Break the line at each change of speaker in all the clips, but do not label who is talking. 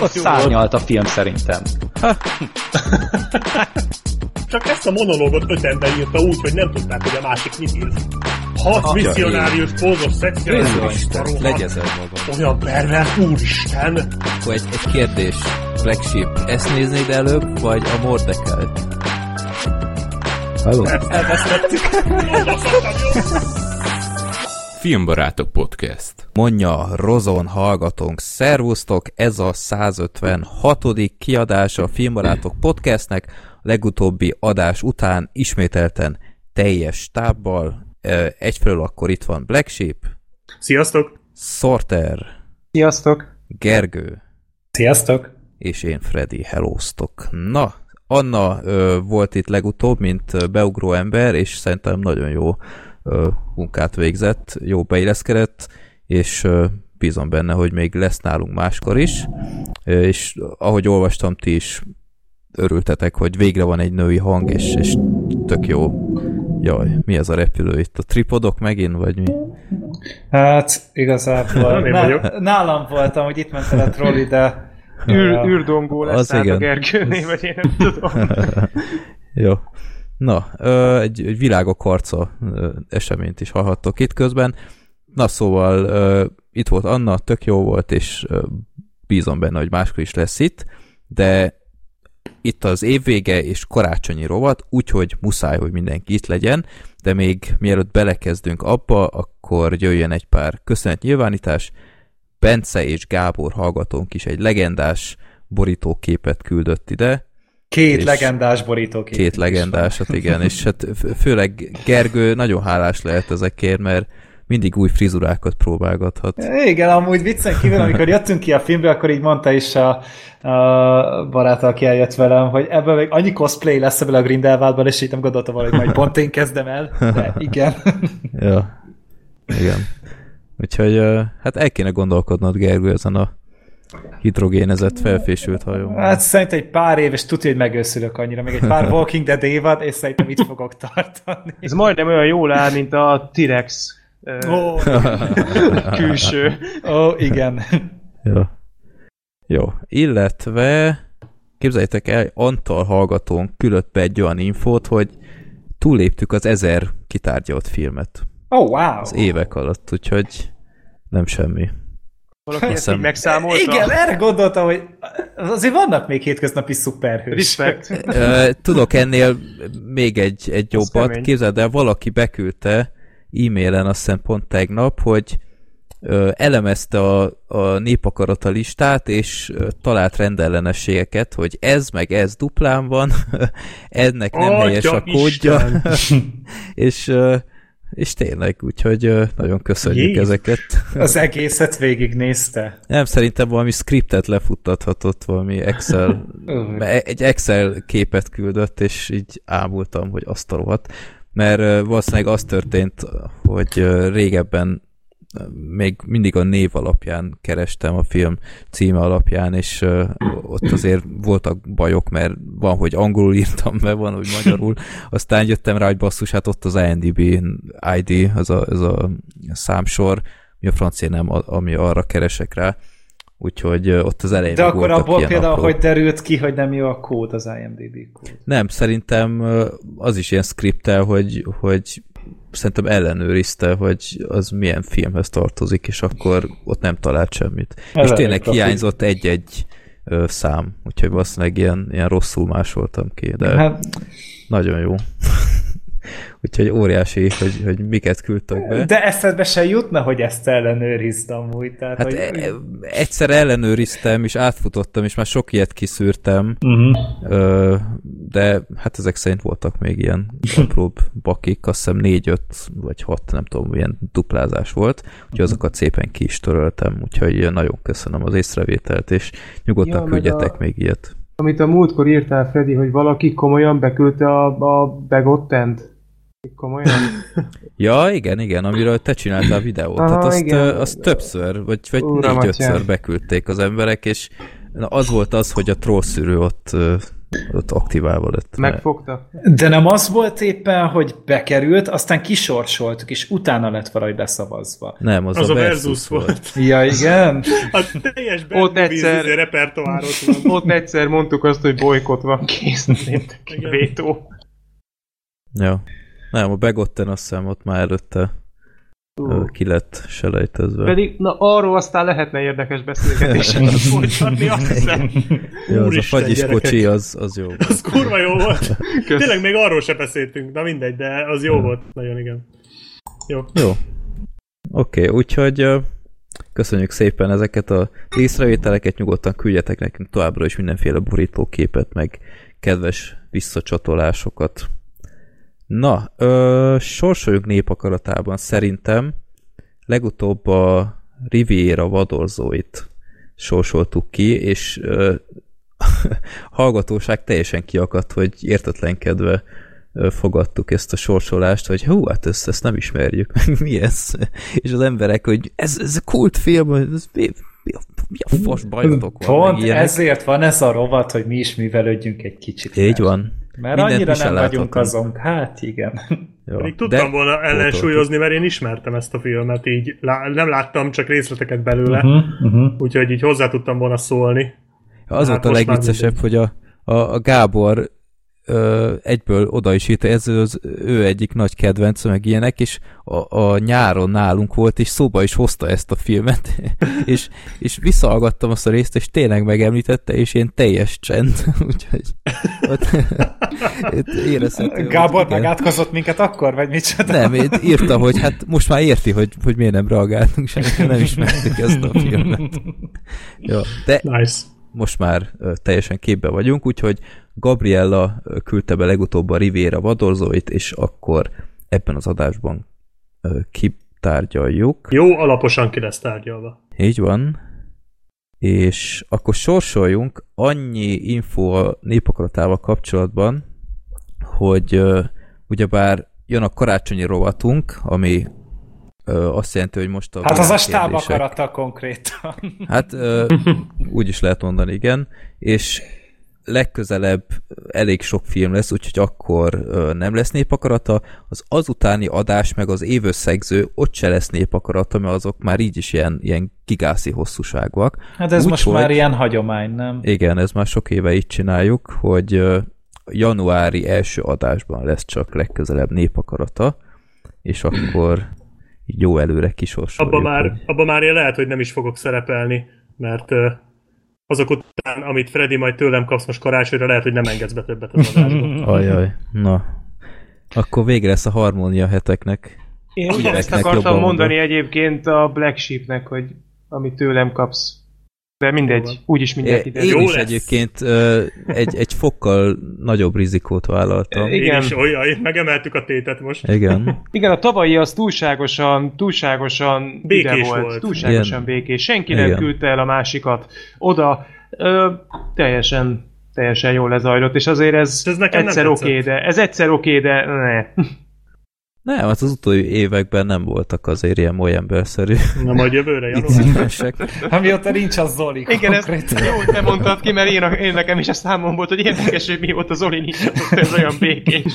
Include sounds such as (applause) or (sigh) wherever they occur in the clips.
ott szárnyalt a film szerintem. (laughs)
Csak ezt a monológot öt ember írta úgy, hogy nem tudták, hogy a másik mit ír. Hat misszionárius pózos szexuális
legyezel magam.
Olyan pervers, úristen!
Akkor egy, egy kérdés. Black Sheep, ezt néznéd előbb, vagy a Mordekelt?
Halló?
Filmbarátok Podcast.
Mondja Rozon hallgatónk, szervusztok, ez a 156. kiadása a Filmbarátok podcastnek, a legutóbbi adás után ismételten teljes stábbal, Ö, egyfelől akkor itt van Black Sheep,
Sziasztok!
Sorter,
Sziasztok!
Gergő,
Sziasztok!
és én Freddy, hellóztok. Na, Anna ö, volt itt legutóbb, mint beugró ember, és szerintem nagyon jó munkát végzett, jó beilleszkedett, és bízom benne, hogy még lesz nálunk máskor is, és ahogy olvastam, ti is örültetek, hogy végre van egy női hang, és, és tök jó. Jaj, mi ez a repülő itt? A tripodok megint, vagy mi?
Hát igazából ná- nálam voltam, hogy itt ment el a trolli, de
Űr, űrdongó lesz
Az igen.
a Gergőnél, vagy én nem tudom. (laughs)
Jó. Na, egy, egy világok harca eseményt is hallhattok itt közben. Na szóval itt volt Anna, tök jó volt, és ö, bízom benne, hogy máskor is lesz itt, de itt az évvége és karácsonyi rovat, úgyhogy muszáj, hogy mindenki itt legyen, de még mielőtt belekezdünk abba, akkor jöjjön egy pár köszönet nyilvánítás. Bence és Gábor hallgatónk is egy legendás borítóképet küldött ide,
két legendás borítókép.
Két legendásat, igen, és hát főleg Gergő nagyon hálás lehet ezekért, mert mindig új frizurákat próbálgathat.
Igen, amúgy viccen kívül, amikor jöttünk ki a filmbe, akkor így mondta is a, a barát, aki eljött velem, hogy ebből még annyi cosplay lesz ebből a Grindelwaldban, és így nem gondoltam hogy majd pont én kezdem el, de igen.
Ja, igen. Úgyhogy hát el kéne gondolkodnod, Gergő, ezen a hidrogénezett felfésült hajón.
Hát szerintem egy pár év, és tudja, hogy megőszülök annyira, még egy pár (laughs) Walking Dead évad, és szerintem itt fogok tartani.
Ez majdnem olyan jól áll, mint a T-Rex ö,
Ó, (laughs)
külső.
ó, igen.
Jó. Jó. Illetve képzeljétek el, Antal hallgatónk küldött be egy olyan infót, hogy túléptük az ezer kitárgyalt filmet
oh, wow.
az évek alatt, úgyhogy nem semmi.
Valaki ezt így megszámolta.
Igen, erre gondoltam, hogy azért vannak még hétköznapi szuperhősök.
Respekt. (laughs)
Tudok ennél még egy, egy jobbat. Képzeld el, valaki beküldte e-mailen azt hiszem pont tegnap, hogy elemezte a, a népakarata listát, és talált rendellenességeket, hogy ez meg ez duplán van, (laughs) ennek nem
Atya
helyes a kódja, (laughs) és, és tényleg, úgyhogy nagyon köszönjük
Jézus.
ezeket. (laughs)
Az egészet végignézte.
Nem, szerintem valami scriptet lefuttathatott, valami Excel, (laughs) Mert egy Excel képet küldött, és így ámultam, hogy azt a rohadt. Mert valószínűleg az történt, hogy régebben még mindig a név alapján kerestem a film címe alapján, és ott azért voltak bajok, mert van, hogy angolul írtam be, van, hogy magyarul, (laughs) aztán jöttem rá, hogy basszus, hát ott az IMDb ID, az a, az a számsor, mi a francia nem, ami arra keresek rá, úgyhogy ott az elején
De akkor abból például,
apró-
hogy derült ki, hogy nem jó a kód, az IMDb kód.
nem, szerintem az is ilyen skriptel, hogy, hogy szerintem ellenőrizte, hogy az milyen filmhez tartozik, és akkor ott nem talált semmit.
Ez
és tényleg hiányzott egy-egy ö, szám, úgyhogy valószínűleg ilyen, ilyen rosszul másoltam ki, de. Hát, nagyon jó. Úgyhogy óriási, hogy, hogy miket küldtek be.
de eszedbe se jutna, hogy ezt ellenőrizd amúgy. Tehát,
Hát
hogy...
e- egyszer ellenőriztem, és átfutottam, és már sok ilyet kiszűrtem,
Uh-huh.
Ö, de hát ezek szerint voltak még ilyen apróbb bakik, azt hiszem négy-öt vagy hat, nem tudom, ilyen duplázás volt, úgyhogy azokat szépen ki is töröltem, úgyhogy nagyon köszönöm az észrevételt, és nyugodtan
Ja, meg
küldjetek
a-
még ilyet.
Amit a múltkor írtál, Freddy, hogy valaki komolyan beküldte a, a Begottent. Komolyan? (laughs)
Ja, igen, igen, amiről te csináltál videót.
Aha,
Tehát azt,
igen.
azt többször, vagy, vagy négy-ötször beküldték az emberek, és na, az volt az, hogy a trollszűrő ott ott aktiválva lett.
Megfogta?
De nem az volt éppen, hogy bekerült, aztán kisorsoltuk, és utána lett valahogy leszavazva.
Nem, az,
Az
a
a
Versus,
Versus
volt.
volt.
Ja, igen? (laughs)
A teljes
Ott egyszer-
egyszer... repertoárot van.
Ott egyszer mondtuk azt, hogy bolykot van kész, vétó.
Ja. Nem, a Begotten azt hiszem ott már előtte ö, ki lett selejtezve.
Pedig, na arról aztán lehetne érdekes beszélgetéseket (laughs) folytatni, azt hiszem.
ja, az a fagyis kocsi, az, az jó. volt.
Az kurva jó volt.
Kösz.
Tényleg még arról se beszéltünk, na mindegy, de az jó volt. Nagyon igen. Jó.
Jó. Oké, okay, úgyhogy köszönjük szépen ezeket a észrevételeket, nyugodtan küldjetek nekünk továbbra is mindenféle borítóképet, meg kedves visszacsatolásokat. Na, ö, sorsoljunk népakaratában szerintem legutóbb a Riviera vadorzóit sorsoltuk ki, és ö, (laughs) hallgatóság teljesen kiakadt, hogy értetlenkedve fogadtuk ezt a sorsolást, hogy hú, hát ezt, ezt nem ismerjük, (laughs) mi ez? És az emberek, hogy ez, ez a kultfilm, ez mi, mi, a, mi a fos bajotok van?
Pont ezért van ez a rovat, hogy mi is művelődjünk egy kicsit.
Így
fel.
van.
Mert
Mindent
annyira nem vagyunk azon. Hát igen.
Ja.
Pedig tudtam
De
volna ellensúlyozni, mert én ismertem ezt a filmet, így lá- nem láttam csak részleteket belőle,
Uh-huh, uh-huh.
úgyhogy így hozzá tudtam volna szólni.
Az
Hát
volt a legviccesebb, hogy a, a, a Gábor ö, egyből oda is írta, ez az ő egyik nagy kedvence, meg ilyenek, és a, a nyáron nálunk volt, és szóba is hozta ezt a filmet, (laughs) és, és visszahallgattam azt a részt, és tényleg megemlítette, és ilyen teljes csend, (laughs) úgyhogy ott, (laughs) ott érezhető.
Gábor
igen.
megátkozott minket akkor, vagy micsoda?
Nem, én írta, hogy hát most már érti, hogy, hogy miért nem reagáltunk, semmit, nem ismertük ezt a filmet. Ja, de
Nice.
Most már teljesen képbe vagyunk, úgyhogy Gabriella küldte be legutóbb a Riviera vadorzóit, és akkor ebben az adásban kitárgyaljuk.
Jó, alaposan ki lesz tárgyalva.
Így van. És akkor sorsoljunk annyi info a népakaratával kapcsolatban, hogy ugyebár jön a karácsonyi rovatunk, ami ö, azt jelenti, hogy most a
Hát az a stáb akarata konkrétan.
Hát ö, úgy is lehet mondani, igen. És legközelebb elég sok film lesz, úgyhogy akkor nem lesz népakarata. Az azutáni adás, meg az évösszegző, ott se lesz népakarata, mert azok már így is ilyen, ilyen gigászi hosszúságúak.
Hát ez
Úgy,
most
hogy-
már ilyen hagyomány, nem?
Igen, ez már sok éve így csináljuk, hogy januári első adásban lesz csak legközelebb népakarata, és akkor így jó előre kisorsoljuk.
Abba már,
hogy-
abba már én lehet, hogy nem is fogok szerepelni, mert azok után, amit Freddy majd tőlem kapsz most karácsonyra, lehet, hogy nem engedsz be többet az adásba. (laughs)
Ajaj, na. Akkor végre lesz a harmónia heteknek.
Én ugyanezt akartam mondani
mondom.
egyébként a Black Sheepnek, hogy amit tőlem kapsz. De mindegy, úgyis mindent ide.
Én
Jó
is
lesz.
egyébként egy, egy fokkal nagyobb rizikót vállaltam.
É.
Én
Igen.
is, olyan, megemeltük a tétet most.
Igen. (laughs)
Igen, a tavalyi az túlságosan, túlságosan
Békés
ide volt.
volt.
Túlságosan
Igen.
békés. Senki nem
Igen.
küldte el a másikat oda. Ö, teljesen, teljesen jól lezajlott, és azért ez,
Ez nekem nem
egyszer oké, de ez egyszer oké, de ne.
Nem, hát az utóbbi években nem voltak azért ilyen molyenberszerű
Na majd jövőre, (laughs) január.
Amióta nincs az Zoli
Igen, ezt jó, hogy te mondtad ki, mert én, én nekem is a számom volt, hogy érdekes, hogy mióta Zoli nincs, ez olyan békés.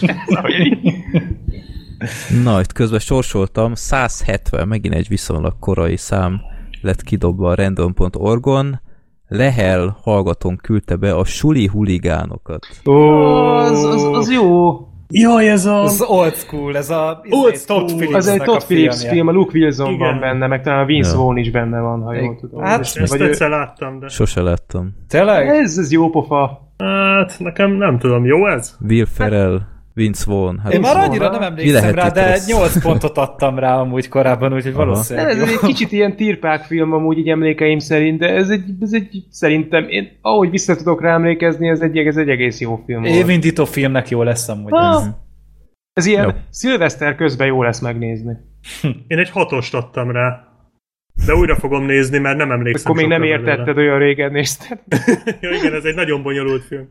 Na, itt közben sorsoltam, 170, megint egy viszonylag korai szám lett kidobva a random.org-on. Lehel hallgatón küldte be a suli huligánokat.
Az, az, az jó.
Jaj, ez a...
Az old school, ez a
Old
izé, Todd
school.
Az egy Todd Phillips
filmje.
film, a Luke Wilson
Igen.
van benne, meg talán a Vince
Ja.
Vaughn is benne van, ha jól tudom.
Hát,
Ezt
vagy ő-
egyszer láttam, de...
Sose láttam.
Tényleg?
Ez, ez jó pofa.
Hát, nekem nem tudom, jó ez?
Will Ferrell, Vince Vaughn. Hát
Én már annyira nem emlékszem rá, de
rossz?
8 pontot adtam rá amúgy korábban, úgyhogy
Aha.
valószínűleg
Ez
jó.
egy kicsit ilyen tirpák film amúgy így emlékeim szerint, de ez egy, ez egy szerintem, én ahogy vissza tudok rá emlékezni, ez egy, ez egy egész jó film volt.
Évindító filmnek jó lesz amúgy.
Ah.
ez.
Ez ilyen
Jó.
szilveszter közben jó lesz megnézni.
Én egy hatost adtam rá. De újra fogom nézni, mert nem emlékszem
Akkor még nem
sokra belőle.
értetted, olyan régen nézted. (laughs)
ja, igen, ez egy nagyon bonyolult film.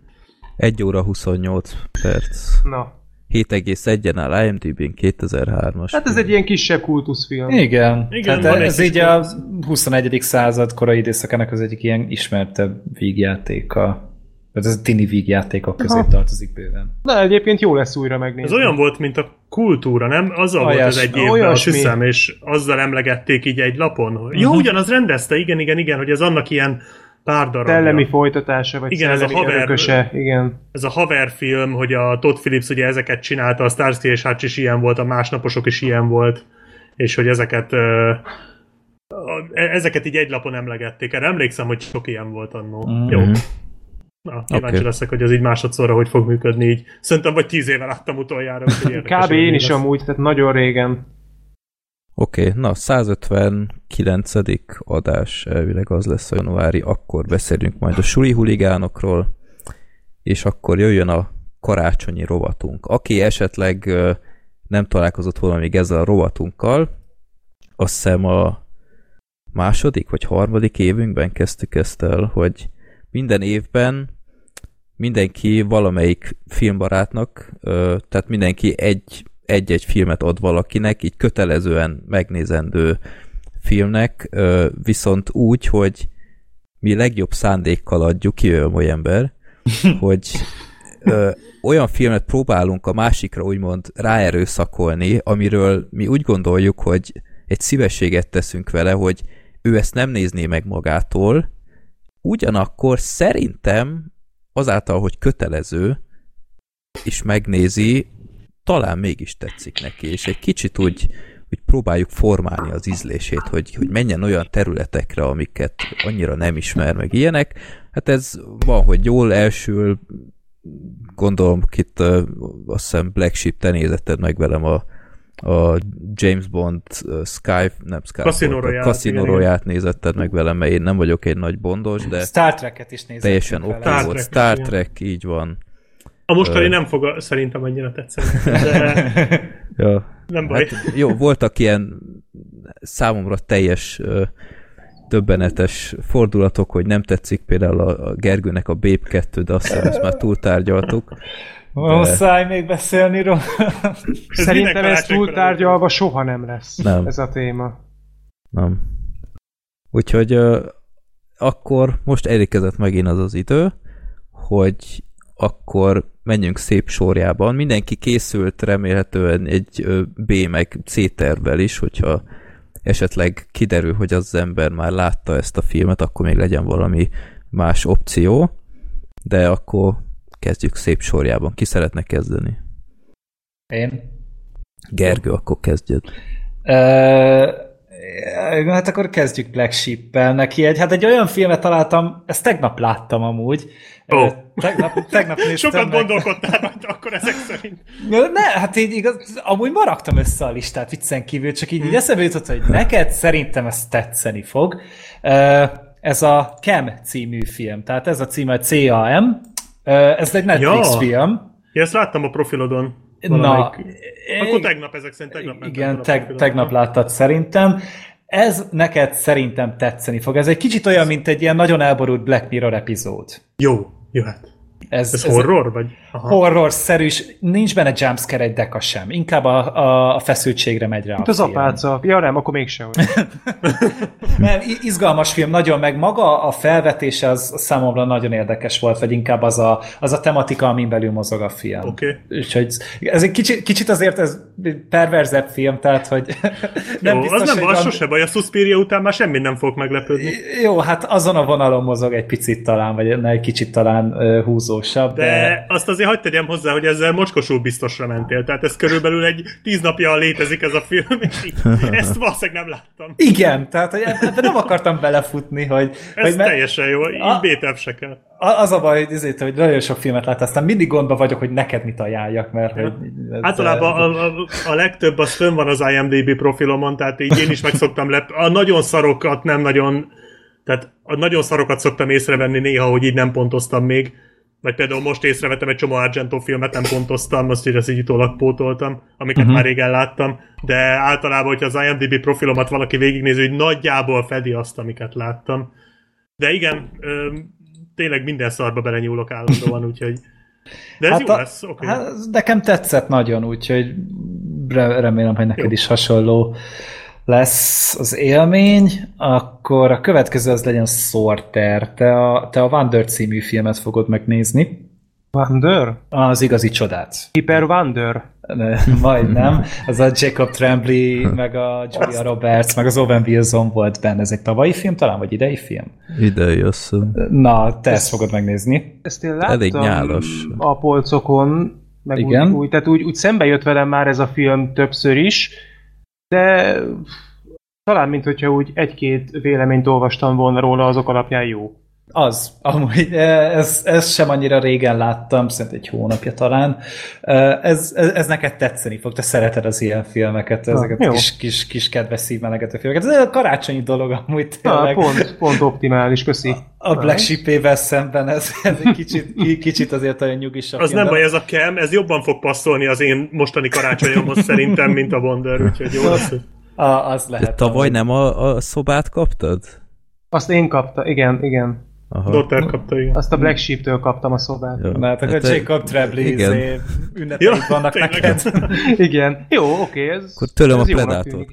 1 óra 28 perc.
Na.
7,1-en áll IMDb-n 2003-as.
Hát ez egy ilyen kisebb kultuszfilm.
Igen.
Igen,
Tehát ez így a 21. század korai időszakának az egyik ilyen ismertebb vígjátéka. Ez a tini vígjátékok közé
Aha.
tartozik bőven.
Na, egyébként jó lesz újra megnézni.
Ez olyan volt, mint a kultúra, nem? Azzal volt
Olyas-
az egy évben, azt hiszem, és azzal emlegették így egy lapon. Hogy... Jó,
Mhm.
ugyanaz rendezte, igen, igen, igen, hogy ez annak ilyen pár darabja.
Szellemi folytatása, vagy
Igen, ez a haver-
örököse, igen.
ez a haverfilm, hogy a Todd Phillips ugye ezeket csinálta, a Starsky és Hutch is ilyen volt, a másnaposok is ilyen volt, és hogy ezeket e- ezeket így egy lapon emlegették. Erre emlékszem, hogy sok ilyen volt annó.
Mhm.
Jó. Na, kíváncsi
Oké.
leszek, hogy az így másodszorra hogy fog működni így. Szerintem vagy tíz éve láttam utoljára. (laughs)
Kb. én is amúgy, tehát nagyon régen.
Oké, okay, na 159. adás elvileg az lesz a januári, akkor beszélünk majd a suli huligánokról, és akkor jöjjön a karácsonyi rovatunk. Aki esetleg nem találkozott volna még ezzel a rovatunkkal, azt hiszem a második vagy harmadik évünkben kezdtük ezt el, hogy minden évben mindenki valamelyik filmbarátnak, tehát mindenki egy egy-egy filmet ad valakinek, így kötelezően megnézendő filmnek, viszont úgy, hogy mi legjobb szándékkal adjuk, kijöjjön olyan ember, (laughs) hogy ö, olyan filmet próbálunk a másikra úgymond ráerőszakolni, amiről mi úgy gondoljuk, hogy egy szívességet teszünk vele, hogy ő ezt nem nézné meg magától, ugyanakkor szerintem azáltal, hogy kötelező, és megnézi, talán mégis tetszik neki, és egy kicsit úgy, úgy próbáljuk formálni az ízlését, hogy, hogy menjen olyan területekre, amiket annyira nem ismer, meg ilyenek. Hát ez van, hogy jól elsül, gondolom, itt uh, azt hiszem Black Sheep, te nézetted meg velem a, a James Bond uh, Sky, nem Sky,
Casino Royale-t,
igen,
Casino
igen.
Royale-t nézetted meg velem, mert én nem vagyok egy nagy bondos, de
Star Trek-et is nézem.
teljesen oké
Star
volt.
Trek,
Star. Trek, így van.
A mostani nem fog szerintem annyira tetszeni, de (laughs)
Ja.
nem baj.
Hát jó, voltak ilyen számomra teljes döbbenetes fordulatok, hogy nem tetszik például a, Gergőnek a Babe 2, de azt hiszem, ezt már túltárgyaltuk. (laughs)
Muszáj még beszélni róla.
Szerintem ez túltárgyalva soha nem lesz
Nem.
ez a téma.
Nem. Úgyhogy akkor most elérkezett megint az az idő, hogy akkor menjünk szép sorjában. Mindenki készült remélhetően egy B meg C tervvel is, hogyha esetleg kiderül, hogy az ember már látta ezt a filmet, akkor még legyen valami más opció, de akkor kezdjük szép sorjában. Ki szeretne kezdeni?
Én?
Gergő, akkor kezdjed.
Uh, hát akkor kezdjük Black Sheep-el. Neki egy, hát egy olyan filmet találtam, ezt tegnap láttam amúgy. Ö, Tegnap, tegnap néztem
Sokat
meg.
gondolkodtál rajta akkor ezek szerint.
Ne, hát így igaz, amúgy ma raktam össze a listát viccen kívül, csak így,
Hm.
így eszembe jutott, hogy neked szerintem ez tetszeni fog. Ez a Cam című film, tehát ez a címe CAM. Ez egy Netflix
Ja.
film.
Ja, ezt láttam a profilodon.
Na,
Valamelyik- Akkor tegnap ezek szerint tegnap mentem
igen, teg, tegnap láttad szerintem. Ez neked szerintem tetszeni fog. Ez egy kicsit olyan, mint egy ilyen nagyon elborult Black Mirror epizód.
Jó, jöhet.
Ez,
Ez horror, vagy?
Horror-szerűs, nincs benne jumpscare egy deka sem. Inkább a, a, a feszültségre megy rá
Itt
a
az
film.
apáca. Ja nem, akkor mégsem. (laughs)
Nem, izgalmas film, nagyon, meg maga a felvetése az számomra nagyon érdekes volt, vagy inkább az a, az a tematika, amin belül mozog a film.
Oké.
Úgyhogy ez egy kicsit, kicsit azért ez perverzebb film, tehát hogy (laughs)
Nem Jó,
biztos,
az nem
hogy
van, sose baj, a Suspiria után már semmit nem fog meglepődni.
Jó, hát azon a vonalon mozog egy picit talán, vagy egy kicsit talán húzósabb, de...
De azt azért hagyd tegyem hozzá, hogy ezzel mocskosul biztosra mentél. Tehát ez körülbelül egy tíz napja létezik ez a film, és ezt valószínűleg nem láttam.
Igen, tehát hogy ebbe nem akartam belefutni, hogy...
Ez
hogy mert-
teljesen jó, így bétebb se kell.
Az a baj, hogy, ezért, hogy nagyon sok filmet lát, aztán mindig gondba vagyok, hogy neked mit ajánljak, mert hogy... ez-
Általában a, a, a legtöbb az fönn van az IMDB profilomon, tehát így én is meg szoktam lep... A nagyon szarokat nem nagyon... Tehát a nagyon szarokat szoktam észrevenni néha, hogy így nem pontoztam még. Vagy például most észrevettem egy csomó Argento filmet, nem pontoztam, azt így ezt így utólag pótoltam, amiket uh-huh. már régen láttam. De általában, hogyha az IMDB profilomat valaki végignézi, hogy nagyjából fedi azt, amiket láttam. De igen, ö, tényleg minden szarba belenyúlok állandóan, (laughs) úgyhogy... De ez hát jó
a-
lesz. Okay.
Hát, nekem tetszett nagyon, úgyhogy re- remélem, hogy neked
Jó.
is hasonló lesz az élmény, akkor a következő az legyen Sorter. Te a, te a Wander című filmet fogod megnézni.
Wonder?
Az igazi csodát.
Hyper Wonder?
Majd nem. Az a Jacob Tremblay, meg a Julia Roberts, meg az Owen Wilson volt benne. Ez egy tavalyi film talán, vagy idei film?
Idei, azt.
Na, te ezt fogod megnézni.
Ezt én láttam
Elég nyálas.
a polcokon, meg
Igen.
Úgy, úgy, tehát úgy, úgy szembe jött velem már ez a film többször is, de talán, mint hogyha úgy egy-két véleményt olvastam volna róla, azok alapján jó.
Az, amúgy eh, ez, ez sem annyira régen láttam, szerintem egy hónapja talán. Eh, Ez, ez, ez neked tetszeni fog, te szereted az ilyen filmeket, ezeket
jó.
kis, kis, kis kedves szívmelegető filmeket. Ez egy karácsonyi dolog amúgy
Na,
tényleg.
pont, pont optimális, köszi.
A Black Sheep-ével szemben ez, ez egy kicsit, ki- kicsit azért olyan nyugisabb.
Az nem
de-
baj, ez a kem, ez jobban fog passzolni az én mostani karácsonyomhoz szerintem, mint a Wonder, úgyhogy jó lesz. hogy-
A, az
De
lehet.
tavaly nem a, a szobát kaptad?
Azt én kapta, igen, igen.
Aha.
Dotter kapta, igen.
Azt a Black Sheep-től kaptam a szobát.
Jó.
Na, hát akkor
Hát,
Jacob Tremblay
igen.
izé, ünnepeid
Ja,
vannak
tényleg.
neked. (laughs)
Igen. Jó, oké, ez...
Akkor tőlem a
ez jónak
Predátort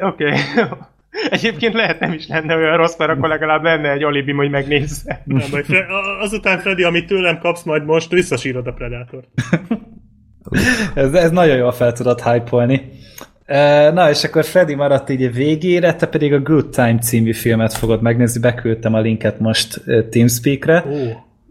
(laughs)
Oké. (laughs) Egyébként lehet nem is lenne olyan rossz, mert akkor legalább lenne egy alibim, hogy megnézze.
Nem baj, Fre- a- azután Freddy, amit tőlem kapsz, majd most visszasírod a Predátort.
Ez, ez nagyon jól fel tudod hype-olni. Na, és akkor Freddy maradt így a végére, te pedig a Good Time című filmet fogod megnézni, beküldtem a linket most Teamspeak-re.
Ó,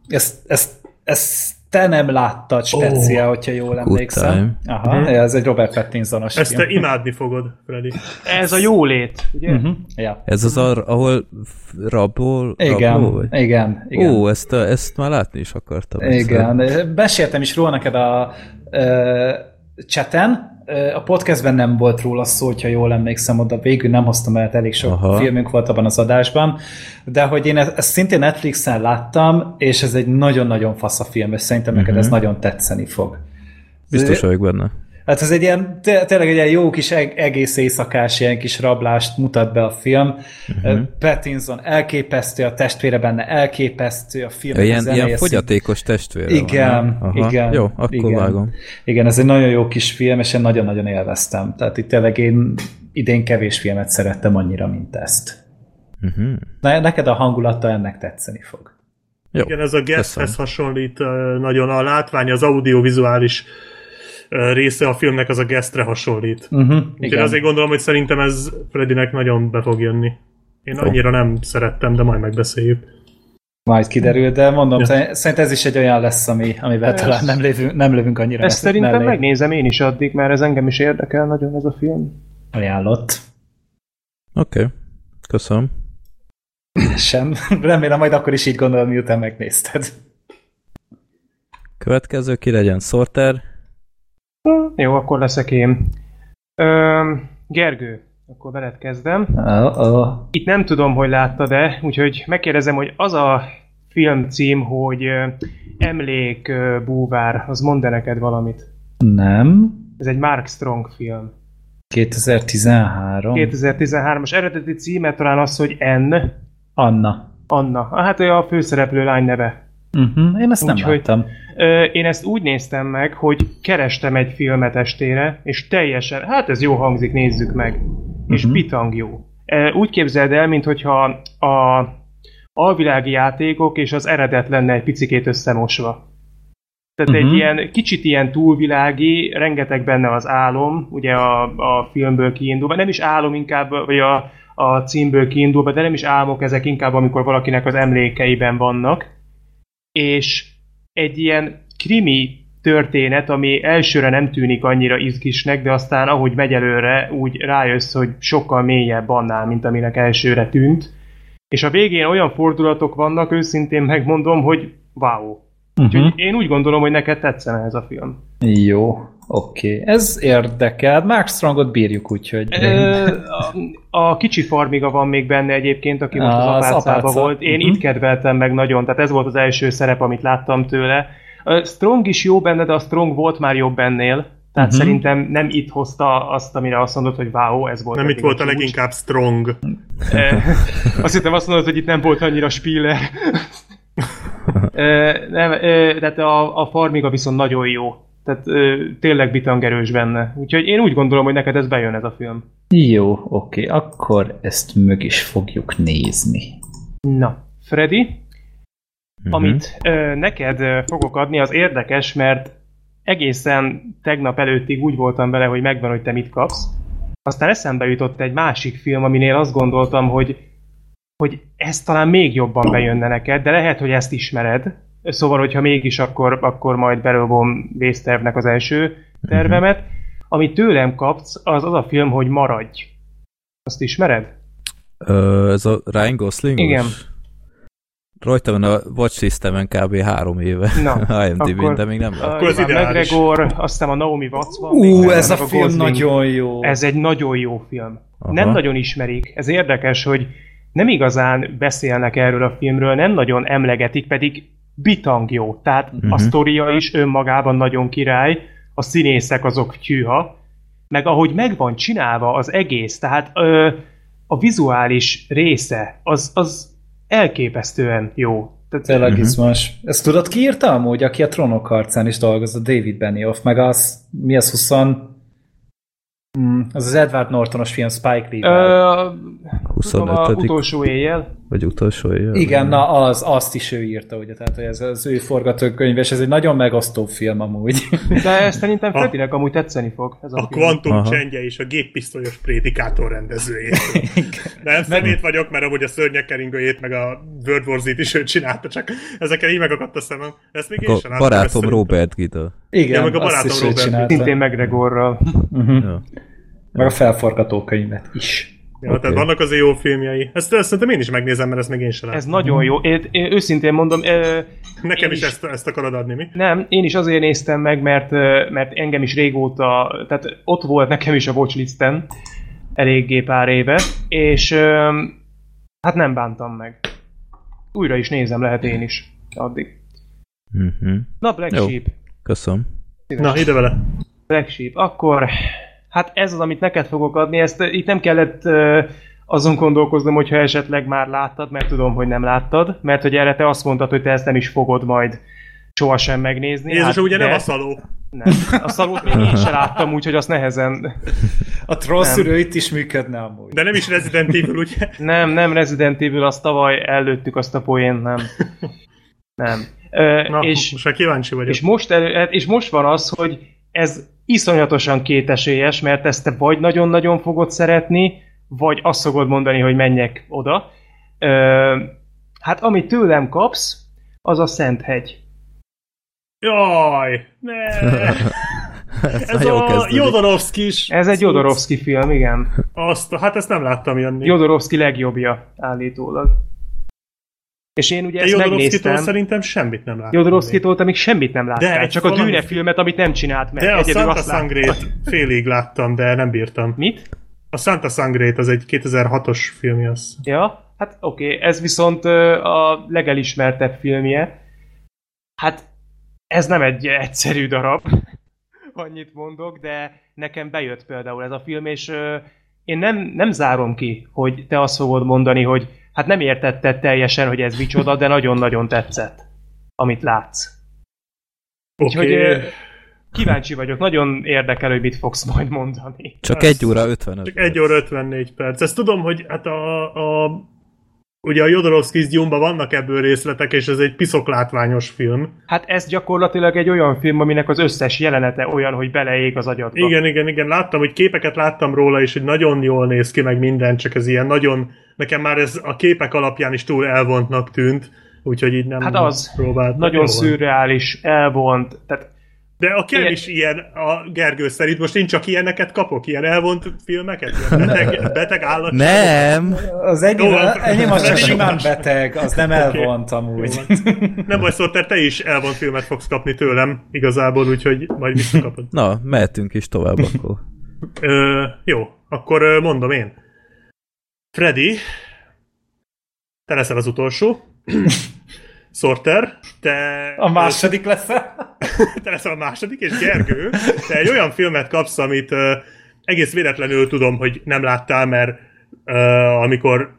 Ezt, ezt, ezt te nem láttad speciál, hogyha jól emlékszem.
Time.
Aha,
Mhm.
ez egy Robert Pattinsonos
ezt te
film.
imádni fogod, Freddy.
Ez a jólét, ugye?
Uh-huh. Ja.
Ez az, ar, ahol rabol,
Igen,
rabló vagy?
igen, igen.
Ó, ezt, a, ezt már látni is akartam.
Igen, meséltem is róla neked a ö, chaten, Ö, a podcastben nem volt róla szó, hogyha jól emlékszem, oda végül nem hoztam el, elég sok Aha. Filmünk volt abban az adásban, de hogy én ezt, ezt szintén Netflixen láttam, és ez egy nagyon-nagyon fasz a film, és szerintem neked
Mhm.
ez nagyon tetszeni fog.
Biztos vagyok benne.
Hát ez egy ilyen, té- tényleg egy ilyen jó kis eg- egész éjszakás ilyen kis rablást mutat be a film. Uh-huh. Pattinson elképesztő, a testvére benne elképesztő, a film
Ilyen, ilyen fogyatékos testvére
igen,
van? Aha.
igen.
Jó, akkor
igen.
vágom.
Igen, ez egy nagyon jó kis film, és én nagyon-nagyon élveztem. Tehát itt tényleg én idén kevés filmet szerettem annyira, mint ezt.
Uh-huh.
Ne, neked a hangulata ennek tetszeni fog.
Jó,
Igen, ez a guesthez hasonlít nagyon a látvány, az audiovizuális ö, része a filmnek az a guestre hasonlít.
Uh-huh,
Úgyhogy
igen.
azért gondolom, hogy szerintem ez Freddynek nagyon be fog jönni. Én annyira nem szerettem, de majd megbeszéljük.
Majd kiderül, de mondom,
Ja.
szerintem ez is egy olyan lesz, ami, amivel
Ez-
talán nem lövünk, nem lövünk annyira
Ezt szerintem
mellé.
megnézem én is addig, mert ez engem is érdekel nagyon ez a film.
Ajánlott.
Oké, okay. köszönöm.
Sem. (laughs) Remélem majd akkor is így gondolom, miután megnézted.
Következő ki legyen Sorter.
Hm, Jó, akkor leszek én. Öm, Gergő, akkor veled kezdem.
Oh, oh.
Itt nem tudom, hogy láttad-e, úgyhogy megkérdezem, hogy az a film cím, hogy ö, Emlék ö, búvár, az mond -e neked valamit?
Nem.
Ez egy Mark Strong film.
2013.
2013-as eredeti címe talán az, hogy N.
Anna.
Anna. Hát ő a főszereplő lány neve.
Uh-huh. Én ezt nem
Úgyhogy-
láttam.
Ö, Én ezt úgy néztem meg, hogy kerestem egy filmet estére, és teljesen, hát ez jó hangzik, nézzük meg. És
Mhm.
bitang jó. Úgy képzeld el, mintha a alvilági játékok és az eredet lenne egy picikét összemosva. Tehát
Mhm.
egy ilyen, kicsit ilyen túlvilági, rengeteg benne az álom, ugye a, a filmből kiindulva, nem is álom inkább, vagy a, a címből kiindulva, de nem is álmok ezek inkább, amikor valakinek az emlékeiben vannak. És egy ilyen krimi történet, ami elsőre nem tűnik annyira izgisnek, de aztán ahogy megy előre, úgy rájössz, hogy sokkal mélyebb annál, mint aminek elsőre tűnt. És a végén olyan fordulatok vannak, őszintén megmondom, hogy wow. Úgyhogy
Uh-huh.
én úgy gondolom, hogy neked tetszene ez a film.
Jó, oké. Okay. Ez érdekel. Mark Strongot bírjuk, úgyhogy...
Ö, a, a kicsi farmiga van még benne egyébként, aki most
Az
az apácában volt. Én
Mhm.
itt kedveltem meg nagyon, tehát ez volt az első szerep, amit láttam tőle. Ö, Strong is jó benne, de a Strong volt már jobb ennél. Tehát
Mhm.
szerintem nem itt hozta azt, amire azt mondod, hogy wow, ez volt.
Nem itt volt a
csúcs.
leginkább strong.
Azt hittem azt mondod, hogy itt nem volt annyira spiller. (laughs) Nem, tehát a, a farmiga viszont nagyon jó. Tehát ö, tényleg bitangerős benne. Úgyhogy én úgy gondolom, hogy neked ez bejön ez a film.
Jó, oké, akkor ezt mög is fogjuk nézni.
Na, Freddy,
Mhm.
amit ö, neked ö, fogok adni, az érdekes, mert egészen tegnap előttig úgy voltam vele, hogy megvan, hogy te mit kapsz. Aztán eszembe jutott egy másik film, aminél azt gondoltam, hogy, hogy ez talán még jobban bejönne neked, de lehet, hogy ezt ismered. Szóval, hogyha mégis, akkor, akkor majd belővom vésztervnek az első tervemet. Amit tőlem kapsz, az az a film, hogy Maradj. Azt ismered?
Ö, ez a Ryan Gosling?
Igen.
Rajta van a Watch Systemen kb. három éve.
Na, (laughs)
IMDb-n,
akkor-
de még nem láttam.
Akkor az ideális.
McGregor, aztán a Naomi Watts van.
Ú, ez a
meg
film
Gosling.
nagyon jó.
Ez egy nagyon jó film.
Aha.
Nem nagyon ismerik. Ez érdekes, hogy nem igazán beszélnek erről a filmről, nem nagyon emlegetik, pedig bitang jó. Tehát uh-huh. a
Mhm.
sztoria is önmagában nagyon király, a színészek azok tyűha, meg ahogy meg van csinálva az egész, tehát ö, a vizuális része, az, az elképesztően jó.
Tényleg
Mhm.
izmos. Ezt tudod ki írta amúgy, aki a Trónok harcán is dolgozott, David Benioff, meg az, mi az 20... Mm, az az Edward Nortonos film Spike Lee-vel.
tudom, a
25.
utolsó éjjel.
Vagy utolsó éjjel?
Igen, na az, azt is ő írta, ugye, tehát hogy ez az ő forgatókönyv, és ez egy nagyon megosztó film amúgy. (laughs)
De ezt szerintem Fredinek amúgy tetszeni fog. Ez a,
A
film.
kvantum
Aha.
csendje és a géppisztolyos prédikátor rendezője. (laughs) Nem szemét vagyok, mert amúgy a szörnyek keringőjét, meg a World War Z-t is ő csinálta, csak ezekkel így megakadt a szemem. Ezt még én sem
A
láttam.
barátom. Robert Gida.
Igen,
Ja, meg a
azt
barátom Robert.
Szintén McGregorral.
Uh-huh. (laughs)
Ja.
Meg a felforgatókönyvet is.
Ja, okay. tehát vannak azért jó filmjei. Ezt, ezt szerintem én is megnézem, mert ezt még én sem
Ez nagyon jó. Én, én őszintén mondom, ö,
Nekem is,
is.
Ezt, ezt akarod adni, mi?
nem, én is azért néztem meg, mert, mert engem is régóta, tehát ott volt nekem is a watchlisten eléggé pár éve, és ö, hát nem bántam meg. Újra is nézem, lehet én is addig.
Mhm.
Na, Black
Jó.
Sheep.
Köszönöm.
Na, ide vele.
Black Sheep. Akkor, hát ez az, amit neked fogok adni. Ezt uh, itt nem kellett uh, azon gondolkoznom, hogyha esetleg már láttad, mert tudom, hogy nem láttad, mert hogy erre te azt mondtad, hogy te ezt nem is fogod majd sohasem megnézni.
Jézus, ugye
Hát de-
nem a szaló.
Nem. A szalót még én sem láttam, úgyhogy azt nehezen...
A trollszűrő itt is működne amúgy.
De nem is Resident Evil, ugye?
Nem, nem Resident Evil, azt tavaly előttük azt a poént, nem. Nem. Ö,
Na,
és,
most már kíváncsi vagyok.
És most, elő, és most van az, hogy ez iszonyatosan kétesélyes, mert ezt te vagy nagyon-nagyon fogod szeretni, vagy azt fogod mondani, hogy menjek oda. Ö, hát amit tőlem kapsz, az a Szent Hegy.
Jaj! Ne! (laughs)
Ez,
Ez a. Jodorowsky is.
Ez egy Jodorowsky film, igen.
Azt, hát ezt nem láttam jönni.
Jodorowsky legjobbja, állítólag. És én ugye ezt megnéztem.
szerintem semmit nem láttam.
Jodorowsky-tól még semmit nem láttál,
egy
csak a
valami-
Dűne filmet, amit nem csinált meg.
De a
Egyedül
Santa. Sangrét félig láttam, de nem bírtam.
Mit?
A Santa Sangrét az egy 2006-os filmje az.
Ja, hát oké, okay. ez viszont a legelismertebb filmje. Hát ez nem egy egyszerű darab, (laughs) annyit mondok, de nekem bejött például ez a film, és én nem, nem zárom ki, hogy te azt fogod mondani, hogy hát nem értetted teljesen, hogy ez micsoda, de nagyon-nagyon tetszett, amit látsz. Úgyhogy
Oké.
ö, kíváncsi vagyok, nagyon érdekel, hogy mit fogsz majd mondani.
Csak
Ez-
egy óra 55.
Csak 1 óra 54 perc. Ezt tudom, hogy hát a, a ugye a Jodorowsky Dune-ban vannak ebből részletek, és ez egy piszok látványos film.
Hát ez gyakorlatilag egy olyan film, aminek az összes jelenete olyan, hogy beleég az agyadba.
Igen, igen, igen, láttam, hogy képeket láttam róla, és hogy nagyon jól néz ki, meg minden, csak ez ilyen nagyon, nekem már ez a képek alapján is túl elvontnak tűnt, úgyhogy így nem
Hát az.
próbáltam.
Nagyon
Jó
szürreális, elvont, tehát
De a
Igen.
is ilyen, a Gergő szerint most én csak ilyeneket kapok, ilyen elvont filmeket, ilyen beteg, beteg állat.
Nem!
Az enyém,
Jó,
enyém az csak simán beteg, az nem elvont amúgy. (laughs)
Nem baj, szóval te is elvont filmet fogsz kapni tőlem igazából, úgyhogy majd visszakapod.
Na, mehetünk is tovább akkor.
Ö, jó, akkor mondom én. Freddy, te leszel az utolsó. (clears throat) Sorter, te...
A második lesz (laughs)
te leszel a második, és Gergő, te egy olyan filmet kapsz, amit uh, egész véletlenül tudom, hogy nem láttál, mert uh, amikor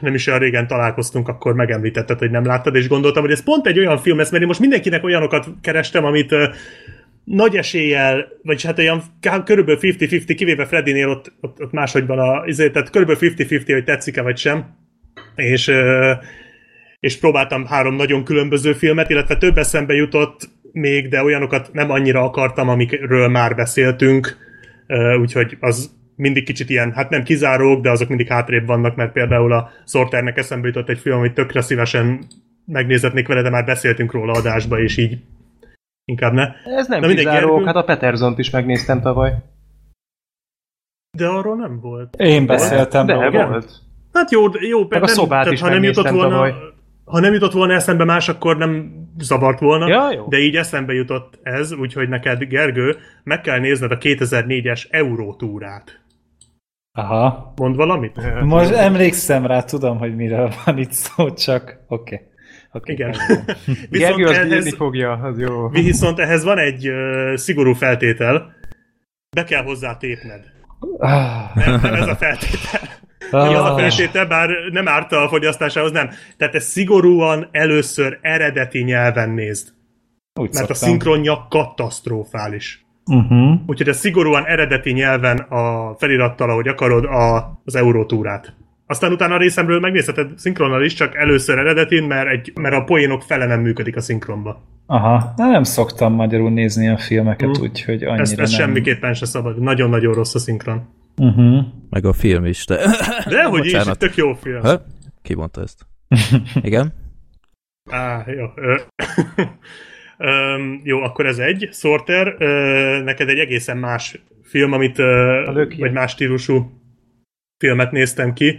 nem is olyan régen találkoztunk, akkor megemlítetted, hogy nem láttad, és gondoltam, hogy ez pont egy olyan film lesz, mert én most mindenkinek olyanokat kerestem, amit uh, nagy eséllyel, vagyis hát olyan körülbelül 50-50, kivéve Freddynél ott, ott, ott máshogy van a, izé, tehát körülbelül 50-50, hogy tetszik-e vagy sem. És, és próbáltam három nagyon különböző filmet, illetve több eszembe jutott még, de olyanokat nem annyira akartam, amikről már beszéltünk, úgyhogy az mindig kicsit ilyen, hát nem kizárók, de azok mindig hátrébb vannak, mert például a Sorternek eszembe jutott egy film, amit tökre szívesen megnézetnék vele, de már beszéltünk róla adásba, és így inkább ne.
Ez nem Na, kizárók, Gergő... hát a Petersont is megnéztem tavaly.
De arról nem volt.
Én beszéltem
De, de volt.
Hát jó, jó,
Meg a szobát tehát, is ha nem jutott volna, tavaly.
Ha nem jutott volna eszembe más, akkor nem zavart volna,
ja, jó.
de így eszembe jutott ez, úgyhogy neked, Gergő, meg kell nézned a 2004-es Eurótúrát.
Aha.
Mond valamit?
Most emlékszem rá, tudom, hogy miről van itt szó, csak oké. Okay.
Okay, Igen. (laughs)
Gergő az ehhez, fogja, az jó.
Viszont ehhez van egy uh, szigorú feltétel, be kell hozzá tépned.
Ah.
Nem, nem ez a (laughs) feltétel. Ah. az a feltétel, bár nem árta a fogyasztásához, nem. Tehát ez szigorúan először eredeti nyelven nézd. Úgy mert szoktam. a szinkronja katasztrofális.
Uh-huh.
Úgyhogy ez szigorúan eredeti nyelven a felirattal, ahogy akarod, a, az eurótúrát. Aztán utána a részemről megnézheted szinkronnal is, csak először eredetin, mert, egy, mert a poénok fele nem működik a szinkronba.
Aha, Na, nem szoktam magyarul nézni a filmeket, mm. úgyhogy annyira
Ezt, ez
nem...
semmiképpen se szabad. Nagyon-nagyon rossz a szinkron.
Uh-huh.
Meg a film is, de... (laughs)
De hogy is, tök jó film. Ha?
Ki mondta ezt? (laughs) Igen?
Á, jó. Um, (laughs) jó, akkor ez egy. Sorter, uh, neked egy egészen más film, amit, uh, vagy más stílusú filmet néztem ki,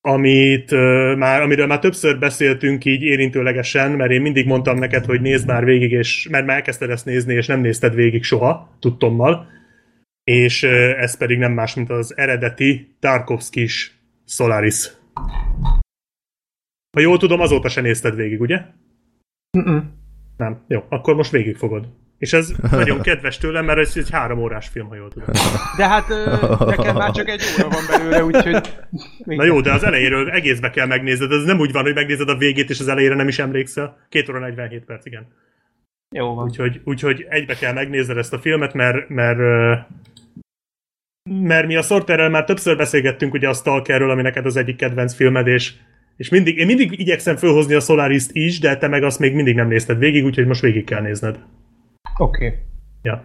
amit uh, már, amiről már többször beszéltünk így érintőlegesen, mert én mindig mondtam neked, hogy nézd már végig, és mert már elkezdted ezt nézni, és nem nézted végig soha, tudtommal, és uh, ez pedig nem más, mint az eredeti Tarkovskis Solaris. Ha jól tudom, azóta se nézted végig, ugye?
Mm-mm.
Nem. Jó, akkor most végig fogod. És ez (laughs) nagyon kedves tőlem, mert ez egy három órás film, ha jól tudom.
De hát nekem már csak egy óra van belőle, úgyhogy...
Na jó, de az elejéről egészbe kell megnézned. Ez nem úgy van, hogy megnézed a végét, és az elejére nem is emlékszel. Két óra 47 perc, igen.
Jó van.
Úgyhogy, úgyhogy egybe kell megnézned ezt a filmet, mert, mert mert mi a Sorterrel már többször beszélgettünk ugye a Stalkerről, ami neked az egyik kedvenc filmed, és és mindig, én mindig igyekszem fölhozni a Solaris-t is, de te meg azt még mindig nem nézted végig, úgyhogy most végig kell nézned.
Oké. Okay.
Ja.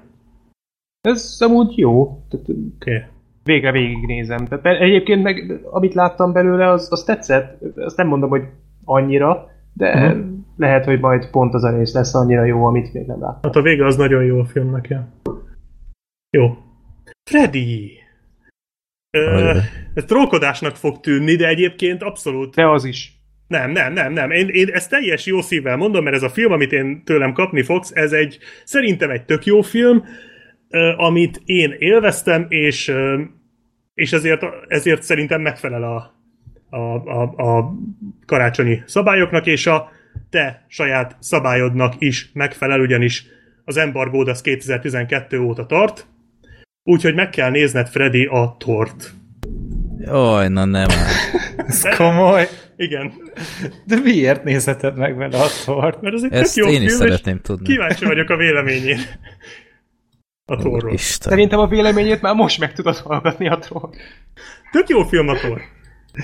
Ez amúgy jó. Oké.
Okay.
Végre végignézem. Tehát egyébként meg, amit láttam belőle, az, az tetszett. Azt nem mondom, hogy annyira, de uh-huh. lehet, hogy majd pont az a rész lesz annyira jó, amit még nem láttam.
Hát a vége az nagyon jó a filmnek, ja. Jó. Freddy! Ö, ez trókodásnak fog tűnni, de egyébként abszolút...
De az is.
Nem, nem, nem, nem. Én, én ezt teljes jó szívvel mondom, mert ez a film, amit én tőlem kapni fogsz, ez egy, szerintem egy tök jó film, amit én élveztem, és, és ezért, ezért szerintem megfelel a, a, a, a karácsonyi szabályoknak, és a te saját szabályodnak is megfelel, ugyanis az embargód az 2012 óta tart, Úgyhogy meg kell nézned Freddy a tort.
Jaj, na nem (laughs)
Ez komoly.
Igen.
De miért nézheted meg vele a tort?
Mert ez egy
Ezt
jó
én
film,
is szeretném tudni.
Kíváncsi vagyok a véleményén. A.
Isten.
Szerintem a véleményét már most meg tudod hallgatni a tor.
Tök jó film a tor.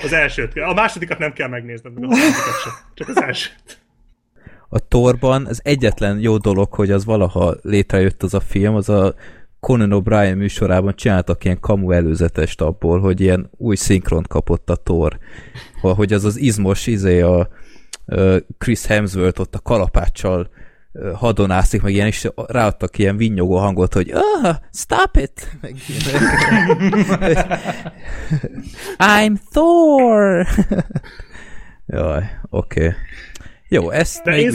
Az elsőt. A másodikat nem kell megnézned, meg a másodikat sem. Csak az elsőt.
A torban az egyetlen jó dolog, hogy az valaha létrejött az a film, az a Conan O'Brien műsorában csináltak ilyen kamu előzetest abból, hogy ilyen új szinkront kapott a Thor. Hogy az az izmos izé a Chris Hemsworth ott a kalapáccsal hadonászik, meg ilyen, és ráadtak ilyen vinnyogó hangot, hogy ah, stop it! Meg (laughs) I'm Thor! (laughs) Jaj, oké. Okay. Jó, ezt
De
még
én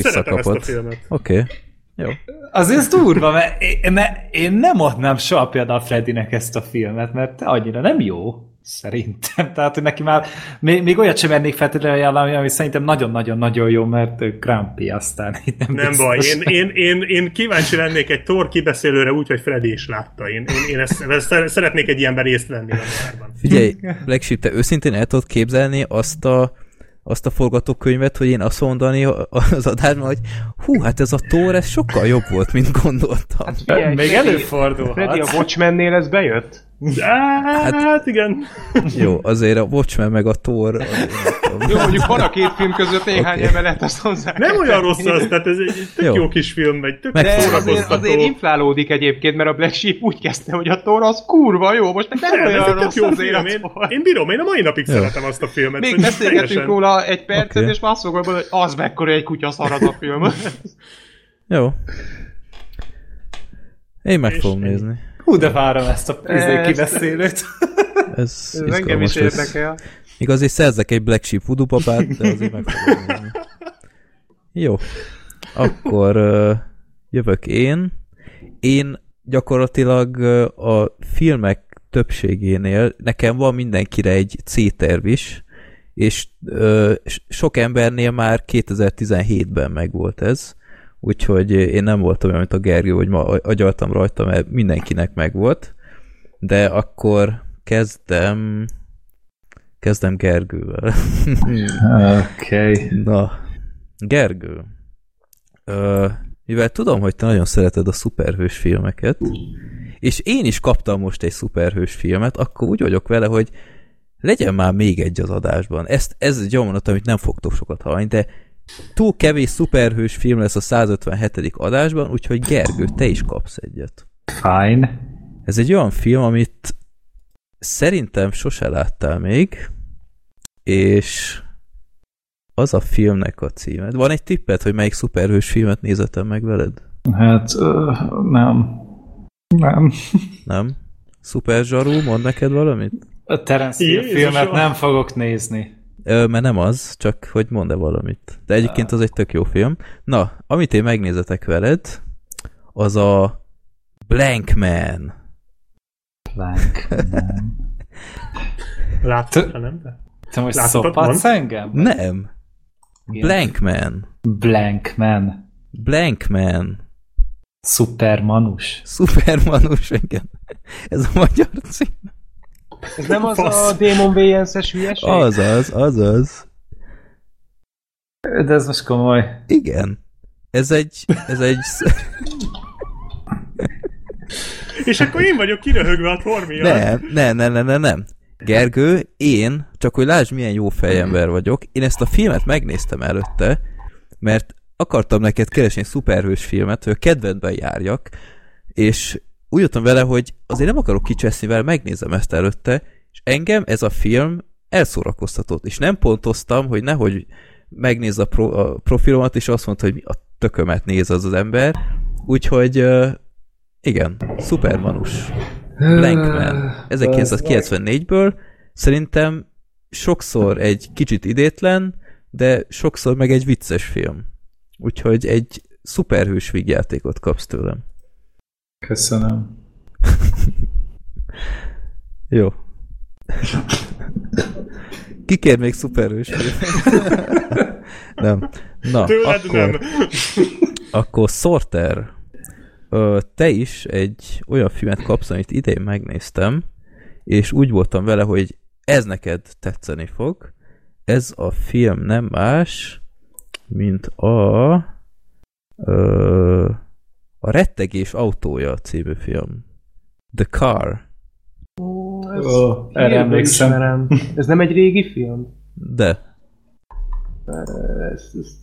filmet.
Oké. Okay. Jó.
Azért durva, mert én, mert én nem adnám soha például Freddynek ezt a filmet, mert annyira nem jó, szerintem. (laughs) Tehát, hogy neki már még, még olyat sem vennék feltétlenül ajánlani, ami szerintem nagyon-nagyon-nagyon jó, mert Grumpy aztán
nem Nem biztos. baj, én, én, én, én kíváncsi lennék egy Thor kibeszélőre úgy, hogy Freddy is látta. Én, én, én ezt, ezt szeretnék egy ilyenben részt venni a
Figyelj, Black Sheep, te őszintén el tudod képzelni azt a azt a forgatókönyvet, hogy én azt mondani az adásban, hogy hú, hát ez a tór, ez sokkal jobb volt, mint gondoltam. Hát
figyelj, Még előfordul.
Freddy, a Watchmennél ez bejött?
Hát, hát igen.
Jó, azért a Watchmen meg a Thor...
Jó, mondjuk van a két film között néhány okay. emelet, azt hozzá.
Nem olyan rossz az, tehát ez egy tök jó, jó kis film, egy tök
De azért, azért inflálódik egyébként, mert a Black Sheep úgy kezdte, hogy a Thor az kurva jó, most meg nem, nem olyan rossz
jó film. Én, én bírom, én a mai napig jó. szeretem azt a filmet.
Még beszélgetünk róla egy percet, okay. és már azt fogom hogy az mekkora egy kutya szar az a film.
jó. Én meg fogom nézni.
Hú, de várom ezt a izé kibeszélőt.
Ez,
Ez engem is érdekel.
Még azért szerzek egy Black Sheep voodoo papát, de azért meg fogom Jó. Akkor uh, jövök én. Én gyakorlatilag a filmek többségénél nekem van mindenkire egy C-terv is, és uh, sok embernél már 2017-ben megvolt ez, úgyhogy én nem voltam olyan, mint a Gergő, hogy ma agyaltam rajta, mert mindenkinek megvolt, de akkor kezdem kezdem Gergővel. (laughs)
Oké. Okay.
Na, Gergő, ö, mivel tudom, hogy te nagyon szereted a szuperhős filmeket, és én is kaptam most egy szuperhős filmet, akkor úgy vagyok vele, hogy legyen már még egy az adásban. Ezt, ez egy olyan mondat, amit nem fogtok sokat hallani, de túl kevés szuperhős film lesz a 157. adásban, úgyhogy Gergő, te is kapsz egyet.
Fine.
Ez egy olyan film, amit szerintem sose láttál még, és az a filmnek a címed. Van egy tippet, hogy melyik szuperhős filmet nézetem meg veled?
Hát, uh, nem. Nem.
Nem? Szuper zsarú, mond neked valamit?
A Terence filmet nem fogok nézni.
Ö, mert nem az, csak hogy mond-e valamit. De egyébként az egy tök jó film. Na, amit én megnézetek veled, az a Blank Man.
Blank Man. (laughs)
Láttad, nem?
Te most szopatsz engem?
Nem. Blank Man.
Blank Man.
Blank Man.
Supermanus.
Supermanus, igen. Ez a magyar cím.
Ez nem az Fasz. a Demon Wayans-es hülyeség?
Azaz, azaz.
De ez most komoly.
Igen. Ez egy... Ez egy...
És akkor én vagyok kiröhögve a tormia.
Nem, nem, nem, nem, nem, nem. Gergő, én, csak hogy lásd milyen jó fejember vagyok, én ezt a filmet megnéztem előtte, mert akartam neked keresni egy szuperhős filmet, hogy a kedvedben járjak, és úgy jöttem vele, hogy azért nem akarok kicseszni vele, megnézem ezt előtte, és engem ez a film elszórakoztatott, és nem pontoztam, hogy nehogy megnézze a, pro, a profilomat, és azt mondta, hogy a tökömet néz az az ember, úgyhogy igen, szupermanus. Blankman 1994-ből szerintem sokszor egy kicsit idétlen, de sokszor meg egy vicces film. Úgyhogy egy szuperhős vígjátékot kapsz tőlem.
Köszönöm. (laughs)
Jó. Kikér még szuperhős (laughs) Nem. Na, Tőled akkor, nem. akkor Sorter te is egy olyan filmet kapsz, amit idén megnéztem, és úgy voltam vele, hogy ez neked tetszeni fog. Ez a film nem más, mint a ö, a Rettegés autója című film. The Car.
ez oh, erre emlékszem. Ez nem egy régi film?
De.
Ez, ez,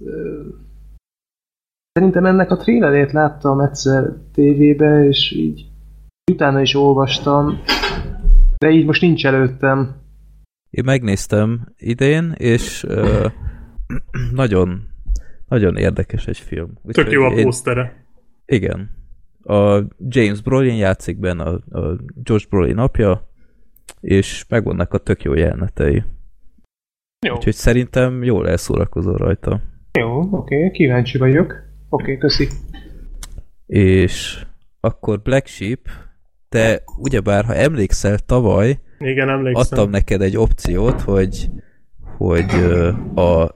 Szerintem ennek a trailerét láttam egyszer tévébe, és így utána is olvastam, de így most nincs előttem.
Én megnéztem idén, és uh, (clears throat) nagyon, nagyon érdekes egy film.
Úgy, Tök jó a pósztere.
Igen. A James Brolin játszik benne, a, a George Brolin apja, és megvannak a tök jó jelenetei. Jó. Úgyhogy szerintem jól elszórakozol rajta.
Jó, oké, okay, kíváncsi vagyok. Oké, okay, köszi.
És akkor Black Sheep, te ugyebár, ha emlékszel, tavaly
Igen, emlékszem.
adtam neked egy opciót, hogy hogy a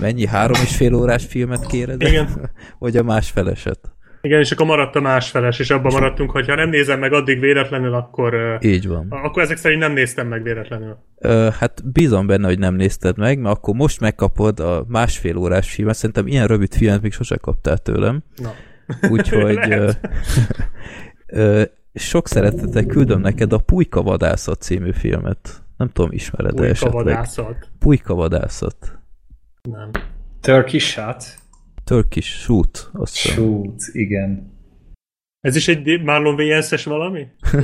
mennyi három és fél órás filmet kéred?
Igen. (laughs)
vagy a másfeleset?
Igen, és akkor maradt a másfeles, és abban maradtunk, hogy ha nem nézem meg addig véletlenül, akkor,
Így van.
akkor ezek szerint nem néztem meg véletlenül.
Ö, hát bízom benne, hogy nem nézted meg, mert akkor most megkapod a másfél órás filmet. Szerintem ilyen rövid filmet még sose kaptál tőlem.
Na.
Úgyhogy (laughs) (laughs) ö, sok szeretettel küldöm neked a Pulyka vadászat című filmet. Nem tudom, ismered-e
Pulyka
esetleg?
vadászat.
Pulyka vadászat.
Nem.
Turkish shot.
Turkish shoot, azt.
Shoot, igen.
Ez is egy Marlon Wayans-es valami? (laughs)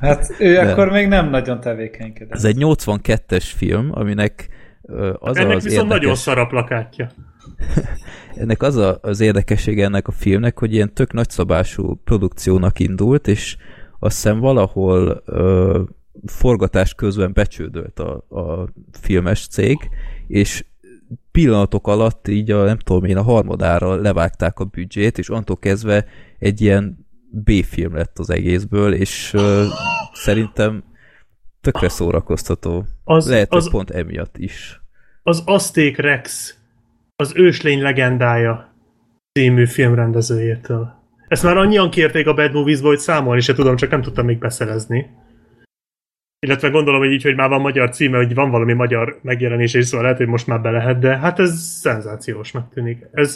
Hát ő
Nem.
akkor még nem nagyon tevékenykedett.
Ez egy 82-es film, aminek az
Ennek
az
viszont nagyon szar a plakátja. (laughs)
ennek az a, az érdekessége ennek a filmnek, hogy ilyen tök nagyszabású produkciónak indult, és azt hiszem valahol ö, forgatás közben becsődölt a, a filmes cég, és pillanatok alatt így a, nem tudom én, a harmadára levágták a büdzsét, és onnantól kezdve egy ilyen B-film lett az egészből, és ö, szerintem tökre szórakoztató.
Az,
Lehet,
az,
pont emiatt is.
az Azték Rex, az őslény legendája című filmrendezőjétől. Ezt már annyian kérték a Bad Movies-ból, hogy számolni se tudom, csak nem tudtam még beszerezni. Illetve gondolom, hogy így, hogy már van magyar címe, hogy van valami magyar megjelenés, és szóval lehet, hogy most már be lehet, de hát ez szenzációsnak tűnik. Ez...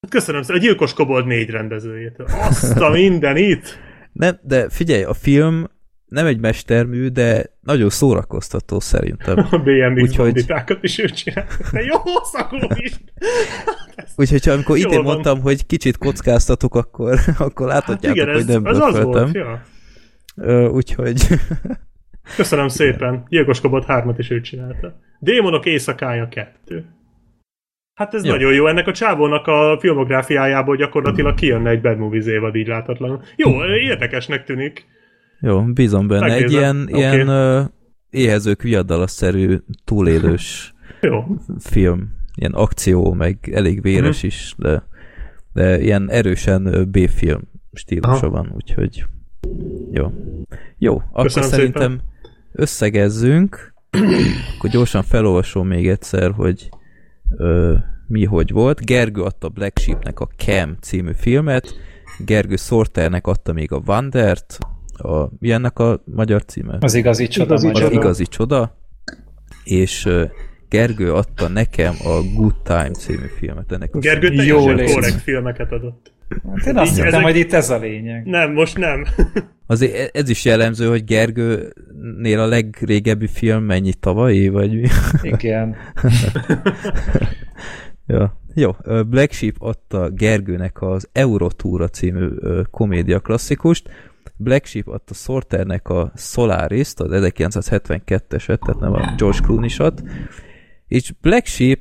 Hát Köszönöm szépen, a Gyilkos Kobold négy rendezőjétől. Azt a mindenit!
Nem, de figyelj, a film nem egy mestermű, de nagyon szórakoztató szerintem.
A BMX
Úgyhogy-
banditákat is ő csinálta. De jó szagú is!
Úgyhogy ha amikor idén
van.
mondtam, hogy kicsit kockáztatok, akkor, akkor
Hát
láthatjátok,
igen,
hogy
ez,
nem
ez az volt, ja.
Úgyhogy
Köszönöm szépen. Gyilkos Kobold 3 is ő csinálta. Démonok éjszakája 2. Hát ez
Jó.
nagyon jó. Ennek a csávónak a filmográfiájából gyakorlatilag kijönne egy Bad Movies évad így láthatatlanul. Jó, érdekesnek tűnik.
jó, bízom benne. Egy
Megnézem.
ilyen,
Oké.
ilyen ö, éhezők viadalasszerű túlélős
Jó.
film. Ilyen akció, meg elég véres
Mhm.
is, de, de ilyen erősen B-film stílusa
Aha.
van, úgyhogy jó. Jó, akkor
Köszönöm
szerintem összegezzünk, akkor gyorsan felolvasom még egyszer, hogy ö, mi hogy volt. Gergő adta Black Sheepnek a Cam című filmet, Gergő Sorternek adta még a Wandert, a, mi ennek a magyar címe?
Az igazi csoda.
Igazi
magyar.
az
csoda.
igazi csoda, és ö, Gergő adta nekem a Good Time című filmet. Ennek a
Gergő
Jó
teljesen korrekt filmeket adott.
Hát én azt
Így
hittem,
ezek-
hogy itt ez a lényeg.
Nem, most nem. (laughs)
Azért e- ez is jellemző, hogy Gergőnél a legrégebbi film mennyi tavalyi, vagy mi? (laughs)
Igen. (laughs)
ja. Jó, Black Sheep adta Gergőnek az Eurotúra című komédia klasszikust, Black Sheep adta Sorternek a Solaris-t, az 1972-eset, tehát nem a George Clooney-sat, és Black Sheep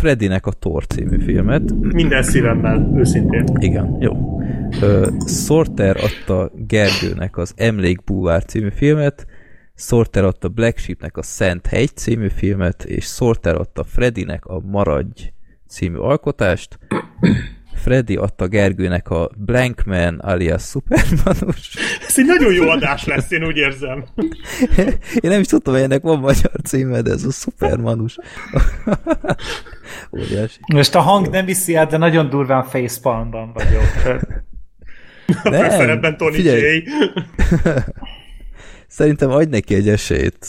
Freddynek a Thor című filmet.
Minden szívemmel, őszintén.
Igen, jó. Ö, Sorter adta Gergőnek az Emlékbúvár című filmet, Sorter adta Black Sheepnek a Szent Hegy című filmet, és Sorter adta Freddynek a Maradj című alkotást. Freddy adta Gergőnek a Blankman alias Supermanus.
Ez egy nagyon jó adás lesz, én úgy érzem. (laughs)
Én nem is tudtam, hogy ennek van magyar címe, de ez a Supermanus. (laughs) Óriási.
Most a hang nem viszi át, de nagyon durván facepalmban vagyok.
Nem,
főszerepben Tony
figyelj.
J. (laughs)
Szerintem adj neki egy esélyt.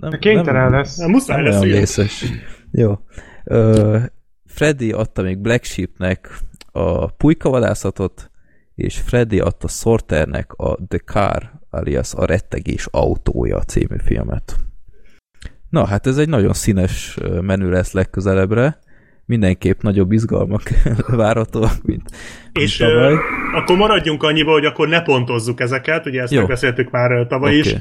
Nem,
Kénytelen lesz.
Nem, muszáj
Nem
lesz,
olyan
ugye?
vészes. Jó. Ö, Freddy adta még Black Sheepnek a pulykavadászatot, és Freddy adta Sorternek a The Car, alias a rettegés autója című filmet. Na, hát ez egy nagyon színes menü lesz legközelebbre. Mindenképp nagyobb izgalmak (laughs) várhatóak, mint, mint
És
tavaly.
ö, akkor maradjunk annyiba, hogy akkor ne pontozzuk ezeket, ugye ezt
Jó.
megbeszéltük már tavaly is,
Oké.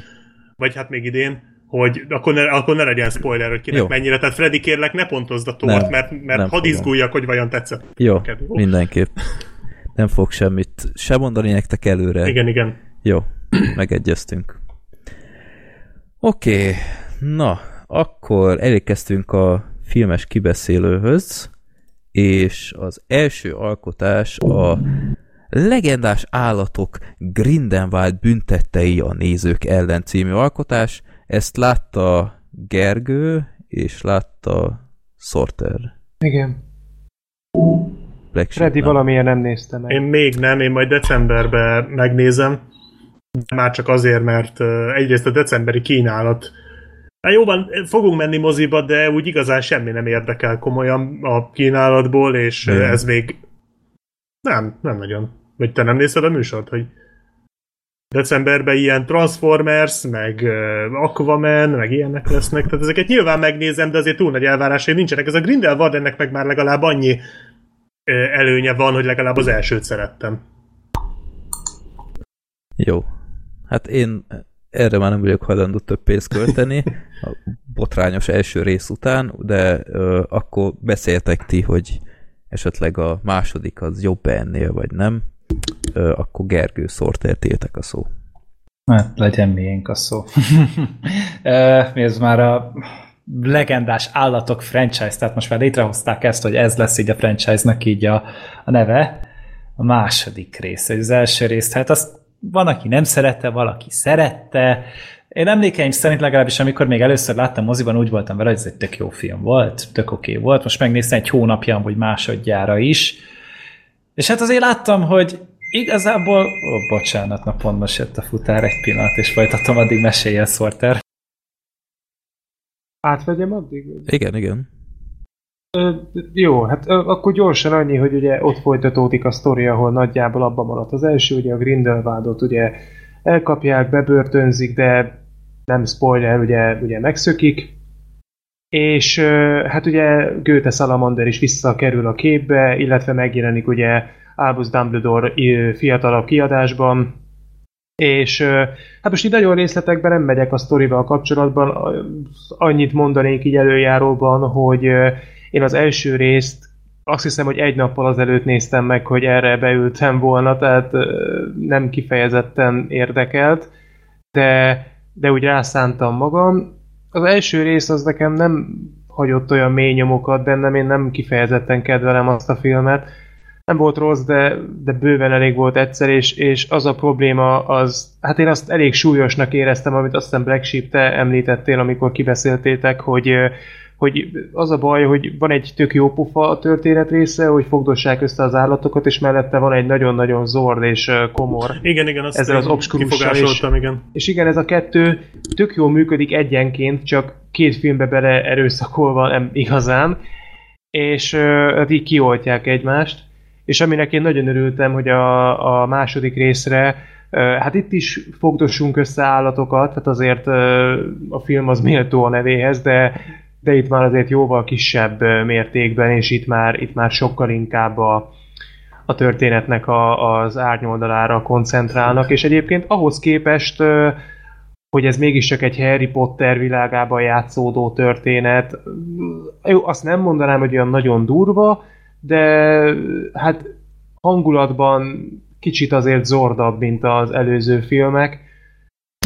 vagy hát még idén, hogy akkor ne, akkor ne legyen spoiler, hogy kinek
Jó.
mennyire. Tehát Freddy kérlek, ne pontozd a tort,
Nem,
mert,
nem
mert hadd
fogom.
izguljak, hogy vajon tetszett.
Jó,
neked. Jó.
mindenképp. Nem fog semmit se mondani nektek előre.
Igen, igen.
Jó, megegyeztünk. Oké, okay. na, akkor elérkeztünk a filmes kibeszélőhöz, és az első alkotás a Legendás állatok Grindelwald büntettei a nézők ellen című alkotás. Ezt látta Gergő, és látta Sorter.
Igen.
Black
Freddy
nem.
valamiért nem nézte meg.
Én még nem, én majd decemberben megnézem. Már csak azért, mert egyrészt a decemberi kínálat Hát jó van, fogunk menni moziba, de úgy igazán semmi nem érdekel komolyan a kínálatból, és
Igen.
ez még nem, nem nagyon. Vagy te nem nézted a műsort, hogy decemberben ilyen Transformers, meg ö, Aquaman, meg ilyenek lesznek, tehát ezeket nyilván megnézem, de azért túl nagy elvárásaim nincsenek. Ez a Grindelwald ennek meg már legalább annyi előnye van, hogy legalább az elsőt szerettem.
Jó. Hát én erre már nem vagyok hajlandó több pénzt költeni, a botrányos első rész után, de ö, akkor beszéltek ti, hogy esetleg a második az jobb ennél, vagy nem. Akkor Gergő szórtértétek a szó.
Hát legyen miénk a szó. (laughs) Ö, ez már a legendás állatok franchise, tehát most már létrehozták ezt, hogy ez lesz így a franchise-nak így a, a neve. A második rész, az első részt, hát azt van, aki nem szerette, valaki szerette. Én emlékeim szerint legalábbis, amikor még először láttam moziban, úgy voltam vele, hogy ez egy tök jó film volt, tök oké okay volt. Most megnéztem egy hónapja, vagy másodjára is. És hát azért láttam, hogy igazából... Ó, bocsánat, na pont most jött a futár egy pillanat, és folytatom, addig mesélje Sorter.
Átvegyem addig?
Igen, igen.
Ö, jó, hát ö, akkor gyorsan annyi, hogy ugye ott folytatódik a sztori, ahol nagyjából abban maradt az első, ugye a Grindelwaldot ugye elkapják, bebörtönzik, de nem spoiler, ugye, ugye megszökik, és ö, hát ugye Goethe Salamander is visszakerül a képbe, illetve megjelenik ugye Albus Dumbledore fiatalabb kiadásban, és hát most így nagyon részletekben nem megyek a sztorival kapcsolatban, annyit mondanék így előjáróban, hogy én az első részt azt hiszem, hogy egy nappal azelőtt néztem meg, hogy erre beültem volna, tehát nem kifejezetten érdekelt, de, de úgy rászántam magam. Az első rész az nekem nem hagyott olyan mély nyomokat bennem, én nem kifejezetten kedvelem azt a filmet. Nem volt rossz, de, de bőven elég volt egyszer, és, és az a probléma az, hát én azt elég súlyosnak éreztem, amit azt hiszem Black Sheep te említettél, amikor kibeszéltétek, hogy hogy az a baj, hogy van egy tök jó pufa a történet része, hogy fogdossák össze az állatokat, és mellette van egy nagyon-nagyon zord és komor.
Igen, igen, azt
Ezzel az obskurussal
kifogásoltam, igen.
És igen, ez a kettő tök jól működik egyenként, csak két filmbe bele erőszakolva nem igazán, és hát így kioltják egymást. És aminek én nagyon örültem, hogy a, a második részre hát itt is fogdossunk össze állatokat, hát azért a film az méltó a nevéhez, de, de itt már azért jóval kisebb mértékben, és itt már, itt már sokkal inkább a, a történetnek a, az árnyoldalára koncentrálnak, és egyébként ahhoz képest, hogy ez mégiscsak egy Harry Potter világában játszódó történet, jó, azt nem mondanám, hogy olyan nagyon durva, de hát hangulatban kicsit azért zordabb, mint az előző filmek.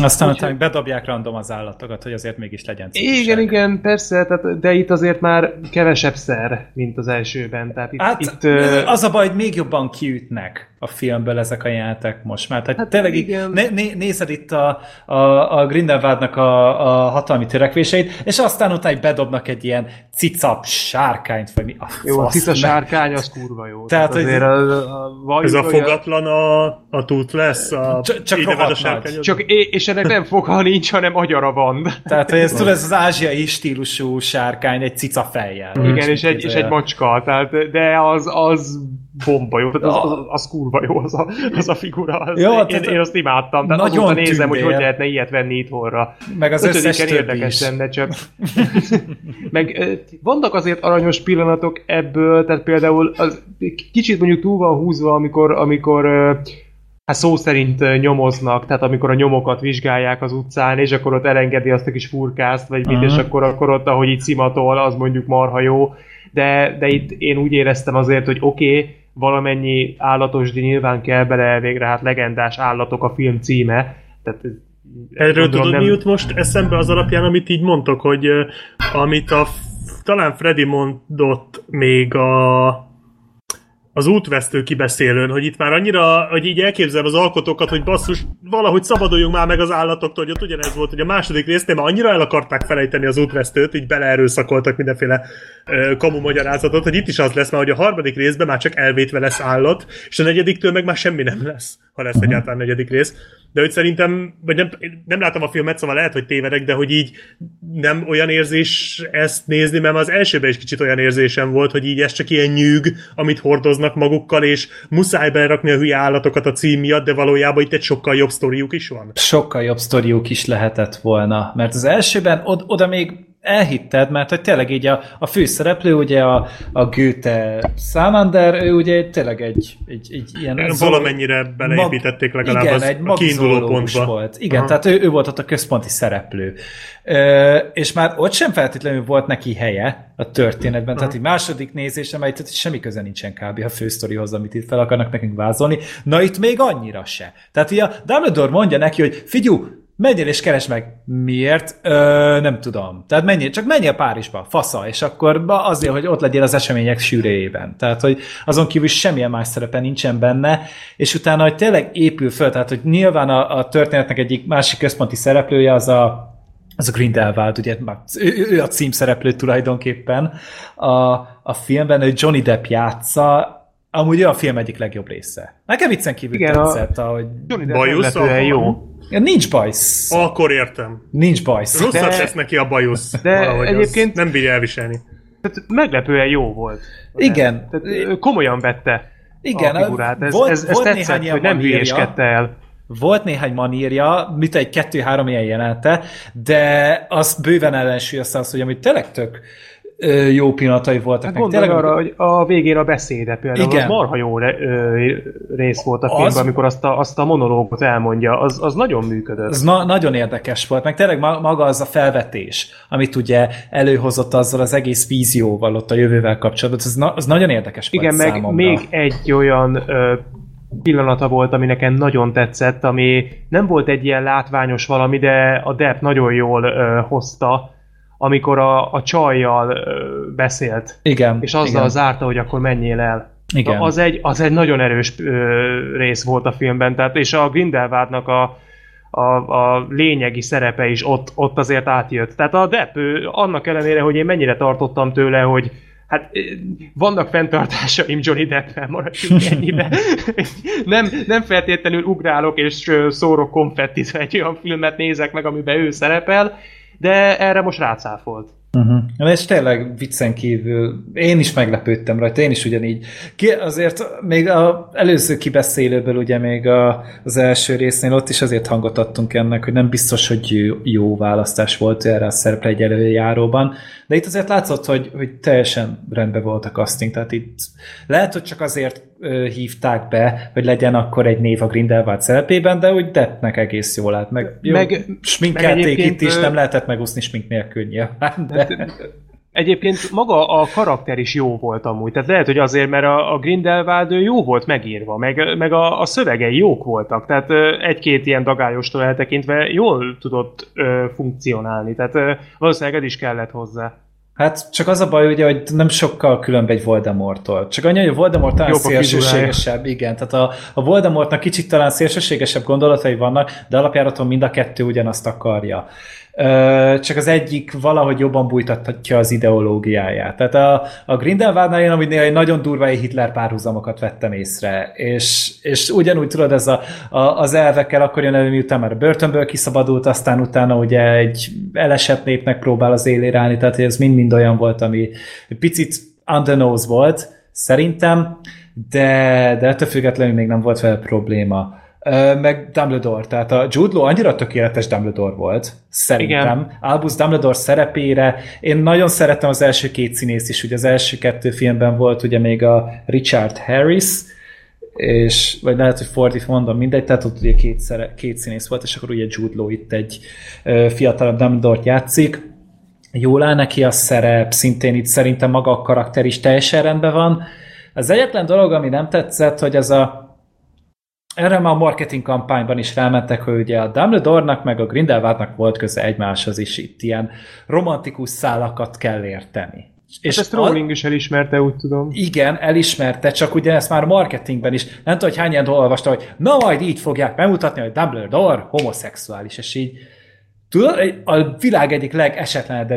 Aztán
Úgyhogy-
utána bedobják random az állatokat, hogy azért mégis legyen
Igen,
cikiság.
igen, persze, tehát, de itt azért már kevesebb szer, mint az elsőben. Tehát itt,
Hát
itt
az a baj, hogy még jobban kiütnek a filmből ezek a játék most már. Tehát
Hát
tényleg így né, né, nézed itt a, a, a Grindelwaldnak a, a hatalmi törekvéseit, és aztán utána bedobnak egy ilyen cicap sárkányt, vagy mi a
jó, a
fasz,
cica
ne-
sárkány az kurva jó.
Tehát,
Tehát,
hogy-
azért a, a, a
Ez a fogatlan a, a tút lesz, a
Csak- csak
a sárkány-.
Csak, és ennek nem foga nincs, hanem agyara van.
Tehát, hogy ez, tudod, ez az ázsiai stílusú sárkány egy cica fejjel.
Igen, és egy, és egy macska, tehát, de az, az bomba jó, tehát az, az, az kurva jó az a, az a figura. Az,
Jó,
én,
tehát
én, azt imádtam, tehát
nagyon
azóta nézem, hogy hogy lehetne ilyet venni itthonra.
Meg az összes
Ötödiken
többi
érdekes lenne, csak... Meg vannak azért aranyos pillanatok ebből, tehát például az, kicsit mondjuk túl van húzva, amikor, amikor hát szó szerint nyomoznak, tehát amikor a nyomokat vizsgálják az utcán, és akkor ott elengedi azt a kis furkászt, vagy mit, és akkor, akkor ott, ahogy így szimatol, az mondjuk marha jó. De, de itt én úgy éreztem azért, hogy oké, okay, valamennyi állatosdi nyilván kell bele végre, hát legendás állatok a film címe. Tehát
Erről tudod, mi jut most eszembe az alapján, amit így mondtok, hogy amit a talán Freddy mondott még a az útvesztő kibeszélőn, hogy itt már annyira, hogy így elképzelem az alkotókat, hogy basszus, valahogy szabaduljunk már meg az állatoktól, hogy ott ugyanez volt, hogy a második résznél már annyira el akarták felejteni az útvesztőt, így beleerőszakoltak mindenféle ö, kamu magyarázatot, hogy itt is az lesz már, hogy a harmadik részben már csak elvétve lesz állat, és a negyediktől meg már semmi nem lesz, ha lesz egyáltalán negyedik rész. De hogy szerintem, vagy nem, nem látom a filmet, szóval lehet, hogy tévedek, de hogy így nem olyan érzés ezt nézni, mert az elsőben is kicsit olyan érzésem volt, hogy így ez csak ilyen nyűg, amit hordoznak magukkal, és muszáj berakni a hülye állatokat a cím miatt, de valójában itt egy sokkal jobb sztoriuk is van.
Sokkal jobb sztoriuk is lehetett volna, mert az elsőben od- oda még elhitted, mert hogy tényleg így a, a főszereplő, ugye a, a Goethe Salamander, ő ugye tényleg egy, egy, egy ilyen...
Valamennyire beleépítették legalább
igen,
az
egy
a kiinduló pontba.
volt. Igen, Aha. tehát ő, ő volt ott a központi szereplő. Ö, és már ott sem feltétlenül volt neki helye a történetben, Aha. tehát egy második nézésem, tehát semmi köze nincsen kb. a fősztorihoz, amit itt fel akarnak nekünk vázolni. Na itt még annyira se. Tehát ugye a Dumbledore mondja neki, hogy figyú, menjél és keresd meg. Miért? Ö, nem tudom. Tehát menjél, csak menjél Párizsba, fasza, és akkor azért, hogy ott legyél az események sűréjében. Tehát, hogy azon kívül semmilyen más szerepe nincsen benne, és utána, hogy tényleg épül föl, tehát, hogy nyilván a, a történetnek egyik másik központi szereplője az a az a Grindelwald, ugye ő, ő a címszereplő tulajdonképpen. A, a filmben ő Johnny Depp játsza, amúgy a film egyik legjobb része. Nekem viccen kívül Igen, tetszett, ahogy...
Johnny Depp jó.
Ja, nincs bajsz.
Akkor értem.
Nincs bajsz.
Rosszat de... tesz neki a bajusz.
De egyébként...
Nem bírja elviselni.
Tehát meglepően jó volt.
Igen.
Tehát komolyan vette
Igen,
a figurát. Ez, volt, ez, ez volt tetszett, hogy nem hülyéskedte el.
Volt néhány manírja, mit egy kettő-három ilyen jelenete, de azt bőven ellensúlyozta azt, hogy amit tényleg tök jó pillanatai voltak.
Hát tényleg, arra, hogy a végén a beszéde például igen. az marha jó rész volt a filmben, az... amikor azt a, azt a monológot elmondja, az, az nagyon működött.
Az na- nagyon érdekes volt, meg tényleg maga az a felvetés, amit ugye előhozott azzal az egész vízióval ott a jövővel kapcsolatban, az, na- az nagyon érdekes volt
Igen, meg
számomra.
még egy olyan ö, pillanata volt, ami nekem nagyon tetszett, ami nem volt egy ilyen látványos valami, de a Depp nagyon jól ö, hozta, amikor a, a csajjal beszélt.
Igen.
És azzal
igen.
zárta, hogy akkor menjél el.
Igen.
Na, az, egy, az egy nagyon erős ö, rész volt a filmben, tehát, és a Grindelwaldnak a, a, a lényegi szerepe is ott, ott azért átjött. Tehát a Depp, ő, annak ellenére, hogy én mennyire tartottam tőle, hogy Hát vannak fenntartásaim Johnny Depp-fel, maradjunk ennyibe. (laughs) nem, nem feltétlenül ugrálok és szórok konfettit, egy olyan filmet nézek meg, amiben ő szerepel, de erre most rácáfolt.
Uh-huh. És tényleg viccen kívül én is meglepődtem rajta, én is ugyanígy. Ki, azért még az előző kibeszélőből ugye még a, az első résznél ott is azért hangot adtunk ennek, hogy nem biztos, hogy jó, választás volt erre a szerepre egy előjáróban, de itt azért látszott, hogy, hogy teljesen rendben volt a casting, tehát itt lehet, hogy csak azért hívták be, hogy legyen akkor egy név a Grindelwald szerepében, de úgy Deppnek egész jól állt. Meg, jó, meg sminkelték meg itt is, nem lehetett megúszni smink nélkül nyilván. De...
Egyébként maga a karakter is jó volt amúgy, tehát lehet, hogy azért, mert a, a Grindelwald jó volt megírva, meg, meg a, a szövegei jók voltak, tehát egy-két ilyen dagályostól eltekintve jól tudott ö, funkcionálni, tehát ö, valószínűleg ez is kellett hozzá.
Hát csak az a baj, ugye, hogy nem sokkal különb egy Voldemorttól. Csak annyi, hogy a Voldemort talán Jobb szélsőségesebb, igen. Tehát a, a Voldemortnak kicsit talán szélsőségesebb gondolatai vannak, de alapjáraton mind a kettő ugyanazt akarja csak az egyik valahogy jobban bújtatja az ideológiáját. Tehát a, a Grindelwaldnál én amit egy nagyon durva Hitler párhuzamokat vettem észre, és, és ugyanúgy tudod, ez a, a, az elvekkel akkor jön elő, miután már a börtönből kiszabadult, aztán utána ugye egy elesett népnek próbál az élére állni, tehát ez mind-mind olyan volt, ami picit on the nose volt, szerintem, de, de ettől függetlenül még nem volt vele probléma meg Dumbledore, tehát a Jude Law annyira tökéletes Dumbledore volt, szerintem. Igen. Albus Dumbledore szerepére, én nagyon szerettem az első két színész is, ugye az első kettő filmben volt ugye még a Richard Harris, és, vagy lehet, hogy fordítva mondom, mindegy, tehát ott ugye két, szere, két színész volt, és akkor ugye Jude Law itt egy fiatalabb Dumbledore-t játszik. Jól áll neki a szerep, szintén itt szerintem maga a karakter is teljesen rendben van. Az egyetlen dolog, ami nem tetszett, hogy ez a erre már a marketing kampányban is felmentek, hogy ugye a Dumbledore-nak meg a Grindelwaldnak volt köze egymáshoz is itt ilyen romantikus szálakat kell érteni.
És ezt Rowling is elismerte, úgy tudom.
Igen, elismerte, csak ugye ezt már marketingben is. Nem tudom, hogy hány ilyen olvasta, hogy na majd így fogják bemutatni, hogy Dumbledore homoszexuális, és így tudod, a világ egyik legesetlenebb,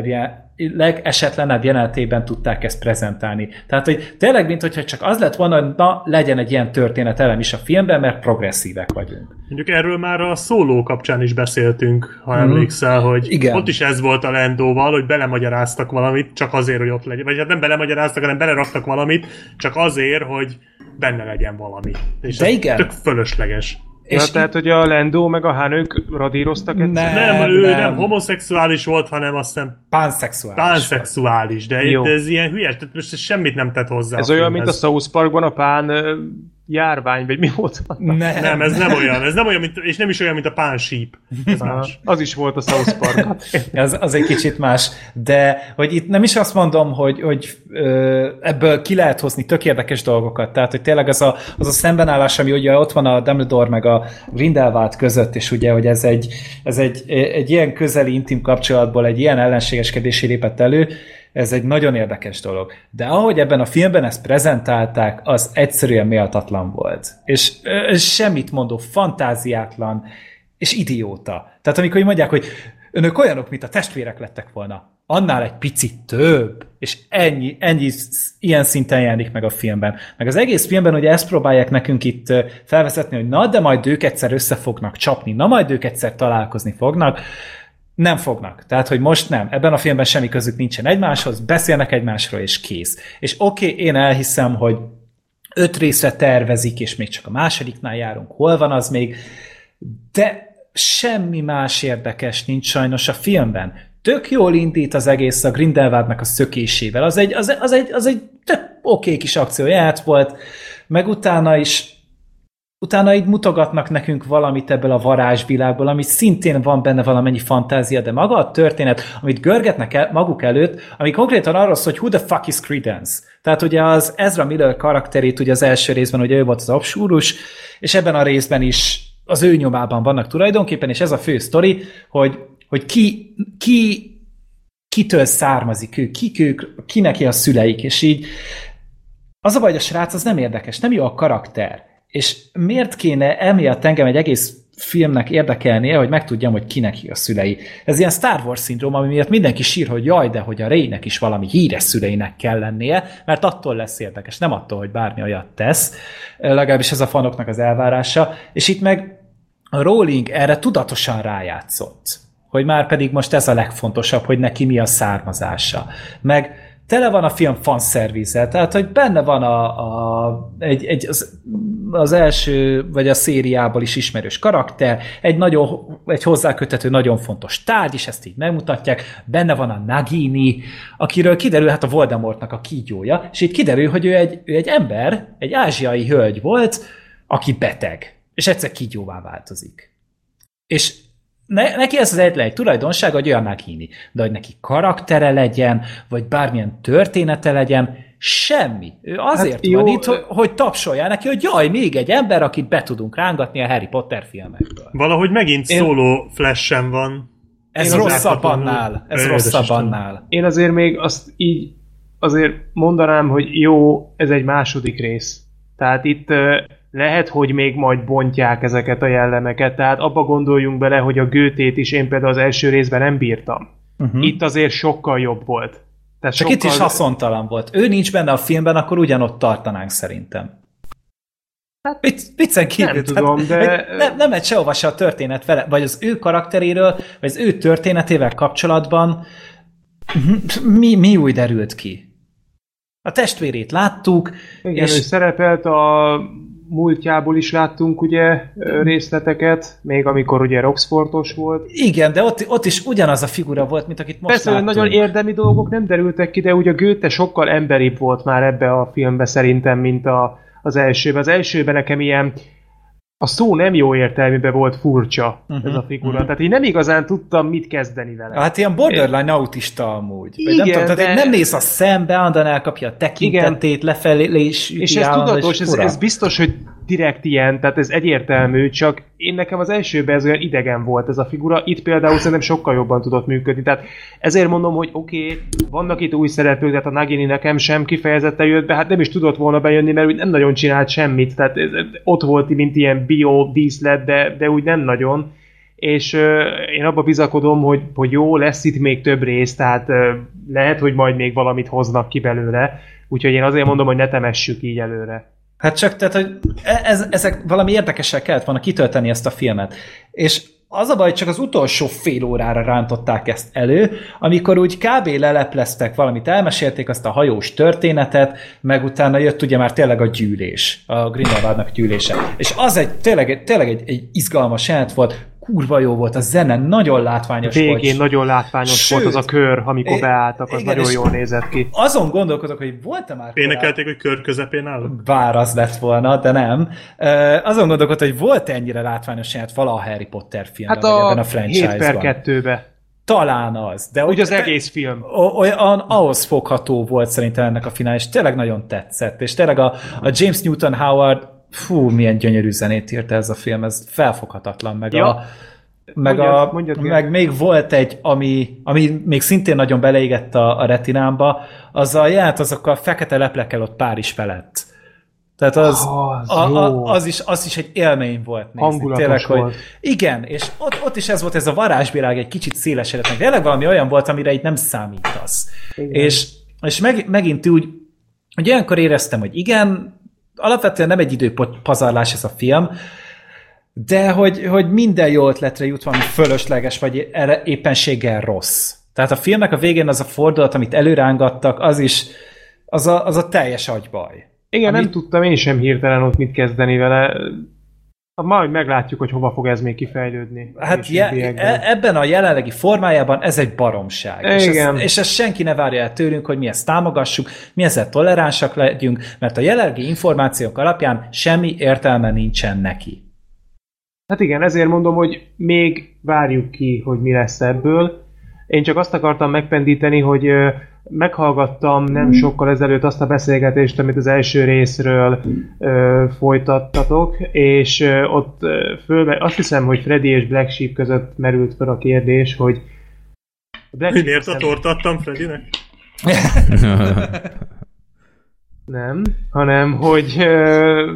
legesetlenebb jelenetében tudták ezt prezentálni. Tehát, hogy tényleg, mint hogyha csak az lett volna, hogy na, legyen egy ilyen történetelem is a filmben, mert progresszívek vagyunk.
Mondjuk erről már a szóló kapcsán is beszéltünk, ha mm. emlékszel, hogy Igen. ott is ez volt a Lendóval, hogy belemagyaráztak valamit, csak azért, hogy ott legyen. Vagy hát nem belemagyaráztak, hanem beleraktak valamit, csak azért, hogy benne legyen valami. És
De igen.
tök fölösleges.
És ja, tehát, hogy a Lendo meg a Han ők radíroztak
egyszer? Nem, nem, ő nem. nem homoszexuális volt, hanem azt hiszem
Pánszexuális.
Pánszexuális, de Jó. itt ez ilyen hülye, tehát most ez semmit nem tett hozzá.
Ez olyan, mint a South Parkban a pán járvány, vagy mi volt?
Nem. nem, ez nem olyan, ez nem olyan, mint, és nem is olyan, mint a pánsíp. Ez más.
Az is volt a South Park. (laughs)
az, az egy kicsit más, de hogy itt nem is azt mondom, hogy, hogy ebből ki lehet hozni tök érdekes dolgokat, tehát hogy tényleg az a, az a szembenállás, ami ugye ott van a Dumbledore meg a Grindelwald között, és ugye, hogy ez egy, ez egy, egy ilyen közeli intim kapcsolatból egy ilyen ellenségeskedési lépett elő, ez egy nagyon érdekes dolog. De ahogy ebben a filmben ezt prezentálták, az egyszerűen méltatlan volt. És, és semmit mondó, fantáziátlan, és idióta. Tehát amikor mondják, hogy önök olyanok, mint a testvérek lettek volna, annál egy picit több, és ennyi, ennyi ilyen szinten jelenik meg a filmben. Meg az egész filmben ugye ezt próbálják nekünk itt felvezetni, hogy na, de majd ők egyszer össze fognak csapni, na majd ők egyszer találkozni fognak, nem fognak. Tehát, hogy most nem. Ebben a filmben semmi közük nincsen egymáshoz, beszélnek egymásról, és kész. És oké, okay, én elhiszem, hogy öt részre tervezik, és még csak a másodiknál járunk, hol van az még, de semmi más érdekes nincs sajnos a filmben. Tök jól indít az egész a Grindelwaldnak a szökésével. Az egy, az, az egy, az egy tök oké okay kis akcióját volt, meg utána is utána így mutogatnak nekünk valamit ebből a varázsvilágból, ami szintén van benne valamennyi fantázia, de maga a történet, amit görgetnek el, maguk előtt, ami konkrétan arról szól, hogy who the fuck is Credence. Tehát ugye az Ezra Miller karakterét ugye az első részben, ugye ő volt az absúrus, és ebben a részben is az ő nyomában vannak tulajdonképpen, és ez a fő sztori, hogy, hogy ki, ki kitől származik ő, kik ők, ki neki a szüleik, és így az a baj, hogy a srác az nem érdekes, nem jó a karakter. És miért kéne emiatt engem egy egész filmnek érdekelnie, hogy megtudjam, hogy kinek a szülei. Ez ilyen Star Wars szindróm, ami miatt mindenki sír, hogy jaj, de hogy a Reynek is valami híres szüleinek kell lennie, mert attól lesz érdekes, nem attól, hogy bármi olyat tesz, legalábbis ez a fanoknak az elvárása, és itt meg a Rowling erre tudatosan rájátszott, hogy már pedig most ez a legfontosabb, hogy neki mi a származása. Meg tele van a film fanszervizel, tehát hogy benne van a, a, egy, egy, az, az első, vagy a szériából is ismerős karakter, egy, nagyon, egy hozzákötető nagyon fontos tárgy, és ezt így megmutatják, benne van a Nagini, akiről kiderül hát a Voldemortnak a kígyója, és itt kiderül, hogy ő egy, ő egy ember, egy ázsiai hölgy volt, aki beteg, és egyszer kígyóvá változik. És ne, neki ez az egyetlen egy tulajdonság, hogy olyan Nagini. De hogy neki karaktere legyen, vagy bármilyen története legyen, semmi. Ő azért hát jó, van itt, hogy, hogy tapsolja neki, hogy jaj, még egy ember, akit be tudunk rángatni a Harry Potter filmekből.
Valahogy megint Én... szóló flash van.
Ez rosszabb annál. Ez rosszabb annál.
Én azért még azt így azért mondanám, hogy jó, ez egy második rész. Tehát itt lehet, hogy még majd bontják ezeket a jellemeket, tehát abba gondoljunk bele, hogy a gőtét is én például az első részben nem bírtam. Uh-huh. Itt azért sokkal jobb volt.
Tehát Csak sokkal... itt is haszontalan volt. Ő nincs benne a filmben, akkor ugyanott tartanánk szerintem. Hát, Viccen kívül.
Nem tudom, de...
Nem, nem egy sehova se a történet vele, vagy az ő karakteréről, vagy az ő történetével kapcsolatban mi, mi új derült ki? A testvérét láttuk.
Igen, és... ő szerepelt a múltjából is láttunk ugye részleteket, még amikor ugye Roxfortos volt.
Igen, de ott, ott is ugyanaz a figura volt, mint akit most
Persze, láttunk. nagyon érdemi dolgok nem derültek ki, de ugye Goethe sokkal emberibb volt már ebbe a filmbe szerintem, mint a, az elsőben. Az elsőben nekem ilyen a szó nem jó értelműben volt furcsa uh-huh, ez a figura. Uh-huh. Tehát én nem igazán tudtam mit kezdeni vele.
Hát ilyen borderline autista amúgy. Igen, nem, tudom, tehát de... nem néz a szembe, andan elkapja a tekintetét, lefelé és
És ez tudatos, ez, ez biztos, hogy direkt ilyen, tehát ez egyértelmű, csak én nekem az elsőben ez olyan idegen volt ez a figura, itt például szerintem sokkal jobban tudott működni, tehát ezért mondom, hogy oké, okay, vannak itt új szereplők, tehát a Nagini nekem sem kifejezetten jött be, hát nem is tudott volna bejönni, mert úgy nem nagyon csinált semmit, tehát ott volt, mint ilyen bio díszlet, de, de úgy nem nagyon, és én abba bizakodom, hogy, hogy jó, lesz itt még több rész, tehát lehet, hogy majd még valamit hoznak ki belőle, úgyhogy én azért mondom, hogy ne temessük így előre.
Hát csak, tehát, hogy e- ez, ezek valami érdekesek kellett volna kitölteni ezt a filmet. És az a baj, csak az utolsó fél órára rántották ezt elő, amikor úgy kb. lelepleztek valamit, elmesélték azt a hajós történetet, meg utána jött ugye már tényleg a gyűlés, a Grindelwaldnak gyűlése. És az egy tényleg, tényleg egy, egy izgalmas jelent volt, kurva jó volt, a zene nagyon látványos
Végén
volt.
Végén nagyon látványos Sőt, volt az a kör, amikor é, beálltak, az igen, nagyon jól nézett ki.
Azon gondolkodok, hogy volt-e már
Énekelték, hogy kör közepén áll?
Bár az lett volna, de nem. Azon gondolkodok, hogy volt ennyire látványos jelent vala a Harry Potter filmben, hát a, ebben a franchise-ban.
7 per 2-be.
Talán az. De
úgy az egész film.
Olyan ahhoz fogható volt szerintem ennek a finál, és tényleg nagyon tetszett. És tényleg a, a James Newton Howard fú, milyen gyönyörű zenét írta ez a film, ez felfoghatatlan, meg ja. a meg, mondjad, a, mondjad, meg még volt egy, ami, ami még szintén nagyon beleégett a, a retinámba, az a jelent azokkal a fekete leplekkel ott Párizs felett. Tehát az, oh, az, a, a, az, is, az is egy élmény volt
nézni. Hangulatos Tényleg, volt. Hogy,
igen, és ott, ott is ez volt, ez a varázsvilág egy kicsit szélesedett meg. Tényleg valami olyan volt, amire itt nem számítasz. Igen. És, és meg, megint úgy, hogy olyankor éreztem, hogy igen, alapvetően nem egy időpazarlás ez a film, de hogy, hogy minden jó ötletre jut valami fölösleges, vagy éppenséggel rossz. Tehát a filmnek a végén az a fordulat, amit előrángattak, az is az a, az a teljes agybaj.
Igen, amit... nem tudtam én sem hirtelen ott mit kezdeni vele. Majd meglátjuk, hogy hova fog ez még kifejlődni.
Hát je, e, ebben a jelenlegi formájában ez egy baromság. Igen. És, ez, és ezt senki ne várja el tőlünk, hogy mi ezt támogassuk, mi ezzel toleránsak legyünk, mert a jelenlegi információk alapján semmi értelme nincsen neki.
Hát igen, ezért mondom, hogy még várjuk ki, hogy mi lesz ebből. Én csak azt akartam megpendíteni, hogy meghallgattam nem sokkal ezelőtt azt a beszélgetést, amit az első részről ö, folytattatok, és ö, ott ö, fölve, azt hiszem, hogy Freddy és Black Sheep között merült fel a kérdés, hogy
Black Miért a torta adtam Freddynek? (laughs)
nem, hanem hogy ö,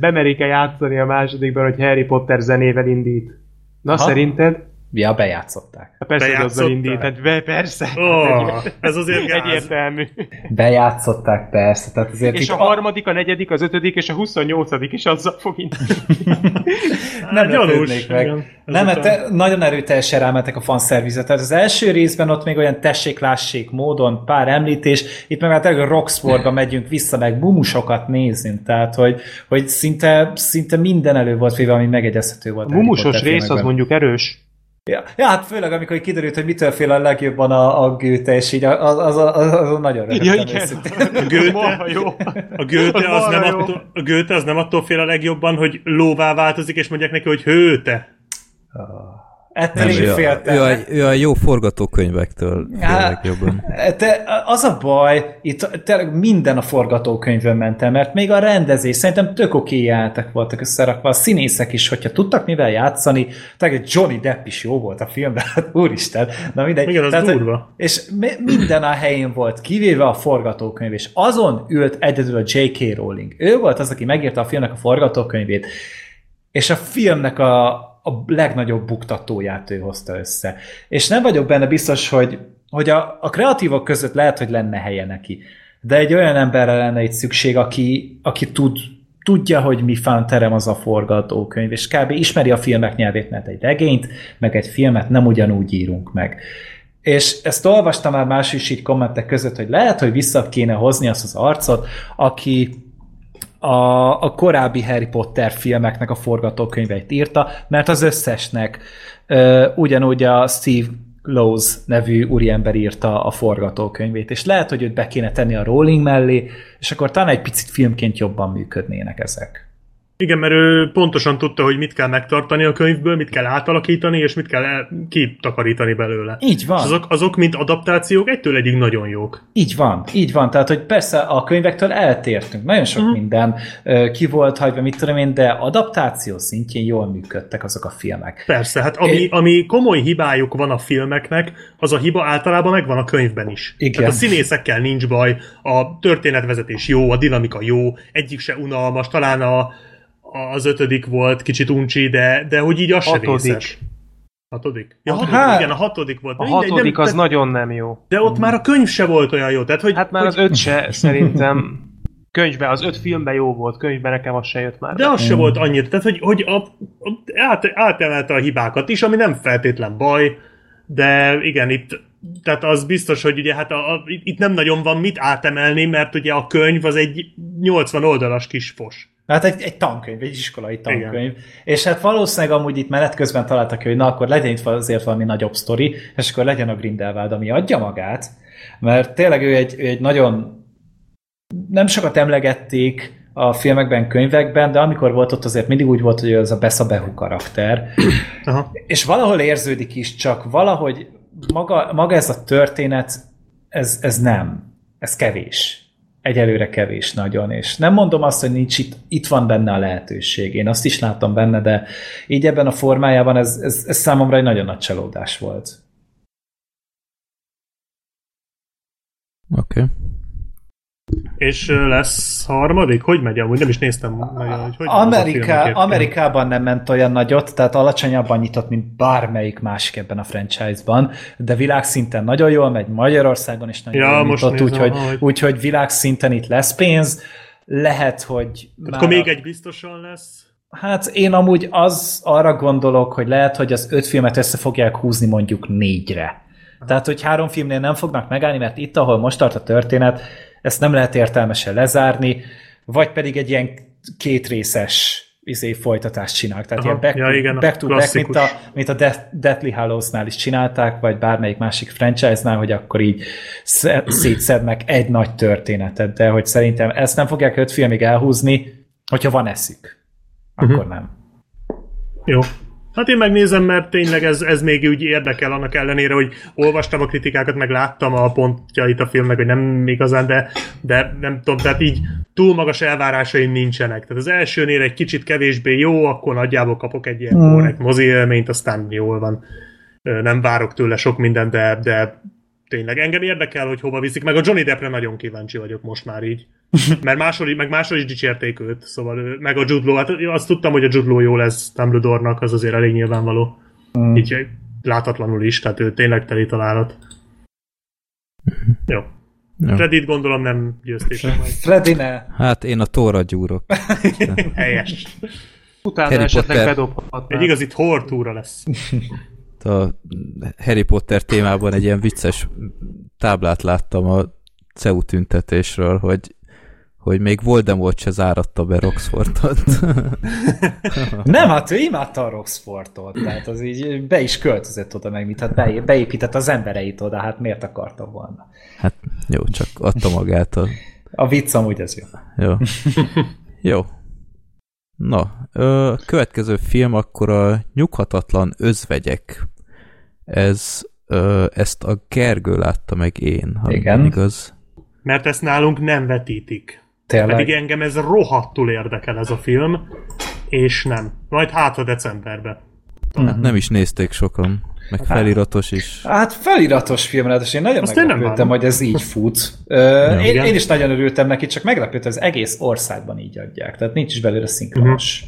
bemerik-e játszani a másodikban, hogy Harry Potter zenével indít. Na, Aha. szerinted?
Ja, bejátszották.
Hát persze, hogy azzal indít, hát be, persze.
Oh, ez azért gáz. (laughs)
Egyértelmű.
Bejátszották, persze. Tehát azért
és a harmadik, a negyedik, az ötödik és a huszonnyolcadik is azzal fog indítani. (laughs)
nem gyanús. meg. Igen, nem, mert te, nagyon erőteljesen rámentek a fanszervizet. Tehát az első részben ott még olyan tessék-lássék módon pár említés, itt meg már a Roxfordba megyünk vissza, meg mumusokat nézünk, tehát hogy, hogy szinte, szinte minden elő volt véve, ami megegyezhető volt.
A mumusos rész az mondjuk erős.
Ja, ja, hát főleg amikor kiderült, hogy mitől fél a legjobban a, a gőte, és így az, az, az, az nagyon
röhögtem. Ja, igen.
A gőte, jó. a, gőte az, az nem attól, a gőte az nem attól fél a legjobban, hogy lóvá változik, és mondják neki, hogy hőte.
Oh. Ettől én féltem.
Ő a, ő a jó forgatókönyvektől félek jobban.
Te, az a baj, itt tényleg minden a forgatókönyvön mentem, mert még a rendezés, szerintem tök oké jelentek voltak összerakva, a színészek is, hogyha tudtak mivel játszani, tehát Johnny Depp is jó volt a filmben, (laughs) hát úristen, na mindegy.
Igen, az tehát, durva.
És minden a helyén volt, kivéve a forgatókönyv, és azon ült egyedül a J.K. Rowling. Ő volt az, aki megírta a filmnek a forgatókönyvét, és a filmnek a, a legnagyobb buktatóját ő hozta össze. És nem vagyok benne biztos, hogy, hogy a, a kreatívok között lehet, hogy lenne helye neki. De egy olyan emberre lenne itt szükség, aki, aki tud, tudja, hogy mi terem az a forgatókönyv, és kb. ismeri a filmek nyelvét, mert egy regényt, meg egy filmet nem ugyanúgy írunk meg. És ezt olvastam már más is így kommentek között, hogy lehet, hogy vissza kéne hozni azt az arcot, aki a, a korábbi Harry Potter filmeknek a forgatókönyveit írta, mert az összesnek ö, ugyanúgy a Steve Lowe's nevű úriember írta a forgatókönyvét, és lehet, hogy őt be kéne tenni a Rowling mellé, és akkor talán egy picit filmként jobban működnének ezek.
Igen, mert ő pontosan tudta, hogy mit kell megtartani a könyvből, mit kell átalakítani, és mit kell el- kitakarítani belőle.
Így van.
És azok, azok, mint adaptációk, egytől egyig nagyon jók.
Így van, így van. Tehát, hogy persze a könyvektől eltértünk. Nagyon sok uh-huh. minden ö, ki volt hagyva, mit tudom én, de adaptáció szintjén jól működtek azok a filmek.
Persze, hát ami,
É-
ami komoly hibájuk van a filmeknek, az a hiba általában megvan a könyvben is.
Igen.
Tehát a színészekkel nincs baj, a történetvezetés jó, a dinamika jó, egyik se unalmas, talán a, az ötödik volt kicsit uncsi, de, de hogy így az se
Hatodik.
vészes. Hatodik? Ja, hatodik,
Hát-
igen, a hatodik volt.
A
Mindegy,
hatodik
nem,
az
tehát-
nagyon nem jó.
De ott már a könyv se volt olyan jó. Tehát, hogy,
Hát már
hogy,
az öt se szerintem könyvben, az öt filmben jó volt, könyvben nekem az se jött már.
De az se volt annyira, tehát hogy, hogy a, a, át, átemelte a hibákat is, ami nem feltétlen baj, de igen, itt tehát az biztos, hogy ugye hát a, a, itt nem nagyon van mit átemelni, mert ugye a könyv az egy 80 oldalas kis fos.
Hát egy, egy tankönyv, egy iskolai tankönyv. Igen. És hát valószínűleg amúgy itt menet közben találtak hogy na akkor legyen itt azért valami nagyobb sztori, és akkor legyen a Grindelwald, ami adja magát, mert tényleg ő egy, ő egy nagyon nem sokat emlegették a filmekben, könyvekben, de amikor volt ott azért mindig úgy volt, hogy az a Besabehu karakter.
Aha.
És valahol érződik is, csak valahogy maga, maga ez a történet, ez, ez nem. Ez kevés. Egyelőre kevés nagyon, és nem mondom azt, hogy nincs itt, itt van benne a lehetőség. Én azt is láttam benne, de így ebben a formájában ez, ez, ez számomra egy nagyon nagy csalódás volt.
Oké. Okay.
És lesz harmadik? Hogy megy amúgy? Nem is néztem nagyon, hogy hogy a filmek
Amerikában nem ment olyan nagyot, tehát alacsonyabban nyitott, mint bármelyik másik ebben a franchise-ban, de világszinten nagyon jól megy, Magyarországon is nagyon
Ja,
jól nyitott, úgyhogy,
ahogy-
úgyhogy világszinten itt lesz pénz, lehet, hogy
Tehát Akkor még egy biztosan lesz.
Hát én amúgy az arra gondolok, hogy lehet, hogy az öt filmet össze fogják húzni mondjuk négyre. Tehát, hogy három filmnél nem fognak megállni, mert itt, ahol most tart a történet, ezt nem lehet értelmesen lezárni, vagy pedig egy ilyen kétrészes izé, folytatást csinálnak. Tehát
Aha,
ilyen back,
ja, igen,
back to back, mint a, mint a Death, Deathly Hallows-nál is csinálták, vagy bármelyik másik franchise-nál, hogy akkor így sze- szétszednek egy nagy történetet, de hogy szerintem ezt nem fogják öt filmig elhúzni, hogyha van eszük. Akkor
Mhm.
nem.
Jó. Hát én megnézem, mert tényleg ez, ez még úgy érdekel annak ellenére, hogy olvastam a kritikákat, meg láttam a pontjait a filmnek, hogy nem igazán, de, de nem tudom, tehát így túl magas elvárásaim nincsenek. Tehát az elsőnél egy kicsit kevésbé jó, akkor nagyjából kapok egy ilyen
Hmm.
korrekt mozi élményt, aztán jól van. Nem várok tőle sok mindent, de, de tényleg engem érdekel, hogy hova viszik, meg a Johnny Deppre nagyon kíváncsi vagyok most már így. (laughs) Mert máshol, meg máshol is dicsérték őt, szóval meg a Jude Law, hát azt tudtam, hogy a Jude Law jó lesz Dumbledore-nak, az azért elég nyilvánvaló.
Mm.
Így látatlanul is, tehát ő tényleg teli találat. Jó.
Jó.
Fredit gondolom nem győzték meg.
Freddy ne.
Hát én a tóra gyúrok. (laughs)
Helyes.
Utána
Harry
esetleg
Potter.
bedobhatnám.
Egy igazi Thor túra lesz. (laughs)
A Harry Potter témában egy ilyen vicces táblát láttam a CEU tüntetésről, hogy hogy még Voldemort se záratta be Roxfortot. (laughs)
Nem, hát ő imádta a Roxfortot, tehát az így be is költözött oda meg, mit hát be, beépített az embereit oda, hát miért akarta volna?
hát jó, csak adta magát a...
A vicc amúgy ez jó.
Jó. (laughs) Jó. Na, ö, következő film akkor a Nyughatatlan özvegyek. Ez, ö, ezt a Gergő látta meg én, ha
Igen.
igaz.
Mert ezt nálunk nem vetítik.
Tényleg.
Pedig engem ez rohadtul érdekel ez a film, és nem. Majd hát a decemberben.
Hát nem is nézték sokan, meg feliratos is.
Hát feliratos film, ráadásul én nagyon
Azt én nem
meglepődtem,
várom.
hogy ez így fut. Ö, én, én is nagyon örültem neki, csak meglepődtem, hogy az egész országban így adják, tehát nincs is belőle szinkronos.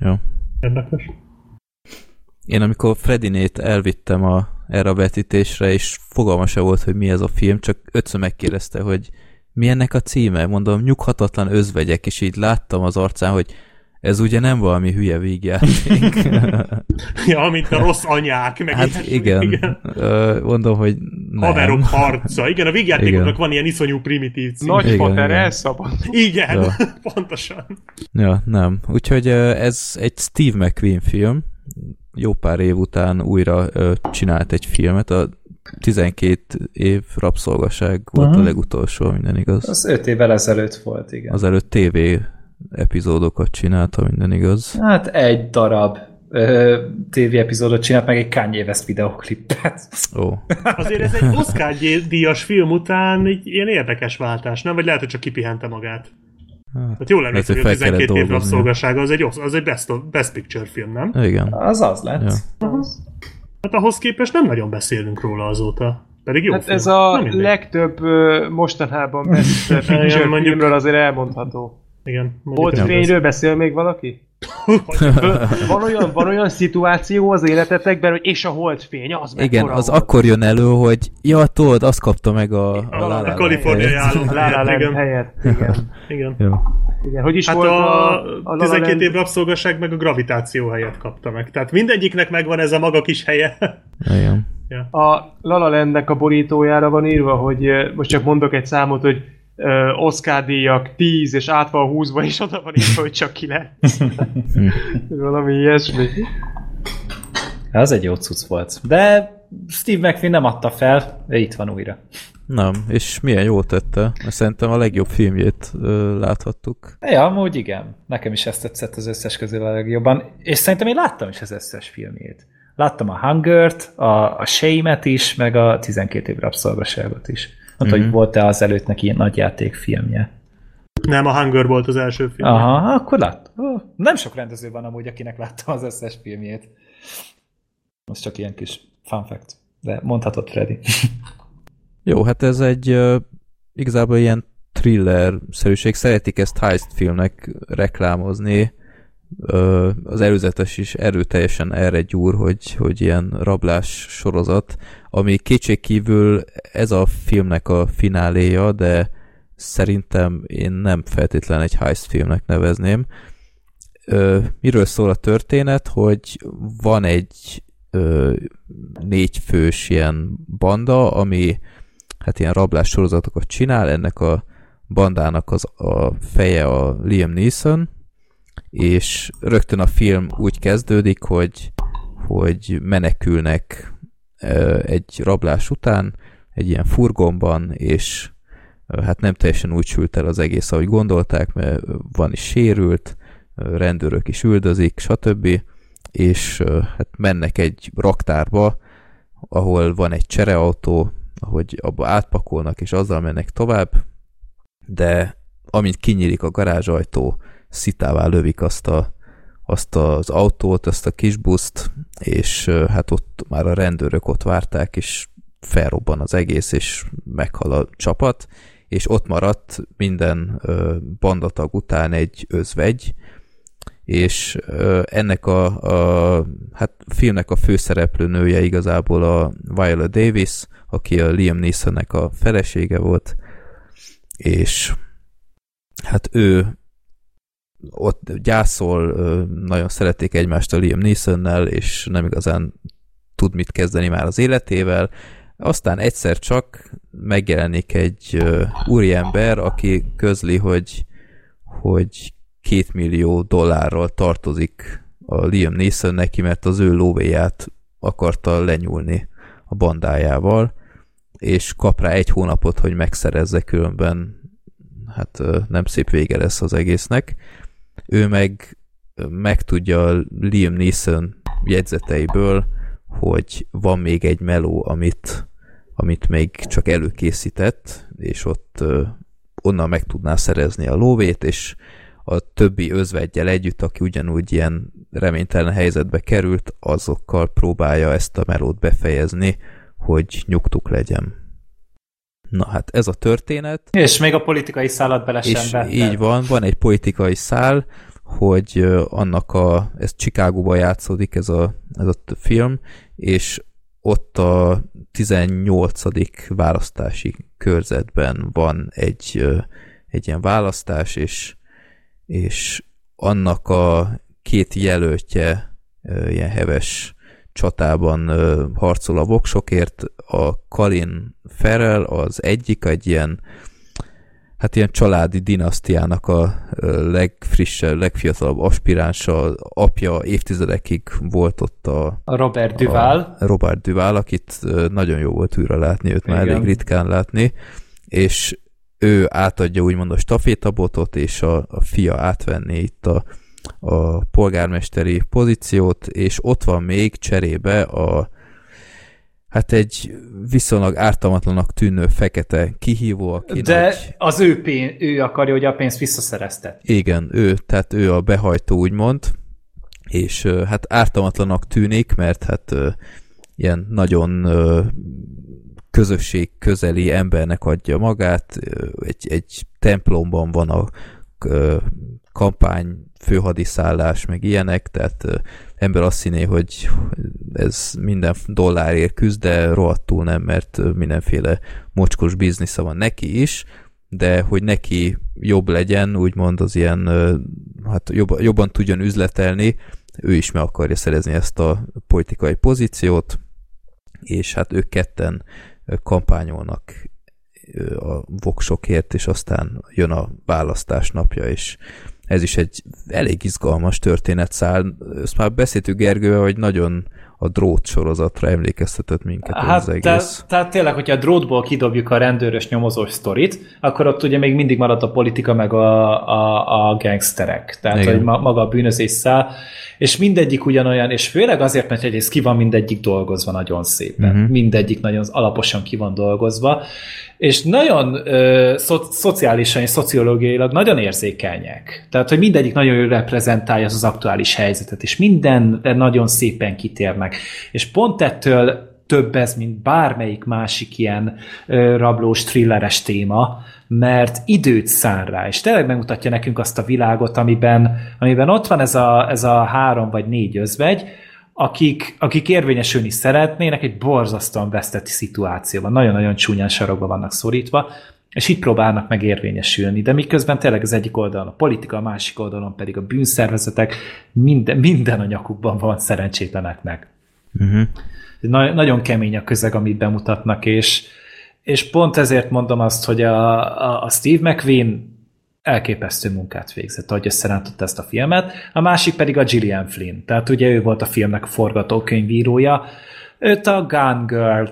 Jó.
Érdekes.
Én amikor Fredinét elvittem a, erre a vetítésre, és fogalma se volt, hogy mi ez a film, csak ötször megkérdezte, hogy mi ennek a címe? Mondom, nyughatatlan özvegyek, és így láttam az arcán, hogy ez ugye nem valami hülye vígjáték. (laughs)
Ja, mint a rossz anyák. Meg
hát
ilyesmi.
igen,
igen.
Ö, mondom, hogy nem.
Haverok harca. Igen, a vígjátékoknak
Igen.
van ilyen iszonyú primitív cím.
Nagy
Igen,
Potter
igen.
elszabad.
Igen,
Ja. (laughs)
pontosan.
Ja, nem. Úgyhogy ez egy Steve McQueen film. Jó pár év után újra ö, csinált egy filmet. A 12 év rabszolgaság volt
Aha.
a legutolsó, minden igaz.
Az öt évvel ezelőtt volt, igen.
Az előtt TV epizódokat csinálta, minden igaz.
Hát egy darab TV epizódot csinált, meg egy Kanye West videoklipet.
Ó, (laughs)
Azért ez egy Oscar díjas film után egy ilyen érdekes váltás, nem? Vagy lehet, hogy csak kipihente magát. Hát jól emlékszem, hogy a
hogy kellett
12 év rabszolgasága az egy, az egy best, of, best Picture film, nem?
igen.
Az az lett.
Ja.
Hát ahhoz képest nem nagyon beszélünk róla azóta. Pedig jó
Hát
film.
ez a legtöbb mostanában best (laughs) picture
mondjuk-
filmről azért elmondható.
Igen.
Volt fényről beszél még valaki? Van olyan, van olyan szituáció az életetekben, hogy és a holdfény, az
Igen,
mekkora
az
volt.
akkor jön elő, hogy ja, tudod, azt kapta meg a, a,
A, a kaliforniai
helyet.
álom.
La La Land
igen.
helyett. (laughs) Igen.
igen.
Jó.
igen. Hogy is
Hát
volt
a,
a, a La La
12
Land-
év rabszolgaság meg a gravitáció helyet kapta meg. Tehát mindegyiknek megvan ez a maga kis helye.
Igen.
A La La Landnek a borítójára van írva, hogy most csak mondok egy számot, hogy ö, Oscar díjak 10, és át van húzva, és oda van írva, hogy csak 9. (laughs) Valami ilyesmi.
Az egy jó cucc volt. De Steve McQueen nem adta fel, de itt van újra.
Nem, és milyen jól tette, mert szerintem a legjobb filmjét ö, láthattuk.
Ja, amúgy igen. Nekem is ezt tetszett az összes közül a legjobban. És szerintem én láttam is az összes filmjét. Láttam a Hunger-t, a, a Shame-et is, meg a 12 év rabszolgaságot is. Mm-hmm. hogy volt-e az előtt neki nagy játékfilmje.
Nem, a Hunger volt az első film.
Aha, akkor lát. Nem sok rendező van amúgy, akinek láttam az összes filmjét. Az csak ilyen kis fun fact. De mondhatod, Freddy.
Jó, hát ez egy uh, igazából ilyen thriller-szerűség. Szeretik ezt heist filmnek reklámozni. Az előzetes is erőteljesen erre gyúr, hogy, hogy ilyen rablás sorozat, ami kétségkívül ez a filmnek a fináléja, de szerintem én nem feltétlen egy heist filmnek nevezném. Miről szól a történet, hogy van egy ö, négy fős ilyen banda, ami hát ilyen rablás sorozatokat csinál, ennek a bandának az a feje a Liam Neeson, és rögtön a film úgy kezdődik, hogy, hogy menekülnek egy rablás után egy ilyen furgonban, és hát nem teljesen úgy sült el az egész, ahogy gondolták, mert van is sérült, rendőrök is üldözik, stb. És hát mennek egy raktárba, ahol van egy csereautó, ahogy abba átpakolnak, és azzal mennek tovább, de amint kinyílik a garázsajtó, szitává lövik azt, a, azt az autót, azt a kis buszt, és hát ott már a rendőrök ott várták, és felrobban az egész, és meghal a csapat, és ott maradt minden bandatag után egy özvegy, és ennek a, a hát filmnek a főszereplő nője igazából a Viola Davis, aki a Liam Neesonnek a felesége volt, és hát ő ott gyászol, nagyon szerették egymást a Liam Neesonnel, és nem igazán tud mit kezdeni már az életével. Aztán egyszer csak megjelenik egy úriember, aki közli, hogy, hogy két millió dollárral tartozik a Liam Neeson neki, mert az ő lóvéját akarta lenyúlni a bandájával, és kap rá egy hónapot, hogy megszerezze, különben hát nem szép vége lesz az egésznek. Ő meg megtudja Liam Neeson jegyzeteiből, hogy van még egy meló, amit, amit még csak előkészített, és ott onnan meg tudná szerezni a lóvét, és a többi özvegyel együtt, aki ugyanúgy ilyen reménytelen helyzetbe került, azokkal próbálja ezt a melót befejezni, hogy nyugtuk legyen. Na hát ez a történet,
És még a politikai szállat bele sem
és így van, van egy politikai szál, hogy annak a, ez Chicagóban játszódik ez a, ez a film, és ott a 18. választási körzetben van egy, egy ilyen választás, és, és annak a két jelöltje ilyen heves csatában harcol a voksokért. A Colin Farrell az egyik, egy ilyen hát ilyen családi dinasztiának a legfrissebb, legfiatalabb aspiránsa, apja évtizedekig volt ott a,
Robert Duval.
a Robert Duval, akit nagyon jó volt újra látni, őt már
Igen.
elég ritkán látni, és ő átadja úgymond a stafétabotot, és a, a fia átvenné itt a, a polgármesteri pozíciót, és ott van még cserébe a hát egy viszonylag ártalmatlanak tűnő fekete kihívó, aki
De
nagy...
az ő, pén, ő akarja, hogy a pénzt visszaszereztet.
Igen, ő, tehát ő a behajtó úgymond, és hát ártalmatlanak tűnik, mert hát ilyen nagyon közösség közeli embernek adja magát, egy, egy templomban van a kampány főhadiszállás, meg ilyenek, tehát ember azt hinné, hogy ez minden dollárért küzd, de rohadtul nem, mert mindenféle mocskos biznisza van neki is, de hogy neki jobb legyen, úgymond az ilyen, hát jobb, jobban tudjon üzletelni, ő is meg akarja szerezni ezt a politikai pozíciót, és hát ők ketten kampányolnak a voksokért, és aztán jön a választás napja, és ez is egy elég izgalmas történetszál. Ezt már beszéltük Gergővel, hogy nagyon a drót sorozatra emlékeztetett minket hát, az egész.
Te, tehát tényleg, hogyha a drótból kidobjuk a rendőrös nyomozós sztorit, akkor ott ugye még mindig maradt a politika meg a, a, a gangsterek. Tehát, Igen. hogy ma, maga a bűnözés száll, és mindegyik ugyanolyan, és főleg azért, mert egyrészt ki van mindegyik dolgozva nagyon szépen. Uh-huh. Mindegyik nagyon alaposan ki van dolgozva, és nagyon ö, szo- szociálisan és szociológiailag nagyon érzékenyek. Tehát, hogy mindegyik nagyon jól reprezentálja az, az aktuális helyzetet, és minden nagyon szépen kitérnek. És pont ettől több ez, mint bármelyik másik ilyen ö, rablós, thrilleres téma, mert időt szán rá, és tényleg megmutatja nekünk azt a világot, amiben, amiben ott van ez a, ez a három vagy négy özvegy, akik, akik érvényesülni szeretnének egy borzasztóan vesztett szituációban, nagyon-nagyon csúnyán sarokba vannak szorítva, és itt próbálnak meg érvényesülni, de miközben tényleg az egyik oldalon a politika, a másik oldalon pedig a bűnszervezetek, minden, minden a nyakukban van szerencsétleneknek. Uh-huh. Na, nagyon kemény a közeg, amit bemutatnak, és, és pont ezért mondom azt, hogy a, a, Steve McQueen elképesztő munkát végzett, ahogy összerántotta ezt a filmet, a másik pedig a Gillian Flynn, tehát ugye ő volt a filmnek a forgatókönyvírója, őt a Gun Girl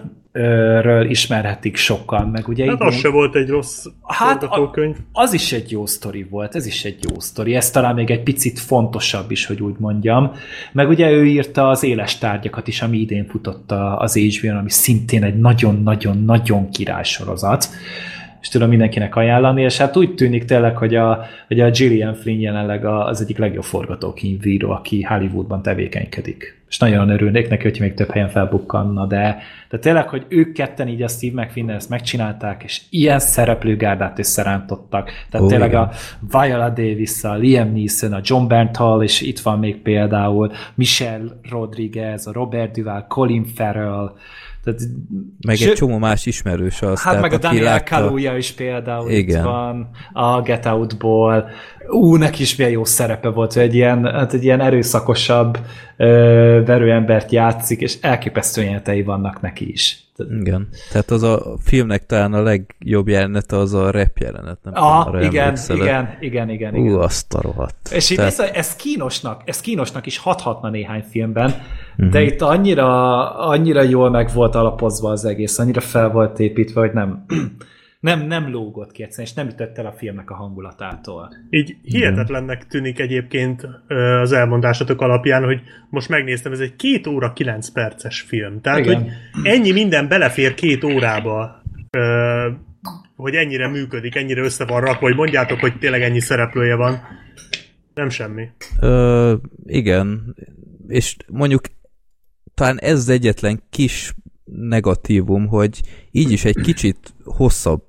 ről ismerhetik sokan, meg ugye...
Hát az se volt egy rossz hát forgatókönyv.
A, az is egy jó sztori volt, ez is egy jó sztori, ez talán még egy picit fontosabb is, hogy úgy mondjam. Meg ugye ő írta az éles tárgyakat is, ami idén futott az hbo ami szintén egy nagyon-nagyon-nagyon királysorozat. sorozat és tudom mindenkinek ajánlani, és hát úgy tűnik tényleg, hogy a, hogy a Gillian Flynn jelenleg az egyik legjobb forgatókönyvíró, aki Hollywoodban tevékenykedik. És nagyon örülnék neki, hogy még több helyen felbukkanna, de, de tényleg, hogy ők ketten így a Steve McQueen ezt megcsinálták, és ilyen szereplőgárdát összerántottak. Tehát oh, tényleg igen. a Viola Davis, a Liam Neeson, a John Bernthal, és itt van még például Michelle Rodriguez, a Robert Duval, Colin Farrell,
tehát, meg egy csomó más ismerős az.
Hát meg a Daniel látta... Kaluuya is például Igen. itt van, a Get Out-ból. Ú, neki is milyen jó szerepe volt, hogy egy ilyen, hát egy ilyen erőszakosabb ö, verőembert játszik, és elképesztő jelenetei vannak neki is.
Igen. Tehát az a filmnek talán a legjobb jelenete az a rap jelenet. Nem
ah, tudom, igen, igen, igen, igen, igen.
Ú, azt a rohadt.
És Tehát... ez, ez, kínosnak, ez kínosnak is hathatna néhány filmben, uh-huh. de itt annyira, annyira jól meg volt alapozva az egész, annyira fel volt építve, hogy nem (clears throat) nem, nem lógott ki egyszerűen, és nem ütött el a filmnek a hangulatától.
Így hihetetlennek tűnik egyébként az elmondásatok alapján, hogy most megnéztem, ez egy két óra kilenc perces film. Tehát, Igen. hogy ennyi minden belefér két órába, hogy ennyire működik, ennyire össze van rakva, hogy mondjátok, hogy tényleg ennyi szereplője van. Nem semmi.
Ö, igen, és mondjuk talán ez az egyetlen kis negatívum, hogy így is egy kicsit hosszabb,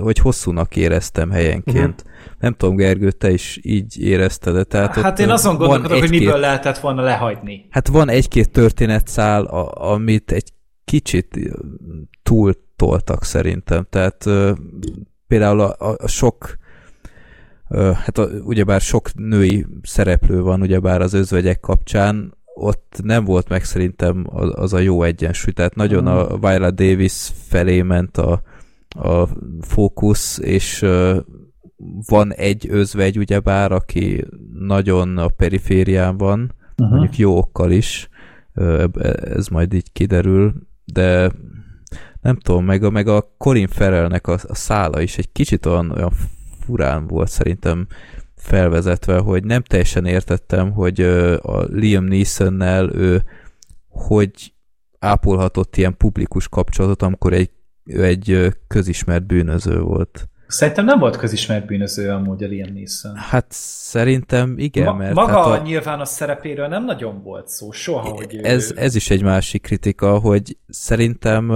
hogy hosszúnak éreztem helyenként. Uh-huh. Nem tudom, Gergő, te is így érezted de Tehát
hát én azon gondolkodok, hogy miből lehetett volna lehagyni.
Hát van egy-két történetszál, amit egy kicsit túl toltak szerintem. Tehát például a, a sok hát a, ugyebár sok női szereplő van ugyebár az özvegyek kapcsán, ott nem volt meg szerintem az, a jó egyensúly, tehát nagyon a hmm. Viola Davis felé ment a, a fókusz, és van egy özvegy ugyebár, aki nagyon a periférián van, uh-huh. mondjuk jó okkal is, uh, ez majd így kiderül, de nem tudom, meg a, meg a Colin Farrellnek a, a szála is egy kicsit olyan, olyan furán volt szerintem felvezetve, hogy nem teljesen értettem, hogy a Liam Neeson-nel ő hogy ápolhatott ilyen publikus kapcsolatot, amikor egy, egy közismert bűnöző volt.
Szerintem nem volt közismert bűnöző amúgy a Liam Neeson.
Hát szerintem igen, Ma, mert...
Maga
hát
a nyilvános szerepéről nem nagyon volt szó, soha, hogy
ez, ő... ez is egy másik kritika, hogy szerintem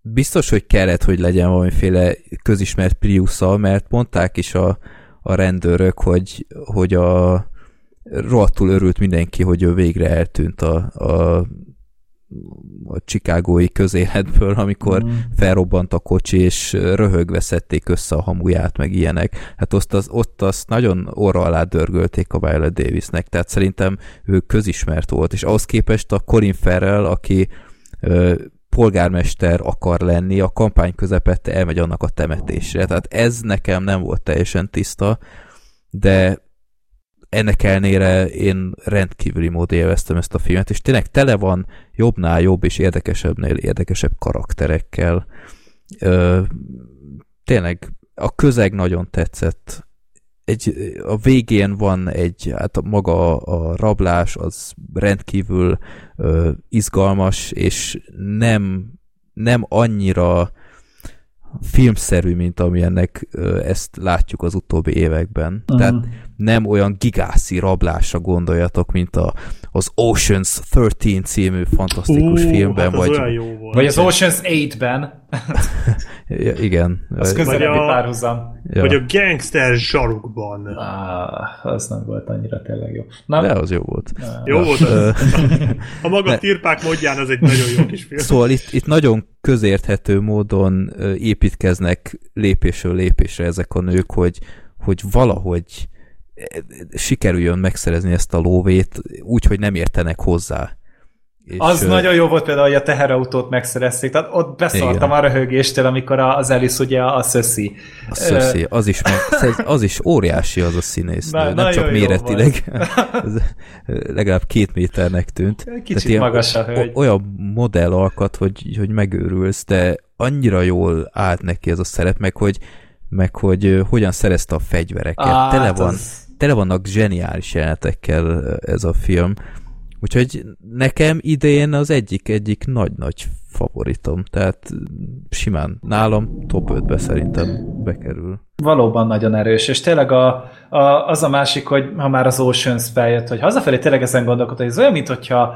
biztos, hogy kellett, hogy legyen valamiféle közismert prius mert mondták is a, a rendőrök, hogy, hogy a rohadtul örült mindenki, hogy ő végre eltűnt a, a a csikágói közéletből, amikor mm. felrobbant a kocsi, és röhögve szedték össze a hamuját, meg ilyenek. Hát ott, az, ott azt nagyon orra alá dörgölték a Violet Davisnek, tehát szerintem ő közismert volt, és ahhoz képest a Colin Farrell, aki ö, polgármester akar lenni, a kampány közepette elmegy annak a temetésre. Tehát ez nekem nem volt teljesen tiszta, de ennek ellenére én rendkívüli módon élveztem ezt a filmet, és tényleg tele van jobbnál jobb és érdekesebbnél érdekesebb karakterekkel. Ö, tényleg a közeg nagyon tetszett. Egy, a végén van egy, hát maga a rablás az rendkívül izgalmas, és nem, nem annyira filmszerű, mint amilyennek ezt látjuk az utóbbi években. Uh-huh. Tehát nem olyan gigászi rablásra gondoljatok, mint a, az Oceans 13 című fantasztikus uh, filmben,
hát
vagy,
vagy az Oceans 8-ben.
ja, igen.
Az közelebbi párhuzam.
Ja. Vagy a Gangster zsarukban.
Ah, az nem volt annyira tényleg jó.
Na, De az jó volt.
Jó volt az. (laughs) a maga ne. tirpák módján az egy nagyon jó kis film.
Szóval itt, itt nagyon közérthető módon építkeznek lépésről lépésre ezek a nők, hogy, hogy valahogy sikerüljön megszerezni ezt a lóvét, úgy, hogy nem értenek hozzá.
És az ö... nagyon jó volt például, hogy a teherautót megszerezték, tehát ott beszartam a röhögéstől, amikor az Alice ugye a szöszi.
A szöszi, az is, meg, (laughs) az is óriási az a színész, Na, nem csak méretileg, (laughs) ez legalább két méternek tűnt.
Kicsit magas a hölgy.
Olyan modell alkat, hogy, hogy megőrülsz, de annyira jól állt neki ez a szerep, meg hogy meg hogy hogyan szerezte a fegyvereket. Ah, tele, van, az... tele vannak zseniális jelenetekkel ez a film. Úgyhogy nekem idén az egyik egyik nagy-nagy favoritom, tehát simán nálam top 5-be szerintem bekerül.
Valóban nagyon erős, és tényleg a, a, az a másik, hogy ha már az Oceans feljött, hogy hazafelé tényleg ezen gondolkodott, hogy ez olyan, mint hogyha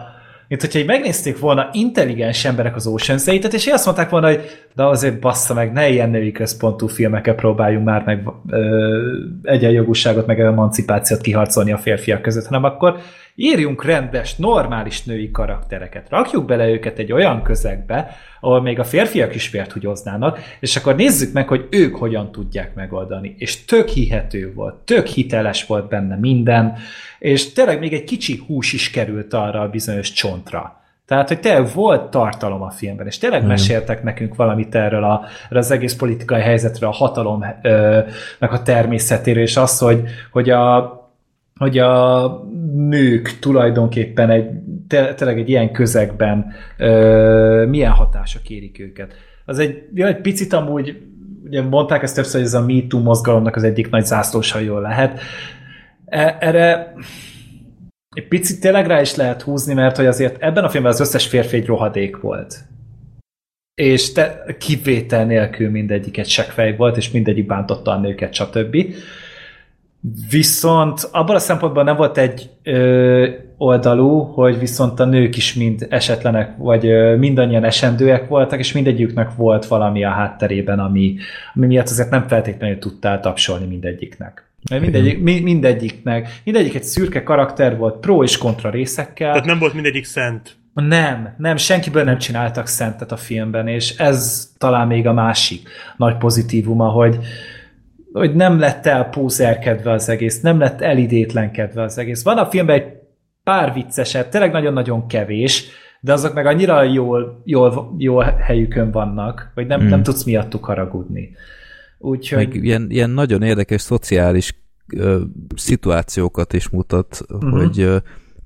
mint hogyha így megnézték volna intelligens emberek az oceans és azt mondták volna, hogy de azért bassza meg, ne ilyen női központú filmeket próbáljunk már meg ö, egyenjogúságot, meg emancipációt kiharcolni a férfiak között, hanem akkor írjunk rendes, normális női karaktereket, rakjuk bele őket egy olyan közegbe, ahol még a férfiak is vért húgyoznának, és akkor nézzük meg, hogy ők hogyan tudják megoldani. És tök hihető volt, tök hiteles volt benne minden, és tényleg még egy kicsi hús is került arra a bizonyos csontra. Tehát, hogy tényleg volt tartalom a filmben, és tényleg mm. meséltek nekünk valamit erről, a, az egész politikai helyzetről, a hatalomnak a természetéről, és az, hogy, hogy a, hogy a nők tulajdonképpen egy, tényleg egy ilyen közegben ö, milyen hatások érik őket. Az egy, ja, egy picit amúgy, ugye mondták ezt többször, hogy ez a MeToo mozgalomnak az egyik nagy jól lehet. E, erre egy picit tényleg rá is lehet húzni, mert hogy azért ebben a filmben az összes férfi egy rohadék volt. És te, kivétel nélkül mindegyiket seggfej volt, és mindegyik bántotta a nőket, stb. Viszont abban a szempontból nem volt egy ö, oldalú, hogy viszont a nők is mind esetlenek, vagy ö, mindannyian esendőek voltak, és mindegyiknek volt valami a hátterében, ami, ami miatt azért nem feltétlenül tudtál tapsolni mindegyiknek. Mert mindegyik, mi, mindegyiknek, mindegyik egy szürke karakter volt, pro és kontra részekkel.
Tehát nem volt mindegyik szent.
Nem, nem, senkiből nem csináltak szentet a filmben, és ez talán még a másik nagy pozitívuma, hogy, hogy nem lett elpózerkedve az egész, nem lett elidétlenkedve az egész. Van a filmben egy pár vicceset, tényleg nagyon-nagyon kevés, de azok meg annyira jól, jól, jól helyükön vannak, hogy nem, mm. nem tudsz miattuk haragudni.
Úgyhogy... Meg ilyen, ilyen nagyon érdekes szociális ö, szituációkat is mutat, uh-huh. hogy ö,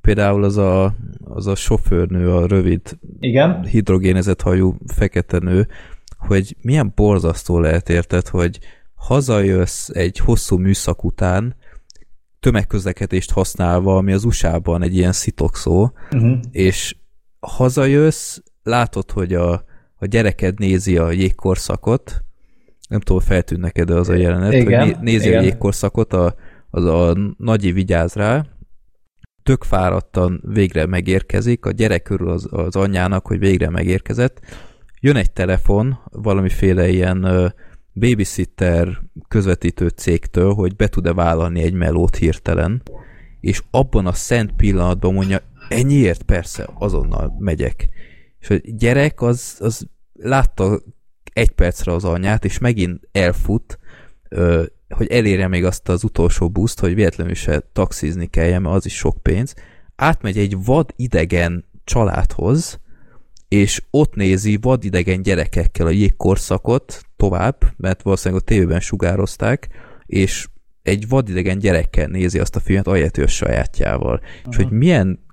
például az a, az a sofőrnő, a rövid
Igen.
hidrogénezett hajú fekete nő, hogy milyen borzasztó lehet érted, hogy hazajössz egy hosszú műszak után, tömegközlekedést használva, ami az USA-ban egy ilyen szitokszó, uh-huh. és hazajössz, látod, hogy a, a gyereked nézi a jégkorszakot, nem tudom, feltűnt neked az a jelenet, igen, hogy nézi igen. a jégkorszakot, a, az a nagyi vigyáz rá, tök fáradtan végre megérkezik, a gyerek körül az, az anyjának, hogy végre megérkezett, jön egy telefon, valamiféle ilyen babysitter közvetítő cégtől, hogy be tud-e vállalni egy melót hirtelen, és abban a szent pillanatban mondja, ennyiért persze, azonnal megyek. És a gyerek az, az látta egy percre az anyát, és megint elfut, hogy elérje még azt az utolsó buszt, hogy véletlenül se taxizni kelljen, mert az is sok pénz, átmegy egy vad idegen családhoz, és ott nézi vadidegen gyerekekkel a jégkorszakot tovább, mert valószínűleg a tévében sugározták, és egy vadidegen gyerekkel nézi azt a filmet, ahelyett, a sajátjával. Uh-huh. És hogy milyen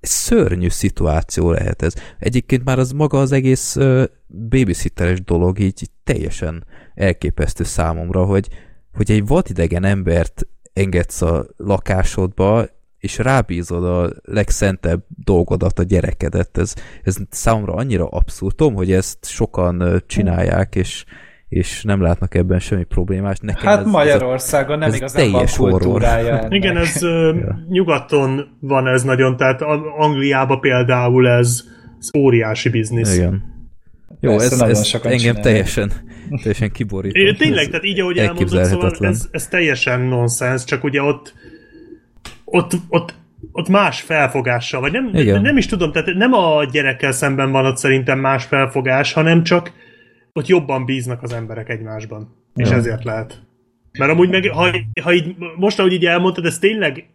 szörnyű szituáció lehet ez. Egyébként már az maga az egész uh, babysitteres dolog így, így teljesen elképesztő számomra, hogy, hogy egy vadidegen embert engedsz a lakásodba, és rábízod a legszentebb dolgodat, a gyerekedet. Ez, ez számomra annyira abszurd. Tudom, hogy ezt sokan csinálják, és, és nem látnak ebben semmi problémát.
Nekem hát ez, Magyarországon ez nem igazán van kultúrája (laughs) ennek.
Igen, ez ja. nyugaton van ez nagyon, tehát Angliában például ez, ez óriási biznisz.
Igen. Jó, ez, ez engem csinálják. teljesen, teljesen kiborít.
Tényleg, tehát így, ahogy elmondod, szóval ez, ez teljesen nonsens, csak ugye ott ott, ott, ott más felfogással, vagy nem, Igen. nem is tudom, tehát nem a gyerekkel szemben van ott szerintem más felfogás, hanem csak ott jobban bíznak az emberek egymásban. És ja. ezért lehet. Mert amúgy meg, ha, ha így, most ahogy így elmondtad, ez tényleg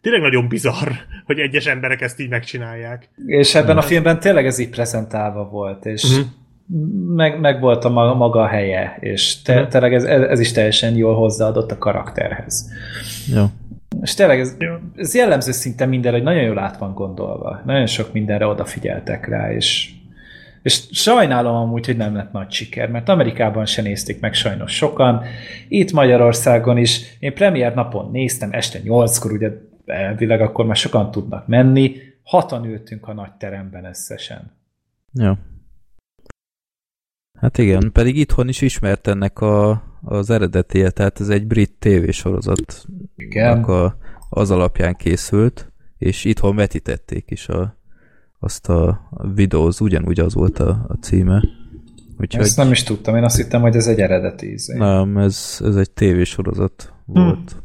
tényleg nagyon bizarr, hogy egyes emberek ezt így megcsinálják.
És ebben a filmben tényleg ez így prezentálva volt, és uh-huh. meg, meg volt a maga, maga a helye, és te, uh-huh. tényleg ez, ez is teljesen jól hozzáadott a karakterhez.
Ja.
És tényleg ez, ez jellemző szinte mindenre, hogy nagyon jól át van gondolva. Nagyon sok mindenre odafigyeltek rá, és, és sajnálom amúgy, hogy nem lett nagy siker, mert Amerikában se nézték meg sajnos sokan. Itt Magyarországon is, én premier napon néztem, este nyolckor, ugye elvileg akkor már sokan tudnak menni, hatan ültünk a nagy teremben összesen.
Ja. Hát igen, pedig itthon is ismert ennek a, az eredetie, tehát ez egy brit tévésorozat. Igen. A, az alapján készült, és itthon vetítették is a, azt a, videóz, ugyanúgy az volt a, a címe.
Úgyhogy... Ezt nem is tudtam, én azt hittem, hogy ez egy eredeti
ízé. Nem, ez, ez egy tévésorozat volt. Hm.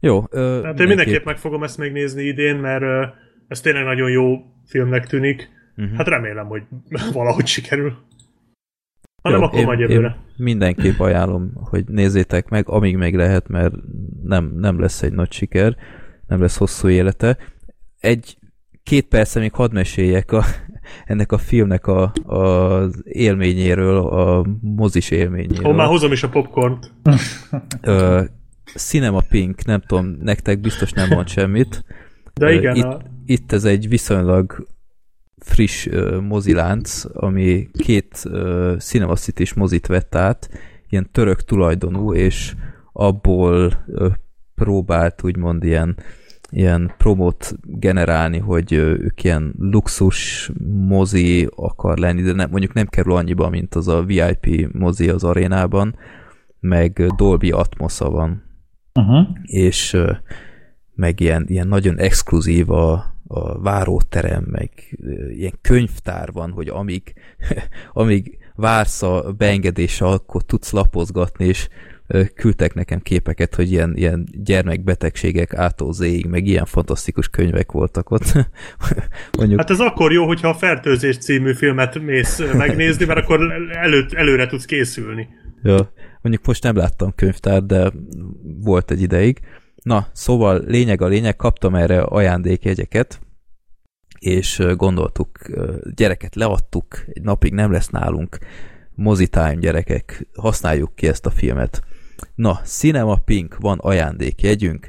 Jó.
Ö, hát én mindenképp meg fogom ezt még nézni idén, mert ö, ez tényleg nagyon jó filmnek tűnik. Uh-huh. Hát remélem, hogy (laughs) valahogy sikerül. Ha nem, akkor én, majd jövőre. Én
mindenképp ajánlom, hogy nézzétek meg, amíg még lehet, mert nem, nem lesz egy nagy siker, nem lesz hosszú élete. Egy két persze még hadd meséljek a, (laughs) ennek a filmnek a, a, az élményéről, a mozis élményéről.
Ó, már hozom is a popcornt.
Ö, Cinema Pink, nem tudom, nektek biztos nem mond semmit.
De igen.
Itt, a... itt ez egy viszonylag friss uh, mozilánc, ami két uh, Cinema city mozit vett át, ilyen török tulajdonú, és abból uh, próbált úgymond ilyen, ilyen promót generálni, hogy uh, ők ilyen luxus mozi akar lenni, de ne, mondjuk nem kerül annyiba, mint az a VIP mozi az arénában, meg Dolby Atmosza van. Uh-huh. És uh, meg ilyen, ilyen nagyon exkluzív a, a váróterem, meg ilyen könyvtár van, hogy amíg, (laughs) amíg vársz a beengedése, akkor tudsz lapozgatni, és küldtek nekem képeket, hogy ilyen, ilyen gyermekbetegségek ától zéig, meg ilyen fantasztikus könyvek voltak ott. (laughs)
Mondjuk... Hát ez akkor jó, hogyha a Fertőzés című filmet mész megnézni, mert akkor előtt, előre tudsz készülni.
Ja, mondjuk most nem láttam könyvtár, de volt egy ideig. Na, szóval lényeg a lényeg, kaptam erre ajándékjegyeket, és gondoltuk, gyereket leadtuk, egy napig nem lesz nálunk mozitime gyerekek, használjuk ki ezt a filmet. Na, Cinema Pink van ajándékjegyünk,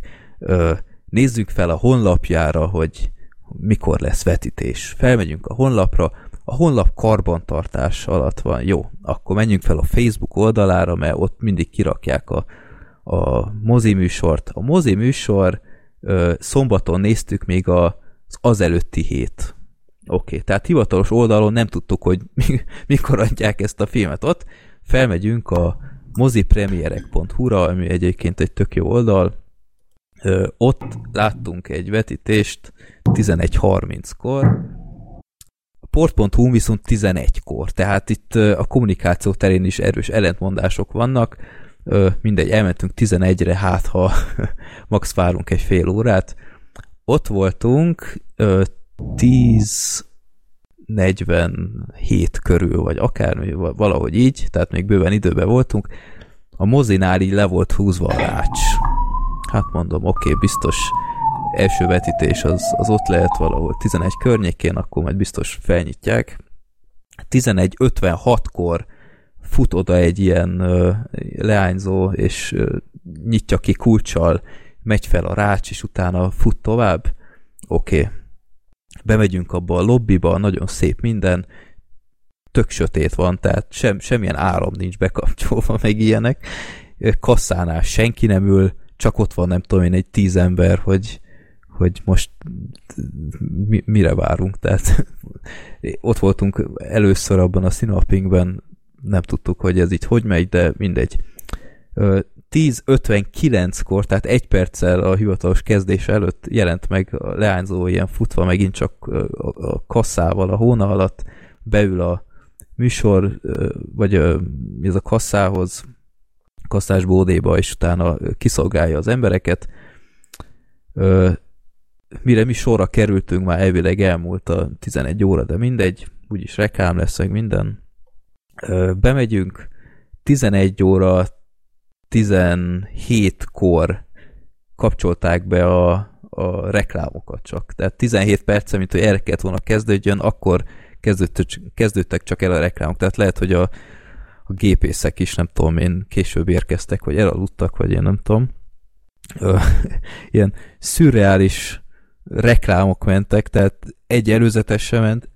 nézzük fel a honlapjára, hogy mikor lesz vetítés. Felmegyünk a honlapra, a honlap karbantartás alatt van. Jó, akkor menjünk fel a Facebook oldalára, mert ott mindig kirakják a, a mozi műsort. A mozi műsor ö, szombaton néztük még a, az azelőtti hét. Oké, okay, tehát hivatalos oldalon nem tudtuk, hogy (laughs) mikor adják ezt a filmet ott. Felmegyünk a mozipremierek.hu-ra, ami egyébként egy tök jó oldal. Ö, ott láttunk egy vetítést 11.30-kor, a port.hu viszont 11-kor, tehát itt a kommunikáció terén is erős ellentmondások vannak. Ö, mindegy, elmentünk 11-re, hát ha (laughs) max várunk egy fél órát. Ott voltunk ö, 10 47 körül, vagy akármi, valahogy így, tehát még bőven időben voltunk, a mozinál így le volt húzva a rács. Hát mondom, oké, okay, biztos első vetítés az, az ott lehet valahol 11 környékén, akkor majd biztos felnyitják. 11.56-kor fut oda egy ilyen leányzó, és nyitja ki kulcsal, megy fel a rács, és utána fut tovább. Oké, okay bemegyünk abba a lobbiba, nagyon szép minden, tök sötét van, tehát sem, semmilyen áram nincs bekapcsolva, (laughs) meg ilyenek. Kasszánál senki nem ül, csak ott van nem tudom én egy tíz ember, hogy, hogy most mi, mire várunk, tehát (laughs) ott voltunk először abban a Sinopingben, nem tudtuk, hogy ez így hogy megy, de mindegy. 10.59-kor, tehát egy perccel a hivatalos kezdés előtt jelent meg a leányzó ilyen futva megint csak a kasszával a hóna alatt, beül a műsor, vagy ez a kasszához, kasszás bódéba, és utána kiszolgálja az embereket. Mire mi sorra kerültünk, már elvileg elmúlt a 11 óra, de mindegy, úgyis reklám lesz, meg minden. Bemegyünk, 11 óra 17-kor kapcsolták be a, a reklámokat csak. Tehát 17 perc, mint hogy erre kellett volna kezdődjön, akkor kezdődtek, csak el a reklámok. Tehát lehet, hogy a, a gépészek is, nem tudom én, később érkeztek, vagy elaludtak, vagy én nem tudom. (laughs) Ilyen szürreális reklámok mentek, tehát egy előzetes sem ment,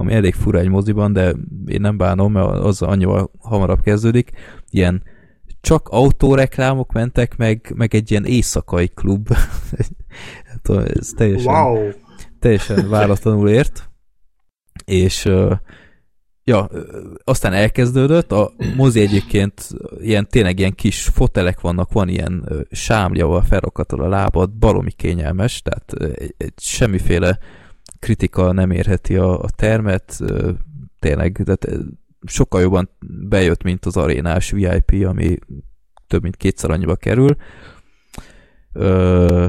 ami elég fura egy moziban, de én nem bánom, mert az annyival hamarabb kezdődik. Ilyen csak autóreklámok mentek, meg, meg egy ilyen éjszakai klub. (laughs) hát, ez teljesen, wow. teljesen váratlanul ért. És ja, aztán elkezdődött, a mozi egyébként ilyen, tényleg ilyen kis fotelek vannak, van ilyen sámlya, felrakatol a lábad, balomi kényelmes, tehát egy, egy semmiféle kritika nem érheti a, a termet, tényleg, tehát sokkal jobban bejött, mint az arénás VIP, ami több mint kétszer annyiba kerül. Ö,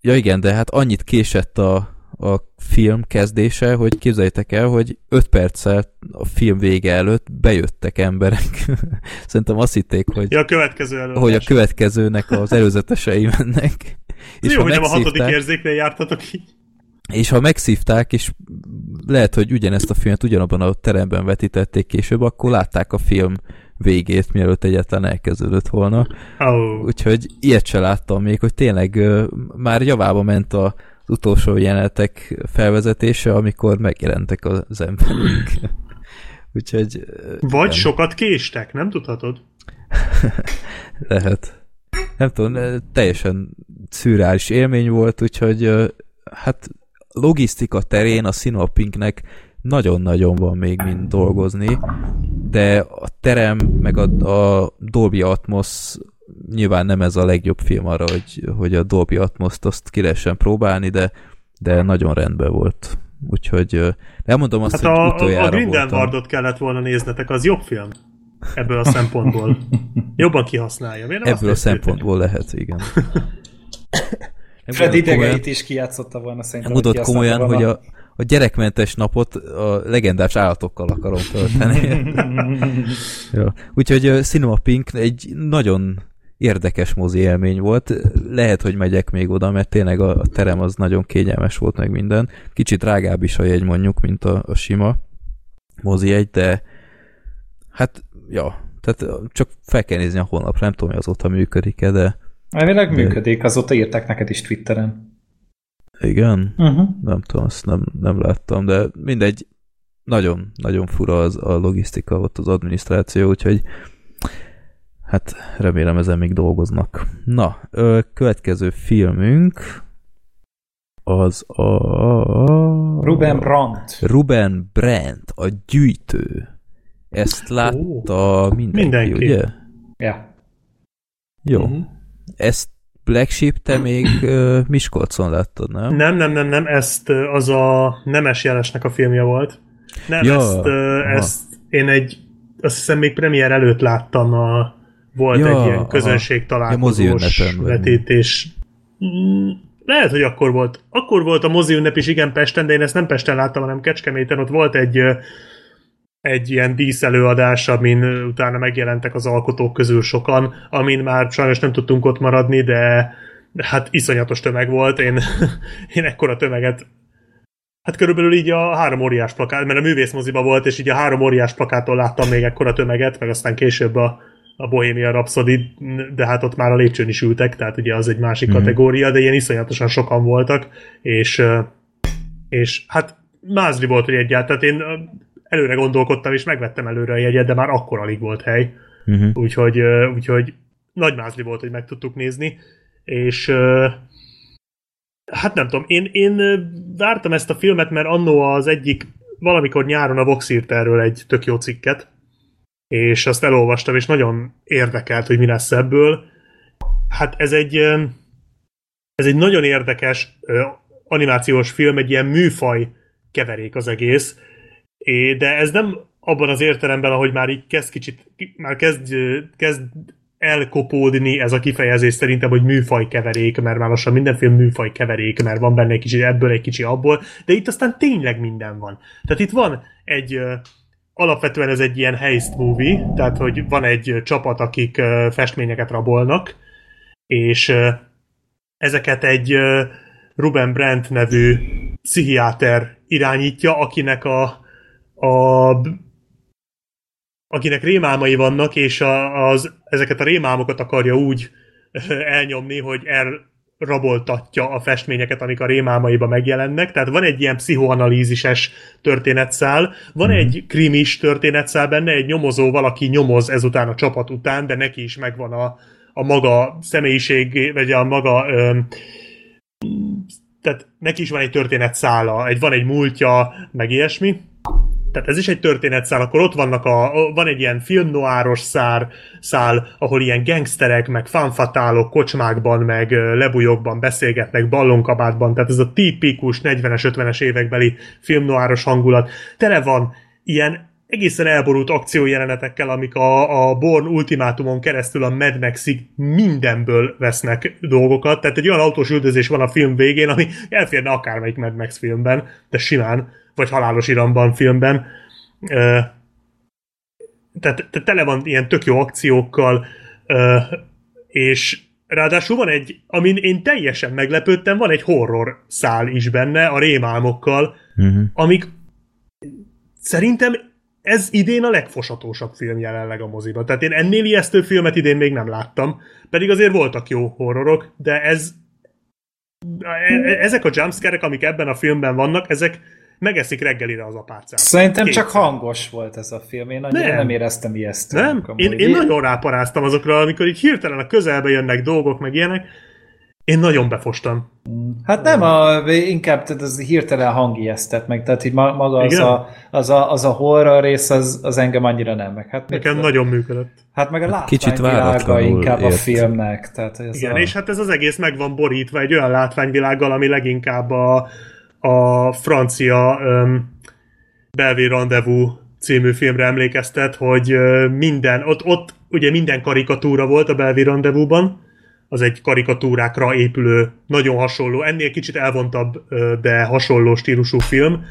ja igen, de hát annyit késett a, a film kezdése, hogy képzeljétek el, hogy 5 perccel a film vége előtt bejöttek emberek. (laughs) Szerintem azt hitték, hogy,
ja, a, következő
hogy a következőnek az előzetesei mennek.
És jó, hogy nem a hatodik érzéknél jártatok így.
És ha megszívták, és lehet, hogy ugyanezt a filmet ugyanabban a teremben vetítették később, akkor látták a film végét, mielőtt egyáltalán elkezdődött volna. Oh. Úgyhogy ilyet se láttam még, hogy tényleg uh, már javába ment a, az utolsó jelenetek felvezetése, amikor megjelentek az emberek. (laughs) Úgyhogy...
Vagy nem. sokat késtek, nem tudhatod? (laughs)
Lehet. Nem tudom, teljesen szürreális élmény volt, úgyhogy hát logisztika terén a Sinopinknek nagyon-nagyon van még mind dolgozni, de a terem, meg a, a Dolby Atmos nyilván nem ez a legjobb film arra, hogy, hogy a Dolby Atmos-t azt ki lehessen próbálni, de, de nagyon rendben volt. Úgyhogy nem mondom azt, hát hogy a, utoljára
a Grindelwaldot kellett volna néznetek, az jobb film ebből a szempontból. (laughs) Jobban kihasználja.
Miért ebből a szempontból lehet, igen. (laughs)
Fred idegeit is kijátszotta volna szerintem.
Nem mondod komolyan, volna. hogy a, a gyerekmentes napot a legendás állatokkal akarom tölteni. (laughs) ja. Úgyhogy Cinema Pink egy nagyon érdekes mozi élmény volt. Lehet, hogy megyek még oda, mert tényleg a, a terem az nagyon kényelmes volt meg minden. Kicsit drágább is a jegy mondjuk, mint a, a sima mozi egy, de hát, ja, tehát csak fel kell nézni a honlapra, nem tudom, hogy azóta működik-e, de
Elvileg működik, azóta írták neked is Twitteren.
Igen?
Uh-huh.
Nem tudom, azt nem, nem láttam, de mindegy, nagyon, nagyon fura az a logisztika, ott az adminisztráció, úgyhogy hát remélem ezen még dolgoznak. Na, ö, következő filmünk az a...
Ruben Brandt.
Ruben Brandt, a gyűjtő. Ezt látta
Ó,
mindenki,
mindenki.
ugye?
Ja.
Jó.
Mhm.
Ezt Black Sheep te még uh, Miskolcon láttad, nem?
Nem, nem, nem, nem, ezt ö, az a Nemes Jelesnek a filmje volt. Nem,
Ja,
ezt, ö, ezt én egy, azt hiszem még premier előtt láttam, a, volt
Ja,
egy ilyen közönség
Ja,
találkozós
vagy
vetítés. Mm, Lehet, hogy akkor volt. Akkor volt a mozi ünnep is, igen, Pesten, de én ezt nem Pesten láttam, hanem Kecskeméten. Ott volt egy, ö, egy ilyen díszelőadás, amin utána megjelentek az alkotók közül sokan, amin már sajnos nem tudtunk ott maradni, de hát iszonyatos tömeg volt. Én, (laughs) én ekkora tömeget Hát körülbelül így a három óriás plakát, mert a művészmoziba volt, és így a három óriás plakáttól láttam még ekkora tömeget, meg aztán később a, a Bohemia Rhapsody, de hát ott már a lépcsőn is ültek, tehát ugye az egy másik mm. kategória, de ilyen iszonyatosan sokan voltak, és, és hát mázli volt, hogy egyáltalán, tehát én előre gondolkodtam, és megvettem előre a jegyet, de már akkor alig volt hely,
Uh-huh.
úgyhogy, úgyhogy nagy mázli volt, hogy meg tudtuk nézni, és hát nem tudom, én, én vártam ezt a filmet, mert annó az egyik, valamikor nyáron a Vox írt erről egy tök jó cikket, és azt elolvastam, és nagyon érdekelt, hogy mi lesz ebből. Hát ez egy ez egy nagyon érdekes animációs film, egy ilyen műfaj keverék az egész, É, de ez nem abban az értelemben, ahogy már így kezd kicsit, már kezd, kezd elkopódni ez a kifejezés szerintem, hogy műfaj keverék, mert már lassan minden film műfaj keverék, mert van benne egy kicsi ebből, egy kicsi abból, de itt aztán tényleg minden van. Tehát itt van egy alapvetően ez egy ilyen heist movie, tehát hogy van egy csapat, akik festményeket rabolnak, és ezeket egy Ruben Brandt nevű pszichiáter irányítja, akinek a, a akinek rémálmai vannak, és a, az, ezeket a rémálmokat akarja úgy elnyomni, hogy elraboltatja a festményeket, amik a rémálmaiba megjelennek. Tehát van egy ilyen pszichoanalízises történetszál, van mm. egy krimis történetszál benne, egy nyomozó, valaki nyomoz ezután a csapat után, de neki is megvan a, a maga személyiség, vagy a maga öm, tehát neki is van egy történetszála, egy, van egy múltja, meg ilyesmi. Tehát ez is egy történetszál, akkor ott vannak a, van egy ilyen filmnoáros szár, szál, ahol ilyen gangsterek, meg fanfatálok kocsmákban, meg lebujokban beszélgetnek, ballonkabátban, tehát ez a tipikus 40-es, 50-es évekbeli filmnoáros hangulat. Tele van ilyen egészen elborult akciójelenetekkel, amik a, a Born Ultimátumon keresztül a Mad Maxig mindenből vesznek dolgokat. Tehát egy olyan autós üldözés van a film végén, ami elférne akármelyik Mad Max filmben, de simán, vagy Halálos Iramban filmben. Tehát, tehát tele van ilyen tök jó akciókkal, és ráadásul van egy, amin én teljesen meglepődtem, van egy horror szál is benne, a rémálmokkal,
Uh-huh.
amik szerintem ez idén a legfosatósabb film jelenleg a moziban. Tehát én ennél ijesztő filmet idén még nem láttam, pedig azért voltak jó horrorok, de ez e- e- ezek a jumpscare amik ebben a filmben vannak, ezek megeszik reggelire az apácát.
Szerintem csak
Kétszer.
hangos volt ez a film. Én annyira
Nem.
nem, éreztem ijesztőnek.
Nem? Én, én nagyon ráparáztam azokra, amikor így hirtelen a közelbe jönnek dolgok, meg ilyenek. Én nagyon befostam.
Hát nem, a, inkább tehát az hirtelen hangijesztett meg, tehát így ma- maga az
Igen?
a, az, a, az a horror rész, az, az engem annyira nem meg. Hát,
Nekem
tudom?
nagyon működött.
hát meg a
Hát kicsit
látványvilága
váratlanul
inkább a
ért.
filmnek. Tehát ez
Igen,
a...
és hát ez az egész meg van borítva egy olyan látványvilággal, ami leginkább a, a francia um, Belvé Rendezvous című filmre emlékeztet, hogy minden, ott, ott ugye minden karikatúra volt a Belvé Rendezvous-ban, az egy karikatúrákra épülő, nagyon hasonló, ennél kicsit elvontabb, de hasonló stílusú film,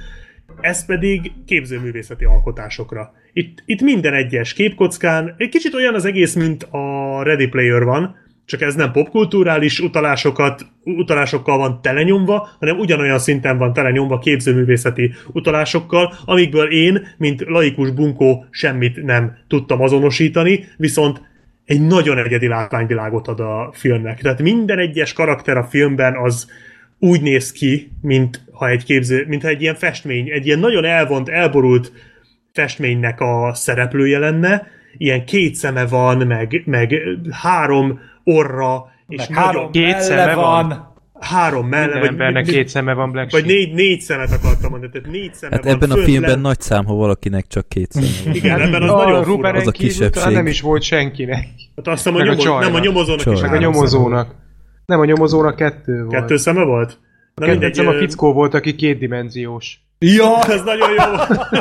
ez pedig képzőművészeti alkotásokra. Itt, itt minden egyes képkockán, egy kicsit olyan az egész, mint a Ready Player van, csak ez nem popkulturális utalásokat, utalásokkal van telenyomva, hanem ugyanolyan szinten van telenyomva képzőművészeti utalásokkal, amikből én, mint laikus bunkó semmit nem tudtam azonosítani, viszont egy nagyon egyedi látványvilágot ad a filmnek. Tehát minden egyes karakter a filmben az úgy néz ki, mint ha egy képző, mint ha egy ilyen festmény, egy ilyen nagyon elvont, elborult festménynek a szereplője lenne, ilyen két szeme van, meg, meg három orra, és
Meg három
Két szeme van.
van.
három melle, vagy,
embernek két szeme van Black
vagy négy, négy szemet akartam mondani, tehát négy szeme
Hát
van.
ebben a filmben
lent.
nagy szám, ha valakinek csak két szeme van.
Igen, ebben az
a
nagyon fura.
Az a kisebbség.
nem is volt senkinek.
Hát azt hiszem, a
meg a
nem a nyomozónak
Csaj.
is
Meg a nyomozónak. Nem, a nyomozónak kettő volt.
Kettő szeme volt? Na
Kettő
mindegy,
a fickó volt, aki kétdimenziós.
Ja,
Ez nagyon jó. (laughs)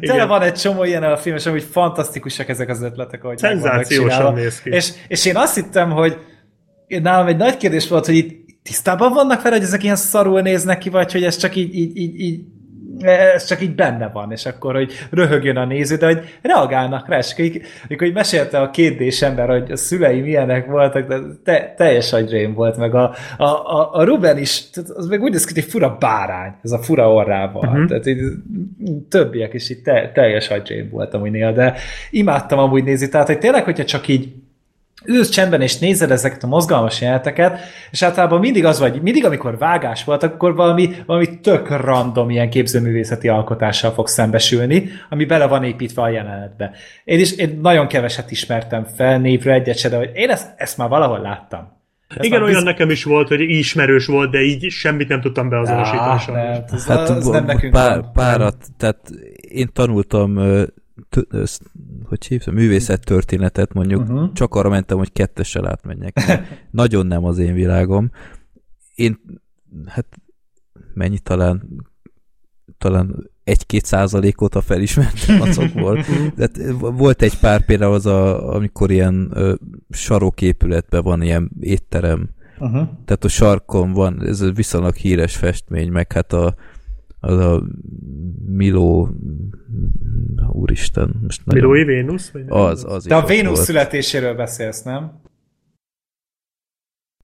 tele van egy csomó ilyen a film, és amúgy fantasztikusak ezek az ötletek, ahogy
Szenzációsan néz ki.
És, és én azt hittem, hogy nálam egy nagy kérdés volt, hogy itt tisztában vannak vele, hogy ezek ilyen szarul néznek ki, vagy hogy ez csak így, így, így, így ez csak így benne van, és akkor, hogy röhögjön a néző, de hogy reagálnak rá, és így, amikor így mesélte a kétdés ember, hogy a szülei milyenek voltak, de te, teljes agyrém volt, meg a, a, a, a Ruben is, az meg úgy néz ki, hogy fura bárány, ez a fura orrával, uh-huh. tehát így, többiek is így te, teljes agyrém volt amúgy néha, de imádtam amúgy nézni, tehát hogy tényleg, hogyha csak így ülsz csendben és nézed ezeket a mozgalmas jeleneteket, és általában mindig az vagy, mindig amikor vágás volt, akkor valami, valami tök random ilyen képzőművészeti alkotással fog szembesülni, ami bele van építve a jelenetbe. Én is én nagyon keveset ismertem fel névre egyet se, de hogy én ezt, ezt már valahol láttam. Ezt
Igen, olyan
biz-
nekem is volt, hogy ismerős volt, de így semmit nem tudtam beazonosítani. Sajnos.
nem, az,
Hát
az nem nekünk
pár, párat, tehát én tanultam t- ezt, hogy hívtam, művészettörténetet mondjuk,
Mhm.
uh-huh. csak arra mentem, hogy kettessel átmenjek. (laughs) Nagyon nem az én világom. Én, hát mennyi talán talán egy-két százalékot a felismertem azokból. Tehát volt egy pár például az, a, amikor ilyen ö, saroképületben van ilyen étterem,
Uh-huh.
tehát a sarkon van, ez a viszonylag híres festmény, meg hát a, az a Miló, úristen, most nagyon...
Milói Vénusz? Vagy nem?
Az, az
De a Vénusz
volt.
születéséről beszélsz, nem?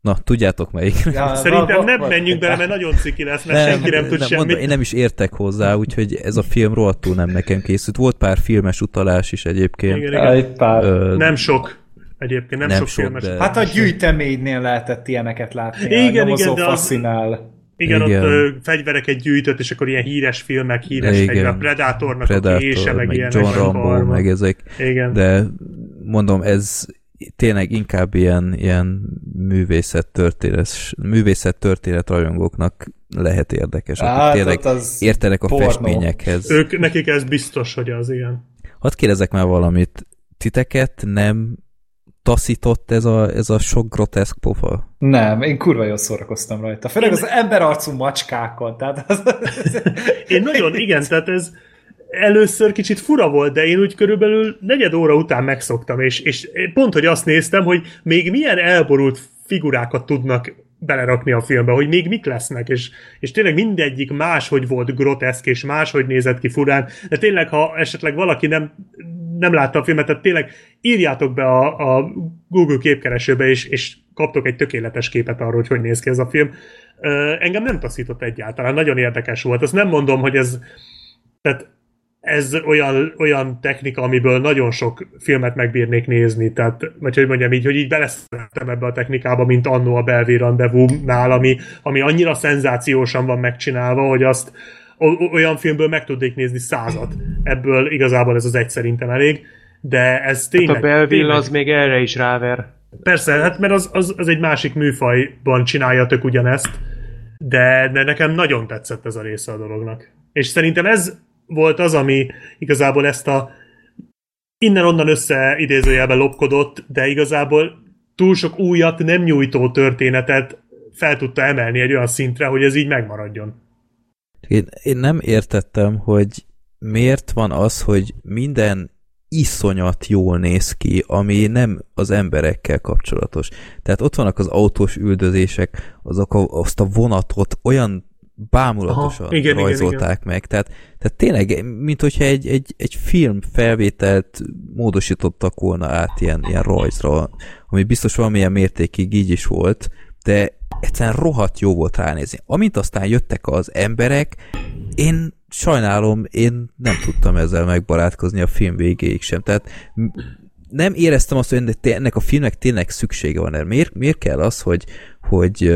Na, tudjátok melyik.
Ja,
Szerintem nem
va-
menjünk bele, mert nagyon ciki lesz, mert senki nem tud semmit.
mondom, én nem is értek hozzá, úgyhogy ez a film rohadtul nem nekem készült. Volt pár filmes utalás is egyébként.
Igen, igen.
Egy pár.
Ö,
Nem sok. Egyébként nem,
Nem
sok,
sok,
filmes.
de-
Hát a gyűjteménynél lehetett ilyeneket látni.
Igen,
a
igen, de az-. Igen,
Igen.
ott ö, fegyvereket gyűjtött, és akkor ilyen híres filmek, híres
Igen.
fegyver, Predatornak a kése,
Predator,
meg,
meg
ilyenek.
John
meg
Rambo,
karma.
meg ezek.
Igen.
De mondom, ez tényleg inkább ilyen, ilyen művészettörténet, művészettörténet rajongóknak lehet érdekes, akik
Hát,
tényleg
ott az
értenek a
pornó.
festményekhez.
Ők, nekik ez biztos, hogy az igen.
Hadd kérdezek már valamit. Titeket nem taszított ez a, ez a sok groteszk pofa?
Nem, én kurva jól szórakoztam rajta. Főleg az emberarcú macskákon. Tehát az, (laughs)
Én nagyon, igen, tehát ez először kicsit fura volt, de én úgy körülbelül negyed óra után megszoktam, és, és pont, hogy azt néztem, hogy még milyen elborult figurákat tudnak belerakni a filmbe, hogy még mik lesznek, és, és tényleg mindegyik máshogy volt groteszk, és máshogy nézett ki furán, de tényleg, ha esetleg valaki nem, nem látta a filmet, tehát tényleg írjátok be a, a Google képkeresőbe, és, és kaptok egy tökéletes képet arról, hogy hogy néz ki ez a film. Engem nem taszított egyáltalán, nagyon érdekes volt. Azt nem mondom, hogy ez tehát ez olyan, olyan technika, amiből nagyon sok filmet megbírnék nézni, tehát, vagy hogy mondjam így, hogy így beleszerettem ebbe a technikába, mint annó a Belvé Rendezvous-nál, ami, ami annyira szenzációsan van megcsinálva, hogy azt olyan filmből meg tudnék nézni százat. Ebből igazából ez az egy szerintem elég, de ez tényleg...
Hát a Belville
tényleg-
az még erre is ráver.
Persze, hát mert az, az, az egy másik műfajban csinálja tök ugyanezt, de, de nekem nagyon tetszett ez a része a dolognak. És szerintem ez volt az, ami igazából ezt a innen-onnan össze idézőjelben lopkodott, de igazából túl sok újat nem nyújtó történetet fel tudta emelni egy olyan szintre, hogy ez így megmaradjon.
Én, én nem értettem, hogy miért van az, hogy minden iszonyat jól néz ki, ami nem az emberekkel kapcsolatos. Tehát ott vannak az autós üldözések, azok a, azt a vonatot olyan bámulatosan
Aha, igen, igen,
rajzolták igen, meg. Tehát, tehát tényleg, mint hogyha egy, egy, egy film felvételt módosítottak volna át ilyen, ilyen rajzra, ami biztos valamilyen mértékig így is volt, de egyszerűen rohadt jó volt ránézni. Amint aztán jöttek az emberek, én sajnálom, én nem tudtam ezzel megbarátkozni a film végéig sem. Tehát nem éreztem azt, hogy ennek a filmnek tényleg szüksége van erre. Miért, miért kell az, hogy, hogy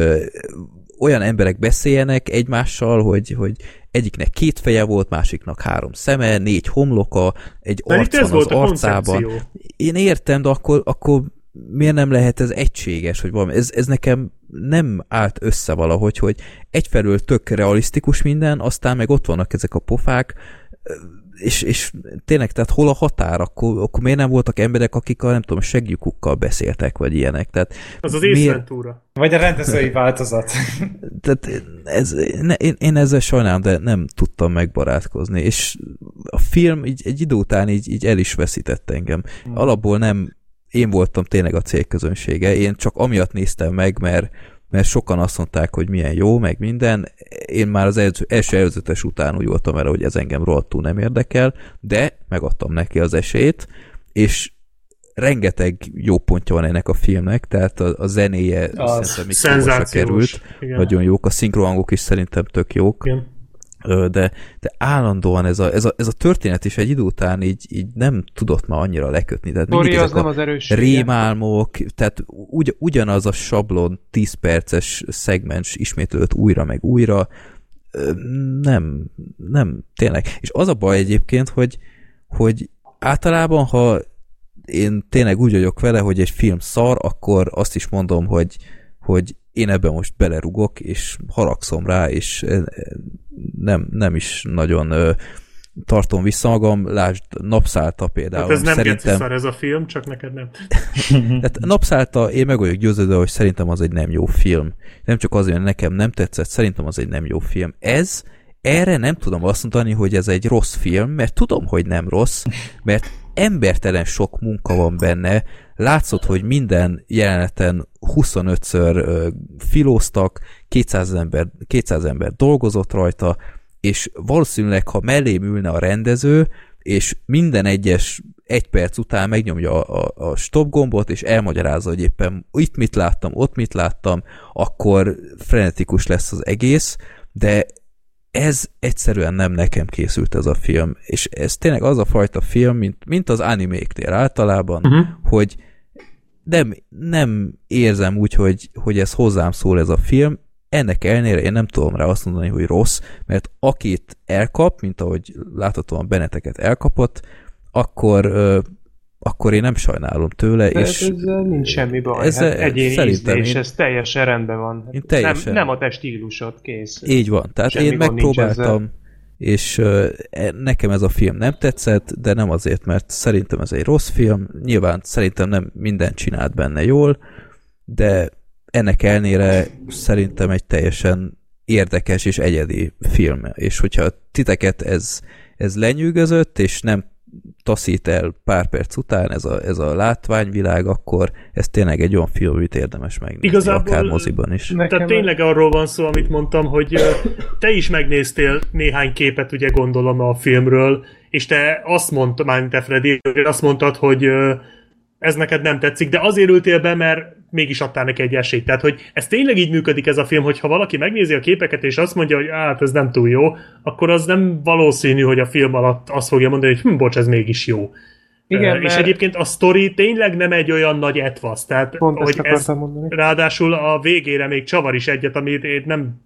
olyan emberek beszéljenek egymással, hogy, hogy egyiknek két feje volt, másiknak három szeme, négy homloka, egy arc van az arcában. Én értem, de akkor, akkor miért nem lehet ez egységes, hogy valami, ez, ez nekem nem állt össze valahogy, hogy egyfelől tök realisztikus minden, aztán meg ott vannak ezek a pofák, és, és tényleg, tehát hol a határ? Akkor, akkor miért nem voltak emberek, akik a, nem tudom, segjukukkal beszéltek, vagy ilyenek? Tehát
az az észventúra.
Vagy a rendezői változat. (laughs)
Tehát ez, ne, én, én ezzel sajnálom, de nem tudtam megbarátkozni, és a film így, egy idő után így, így el is veszített engem. Hmm. Alapból nem én voltam tényleg a célközönsége, én csak amiatt néztem meg, mert mert sokan azt mondták, hogy milyen jó, meg minden. Én már az első, első előzetes után úgy voltam erre, hogy ez engem rohadtul nem érdekel, de megadtam neki az esélyt, és rengeteg jó pontja van ennek a filmnek, tehát a, a zenéje
szerintem még került,
igen. nagyon jók, a szinkrohangok is szerintem tök jók. Igen de, de állandóan ez a, ez, a, ez a történet is egy idő után így, így nem tudott már annyira lekötni. Tehát
mindig az nem az
rémálmok, tehát ugy, ugyanaz a sablon 10 perces szegmens ismétlődött újra meg újra, nem, nem, tényleg. És az a baj egyébként, hogy, hogy általában, ha én tényleg úgy vagyok vele, hogy egy film szar, akkor azt is mondom, hogy, hogy én ebben most belerugok, és haragszom rá, és nem, nem is nagyon tartom vissza magam, lásd Napszálta például. Hát
ez nem szerintem... szar ez a film, csak neked nem.
Tehát (laughs) Napszálta, én meg vagyok győződve, hogy szerintem az egy nem jó film. Nem csak azért, mert nekem nem tetszett, szerintem az egy nem jó film. Ez, erre nem tudom azt mondani, hogy ez egy rossz film, mert tudom, hogy nem rossz, mert embertelen sok munka van benne, látszott, hogy minden jeleneten 25-ször filóztak, 200 ember, 200 ember dolgozott rajta, és valószínűleg, ha mellém ülne a rendező, és minden egyes egy perc után megnyomja a, a, a stop gombot, és elmagyarázza, hogy éppen itt mit láttam, ott mit láttam, akkor frenetikus lesz az egész, de ez egyszerűen nem nekem készült ez a film, és ez tényleg az a fajta film, mint, mint az animéknél általában, uh-huh. hogy nem, nem érzem úgy, hogy, hogy ez hozzám szól ez a film, ennek ellenére én nem tudom rá azt mondani, hogy rossz, mert akit elkap, mint ahogy láthatóan Beneteket elkapott, akkor akkor én nem sajnálom tőle.
De
és
ezzel nincs semmi baj. Ez hát egyéni ízlés, én, ez teljesen rendben van. Én teljesen, nem, nem a te stílusod, kész.
Így van. Tehát semmi én megpróbáltam, és uh, nekem ez a film nem tetszett, de nem azért, mert szerintem ez egy rossz film. Nyilván szerintem nem minden csinált benne jól, de ennek elnére szerintem egy teljesen érdekes és egyedi film. És hogyha titeket ez, ez lenyűgözött, és nem taszít el pár perc után ez a, ez a látványvilág, akkor ez tényleg egy olyan film, amit érdemes megnézni, Igazából, akár moziban is.
Nekem tehát tényleg arról van szó, amit mondtam, hogy te is megnéztél néhány képet, ugye gondolom a filmről, és te azt mondtad, már te Freddy, azt mondtad, hogy ez neked nem tetszik, de azért ültél be, mert mégis adtál neki egy esélyt. Tehát, hogy ez tényleg így működik ez a film, hogy ha valaki megnézi a képeket és azt mondja, hogy hát ez nem túl jó, akkor az nem valószínű, hogy a film alatt azt fogja mondani, hogy hm, bocs, ez mégis jó. Igen, uh, és mert... egyébként a sztori tényleg nem egy olyan nagy etvasz, tehát
Pont hogy ez, mondani.
ráadásul a végére még csavar is egyet, amit én nem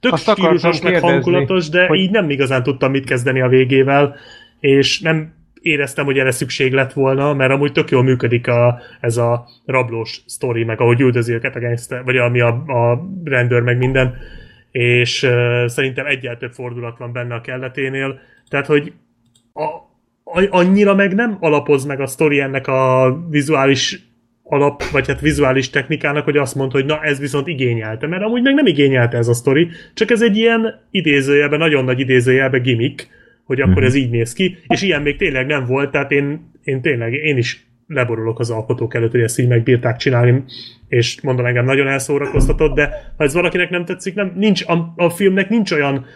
tök Azt stílusos, meg hangulatos, de hogy... így nem igazán tudtam mit kezdeni a végével, és nem éreztem, hogy erre szükség lett volna, mert amúgy tök jól működik a, ez a rablós sztori, meg ahogy üldözi őket a gangster, vagy ami a, a rendőr, meg minden, és uh, szerintem egyel több fordulat van benne a kelleténél, tehát, hogy a, a, annyira meg nem alapoz meg a sztori ennek a vizuális alap, vagy hát vizuális technikának, hogy azt mondta, hogy na ez viszont igényelte, mert amúgy meg nem igényelte ez a sztori, csak ez egy ilyen idézőjelben, nagyon nagy idézőjelben gimmick, hogy akkor ez így néz ki, és ilyen még tényleg nem volt, tehát én, én tényleg, én is leborulok az alkotók előtt, hogy ezt így megbírták csinálni, és mondom, engem nagyon elszórakoztatott, de ha ez valakinek nem tetszik, nem, nincs, a, a filmnek nincs olyan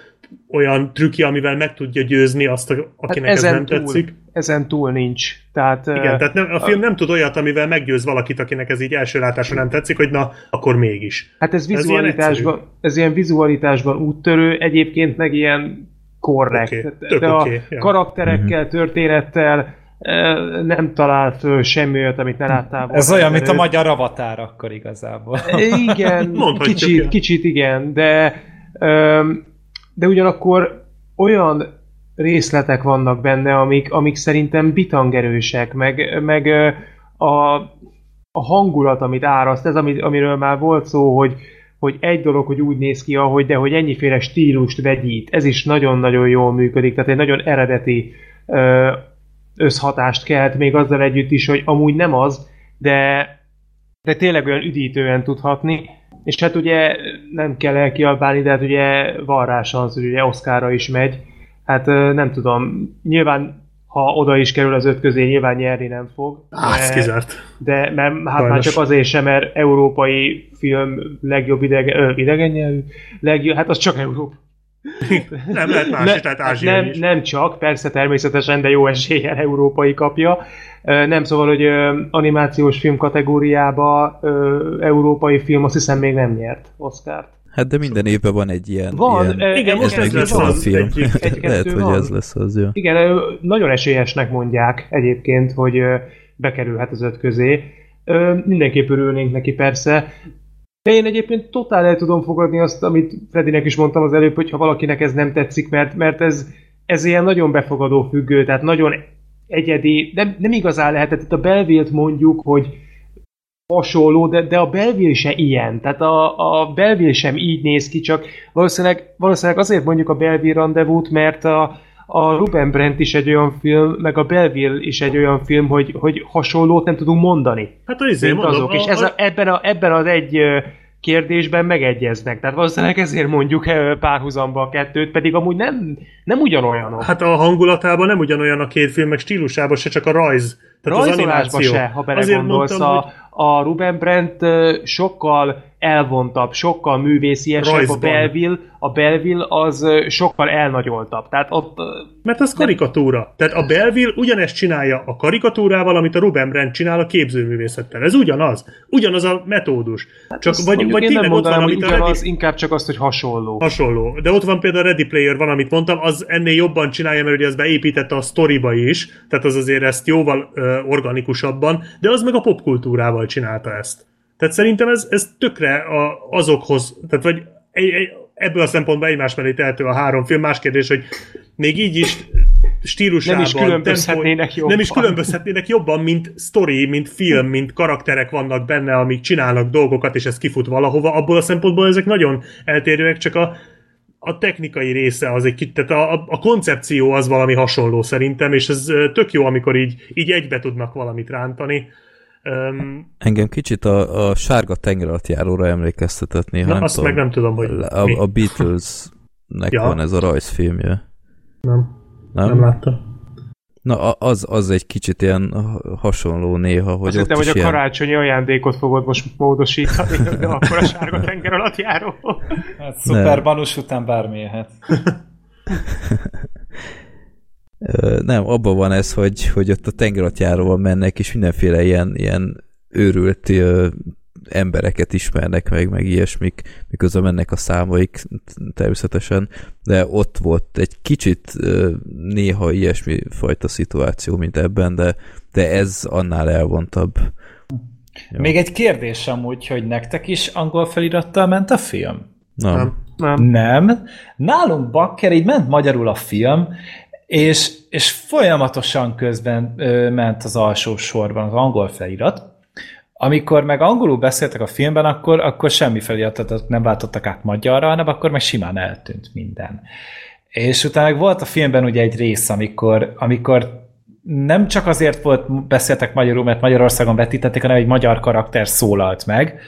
olyan trükkje, amivel meg tudja győzni azt, akinek hát ez nem túl, tetszik.
Ezen túl nincs. Tehát,
Igen, tehát nem, a film nem tud olyat, amivel meggyőz valakit, akinek ez így első látásra nem tetszik, hogy na, akkor mégis.
Hát ez vizualitásban, ez ilyen, ez ilyen vizualitásban úttörő, egyébként meg ilyen korrekt. Okay,
tök
de a
oké, ja.
karakterekkel, történettel eh, nem talál föl semmi olyat, amit ne láttál volna.
Ez olyan, mint a magyar avatár akkor igazából.
Igen, (laughs)
Mondhatjuk,
kicsit, kicsit igen, de, de ugyanakkor olyan részletek vannak benne, amik, amik szerintem bitangerősek, meg, meg a, a hangulat, amit áraszt, ez, amit, amiről már volt szó, hogy, hogy egy dolog, hogy úgy néz ki, ahogy, de hogy ennyiféle stílust vegyít, ez is nagyon-nagyon jól működik, tehát egy nagyon eredeti ö, összhatást kelt, még azzal együtt is, hogy amúgy nem az, de, de tényleg olyan üdítően tudhatni, és hát ugye nem kell elkiabálni, de hát ugye van rá hogy ugye Oszkára is megy. Hát nem tudom, nyilván ha oda is kerül az öt közé, nyilván nyerni nem fog.
Á, ez
de,
kizárt.
de mert, hát már
Sajnos.
csak azért sem, mert európai film legjobb idegen, ö, idegen nyelvű, legjobb, hát az csak Európa.
Nem lehet más is, lehet
hát
ázsiai
nem,
is.
nem csak, persze természetesen, de jó eséllyel európai kapja. Nem szóval, hogy animációs film kategóriába európai film azt hiszem még nem nyert Oscárt.
Hát de minden évben van egy ilyen...
Van,
ilyen
ö,
Igen,
egy-
most
ez
egy-
lesz az
film.
egyik.
Egy-kettő (laughs)
Lehet, hogy
van.
ez lesz az, jó.
Igen, nagyon esélyesnek mondják egyébként, hogy bekerülhet az öt közé. Mindenképp örülnénk neki persze. De én egyébként totál el tudom fogadni azt, amit Fredinek is mondtam az előbb, hogy ha valakinek ez nem tetszik, mert, mert ez, ez ilyen nagyon befogadó függő, tehát nagyon egyedi, nem, nem igazán lehetett. Itt a Belvilt mondjuk, hogy hasonló, de, de a Belville se ilyen. Tehát a, a Belville sem így néz ki, csak valószínűleg, valószínűleg azért mondjuk a Belville rendezvút, mert a, a Ruben Brent is egy olyan film, meg a Belville is egy olyan film, hogy, hogy hasonlót nem tudunk mondani,
Hát az
mint
mondom,
azok. És ez a, ebben, a, ebben az egy kérdésben megegyeznek. Tehát valószínűleg ezért mondjuk párhuzamba a kettőt, pedig amúgy nem, nem ugyanolyanok.
Hát a hangulatában nem ugyanolyan a két film, meg stílusában se, csak a rajz. Tehát az
Rajzolásba
animáció.
se, ha belegondolsz.
mondtam,
A, a Ruben Brandt ö, sokkal elvontabb, sokkal művésziesebb, a
Rajzban.
Belville, a Belville az sokkal elnagyoltabb. Tehát ott
Mert az karikatúra. Tehát a Belville ugyanezt csinálja a karikatúrával, amit a Ruben Brandt csinál a képzőművészettel. Ez ugyanaz. Ugyanaz a metódus. Csak
azt
vagy, vagy tényleg ott van, amit a
ugyanaz,
Ready,
inkább csak azt, hogy hasonló.
hasonló. De ott van például a Ready Player van, amit mondtam, az ennél jobban csinálja, mert ugye ez beépítette a sztoriba is, tehát az azért ezt jóval ö, organikusabban, de az meg a popkultúrával csinálta ezt. Tehát szerintem ez, ez tökre a, azokhoz, tehát vagy egy, egy, ebből a szempontból egymás mellé tehető a három film. Más kérdés, hogy még így is stílusában,
Nem is különbözhetnének
tempó- Nem is
jobban.
különbözhetnének jobban, mint story, mint film, mint karakterek vannak benne, amik csinálnak dolgokat, és ez kifut valahova. Abból a szempontból ezek nagyon eltérőek, csak a, a technikai része az egy tehát a, a, a koncepció az valami hasonló szerintem, és ez tök jó, amikor így, így egybe tudnak valamit rántani. Um,
Engem kicsit a, a sárga tengeralattjáróra emlékeztetett néha.
na,
nem
azt
tudom,
meg nem tudom, hogy
A,
mi.
a Beatlesnek
Ja.
van ez a rajzfilmje.
Nem,
Nem?
nem láttam.
Na, az, az egy kicsit ilyen ha- hasonló néha, hogy
Azt
ott
hittem,
is
hogy a
ilyen...
karácsonyi ajándékot fogod most módosítani, (laughs) de akkor a sárga tenger alatt járó.
Hát szuper után bármi jöhet. (laughs)
Nem, abban van ez, hogy, hogy ott a tengeralattjáróval mennek, és mindenféle ilyen, ilyen őrült ö, embereket ismernek meg, meg ilyesmik, miközben mennek a számaik természetesen, de ott volt egy kicsit ö, néha ilyesmi fajta szituáció, mint ebben, de, de ez annál elvontabb. Jó.
Még egy kérdés amúgy, hogy nektek is angol felirattal ment a film?
Nem.
Nem.
Nem. Nálunk bakker, így ment magyarul a film, és, és folyamatosan közben ö, ment az alsó sorban az angol felirat. Amikor meg angolul beszéltek a filmben, akkor, akkor semmi feliratot nem váltottak át magyarra, hanem akkor meg simán eltűnt minden. És utána meg volt a filmben ugye egy rész, amikor, amikor nem csak azért volt, beszéltek magyarul, mert Magyarországon vetítették, hanem egy magyar karakter szólalt meg,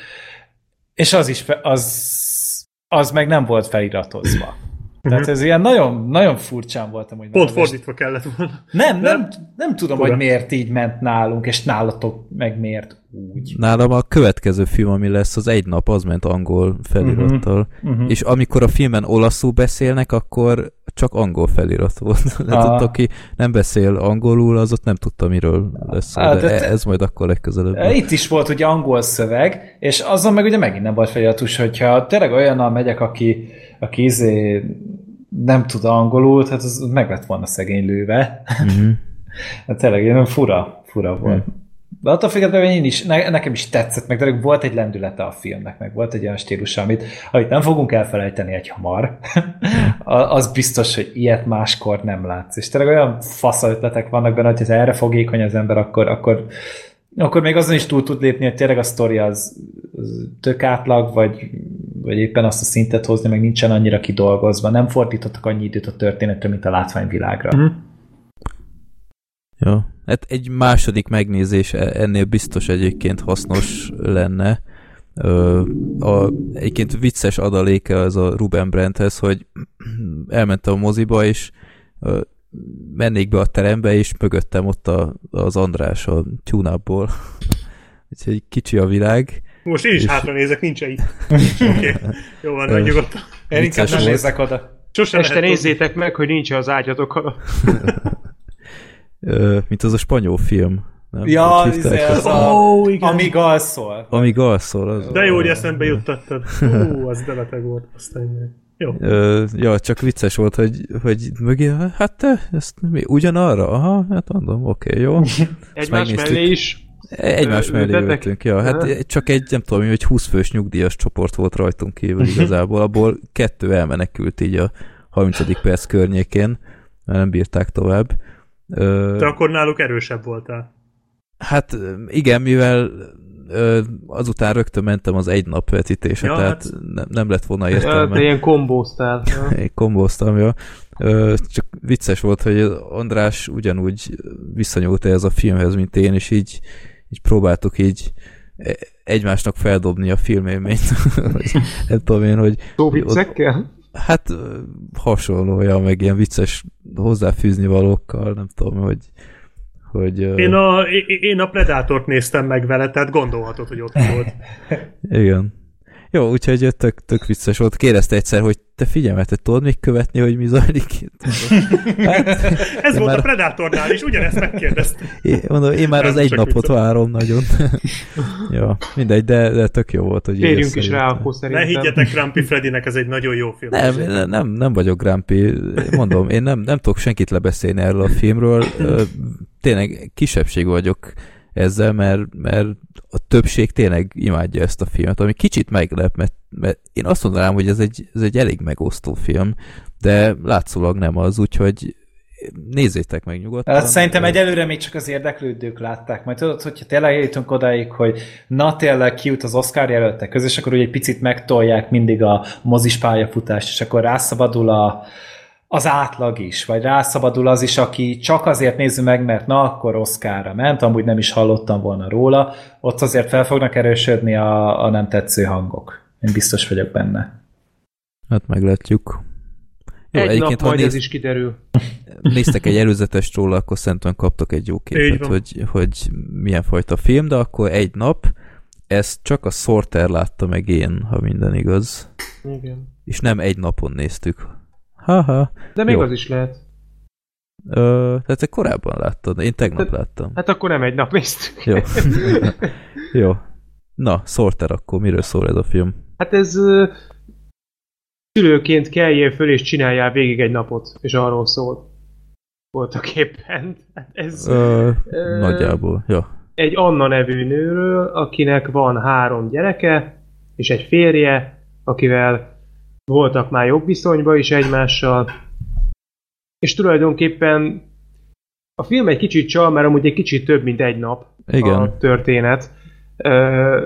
és az is, az, az meg nem volt feliratozva. Tehát ez ilyen nagyon, nagyon furcsán voltam, hogy
Pont fordítva kellett volna.
Nem, nem, nem tudom,
Fura.
hogy miért így ment nálunk, és nálatok meg miért úgy.
Nálam a következő film, ami lesz, az egy nap, az ment angol felirattal.
Mhm, mhm.
És amikor a filmen olaszul beszélnek, akkor csak angol felirat volt.
Ah.
ott, aki nem beszél angolul, az ott nem tudta, miről lesz szó,
Hát,
de
te-
ez majd akkor legközelebb.
E, Itt is volt ugye angol szöveg, és azon meg ugye megint nem volt feliratos, hogyha tényleg olyannal megyek, aki, aki izé nem tud angolul, tehát az meg lett volna szegény lőve. (laughs) Hát tényleg ilyen fura, fura volt. Mm. De attól függetlenül én is, ne, nekem is tetszett, meg de volt egy lendülete a filmnek, meg volt egy olyan stílus, amit, amit nem fogunk elfelejteni egy hamar, (laughs) az biztos, hogy ilyet máskor nem látsz. És tényleg olyan fasz ötletek vannak benne, hogy ha erre fogékony az ember, akkor, akkor, akkor még azon is túl tud lépni, hogy tényleg a sztori az, az tök átlag, vagy, vagy éppen azt a szintet hozni, meg nincsen annyira kidolgozva. Nem fordítottak annyi időt a történetre, mint a látványvilágra. Mm.
Jó. Hát egy második megnézés e- ennél biztos egyébként hasznos lenne. Ö, a, egyébként vicces adaléke az a Ruben Brandthez, hogy (clears throat) elmentem a moziba, és ö, mennék be a terembe, és mögöttem ott a, az András a tune (laughs) Úgyhogy kicsi a világ.
Most én is és... hátra nézek, nincs itt. Okay. jó van, nyugodtan.
Én inkább nem nézek oda.
Sosem Este nézzétek meg, hogy nincs az ágyatok (laughs)
mint az a spanyol film.
Nem? Ja, ez izé, az a, oh, igen. Amíg alszol.
Amíg alszol. Az
De jó, hogy eszembe juttattad. (laughs) Hú, az deleteg volt. Aztán jó.
Ö, ja, csak vicces volt, hogy, hogy mögé, hát te, ezt mi, ugyanarra? Aha, hát mondom, oké, okay, jó. (laughs)
Egymás mellé is
Egymás mellé ültünk, ja. Hát csak egy, nem tudom, hogy 20 fős nyugdíjas csoport volt rajtunk kívül igazából, abból kettő elmenekült így a 30. perc környékén, mert nem bírták tovább.
Te akkor náluk erősebb voltál.
Hát igen, mivel azután rögtön mentem az egy nap vetítésre, ja, tehát hát... nem, nem lett volna értelme.
Ja, (laughs) ilyen kombóztál.
Ja. Én kombóztam, ja. Csak vicces volt, hogy András ugyanúgy visszanyúlt ez a filmhez, mint én, és így, így próbáltuk így e, egymásnak feldobni a filmélményt. (laughs) nem tudom én, hogy...
Szó viccekkel?
Hát hasonlója, meg ilyen vicces hozzáfűzni valókkal, nem tudom, hogy hogy...
Én a, én a Predátort néztem meg vele, tehát gondolhatod, hogy ott volt.
Igen. Jó, úgyhogy tök, tök vicces volt. Kérdezte egyszer, hogy te figyelj, te tudod még követni, hogy mi zajlik itt? (laughs)
Hát, Ez volt már... a Predatornál is, ugyanezt megkérdeztem.
Én, mondom, én már Nem, az egy napot vicces. várom nagyon. (laughs) ja, mindegy, de, de tök jó volt, hogy
Térjünk is rá akkor szerintem.
Ne higgyetek Grumpy Freddynek, ez egy nagyon jó film.
Nem, nem, nem vagyok Grumpy. Mondom, én nem, nem tudok senkit lebeszélni erről a filmről. Tényleg kisebbség vagyok ezzel, mert, mert a többség tényleg imádja ezt a filmet, ami kicsit meglep, mert, mert én azt mondanám, hogy ez egy, ez egy elég megosztó film, de látszólag nem az, úgyhogy nézzétek meg nyugodtan.
Hát szerintem de... egyelőre még csak az érdeklődők látták. Majd tudod, hogyha tényleg eljutunk odáig, hogy na tényleg kijut az Oscar jelöltek közé, akkor ugye egy picit megtolják mindig a mozis pályafutást, és akkor rászabadul a, az átlag is, vagy rászabadul az is, aki csak azért nézi meg, mert na, akkor Oszkára ment, amúgy nem is hallottam volna róla, ott azért fel fognak erősödni a, a nem tetsző hangok. Én biztos vagyok benne.
Hát meglátjuk.
Jó, egy nap majd néz... ez is kiderül. (laughs)
Néztek egy előzetes róla, akkor szerintem kaptok egy jó képet, hogy, hogy milyen fajta film, de akkor egy nap, ezt csak a Sorter látta meg én, ha minden igaz.
Igen.
És nem egy napon néztük, Haha.
De még Jó. az is lehet.
Ö, tehát te korábban láttad, én tegnap Te, láttam.
Hát akkor nem egy nap néztük.
Jó. (laughs) Jó. Na, Sorter akkor, miről szól ez a film?
Hát ez uh, szülőként keljél föl és csináljál végig egy napot, és arról szól. Voltak éppen. Hát ez,
ö, uh, nagyjából, jó.
Egy Anna nevű nőről, akinek van három gyereke, és egy férje, akivel voltak már jobb viszonyban is egymással, és tulajdonképpen a film egy kicsit csal, mert amúgy egy kicsit több, mint egy nap
Igen.
a történet,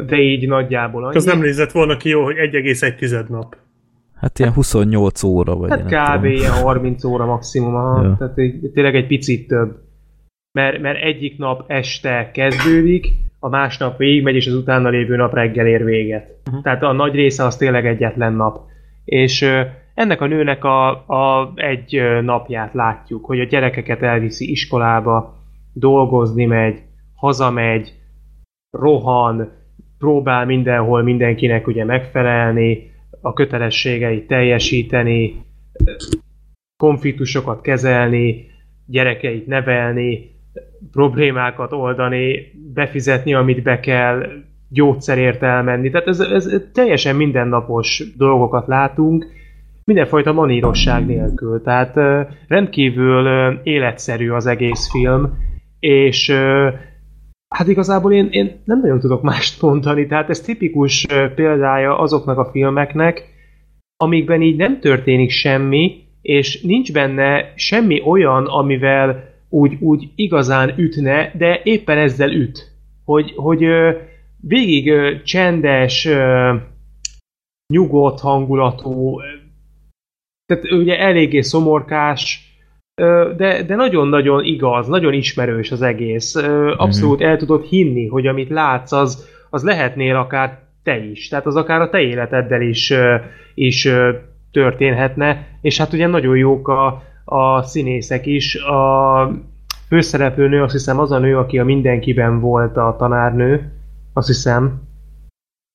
de így nagyjából annyi.
Az nem nézett volna ki jó, hogy 1,1 nap.
Hát ilyen 28 óra vagy.
Hát kb. ilyen 30 óra maximum, aha. Ja. tehát tényleg egy picit több. Mert, mert egyik nap este kezdődik, a másnap végigmegy, és az utána lévő nap reggel ér véget. Uh-huh. Tehát a nagy része az tényleg egyetlen nap és ennek a nőnek a, a egy napját látjuk, hogy a gyerekeket elviszi iskolába, dolgozni megy, hazamegy, rohan, próbál mindenhol mindenkinek ugye megfelelni, a kötelességeit teljesíteni, konfliktusokat kezelni, gyerekeit nevelni, problémákat oldani, befizetni, amit be kell, gyógyszerért elmenni. Tehát ez, ez teljesen mindennapos dolgokat látunk. mindenfajta manírosság nélkül. Tehát rendkívül életszerű az egész film, és hát igazából én, én nem nagyon tudok mást mondani, tehát ez tipikus példája azoknak a filmeknek, amikben így nem történik semmi, és nincs benne semmi olyan, amivel úgy, úgy igazán ütne, de éppen ezzel üt. Hogy, hogy végig csendes, nyugodt hangulatú, tehát ugye eléggé szomorkás, de, de nagyon-nagyon igaz, nagyon ismerős az egész. Abszolút mm-hmm. el tudod hinni, hogy amit látsz, az, az lehetnél akár te is. Tehát az akár a te életeddel is, is történhetne, és hát ugye nagyon jók a, a színészek is. A főszereplőnő azt hiszem az a nő, aki a mindenkiben volt a tanárnő, azt hiszem.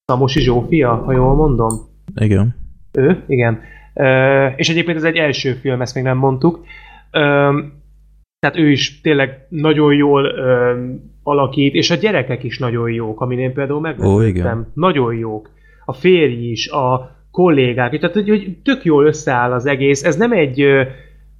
Szamosi Zsófia, ha jól mondom.
Igen.
Ő? Igen. Ö, és egyébként ez egy első film, ezt még nem mondtuk. Ö, tehát ő is tényleg nagyon jól ö, alakít, és a gyerekek is nagyon jók, amin én például megvettem. Nagyon jók. A férj is, a kollégák, tehát hogy, hogy tök jól összeáll az egész. Ez nem egy,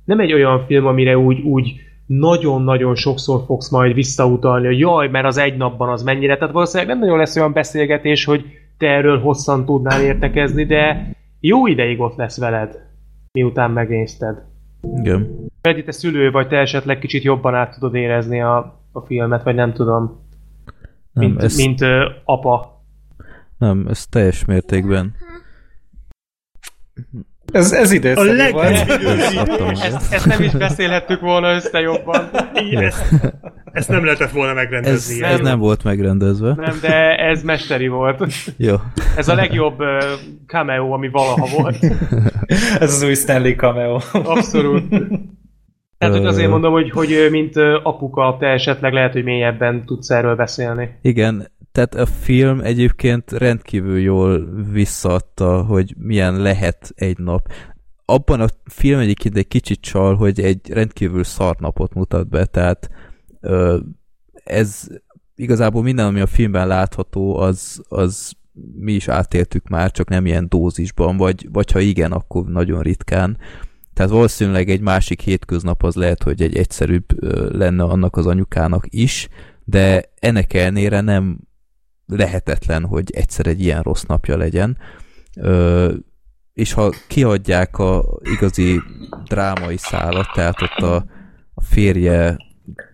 nem egy olyan film, amire úgy, úgy nagyon-nagyon sokszor fogsz majd visszautalni, hogy jaj, mert az egy napban az mennyire. Tehát valószínűleg nem nagyon lesz olyan beszélgetés, hogy te erről hosszan tudnál értekezni, de jó ideig ott lesz veled, miután megnézted.
Igen.
Freddy, te szülő vagy, te esetleg kicsit jobban át tudod érezni a, a filmet, vagy nem tudom. Nem, mint, ez... mint ö, apa.
Nem, ez teljes mértékben
ez, ez időszerű a
volt.
ezt, ezt nem is beszélhettük volna össze jobban.
Ezt, ezt nem lehetett volna megrendezni.
Ez, ez nem volt megrendezve.
Nem, de ez mesteri volt.
Jó.
Ez a legjobb uh, cameo, ami valaha volt. (laughs)
ez az új Stanley cameo.
Abszolút. Tehát, hogy azért mondom, hogy, hogy mint apuka, te esetleg lehet, hogy mélyebben tudsz erről beszélni.
Igen, tehát a film egyébként rendkívül jól visszaadta, hogy milyen lehet egy nap. Abban a film egyébként egy kicsit csal, hogy egy rendkívül szart napot mutat be, tehát ez igazából minden, ami a filmben látható, az, az mi is átéltük már, csak nem ilyen dózisban, vagy, vagy ha igen, akkor nagyon ritkán. Tehát valószínűleg egy másik hétköznap az lehet, hogy egy egyszerűbb lenne annak az anyukának is, de ennek ellenére nem lehetetlen, hogy egyszer egy ilyen rossz napja legyen. Ö, és ha kiadják a igazi drámai szálat, tehát ott a, a férje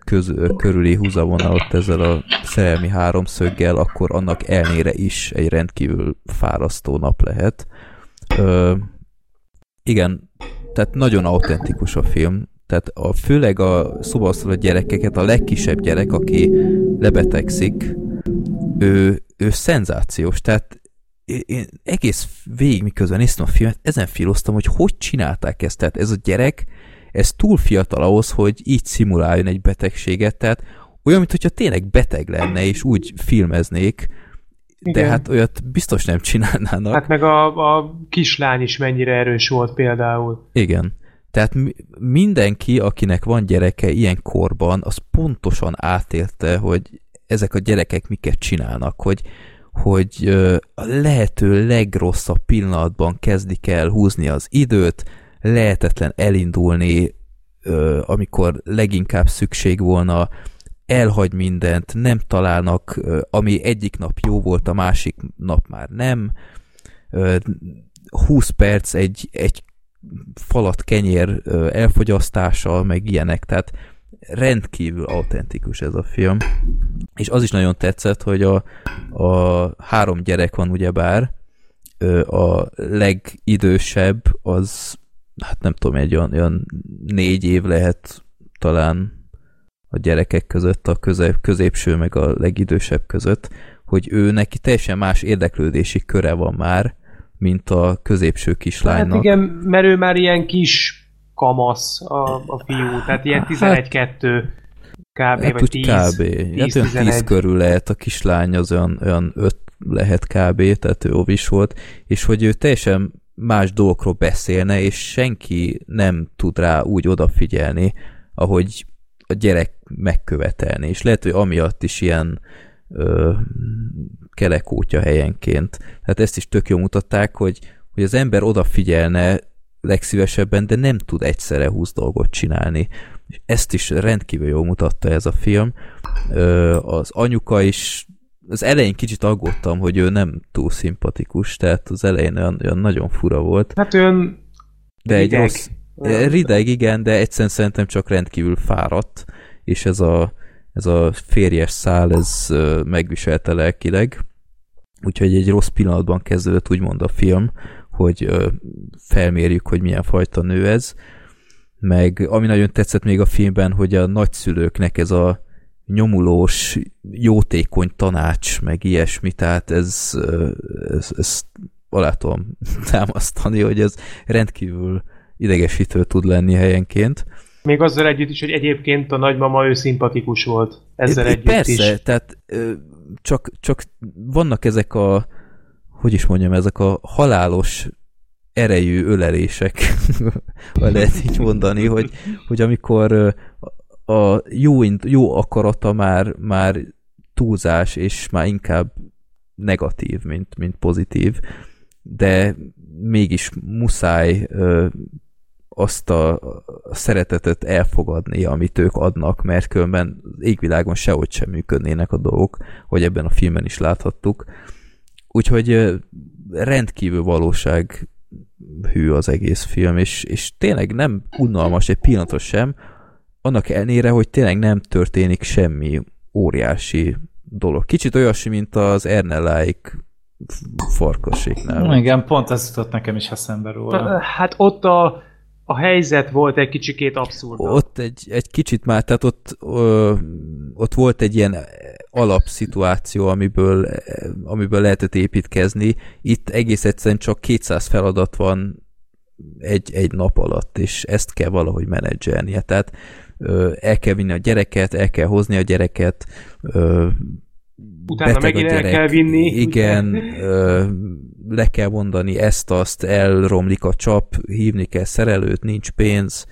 köz, körüli húzavonalat ezzel a szerelmi háromszöggel, akkor annak elnére is egy rendkívül fárasztó nap lehet. Ö, igen, tehát nagyon autentikus a film, tehát a, főleg a szobaszól a gyerekeket, a legkisebb gyerek, aki lebetegszik, ő, ő szenzációs, tehát én egész végig miközben néztem a filmet, ezen filoztam, hogy hogy csinálták ezt, tehát ez a gyerek, ez túl fiatal ahhoz, hogy így szimuláljon egy betegséget, tehát olyan, mintha tényleg beteg lenne, és úgy filmeznék, igen. de hát olyat biztos nem csinálnának.
Hát meg a, a kislány is mennyire erős volt például.
Igen. Tehát mindenki, akinek van gyereke ilyen korban, az pontosan átélte, hogy ezek a gyerekek miket csinálnak, hogy, hogy a lehető legrosszabb pillanatban kezdik el húzni az időt, lehetetlen elindulni, amikor leginkább szükség volna, elhagy mindent, nem találnak, ami egyik nap jó volt, a másik nap már nem. 20 perc egy, egy falat kenyér elfogyasztása, meg ilyenek, tehát rendkívül autentikus ez a film. És az is nagyon tetszett, hogy a, a három gyerek van ugyebár, a legidősebb az, hát nem tudom, egy olyan, olyan négy év lehet talán a gyerekek között, a közép, középső meg a legidősebb között, hogy ő neki teljesen más érdeklődési köre van már, mint a középső kislánynak.
Hát igen, mert ő már ilyen kis kamasz a, a fiú, tehát ilyen 11-2 hát, kb. Hát vagy 10,
kb. 10, hát olyan 10 körül lehet, a kislány az olyan, olyan 5 lehet kb, tehát ő ovis volt, és hogy ő teljesen más dolgokról beszélne, és senki nem tud rá úgy odafigyelni, ahogy a gyerek megkövetelni, és lehet, hogy amiatt is ilyen ö, kelekútja helyenként. Tehát ezt is tök jó mutatták, hogy, hogy az ember odafigyelne legszívesebben, de nem tud egyszerre húsz dolgot csinálni. És ezt is rendkívül jól mutatta ez a film. Az anyuka is az elején kicsit aggódtam, hogy ő nem túl szimpatikus, tehát az elején olyan, olyan nagyon fura volt.
Hát olyan
de rideg. egy rossz, rideg, igen, de egyszerűen szerintem csak rendkívül fáradt, és ez a, ez a férjes szál, ez megviselte lelkileg. Úgyhogy egy rossz pillanatban kezdődött úgymond a film, hogy felmérjük, hogy milyen fajta nő ez. Meg ami nagyon tetszett még a filmben, hogy a nagyszülőknek ez a nyomulós, jótékony tanács, meg ilyesmi, tehát ez, ez, ez alá tudom (laughs) támasztani, hogy ez rendkívül idegesítő tud lenni helyenként.
Még azzal együtt is, hogy egyébként a nagymama ő szimpatikus volt. Ezzel együtt
Persze,
is.
tehát csak, csak vannak ezek a hogy is mondjam, ezek a halálos erejű ölelések, (laughs) vagy lehet így mondani, hogy, hogy amikor a jó, jó akarata már, már túlzás, és már inkább negatív, mint, mint pozitív, de mégis muszáj ö, azt a, a szeretetet elfogadni, amit ők adnak, mert különben égvilágon sehogy sem működnének a dolgok, hogy ebben a filmen is láthattuk. Úgyhogy rendkívül valóság hű az egész film, és, és tényleg nem unalmas egy pillanatot sem, annak ellenére, hogy tényleg nem történik semmi óriási dolog. Kicsit olyasmi, mint az Ernelláik farkaséknál.
Igen, pont ez jutott nekem is eszembe róla.
Hát ott a, a helyzet volt egy kicsikét abszurd.
Ott egy, egy kicsit már, tehát ott, ö, ott volt egy ilyen alapszituáció, amiből, amiből lehetett építkezni. Itt egész egyszerűen csak 200 feladat van egy, egy nap alatt, és ezt kell valahogy menedzselnie. Tehát ö, el kell vinni a gyereket, el kell hozni a gyereket, ö,
Utána megint gyerek, el kell vinni.
Igen, ö, le kell mondani ezt-azt, elromlik a csap, hívni kell szerelőt, nincs pénz,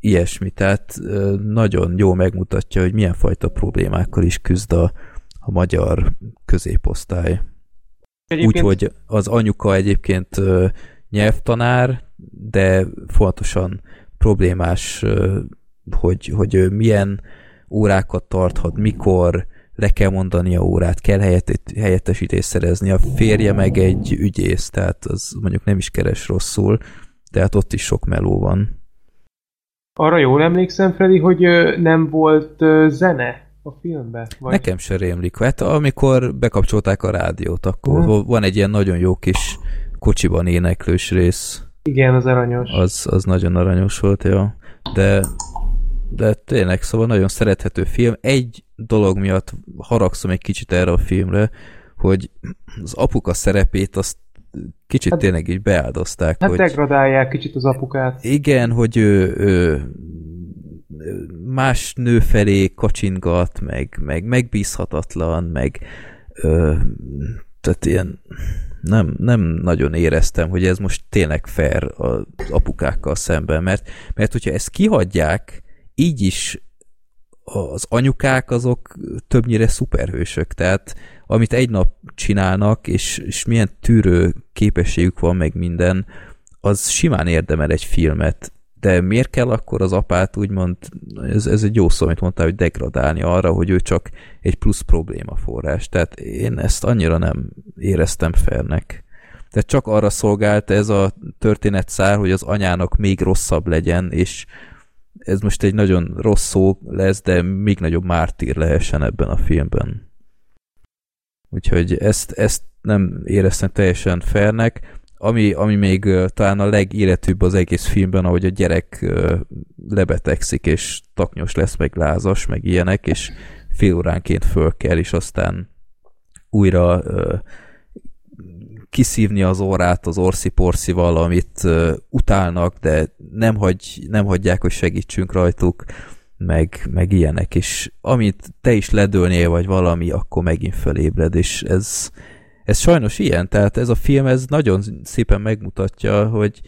ilyesmi. Tehát ö, nagyon jó megmutatja, hogy milyen fajta problémákkal is küzd a, a magyar középosztály. Úgyhogy az anyuka egyébként ö, nyelvtanár, de fontosan problémás, hogy, hogy milyen órákat tarthat, mikor, le kell mondani a órát, kell helyett, helyettesítést szerezni. A férje meg egy ügyész, tehát az mondjuk nem is keres rosszul, tehát ott is sok meló van.
Arra jól emlékszem, Freddy, hogy nem volt zene a filmben?
Vagy? Nekem se rémlik. Hát amikor bekapcsolták a rádiót, akkor hmm. van egy ilyen nagyon jó kis kocsiban éneklős rész.
Igen, az aranyos.
Az, az nagyon aranyos volt, jó. De de tényleg, szóval nagyon szerethető film. Egy dolog miatt haragszom egy kicsit erre a filmre, hogy az apuka szerepét azt kicsit hát, tényleg így beáldozták.
Hát
hogy,
degradálják kicsit az apukát.
Igen, hogy ő, ő más nő felé kacsingat, meg, meg megbízhatatlan, meg ö, tehát ilyen nem, nem nagyon éreztem, hogy ez most tényleg fair az apukákkal szemben, mert, mert hogyha ezt kihagyják, így is az anyukák azok többnyire szuperhősök, tehát amit egy nap csinálnak, és, és milyen tűrő képességük van meg minden, az simán érdemel egy filmet, de miért kell akkor az apát úgymond, ez, ez egy jó szó, amit mondtál, hogy degradálni arra, hogy ő csak egy plusz probléma forrás. Tehát én ezt annyira nem éreztem felnek. Tehát csak arra szolgált ez a történet szár, hogy az anyának még rosszabb legyen, és ez most egy nagyon rossz szó lesz, de még nagyobb mártír lehessen ebben a filmben. Úgyhogy ezt, ezt nem éreztem teljesen fairnek. Ami, ami még talán a legéletűbb az egész filmben, ahogy a gyerek lebetegszik, és taknyos lesz, meg lázas, meg ilyenek, és fél óránként föl kell, és aztán újra kiszívni az orrát az orsziporszival, amit uh, utálnak, de nem, hagy, nem hagyják, hogy segítsünk rajtuk, meg, meg ilyenek, és amit te is ledölnél, vagy valami, akkor megint fölébred, és ez, ez sajnos ilyen, tehát ez a film, ez nagyon szépen megmutatja, hogy,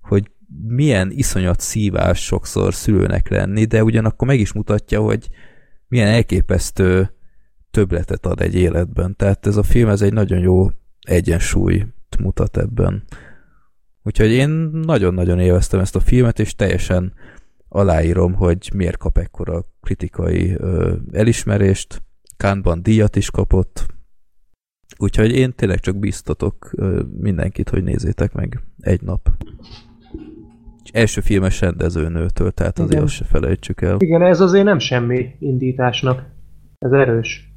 hogy milyen iszonyat szívás sokszor szülőnek lenni, de ugyanakkor meg is mutatja, hogy milyen elképesztő többletet ad egy életben. Tehát ez a film, ez egy nagyon jó egyensúlyt mutat ebben. Úgyhogy én nagyon-nagyon élveztem ezt a filmet, és teljesen aláírom, hogy miért kap ekkora kritikai ö, elismerést. Kánban díjat is kapott, úgyhogy én tényleg csak biztatok ö, mindenkit, hogy nézzétek meg egy nap. És első filmes rendezőnőtől, tehát azért
Igen.
azt se felejtsük el.
Igen, ez azért nem semmi indításnak. Ez erős.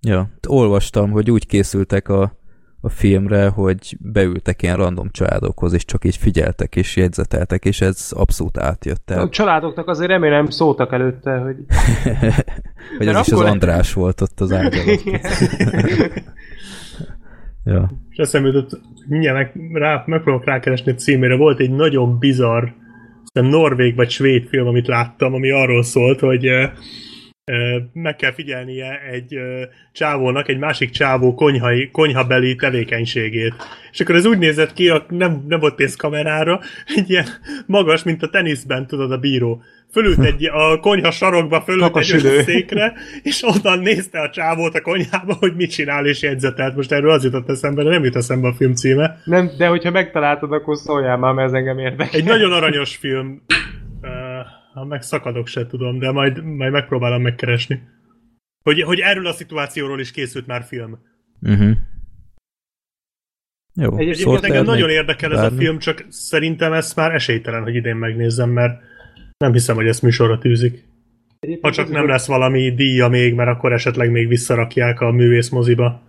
Ja, olvastam, hogy úgy készültek a, a filmre, hogy beültek ilyen random családokhoz, és csak így figyeltek és jegyzeteltek, és ez abszolút átjött.
A
Tehát,
családoknak azért remélem szóltak előtte, hogy... (laughs)
hogy ez is az András volt ott az ágy alatt. (laughs) (laughs) ja.
És eszembe jutott, mindjárt meg, rá, megpróbálok rákeresni a címére. Volt egy nagyon bizarr, aztán norvég vagy svéd film, amit láttam, ami arról szólt, hogy ö, meg kell figyelnie egy csávónak, egy másik csávó konyhai, konyhabeli tevékenységét. És akkor ez úgy nézett ki, nem, nem volt pénz kamerára, egy ilyen magas, mint a teniszben, tudod, a bíró. Fölült (laughs) egy a konyha sarokba, fölült egy
Kakasüdő.
olyan székre, és onnan nézte a csávót a konyhába, hogy mit csinál, és jegyzetelt. Most erről az jutott eszembe, de nem jut eszembe a film címe.
Nem, de hogyha megtaláltad, akkor szóljál már, mert ez engem érdekel.
Egy nagyon aranyos film. Uh, ha megszakadok, se tudom, de majd, majd megpróbálom megkeresni. Hogy, hogy erről a szituációról is készült már film.
Uh-huh. Jó,
Egyébként
Sorter
engem nagyon érdekel ez a
bármi?
film, csak szerintem ez már esélytelen, hogy idén megnézzem, mert nem hiszem, hogy ezt műsorra tűzik.
Egyébként
Ha csak nem lesz valami díja még, mert akkor esetleg még visszarakják a művészmoziba.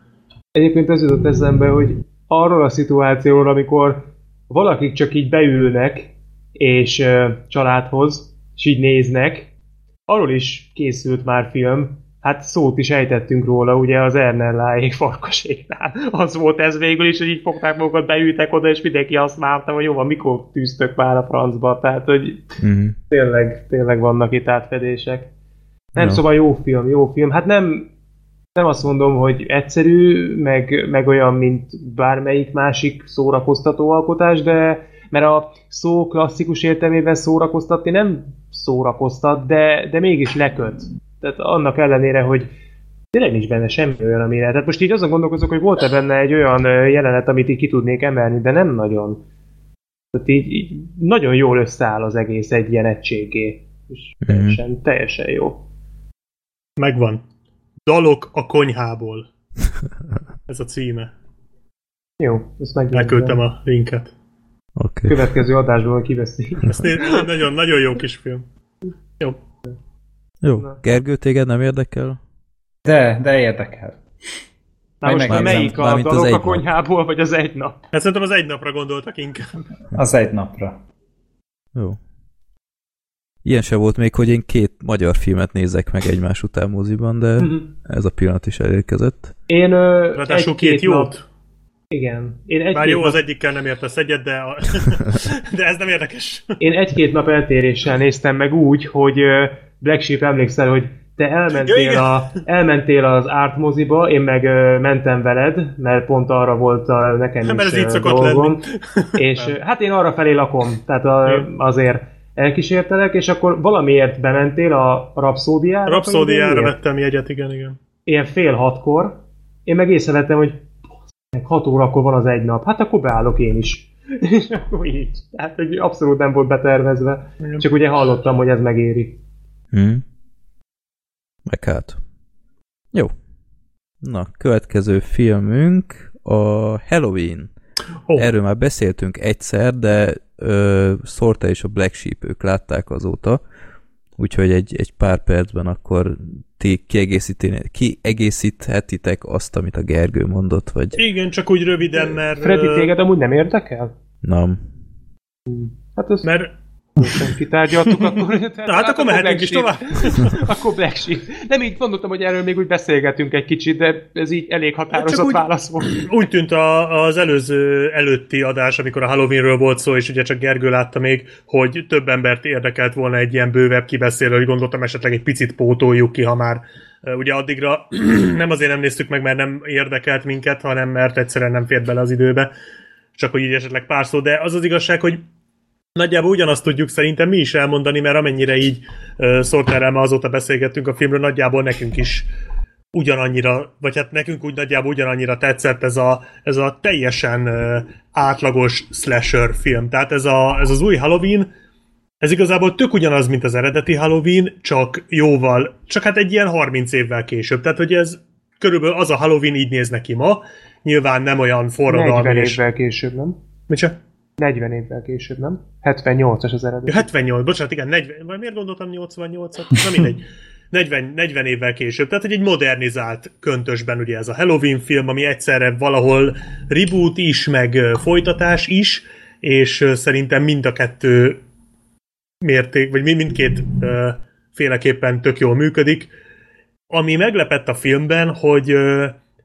Egyébként az jutott eszembe, hogy arról a szituációról, amikor valakik csak így beülnek, és ö, családhoz, és így néznek, arról is készült már film, hát szót is ejtettünk róla, ugye az Ernelláék farkaséknál. Az volt ez végül is, hogy így fogták magukat, beültek oda, és mindenki azt várta, hogy jó van, mikor tűztök már a francba. Tehát, hogy
uh-huh.
tényleg, tényleg vannak itt átfedések. Nem,
Ja.
szóval jó film, jó film. Hát nem, nem azt mondom, hogy egyszerű, meg, meg olyan, mint bármelyik másik szórakoztató alkotás, de mert a szó klasszikus értelmében szórakoztatni nem szórakoztat, de, de mégis leköt. Tehát annak ellenére, hogy tényleg nincs benne semmi olyan, amire. Tehát most így azon gondolkozok, hogy volt-e benne egy olyan jelenet, amit így ki tudnék emelni, de nem nagyon. Tehát így, így nagyon jól összeáll az egész egy ilyen egységé. És
Mhm.
teljesen, teljesen jó.
Megvan. Dalok a konyhából. Ez a címe.
Jó, ezt meg
Elküldtem a linket.
Oké.
Következő adásból kiveszi.
Egy nagyon, nagyon jó kis film. Jó.
Jó.
Na.
Gergő, téged nem érdekel?
De, de érdekel.
Na
Majd
most már melyik a
az
dalok
egy
a
nap.
konyhából, vagy az egy nap?
Hát szerintem az egy napra gondoltak inkább.
Az egy napra.
Jó. Ilyen se volt még, hogy én két magyar filmet nézek meg egymás után moziban, de
Mhm.
ez a pillanat is elérkezett.
Én ö, egy-két
két
nap,
jót.
Igen. Én egy,
Bár jó,
nap,
az egyikkel nem értesz egyet, de, a... (laughs) de ez nem érdekes.
én egy-két nap eltéréssel néztem meg úgy, hogy Black Sheep emlékszel, hogy te elmentél, a, elmentél az Art moziba, én meg ö, mentem veled, mert pont arra volt a, nekem
Nem,
is
ez így
dolgom.
lenni. (laughs)
És ö, hát én arra felé lakom, tehát a, azért elkísértelek, és akkor valamiért bementél a Rapszódiára.
Rapszódiára vettem jegyet, igen, igen.
ilyen fél hatkor, én meg észrevettem, hogy meg hat órakor van az egy nap, hát akkor beállok én is. (laughs) És akkor így. Tehát, hogy abszolút nem volt betervezve.
Igen.
Csak ugye hallottam, hogy ez megéri.
Hm? Meg hát. Jó. Na, következő filmünk a Halloween.
Ó,
Erről már beszéltünk egyszer, de ö, Sorta és a Black Sheep ők látták azóta, úgyhogy egy, egy pár percben akkor ti kiegészíthetitek azt, amit a Gergő mondott, vagy
Igen, csak úgy röviden, mert...
Freddy, téged amúgy nem érdekel?
nem.
Hát ezt
Mert
most kitárgyaltuk, (laughs) akkor...
Na, hát akkor mehetünk is tovább.
akkor Black Sheep. Nem így gondoltam, hogy erről még úgy beszélgetünk egy kicsit, de ez így elég határozott
Csak úgy-
válasz volt.
úgy tűnt a, az előző előtti adás, amikor a Halloweenről volt szó, és ugye csak Gergő látta még, hogy több embert érdekelt volna egy ilyen bővebb kibeszélő, hogy gondoltam esetleg egy picit pótoljuk ki, ha már ugye addigra (clears throat) nem azért nem néztük meg, mert nem érdekelt minket, hanem mert egyszerűen nem fért bele az időbe, csak hogy így esetleg pár szó, de az az igazság, hogy Nagyjából ugyanazt tudjuk szerintem mi is elmondani, mert amennyire így uh, már azóta beszélgettünk a filmről, nagyjából nekünk is ugyanannyira, vagy hát nekünk úgy nagyjából ugyanannyira tetszett ez a, ez a teljesen uh, átlagos slasher film. Tehát ez, a, ez az új Halloween, ez igazából tök ugyanaz, mint az eredeti Halloween, csak jóval, csak hát egy ilyen 30 évvel később. Tehát, hogy ez körülbelül az a Halloween így néz neki ma, nyilván nem olyan forradalmi.
40 évvel később, nem?
Micsoda?
40 évvel később, nem? 78-as az.
Ja, 78, bocsánat, igen, 40, vagy miért gondoltam 88-at? Na mindegy. 40, 40 évvel később, tehát egy modernizált köntösben ugye ez a Halloween film, ami egyszerre valahol reboot is, meg folytatás is, és szerintem mind a kettő mérték, vagy mindkét féleképpen tök jól működik. Ami meglepett a filmben, hogy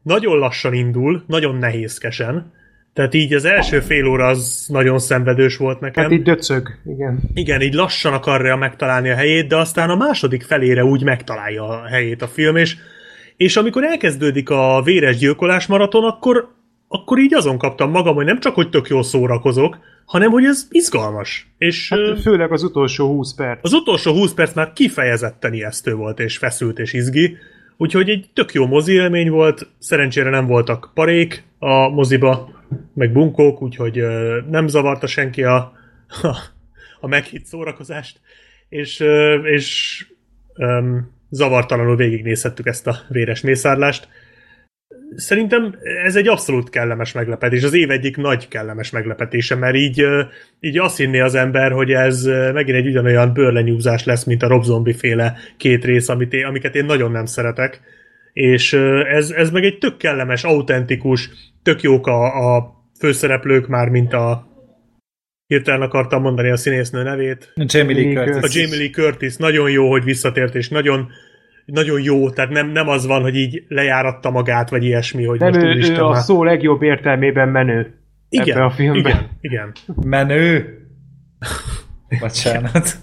nagyon lassan indul, nagyon nehézkesen, tehát így az első fél óra az nagyon szenvedős volt nekem.
Hát így döcög, igen.
Igen, így lassan akarja megtalálni a helyét, de aztán a második felére úgy megtalálja a helyét a film, és, és amikor elkezdődik a véres gyilkolás maraton, akkor, akkor így azon kaptam magam, hogy nem csak, hogy tök jól szórakozok, hanem, hogy ez izgalmas. És,
hát főleg az utolsó 20 perc.
Az utolsó 20 perc már kifejezetten ijesztő volt, és feszült, és izgi. Úgyhogy egy tök jó mozi élmény volt, szerencsére nem voltak parék a moziba, meg bunkók, úgyhogy nem zavarta senki a, a, a meghitt szórakozást, és, és um, zavartalanul végignézhettük ezt a véres mészárlást. Szerintem ez egy abszolút kellemes meglepetés, az év egyik nagy kellemes meglepetése, mert így, így azt hinné az ember, hogy ez megint egy ugyanolyan bőrlenyúzás lesz, mint a Rob Zombie féle két rész, amit én, amiket én nagyon nem szeretek. És ez, ez meg egy tök kellemes, autentikus, tök jók a, a főszereplők már, mint a hirtelen akartam mondani a színésznő nevét.
Jamie Lee Curtis.
A Jamie Lee Curtis. Nagyon jó, hogy visszatért, és nagyon nagyon jó, tehát nem, nem az van, hogy így lejáratta magát, vagy ilyesmi, hogy
nem, most ő, ő a szó legjobb értelmében menő
igen,
ebbe a filmben.
Igen, igen.
Menő? (laughs) Bocsánat.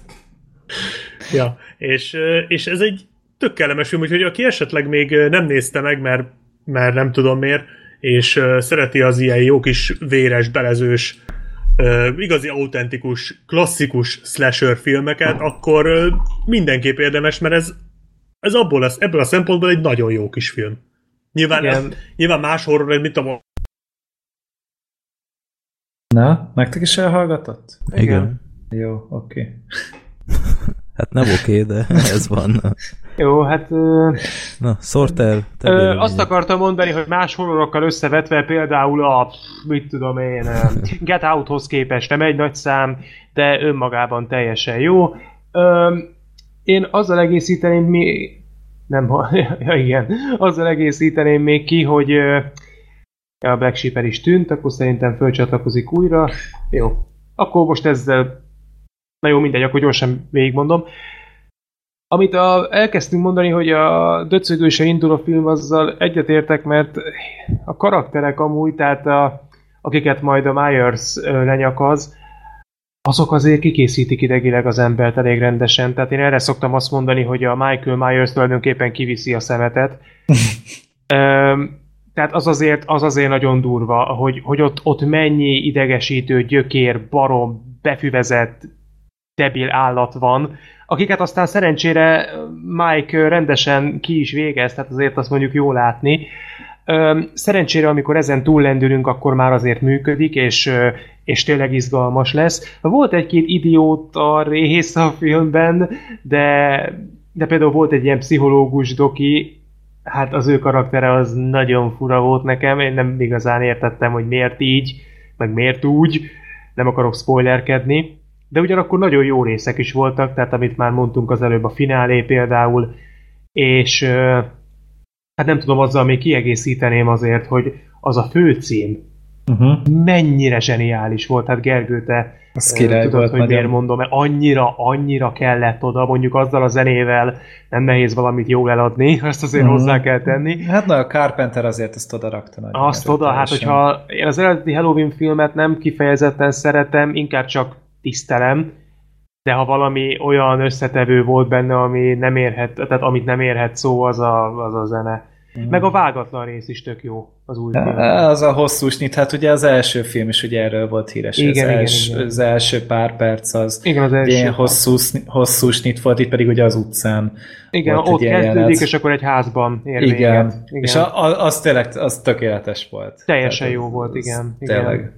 ja, és, és ez egy tök kellemes film, úgyhogy aki esetleg még nem nézte meg, mert, mert nem tudom miért, és szereti az ilyen jó kis véres, belezős, igazi autentikus, klasszikus slasher filmeket, akkor mindenképp érdemes, mert ez, ez abból lesz, ebből a szempontból egy nagyon jó kis film. Nyilván, ez, nyilván más horror, mint a
Na, nektek is elhallgatott?
Igen. Igen.
Jó, oké. Okay. (laughs)
hát nem oké, okay, de ez van.
Jó, hát... Ö...
Na, Sorter,
te ö, Azt akartam mondani, hogy más horrorokkal összevetve például a, mit tudom én, Get Outhoz képest nem egy nagy szám, de önmagában teljesen jó. Ö, én azzal egészíteném mi... Nem, (laughs) ja igen, azzal egészíteném még ki, hogy a Black Sheep is tűnt, akkor szerintem fölcsatlakozik újra. Jó. Akkor most ezzel... Na jó, mindegy, akkor gyorsan végigmondom. Amit a, elkezdtünk mondani, hogy a döcögőse indul a film, azzal egyetértek, mert a karakterek amúgy, tehát a, akiket majd a Myers lenyakaz, azok azért kikészítik idegileg az embert elég rendesen. Tehát én erre szoktam azt mondani, hogy a Michael Myers tulajdonképpen kiviszi a szemetet. (laughs) tehát az azért, az azért nagyon durva, hogy, hogy ott, ott mennyi idegesítő, gyökér, barom, befüvezett, debil állat van, akiket aztán szerencsére Mike rendesen ki is végez, tehát azért azt mondjuk jó látni. Szerencsére, amikor ezen túllendülünk, akkor már azért működik, és, és tényleg izgalmas lesz. Volt egy-két idióta rész a filmben, de, de például volt egy ilyen pszichológus doki, hát az ő karaktere az nagyon fura volt nekem, én nem igazán értettem, hogy miért így, meg miért úgy, nem akarok spoilerkedni. De ugyanakkor nagyon jó részek is voltak, tehát amit már mondtunk az előbb, a finálé például, és hát nem tudom, azzal még kiegészíteném azért, hogy az a főcím uh-huh. mennyire zseniális volt, hát Gergő, te
az király tudod, volt
hogy nagyon. miért mondom, mert annyira, annyira kellett oda, mondjuk azzal a zenével nem nehéz valamit jól eladni, (laughs) azt azért uh-huh. hozzá kell tenni.
Hát na, a Carpenter azért ezt oda rakta.
Azt oda, hát hogyha én az eredeti Halloween filmet nem kifejezetten szeretem, inkább csak tisztelem, de ha valami olyan összetevő volt benne, ami nem érhet, tehát amit nem érhet szó, az a, az a zene. Meg a vágatlan rész is tök jó az új film.
Az a hosszú snit, hát ugye az első film is ugye erről volt híres.
Igen,
az,
igen,
els,
igen.
az első pár perc az
Igen, az első.
ilyen hosszú, hosszú snit volt, itt pedig ugye az utcán.
Igen, ott kezdődik,
jelenet.
és akkor egy házban ér
Igen. igen. És a, a, az tényleg az tökéletes volt.
Teljesen
Tehát
jó volt, igen, igen.
Tényleg.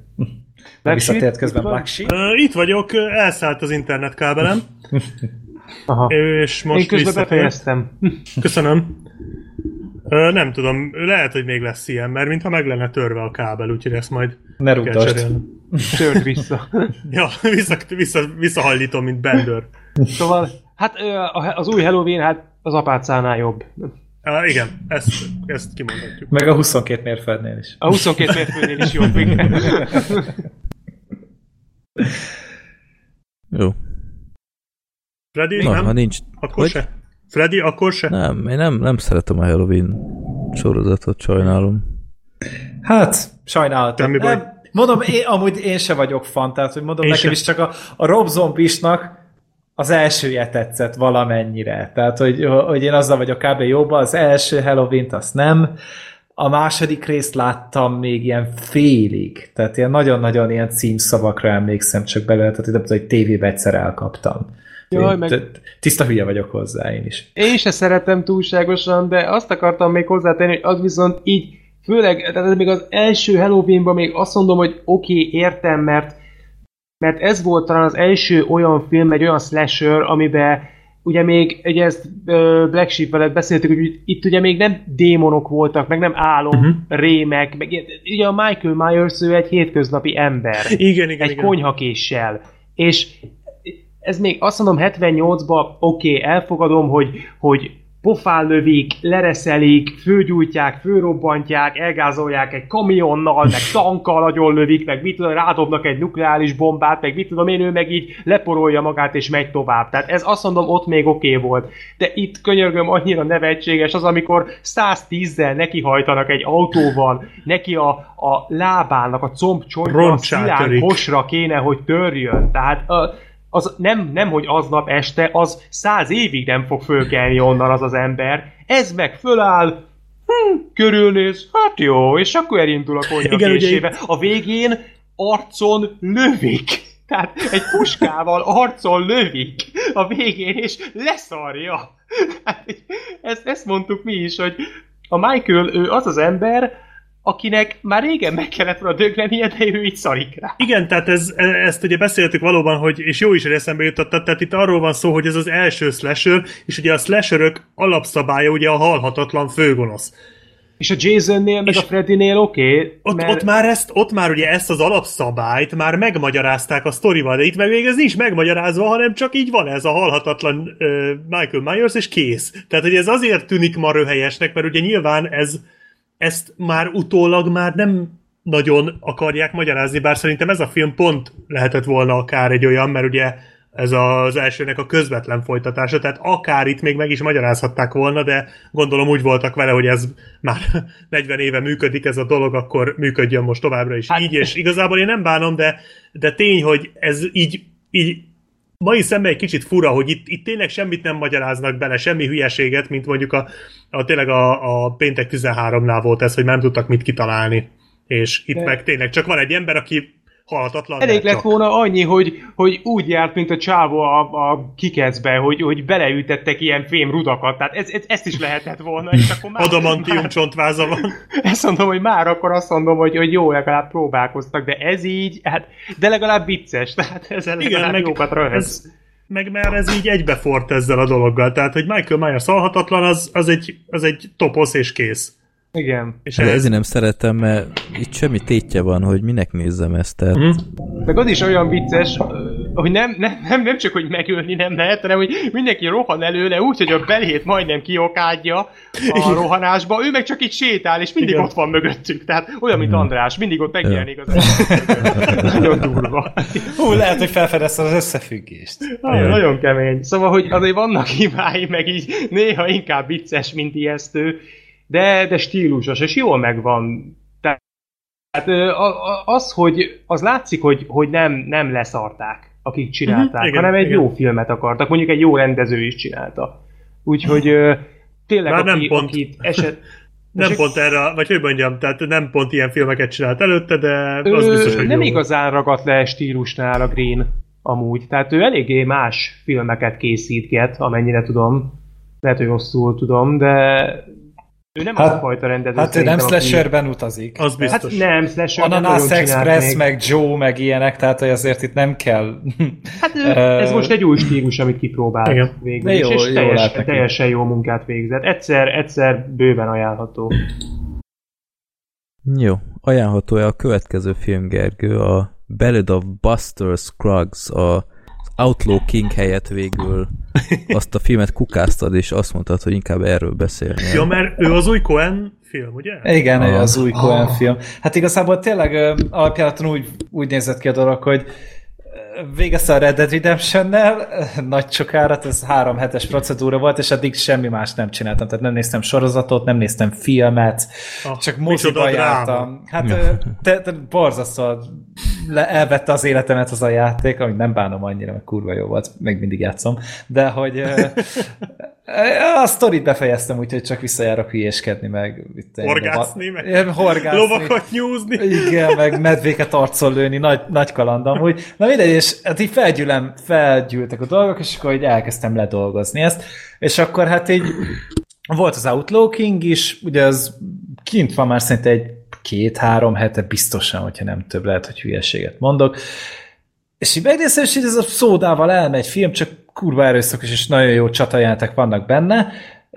Black
Visszatért közben
itt van?
Black Sheep.
Uh, itt vagyok, elszállt az internetkábelem, (laughs)
Aha.
és most
Én közben befejeztem. (laughs)
Köszönöm. Ö, nem tudom, lehet, hogy még lesz ilyen, mert mintha meg lenne törve a kábel, úgyhogy ezt majd
Ne
cserélni. (laughs)
Tört vissza.
Ja, vissza, vissza, visszahallítom, mint Bender.
Szóval, hát az új Halloween, hát az apácánál jobb.
Uh, igen, ezt, ezt kimondhatjuk.
Meg a 22 mérföldnél is.
A 22 mérföldnél is jobb, igen.
Jó.
Freddy,
Na,
nem?
ha nincs...
Akkor
Hogy?
se? Freddy, akkor se?
Nem, én nem, nem szeretem a Halloween sorozatot, sajnálom.
Hát, sajnálatos.
Semmi baj.
Nem, mondom, én, amúgy én se vagyok fan, tehát hogy mondom,
Én
nekem
sem.
is csak a, a Rob Zombisnak az elsője tetszett valamennyire. Tehát, hogy, hogy én azzal vagyok kb. jóban, az első Halloween-t azt nem, a második részt láttam még ilyen félig, tehát ilyen nagyon-nagyon ilyen címszavakra emlékszem csak belőle, tehát nem tudom, hogy tévébe egyszer elkaptam.
Jaj,
Én
meg-
Tiszta hülye vagyok hozzá én is.
Én se szeretem túlságosan, de azt akartam még hozzátenni, hogy az viszont így, főleg, tehát ez még az első Halloweenban még azt mondom, hogy oké, okay, értem, mert mert ez volt talán az első olyan film, egy olyan slasher, amiben ugye még, ugye ezt Black Sheep veled beszéltük, hogy itt ugye még nem démonok voltak, meg nem álom, uh-huh. rémek, meg ugye a Michael Myers ő egy hétköznapi ember
Igen, igen,
egy
igen.
konyhakéssel. És ez még azt mondom 78-ban oké, okay, elfogadom, hogy, hogy pofán lövik, lereszelik, főgyújtják, főrobbantják, elgázolják egy kamionnal, meg tankkal nagyon lövik, meg mit tudom, rádobnak egy nukleáris bombát, meg mit tudom én, ő meg így leporolja magát és megy tovább. Tehát ez azt mondom, ott még oké okay volt. De itt könyörgöm annyira nevetséges az, amikor 110-zel nekihajtanak egy autóval, neki a, a lábának, a combcsontja, a szilárd
törik.
hosra kéne, hogy törjön. Tehát a, az nem, nem, hogy aznap este, az száz évig nem fog fölkelni onnan az az ember. Ez meg föláll, hm, körülnéz, hát jó, és akkor elindul a (laughs)
Igen,
konyhakésébe. A végén arcon lövik. Tehát egy puskával arcon lövik a végén, és leszarja. (laughs) Hát, ezt, ezt mondtuk mi is, hogy a Michael, ő az az ember, akinek már régen meg kellett volna döglenie, de ő így szarik rá.
Igen, tehát ez, ezt ugye beszéltük valóban, hogy, és jó is, hogy eszembe jutottad, tehát itt arról van szó, hogy ez az első slasher, és ugye a slasherök alapszabálya ugye a halhatatlan főgonosz.
És a Jasonnél, meg
És
a Freddynél oké, okay,
Ott, mert... ott, már ezt, ott már ugye ezt az alapszabályt már megmagyarázták a sztorival, de itt meg még ez nincs megmagyarázva, hanem csak így van ez a halhatatlan uh, Michael Myers, és kész. Tehát, hogy ez azért tűnik ma röhelyesnek, mert ugye nyilván ez, ezt már utólag már nem nagyon akarják magyarázni, bár szerintem ez a film pont lehetett volna akár egy olyan, mert ugye ez az elsőnek a közvetlen folytatása, tehát akár itt még meg is magyarázhatták volna, de gondolom úgy voltak vele, hogy ez már (laughs) 40 éve működik ez a dolog, akkor működjön most továbbra is
Hát-
így, és igazából én nem bánom, de, de tény, hogy ez így, így mai szemben egy kicsit fura, hogy itt, itt tényleg semmit nem magyaráznak bele, semmi hülyeséget, mint mondjuk a, a tényleg a, a péntek 13-nál volt ez, hogy nem tudtak mit kitalálni. És itt
De-
meg tényleg csak van egy ember, aki halhatatlan.
Elég lett
csak.
volna annyi, hogy, hogy úgy járt, mint a csávó a, a kikecbe, hogy, hogy beleütettek ilyen fém rudakat. Tehát ez, ez, ezt is lehetett volna, és akkor már...
Adamantium
már- (laughs)
csontváza van.
Ezt mondom, hogy már akkor azt mondom, hogy, hogy jó, legalább próbálkoztak, de ez így, hát, de legalább vicces, tehát ezzel
Igen, meg
jókat röhöz.
ez, meg már ez így egybefort ezzel a dologgal. Tehát, hogy Michael Myers halhatatlan, az, az, egy, az egy toposz és kész.
Igen.
És ez,
ezért nem szeretem, mert itt semmi tétje van, hogy minek nézzem ezt. Tehát
Mhm.
Meg az is olyan vicces, hogy nem, nem, nem, nem csak, hogy megölni nem lehet, hanem, hogy mindenki rohan előle úgy, hogy a belét majdnem kiokádja a rohanásba, ő meg csak így sétál, és mindig
Igen.
ott van mögöttük. Tehát olyan, mint András, mindig ott megjelenik az. Nagyon durva.
Hú, lehet, hogy felfedezte az összefüggést.
Nagyon, nagyon kemény. Szóval, hogy azért vannak hibái, meg így néha inkább vicces, mint ijesztő, de, de stílusos, és jól megvan. Tehát az, hogy az látszik, hogy, hogy nem, nem leszarták, akik csinálták,
Mhm, igen,
hanem egy
igen.
jó filmet akartak, mondjuk egy jó rendező is csinálta. Úgyhogy tényleg,
Bár nem
aki,
pont.
akit eset... (laughs)
nem pont erre, vagy hogy mondjam, tehát nem pont ilyen filmeket csinált előtte, de az
Ö,
biztos, hogy
nem
jó.
igazán ragadt le stílusnál a Green amúgy. Tehát ő eléggé más filmeket készítget, amennyire tudom. Lehet, hogy rosszul tudom, de ő nem hát, az a fajta rendező.
Hát ő nem
szerintem, aki-
slasherben utazik.
Az biztos.
Hát nem, slasher nem
Ananas
nagyon csinált
Express,
még.
meg Joe, meg ilyenek, tehát hogy azért itt nem kell. (laughs)
Hát (laughs) ez most egy új stílus, amit kipróbált
Igen.
végül
jó,
és
jó
teljes, teljesen jó munkát végzett. Egyszer, egyszer bőven ajánlható.
Jó, ajánlható-e a következő film, Gergő, a Ballad of Buster Scruggs, a Outlaw King helyett végül azt a filmet kukáztad, és azt mondtad, hogy inkább erről beszélnél.
Ja, mert ő az új Cohen film, ugye?
Igen,
Ah.
az új Cohen film. Hát igazából tényleg alapjáraton úgy, úgy nézett ki a dolog, hogy végezte a Red Dead Redemption-nel, ö, nagy csokárat, ez három hetes procedúra volt, és addig semmi más nem csináltam. Tehát nem néztem sorozatot, nem néztem filmet,
Ah,
csak moziba
dráma.
jártam. Hát te, te borzasztó le, elvette az életemet az a játék, amit nem bánom annyira, mert kurva jó volt, még mindig játszom, de hogy a sztorit befejeztem, úgyhogy csak visszajárok hülyéskedni, meg itt
Horgászni, meg
Ilyen horgászni.
lovakat nyúzni.
Igen, meg medvéket arcol lőni, nagy, nagy kaland amúgy. Na mindegy, és hát így felgyűlem, felgyűltek a dolgok, és akkor így elkezdtem ledolgozni ezt, és akkor hát így volt az Outlaw King is, ugye az kint van már szerintem egy két-három hete biztosan, hogyha nem több lehet, hogy hülyeséget mondok. És így megnézem, és így ez a szódával elmegy film, csak kurva erőszakos és nagyon jó csatajátek vannak benne,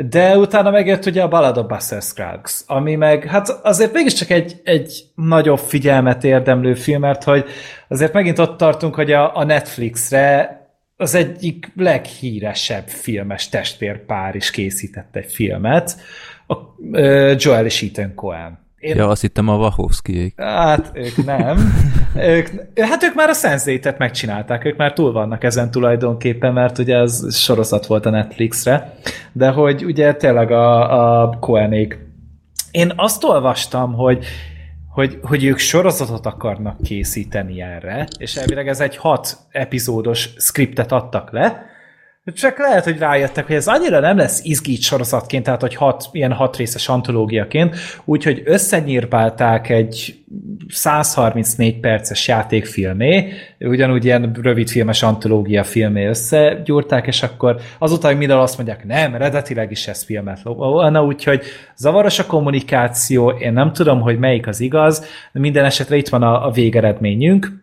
de utána megjött ugye a Ballad of Buster Scruggs, ami meg, hát azért mégiscsak egy, egy nagyobb figyelmet érdemlő film, mert hogy azért megint ott tartunk, hogy a, a Netflixre az egyik leghíresebb filmes testvérpár is készített egy filmet, a, Joel és Ethan Cohen. Én,
Ja, azt hittem a Wachowskiék.
Hát ők nem. ők, hát ők már a sense megcsinálták, ők már túl vannak ezen tulajdonképpen, mert ugye ez sorozat volt a Netflixre, de hogy ugye tényleg a, a Cohenék. Én azt olvastam, hogy hogy, hogy ők sorozatot akarnak készíteni erre, és elvileg ez egy hat epizódos skriptet adtak le, csak lehet, hogy rájöttek, hogy ez annyira nem lesz izgít sorozatként, tehát hogy hat, ilyen hat részes antológiaként, úgyhogy összenyírbálták egy 134 perces játékfilmé, ugyanúgy ilyen rövidfilmes antológia filmé összegyúrták, és akkor azután mindenhol azt mondják, nem, eredetileg is ez filmet volna, úgyhogy zavaros a kommunikáció, én nem tudom, hogy melyik az igaz, de minden esetre itt van a, a végeredményünk,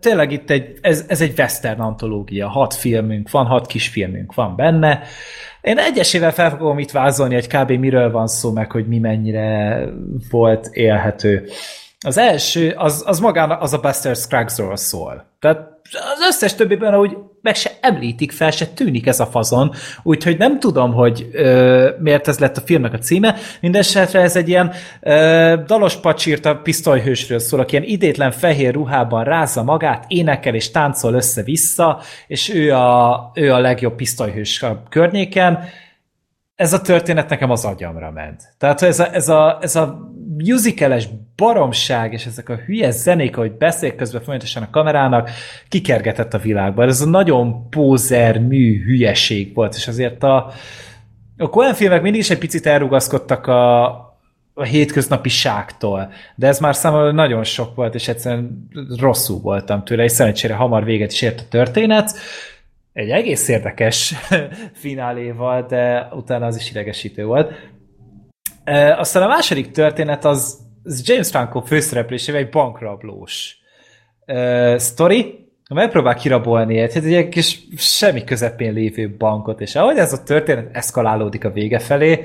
tényleg itt egy, ez, ez egy western antológia, hat filmünk van, hat kisfilmünk van benne. Én egyesével fel fogom itt vázolni, hogy kb. miről van szó, meg hogy mi mennyire volt élhető. Az első, az, az magán az a Buster Scruggsról szól. Tehát az összes többiben, ahogy meg se említik fel, se tűnik ez a fazon, úgyhogy nem tudom, hogy ö, miért ez lett a filmnek a címe. Mindenesetre ez egy ilyen ö, dalos pacsírt a pisztolyhősről szól, aki ilyen idétlen fehér ruhában rázza magát, énekel és táncol össze-vissza, és ő a, ő a legjobb pisztolyhős a környéken. Ez a történet nekem az agyamra ment. Tehát ez a, ez a, ez a musicales baromság, és ezek a hülye zenék, ahogy beszél közben folyamatosan a kamerának, kikergetett a világban. Ez a nagyon pózer mű hülyeség volt, és azért a, a Coen filmek mindig is egy picit elrugaszkodtak a, a hétköznapiságtól, de ez már számomra nagyon sok volt, és egyszerűen rosszul voltam tőle, és szerencsére hamar véget is ért a történet. Egy egész érdekes (laughs) fináléval, de utána az is idegesítő volt. E, aztán a második történet az, az James Franco főszereplésével egy bankrablós e, sztori, megpróbál kirabolni egy, hát egy kis semmi közepén lévő bankot, és ahogy ez a történet eszkalálódik a vége felé,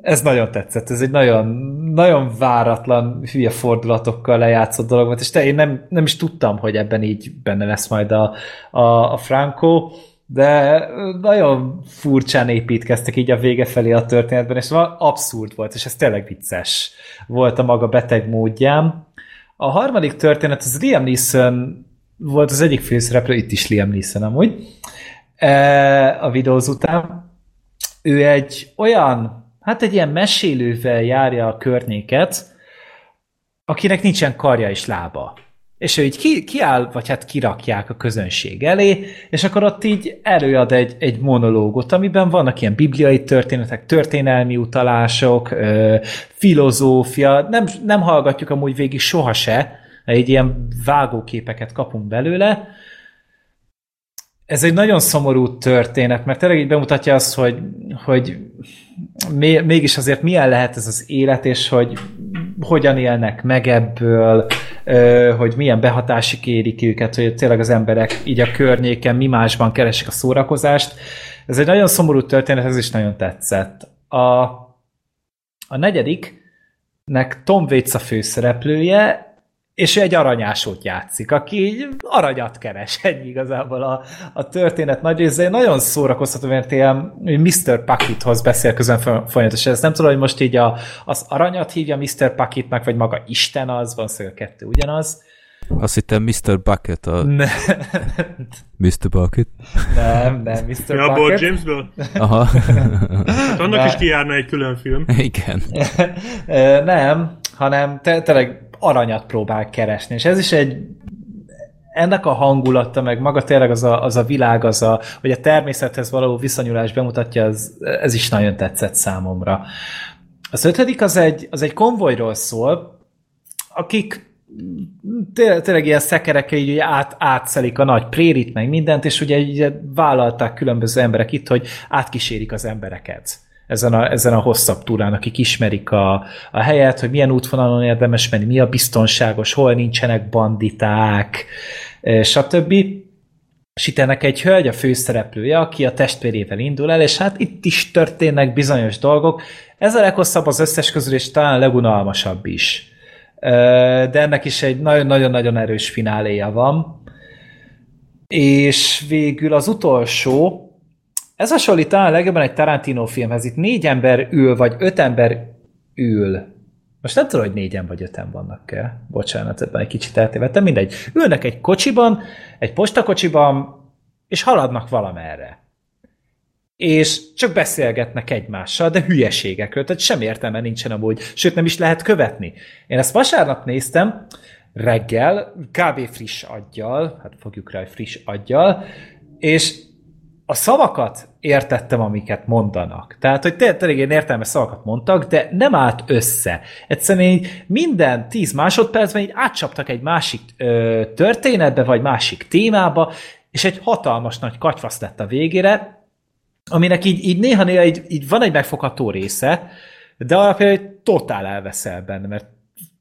ez nagyon tetszett, ez egy nagyon, nagyon váratlan, hülye fordulatokkal lejátszott dolog volt, és te én nem, nem is tudtam, hogy ebben így benne lesz majd a, a, a Franco, de nagyon furcsán építkeztek így a vége felé a történetben, és abszurd volt, és ez tényleg vicces volt a maga beteg módján. A harmadik történet az Liam Neeson volt az egyik főszereplő, itt is Liam Neeson amúgy, a videóz után. Ő egy olyan, hát egy ilyen mesélővel járja a környéket, akinek nincsen karja és lába. És ő így ki, kiáll, vagy hát kirakják a közönség elé, és akkor ott így előad egy, egy monológot, amiben vannak ilyen bibliai történetek, történelmi utalások, ö, filozófia, nem, nem hallgatjuk amúgy végig soha se, egy ilyen vágóképeket kapunk belőle. Ez egy nagyon szomorú történet, mert tényleg így bemutatja azt, hogy, hogy mégis azért milyen lehet ez az élet, és hogy hogyan élnek meg ebből, hogy milyen behatásik érik őket, hogy tényleg az emberek így a környéken mi másban keresik a szórakozást. Ez egy nagyon szomorú történet, ez is nagyon tetszett. A, a negyediknek Tom Waits a főszereplője, és ő egy aranyásót játszik, aki így aranyat keres, (laughs) ennyi igazából a, a történet nagy része. Nagyon szórakoztató, mert ilyen Mr. Pakithoz beszél közön folyamatosan. Ezt nem tudom, hogy most így a, az aranyat hívja Mr. Pakitnak, vagy maga Isten az, van szó, a kettő ugyanaz.
Azt hittem Mr. Bucket a...
Ne.
Mr. Bucket?
Nem, nem, Mr.
Ja,
Bucket.
abból Jamesből?
Aha.
Hát annak
Ne.
is kijárna egy külön film.
Igen. (laughs)
Nem, hanem te, tényleg aranyat próbál keresni, és ez is egy ennek a hangulata, meg maga tényleg az a, az a világ, az a, hogy a természethez való viszonyulás bemutatja, az, ez is nagyon tetszett számomra. Az ötödik az egy, az egy konvojról szól, akik té- tényleg ilyen szekerekkel így át, átszelik a nagy prérit, meg mindent, és ugye így vállalták különböző emberek itt, hogy átkísérik az embereket ezen a, ezen a hosszabb túrán, akik ismerik a, a helyet, hogy milyen útvonalon érdemes menni, mi a biztonságos, hol nincsenek banditák, eh, stb. És itt ennek egy hölgy, a főszereplője, aki a testvérével indul el, és hát itt is történnek bizonyos dolgok. Ez a leghosszabb az összes közül, és talán a legunalmasabb is. Ö, De ennek is egy nagyon-nagyon-nagyon erős fináléja van. És végül az utolsó, ez hasonlít talán legjobban egy Tarantino filmhez. Itt négy ember ül, vagy öt ember ül. Most nem tudom, hogy négyen vagy öten vannak-e. Bocsánat, ebben egy kicsit eltévedtem. Mindegy. Ülnek egy kocsiban, egy postakocsiban, és haladnak valamerre. És csak beszélgetnek egymással, de hülyeségekről, tehát sem értelme nincsen amúgy, sőt nem is lehet követni. Én ezt vasárnap néztem, reggel, kb. friss aggyal, hát fogjuk rá, hogy friss aggyal, és a szavakat értettem, amiket mondanak. Tehát, hogy té- tényleg ilyen értelmes szavakat mondtak, de nem állt össze. Egyszerűen így minden tíz másodpercben így átcsaptak egy másik ö, történetbe, vagy másik témába, és egy hatalmas nagy katyvasz lett a végére, aminek így, így néha-néha így, így van egy megfogható része, de alapján egy totál elveszel benne, mert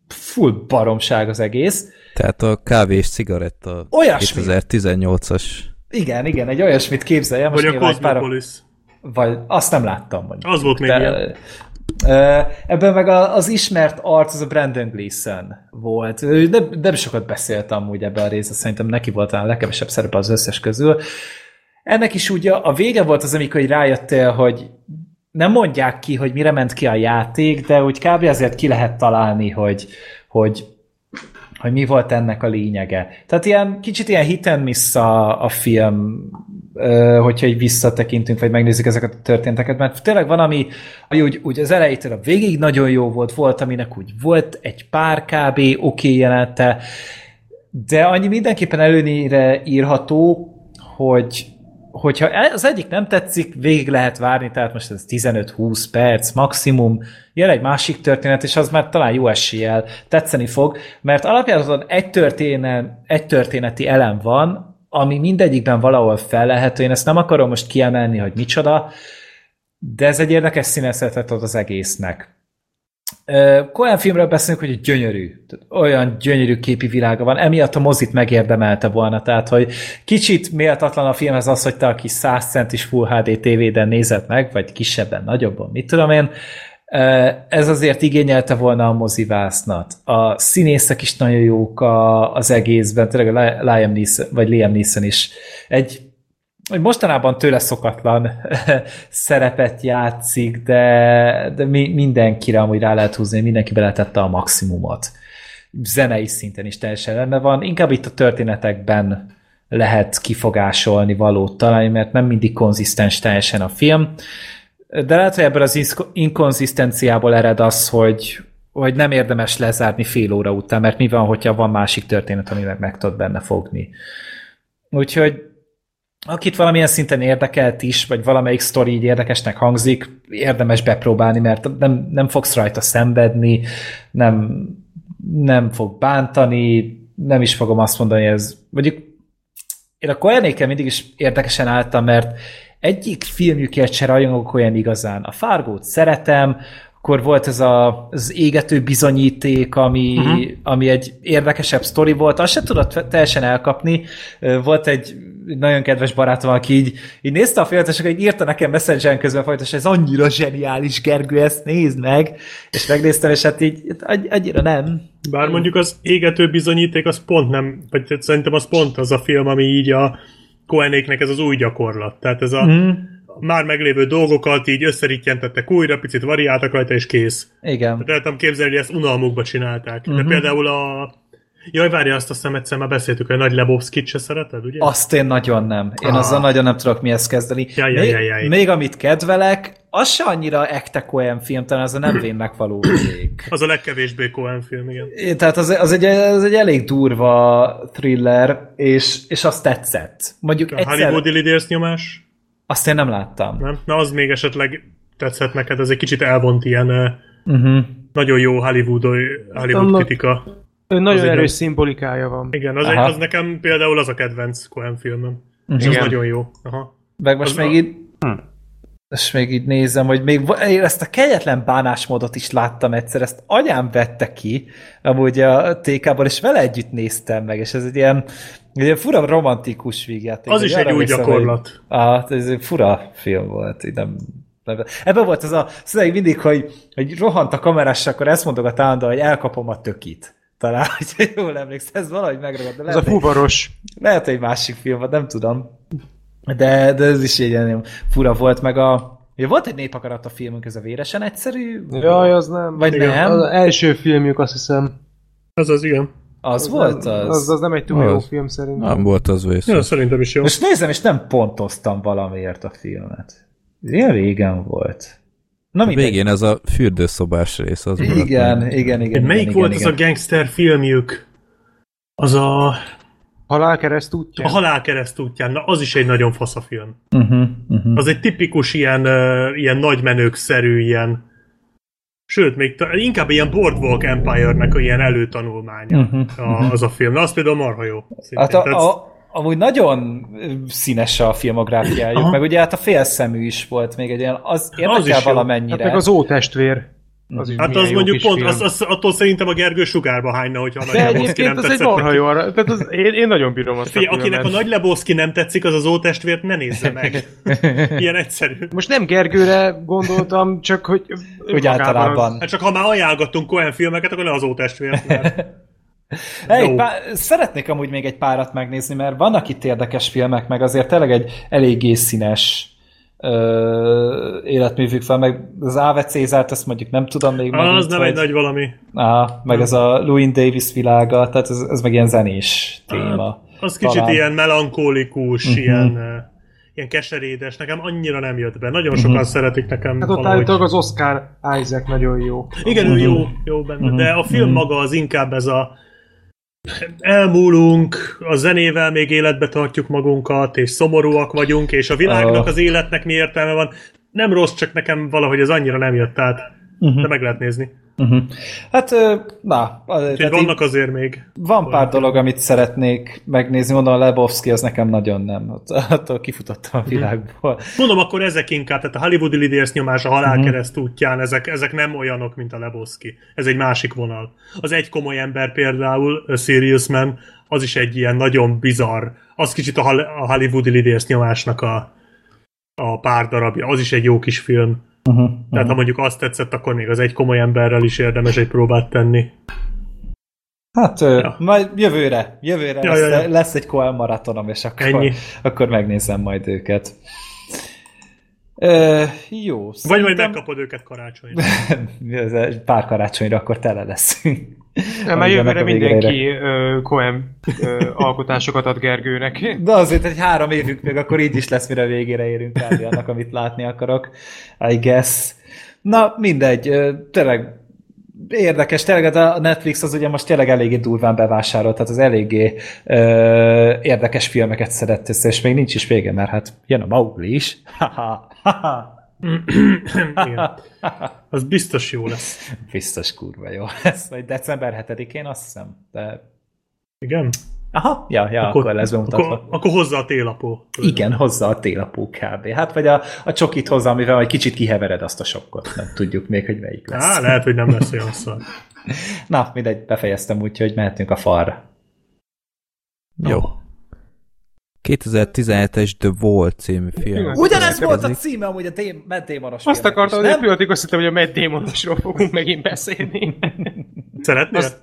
full baromság az egész.
Tehát a kávé és cigaretta
Olyasmi.
2018-as.
Igen, igen, egy olyasmit képzeljem.
Vagy a
egy pár-
Cosmopolis.
Vagy azt nem láttam mondjuk.
Az volt még
De,
ilyen.
Ebben meg az ismert arc, az a Brandon Gleeson volt. Nem, nem sokat beszélt amúgy ebben a részben, szerintem neki volt a legkevesebb szerepe az összes közül. Ennek is ugye a vége volt az, amikor rájöttél, hogy nem mondják ki, hogy mire ment ki a játék, de úgy kb. azért ki lehet találni, hogy, hogy, hogy mi volt ennek a lényege. Tehát ilyen kicsit ilyen hit and miss a, a film, hogyha így visszatekintünk, vagy megnézzük ezeket a történteket, mert tényleg van, ami ami úgy, úgy az elejétől a végig nagyon jó volt, volt, aminek úgy volt egy pár kb. oké okay jelenete, de annyi mindenképpen előnyire írható, hogy hogyha az egyik nem tetszik, végig lehet várni, tehát most ez 15-20 perc maximum, jön egy másik történet, és az már talán jó eséllyel tetszeni fog, mert alapjában egy, történet, egy történeti elem van, ami mindegyikben valahol felelhető, én ezt nem akarom most kiemelni, hogy micsoda, de ez egy érdekes színészetet ad az egésznek. Olyan filmről beszélünk, hogy gyönyörű. Olyan gyönyörű képi világa van. Emiatt a mozit megérdemelte volna. Tehát, hogy kicsit méltatlan a filmhez az, hogy te a kis 100 centis Full HD TV-den nézed meg, vagy kisebben, nagyobban, mit tudom én. Ez azért igényelte volna a mozivásznat. A színészek is nagyon jók a, az egészben. Tényleg a Liam Neeson, vagy Liam Neeson is egy hogy mostanában tőle szokatlan (laughs) szerepet játszik, de, de mi, mindenkire amúgy rá lehet húzni, mindenki beletette a maximumot. Zenei szinten is teljesen rendben van. Inkább itt a történetekben lehet kifogásolni valót találni, mert nem mindig konzisztens teljesen a film. De lehet, hogy ebből az inkonzisztenciából ered az, hogy, hogy nem érdemes lezárni fél óra után, mert mi van, hogyha van másik történet, ami meg meg tud benne fogni. Úgyhogy akit valamilyen szinten érdekelt is, vagy valamelyik sztori így érdekesnek hangzik, érdemes bepróbálni, mert nem, nem fogsz rajta szenvedni, nem, nem fog bántani, nem is fogom azt mondani, ez, mondjuk én a Koenékkel mindig is érdekesen álltam, mert egyik filmjükért se rajongok olyan igazán. A Fargót szeretem, akkor volt ez a, az égető bizonyíték, ami, uh-huh. ami egy érdekesebb sztori volt, azt sem tudott teljesen elkapni. Volt egy nagyon kedves barátom, aki így, így nézte a filmet, és akkor így írta nekem Messengeren közben folyamatosan, ez annyira zseniális, Gergő, ezt nézd meg, és megnéztem, és hát így annyira nem.
Bár mondjuk az égető bizonyíték, az pont nem, vagy szerintem az pont az a film, ami így a Koenéknek ez az új gyakorlat. Tehát ez a, mm már meglévő dolgokat így összerítjentettek újra, picit variáltak rajta, és kész.
Igen.
De tudom képzelni, hogy ezt unalmukba csinálták. Uh-huh. De mhm. például a Jaj, várja, azt a szemet már beszéltük, hogy Nagy Lebowski-t se szereted, ugye?
Azt én nagyon nem. Én ah. azzal nagyon nem tudok mihez kezdeni.
Jaj, jaj, jaj, jaj.
Még, még amit kedvelek, az se annyira ekte Coen film, talán az a nem vénnek való (clears throat)
Az a legkevésbé Coen film, igen.
É, tehát az, az, egy, az egy elég durva thriller, és, és azt tetszett. Mondjuk
a egyszer... Hollywoodi nyomás?
Azt én nem láttam.
Nem? Na, az még esetleg tetszett neked, ez egy kicsit elvont ilyen uh-huh. nagyon jó Hollywood, Hollywood Annak kritika.
Nagyon erős egy... szimbolikája van.
Igen, az, egy, az nekem például az a kedvenc Coen filmem. Uh-huh. És az nagyon jó. Aha.
Meg most az még a... itt hm. És még így nézem, hogy még én ezt a kegyetlen bánásmódot is láttam egyszer, ezt anyám vette ki, amúgy a TK-ból, és vele együtt néztem meg, és ez egy ilyen egy ilyen fura romantikus vígjáték.
Az is egy új gyakorlat.
Hogy, ah, ez egy fura film volt. Így nem, nem, ebben volt az a szóval mindig, hogy, hogy rohant a kamerás, akkor ezt mondok a tándal, hogy elkapom a tökit. Talán, (laughs) hogy jól emlékszel, ez valahogy megragad.
De ez a fuvaros.
Lehet, hogy másik film, nem tudom. De, de ez is egy ilyen fura volt, meg a Ja, volt egy népakarat a filmünk, ez a véresen egyszerű?
Jaj, az nem.
Vagy igen. nem? Az
első filmjük, azt hiszem.
Az az, igen.
Az, az volt
az? Az, az nem egy túl jó film szerintem.
Nem volt az vész.
Ja, szerintem is jó.
Most nézem, és nem pontoztam valamiért a filmet. Ilyen régen volt.
Na, a végén ez a fürdőszobás rész. Az
igen, igen, igen, igen.
Melyik
igen,
volt
igen,
az igen. a gangster filmjük? Az a...
Halálkereszt útján?
A Halálkereszt útján, na az is egy nagyon fasz a film.
Uh-huh, uh-huh.
Az egy tipikus ilyen, uh, ilyen nagymenők-szerű ilyen Sőt, még ta, inkább ilyen Boardwalk Empire-nek ilyen előtanulmánya uh-huh, a, az a film. Na, az például marha jó.
Hát a, a, amúgy nagyon színes a filmográfiájuk, meg ugye hát a félszemű is volt még egy ilyen, az érdekel az valamennyire. Hát
meg az ótestvér.
Az hát az mondjuk pont, az, az, attól szerintem a Gergő sugárba hányna, hogyha a
Nagy Lebowski nem tetszett. egy marha jó, tehát az, én, én nagyon bírom azt
Fé, Akinek a Nagy Lebowski nem tetszik, az az ótestvért ne nézze meg. (laughs) Ilyen egyszerű.
Most nem Gergőre gondoltam, csak hogy...
Hogy általában.
Hát csak ha már ajánlgattunk Cohen filmeket, akkor ne az ótestvért. Mert... (laughs)
Hey, pár, szeretnék amúgy még egy párat megnézni, mert vannak itt érdekes filmek, meg azért tényleg egy eléggé színes ö, életművük fel, meg az Áve Cézárt, ezt mondjuk nem tudom még.
Ah, az nem vagy... egy nagy valami.
Á, meg nem. ez a Louis Davis világa, tehát ez, ez meg ilyen zenés téma. Ah,
az talán. kicsit ilyen melankólikus, uh-huh. ilyen ilyen keserédes, nekem annyira nem jött be. Nagyon sokan uh-huh. szeretik nekem.
Hát ott állítólag az Oscar Isaac nagyon jó.
Igen, uh-huh. ő jó, jó benne, uh-huh. de a film uh-huh. maga az inkább ez a elmúlunk, a zenével még életbe tartjuk magunkat, és szomorúak vagyunk, és a világnak, az életnek mi értelme van. Nem rossz, csak nekem valahogy ez annyira nem jött át. Uh-huh. De meg lehet nézni.
Uh-huh. Hát, na.
Tehát vannak azért még.
Van pár dolog, amit szeretnék megnézni. Mondom, a Lebowski az nekem nagyon nem. (laughs) Attól kifutottam a mhm. világból.
Mondom, akkor ezek inkább, tehát a Hollywoodi Lidérsz nyomás a halálkereszt uh-huh. útján, ezek, ezek nem olyanok, mint a Lebowski. Ez egy másik vonal. Az egy komoly ember például, a Serious Man, az is egy ilyen nagyon bizarr, az kicsit a, a Hollywoodi Lidérsz nyomásnak a, a pár darabja, az is egy jó kis film Uh-huh, uh-huh. Tehát ha mondjuk azt tetszett, akkor még az egy komoly emberrel is érdemes egy próbát tenni.
Hát ja. majd jövőre, jövőre ja, lesz, ja, ja. lesz egy Coel maratonom, és akkor, Ennyi. akkor megnézem majd őket. Uh, jó.
Vagy szerintem... majd megkapod őket karácsonyra. (laughs)
Pár karácsonyra akkor tele leszünk.
Nem, mert jövőre mindenki uh, Cohen uh, alkotásokat ad Gergőnek. (laughs)
De azért egy három évünk még, akkor így is lesz, mire végére érünk kb. annak, amit látni akarok. I guess. Na, mindegy. Tényleg érdekes, tényleg a Netflix az ugye most tényleg eléggé durván bevásárolt, tehát az eléggé ö, érdekes filmeket szedett össze, és még nincs is vége, mert hát jön a Mowgli is. (laughs)
Igen. Az biztos jó lesz.
Biztos kurva jó. Ez majd december 7-én azt hiszem, de
Igen?
Aha, ja, ja, akkor, akkor lesz bemutatva.
Akkor, akkor hozza a télapó.
Igen, hozza a télapó kb. Hát vagy a, a csokit hozza, amivel egy kicsit kihevered azt a sokkot. Nem tudjuk még, hogy melyik lesz.
Á, lehet, hogy nem lesz olyan szar. (laughs)
Na, mindegy, befejeztem, úgyhogy mehetünk a falra.
Jó. 2017-es The Wall című film.
Ugyanez volt a címe amúgy a Dé- Matt Damonos
Azt akartam, hogy a
nem?
pillanatig azt hittem, hogy a Matt Damonosról fogunk megint beszélni.
Szeretnél?
Az,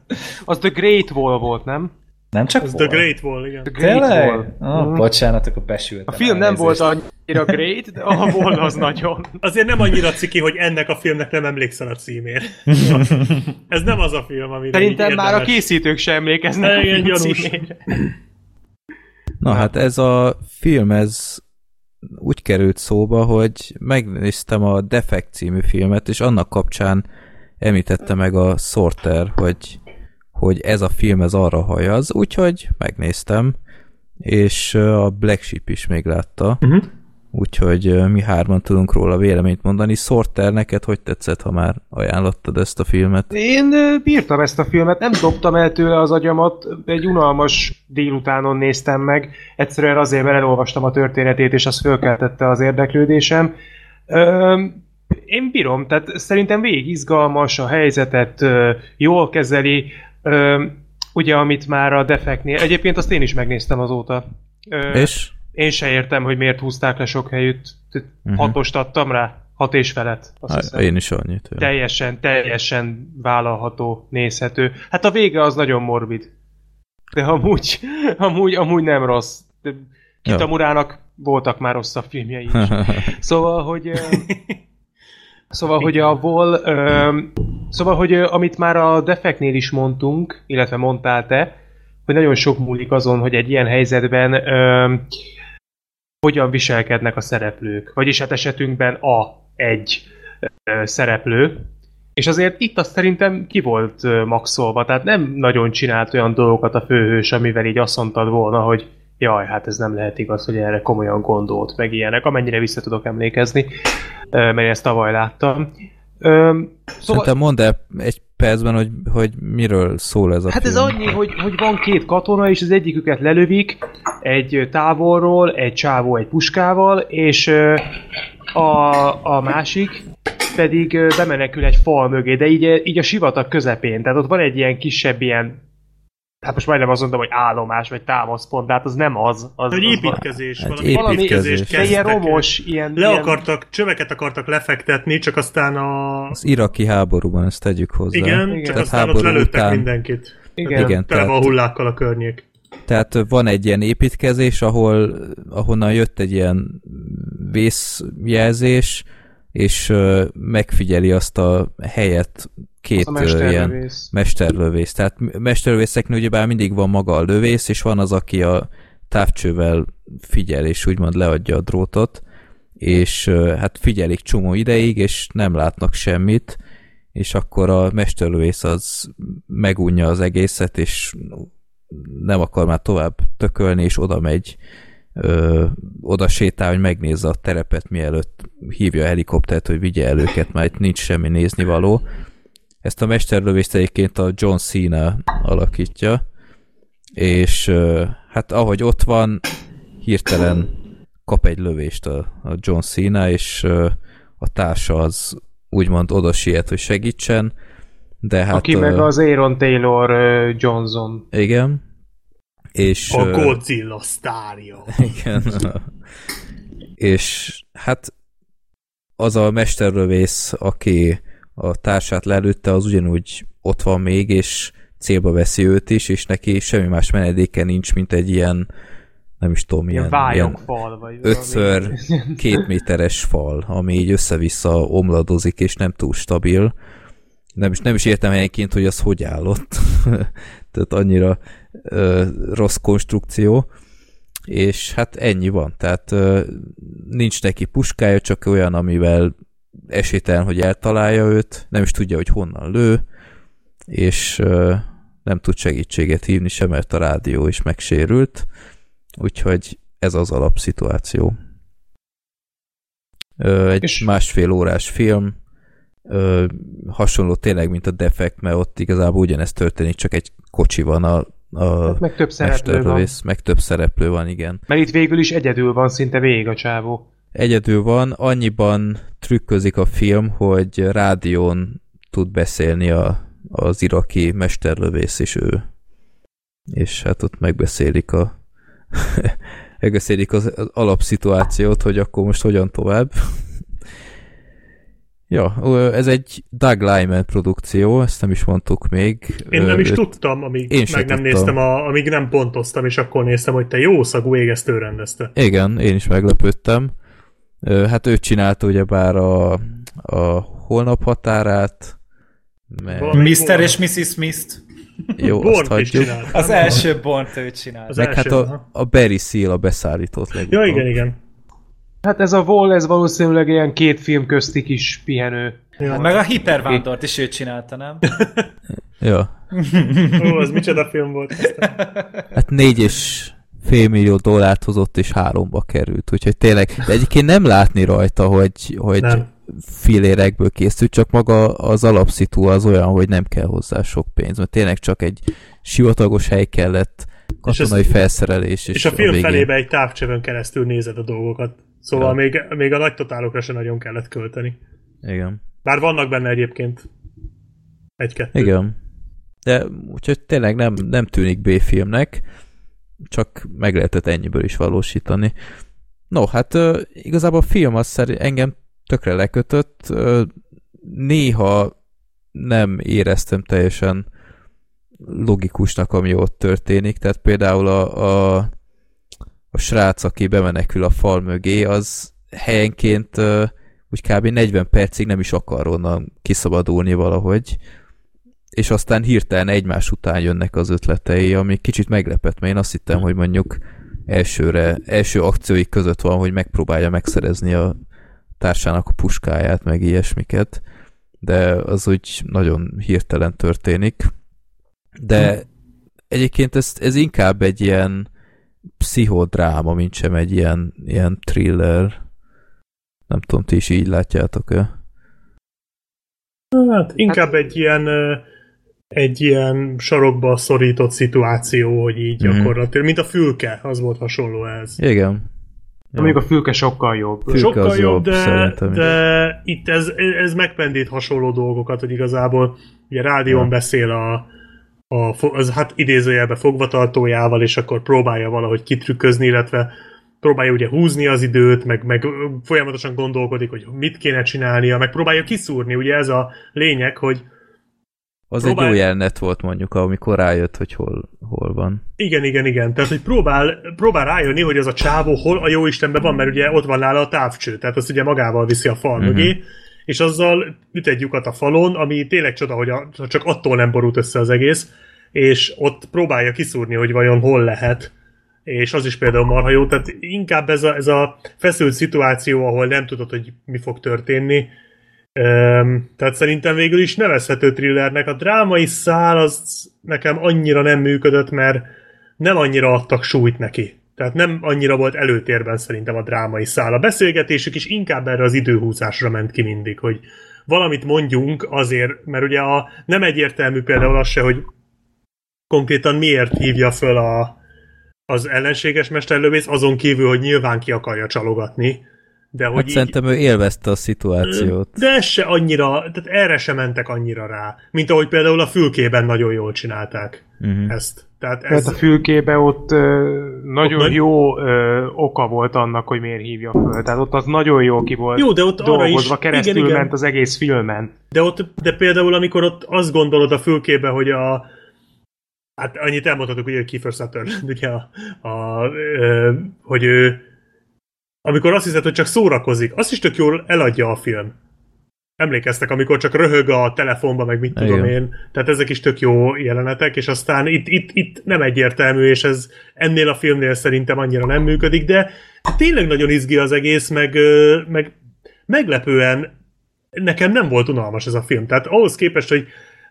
az The Great Wall volt, nem?
Nem csak
Ez. The Great Wall, igen.
The Great
Tényleg?
Wall.
Oh,
Mhm.
bocsánat, akkor besültem.
A film nem volt annyira great, de a Wall az nagyon.
Azért nem annyira ciki, hogy ennek a filmnek nem emlékszel a címére. (laughs) Ez nem az a film, amire
Szerintem már a készítők sem emlékeznek a
gyanús.
címére.
Na hát ez a film, ez úgy került szóba, hogy megnéztem a Defect című filmet, és annak kapcsán említette meg a Sorter, hogy, hogy ez a film ez arra hajaz, úgyhogy megnéztem, és a Black Sheep is még látta,
Uh-huh.
Úgyhogy mi hárman tudunk róla véleményt mondani. Sorter, neked hogy tetszett, ha már ajánlottad ezt a filmet?
Én bírtam ezt a filmet, nem dobtam el tőle az agyamat, egy unalmas délutánon néztem meg, egyszerűen azért, mert elolvastam a történetét, és az fölkeltette az érdeklődésem. Ö, én bírom, tehát szerintem végig izgalmas, a helyzetet jól kezeli, ö, ugye amit már a defeknél, egyébként azt én is megnéztem azóta. Ö,
És?
Én se értem, hogy miért húzták le sok helyütt.
Mhm.
Hatost adtam rá, hat és felet. Azt
Há,
hiszem.
én is annyit. jó.
Teljesen, teljesen vállalható, nézhető. Hát a vége az nagyon morbid. De amúgy, (laughs) amúgy, amúgy nem rossz. De Kitamurának voltak már rosszabb filmjei is. (laughs) Szóval, hogy... (laughs) Szóval, hogy a Vol... ö, Szóval, hogy ö, amit már a Defeknél is mondtunk, illetve mondtál te, hogy nagyon sok múlik azon, hogy egy ilyen helyzetben ö, hogyan viselkednek a szereplők. Vagyis hát esetünkben a egy ö, szereplő. És azért itt azt szerintem ki volt ö, maxolva, tehát nem nagyon csinált olyan dolgokat a főhős, amivel így azt mondtad volna, hogy jaj, hát ez nem lehet igaz, hogy erre komolyan gondolt, meg ilyenek, amennyire vissza tudok emlékezni, mert ezt tavaly láttam. Ö, szóval,
Szerintem mondd el egy percben, hogy, hogy miről szól ez a
Hát
film.
ez annyi, hogy, hogy van két katona, és az egyiküket lelövik egy távolról, egy csávó egy puskával, és a, a másik pedig bemenekül egy fal mögé, de így, így a sivatag közepén. Tehát ott van egy ilyen kisebb ilyen hát most majdnem azt mondtam, hogy állomás, vagy támaszpont, de hát az nem az. az
Egy
az
építkezés,
Egy
valami
építkezés.
de ilyen romos, ilyen...
Le
ilyen,
akartak, csöveket akartak lefektetni, csak aztán a...
Az iraki háborúban ezt tegyük hozzá.
Igen,
Igen.
csak
Tehát
aztán ott
háború
lelőttek
után-
mindenkit.
Igen.
Igen,
Tele van hullákkal a környék.
Tehát van egy ilyen építkezés, ahol, ahonnan jött egy ilyen vészjelzés, és megfigyeli azt a helyet két
Az a
ö, ilyen
mesterlövész.
mesterlövész. Tehát mesterlövészeknél ugyebár mindig van maga a lövész, és van az, aki a távcsővel figyel, és úgymond leadja a drótot, és hát figyelik csomó ideig, és nem látnak semmit, és akkor a mesterlövész az megunja az egészet, és nem akar már tovább tökölni, és oda megy, ö, oda sétál, hogy megnézze a terepet, mielőtt hívja a helikoptert, hogy vigye el őket, mert itt nincs semmi néznivaló. Ezt a mesterlövést egyébként a John Cena alakítja, és hát ahogy ott van, hirtelen kap egy lövést a, a John Cena, és a társa az úgymond oda siet, hogy segítsen, de hát...
Aki meg az Aaron Taylor Johnson.
Igen. És...
A Godzilla sztárja. (laughs)
Igen. és hát az a mesterlövész, aki a társát lelőtte, az ugyanúgy ott van még, és célba veszi őt is, és neki semmi más menedéke nincs, mint egy ilyen nem is tudom,
Ilyen
ilyen,
vályogfal, vagy
ötször két méteres fal, ami így össze-vissza omladozik, és nem túl stabil. Nem is, nem is értem helyenként, hogy az hogy állott. (laughs) Tehát annyira ö, rossz konstrukció. És hát ennyi van. Tehát ö, nincs neki puskája, csak olyan, amivel esélytelen, hogy eltalálja őt, nem is tudja, hogy honnan lő, és nem tud segítséget hívni sem, mert a rádió is megsérült, úgyhogy ez az alapszituáció. Egy és... másfél órás film, ö, hasonló tényleg, mint a Defect, mert ott igazából ugyanezt történik, csak egy kocsi van a, a
hát meg több szereplő van.
Meg több szereplő van, igen.
Mert itt végül is egyedül van szinte végig a csávó.
Egyedül van, annyiban trükközik a film, hogy rádión tud beszélni a, az iraki mesterlövész és ő. És hát ott megbeszélik a (laughs) megbeszélik az, az alapszituációt, hogy akkor most hogyan tovább. (laughs) Ja, ez egy Doug Lyman produkció, ezt nem is mondtuk még.
Én nem is tudtam, amíg én meg nem tudtam. néztem, a, amíg nem pontoztam, és akkor néztem, hogy te jó szagú égesztő rendezte.
Igen, én is meglepődtem. Hát ő csinálta ugyebár a, a holnap határát,
mert... Mr. és Mrs. Smith-t.
Jó, Born azt hagyjuk.
Az első born ő csinált.
Az Meg első, hát a, a Barry Seal a beszállított legutóbb.
Ja, igen, igen.
Hát ez a Wall, ez valószínűleg ilyen két film közti kis pihenő.
Ja. Hát meg a Hipervándort is ő csinálta, nem?
ja.
Ó, az micsoda film volt.
Hát négy és fél millió dollárt hozott, és háromba került. Úgyhogy tényleg, de egyébként nem látni rajta, hogy, hogy nem. filérekből készült, csak maga az alapszitu az olyan, hogy nem kell hozzá sok pénz, mert tényleg csak egy sivatagos hely kellett, katonai és ez, felszerelés.
És, és a film a felébe egy távcsövön keresztül nézed a dolgokat. Szóval ja. még, még a nagy totálokra se nagyon kellett költeni.
Igen.
Bár vannak benne egyébként egy-kettő.
Igen. De úgyhogy tényleg nem, nem tűnik B-filmnek, csak meg lehetett ennyiből is valósítani. No, hát igazából a film az szerint engem tökre lekötött. Néha nem éreztem teljesen logikusnak, ami ott történik. Tehát például a, a a srác, aki bemenekül a fal mögé, az helyenként úgy kb. 40 percig nem is akar onnan kiszabadulni valahogy, és aztán hirtelen egymás után jönnek az ötletei, ami kicsit meglepett, mert én azt hittem, hogy mondjuk elsőre, első akciói között van, hogy megpróbálja megszerezni a társának a puskáját, meg ilyesmiket, de az úgy nagyon hirtelen történik. De egyébként ez, ez inkább egy ilyen pszichodráma, mint sem egy ilyen, ilyen thriller. Nem tudom, ti is így látjátok-e?
Hát inkább hát... egy ilyen egy ilyen sarokba szorított szituáció, hogy így mm. gyakorlatilag, mint a fülke, az volt hasonló ez.
Igen.
Ja. Még a fülke sokkal jobb.
Fülke sokkal jobb, jobb, de, de itt ez, ez megpendít hasonló dolgokat, hogy igazából ugye rádión ja. beszél a, a, az hát idézőjelbe fogvatartójával, és akkor próbálja valahogy kitrükközni, illetve próbálja ugye húzni az időt, meg, meg folyamatosan gondolkodik, hogy mit kéne csinálnia, meg próbálja kiszúrni, ugye ez a lényeg, hogy
az próbál... egy jó jelenet volt mondjuk, amikor rájött, hogy hol, hol van.
Igen, igen, igen. Tehát, hogy próbál, próbál rájönni, hogy az a csávó hol a jó Istenben van, mert ugye ott van nála a távcső, tehát azt ugye magával viszi a fal uh-huh. mögé, és azzal üt egy lyukat a falon, ami tényleg csoda, hogy a, csak attól nem borult össze az egész, és ott próbálja kiszúrni, hogy vajon hol lehet, és az is például marha jó, tehát inkább ez a, ez a feszült szituáció, ahol nem tudod, hogy mi fog történni, Um, tehát szerintem végül is nevezhető thrillernek. A drámai szál az nekem annyira nem működött, mert nem annyira adtak súlyt neki. Tehát nem annyira volt előtérben szerintem a drámai szál. A beszélgetésük is inkább erre az időhúzásra ment ki mindig, hogy valamit mondjunk azért, mert ugye a, nem egyértelmű például az se, hogy konkrétan miért hívja föl a, az ellenséges mesterlövész, azon kívül, hogy nyilván ki akarja csalogatni.
De hogy hát így, szerintem ő élvezte a szituációt.
De ez se annyira, tehát erre se mentek annyira rá, mint ahogy például a fülkében nagyon jól csinálták uh-huh. ezt.
Tehát, ez... Tehát a fülkébe ott ö, nagyon ott jó ö, oka volt annak, hogy miért hívja föl. Tehát ott az nagyon jó ki volt jó, de ott dolgozva, is, keresztül igen, igen. ment az egész filmen.
De, ott, de például amikor ott azt gondolod a fülkébe, hogy a hát annyit elmondhatok, hogy Kiefer Sutherland, (laughs) ugye a, a, a, hogy ő amikor azt hiszed, hogy csak szórakozik, azt is tök jól eladja a film. Emlékeztek, amikor csak röhög a telefonba, meg mit tudom Igen. én. Tehát ezek is tök jó jelenetek, és aztán itt, itt, itt nem egyértelmű, és ez ennél a filmnél szerintem annyira nem működik, de tényleg nagyon izgi az egész, meg, meg meglepően nekem nem volt unalmas ez a film. Tehát ahhoz képest, hogy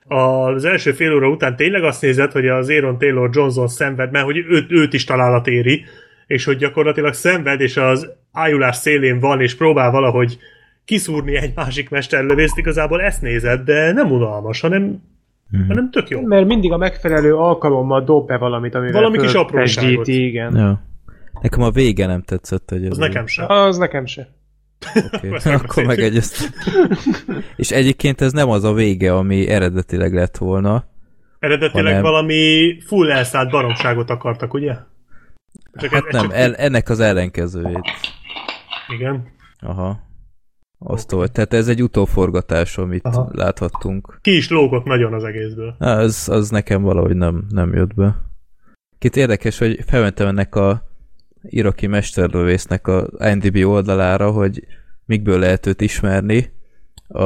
az első fél óra után tényleg azt nézed, hogy az Aaron Taylor Johnson szenved, mert hogy őt, őt is találat éri, és hogy gyakorlatilag szenved, és az ájulás szélén van, és próbál valahogy kiszúrni egy másik mesterlövészt, igazából ezt nézed, de nem unalmas, hanem, hmm. hanem tök jó.
Mert mindig a megfelelő alkalommal dob be valamit, amivel
Valami kis apróságot.
igen.
Ja. Nekem a vége nem tetszett, hogy ez
Az nekem sem.
Az nekem se.
Okay. Akkor megegyeztünk. (laughs) És egyébként ez nem az a vége, ami eredetileg lett volna.
Eredetileg
hanem-
valami full elszállt baromságot akartak, ugye? Csak
Hát
ez-
nem,
csak-
el, ennek az ellenkezőjét.
Igen.
Aha. Azt volt. Tehát ez egy utóforgatás, amit
Aha.
Láthattunk.
Ki is lógott nagyon az egészből.
Na, az, az nekem valahogy nem, nem jött be. Két érdekes, hogy felmentem ennek a iraki mesterlövésznek a IMDb oldalára, hogy mikből lehet őt ismerni. A,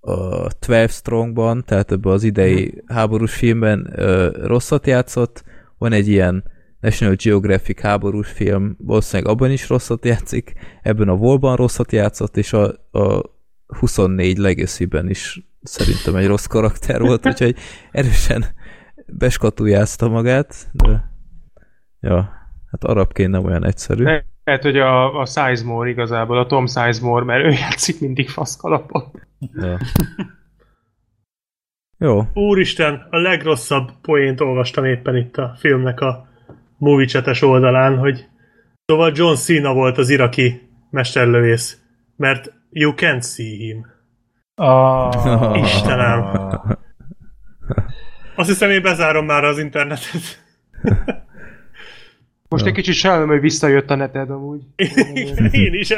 a 12 Strongban, tehát ebben az idei háborús filmben ö, rosszat játszott. Van egy ilyen National Geographic háborús film, valószínűleg abban is rosszat játszik, ebben a Volban rosszat játszott, és a, a 24 Legacy-ben is szerintem egy rossz karakter volt, (laughs) úgyhogy erősen beskatujázta magát, de ja, hát arabként nem olyan egyszerű.
Lehet, hogy a, a Sizemore igazából, a Tom Sizemore, mert ő játszik mindig faszkalapot.
Ja. (laughs) Jó,
Úristen, a legrosszabb poént olvastam éppen itt a filmnek a movie chat oldalán, hogy szóval John Cena volt az iraki mesterlövész, mert you can't see him.
Ah,
Istenem. Azt hiszem, én bezárom már az internetet.
Most egy kicsit sajnálom, hogy visszajött a neted amúgy.
én is.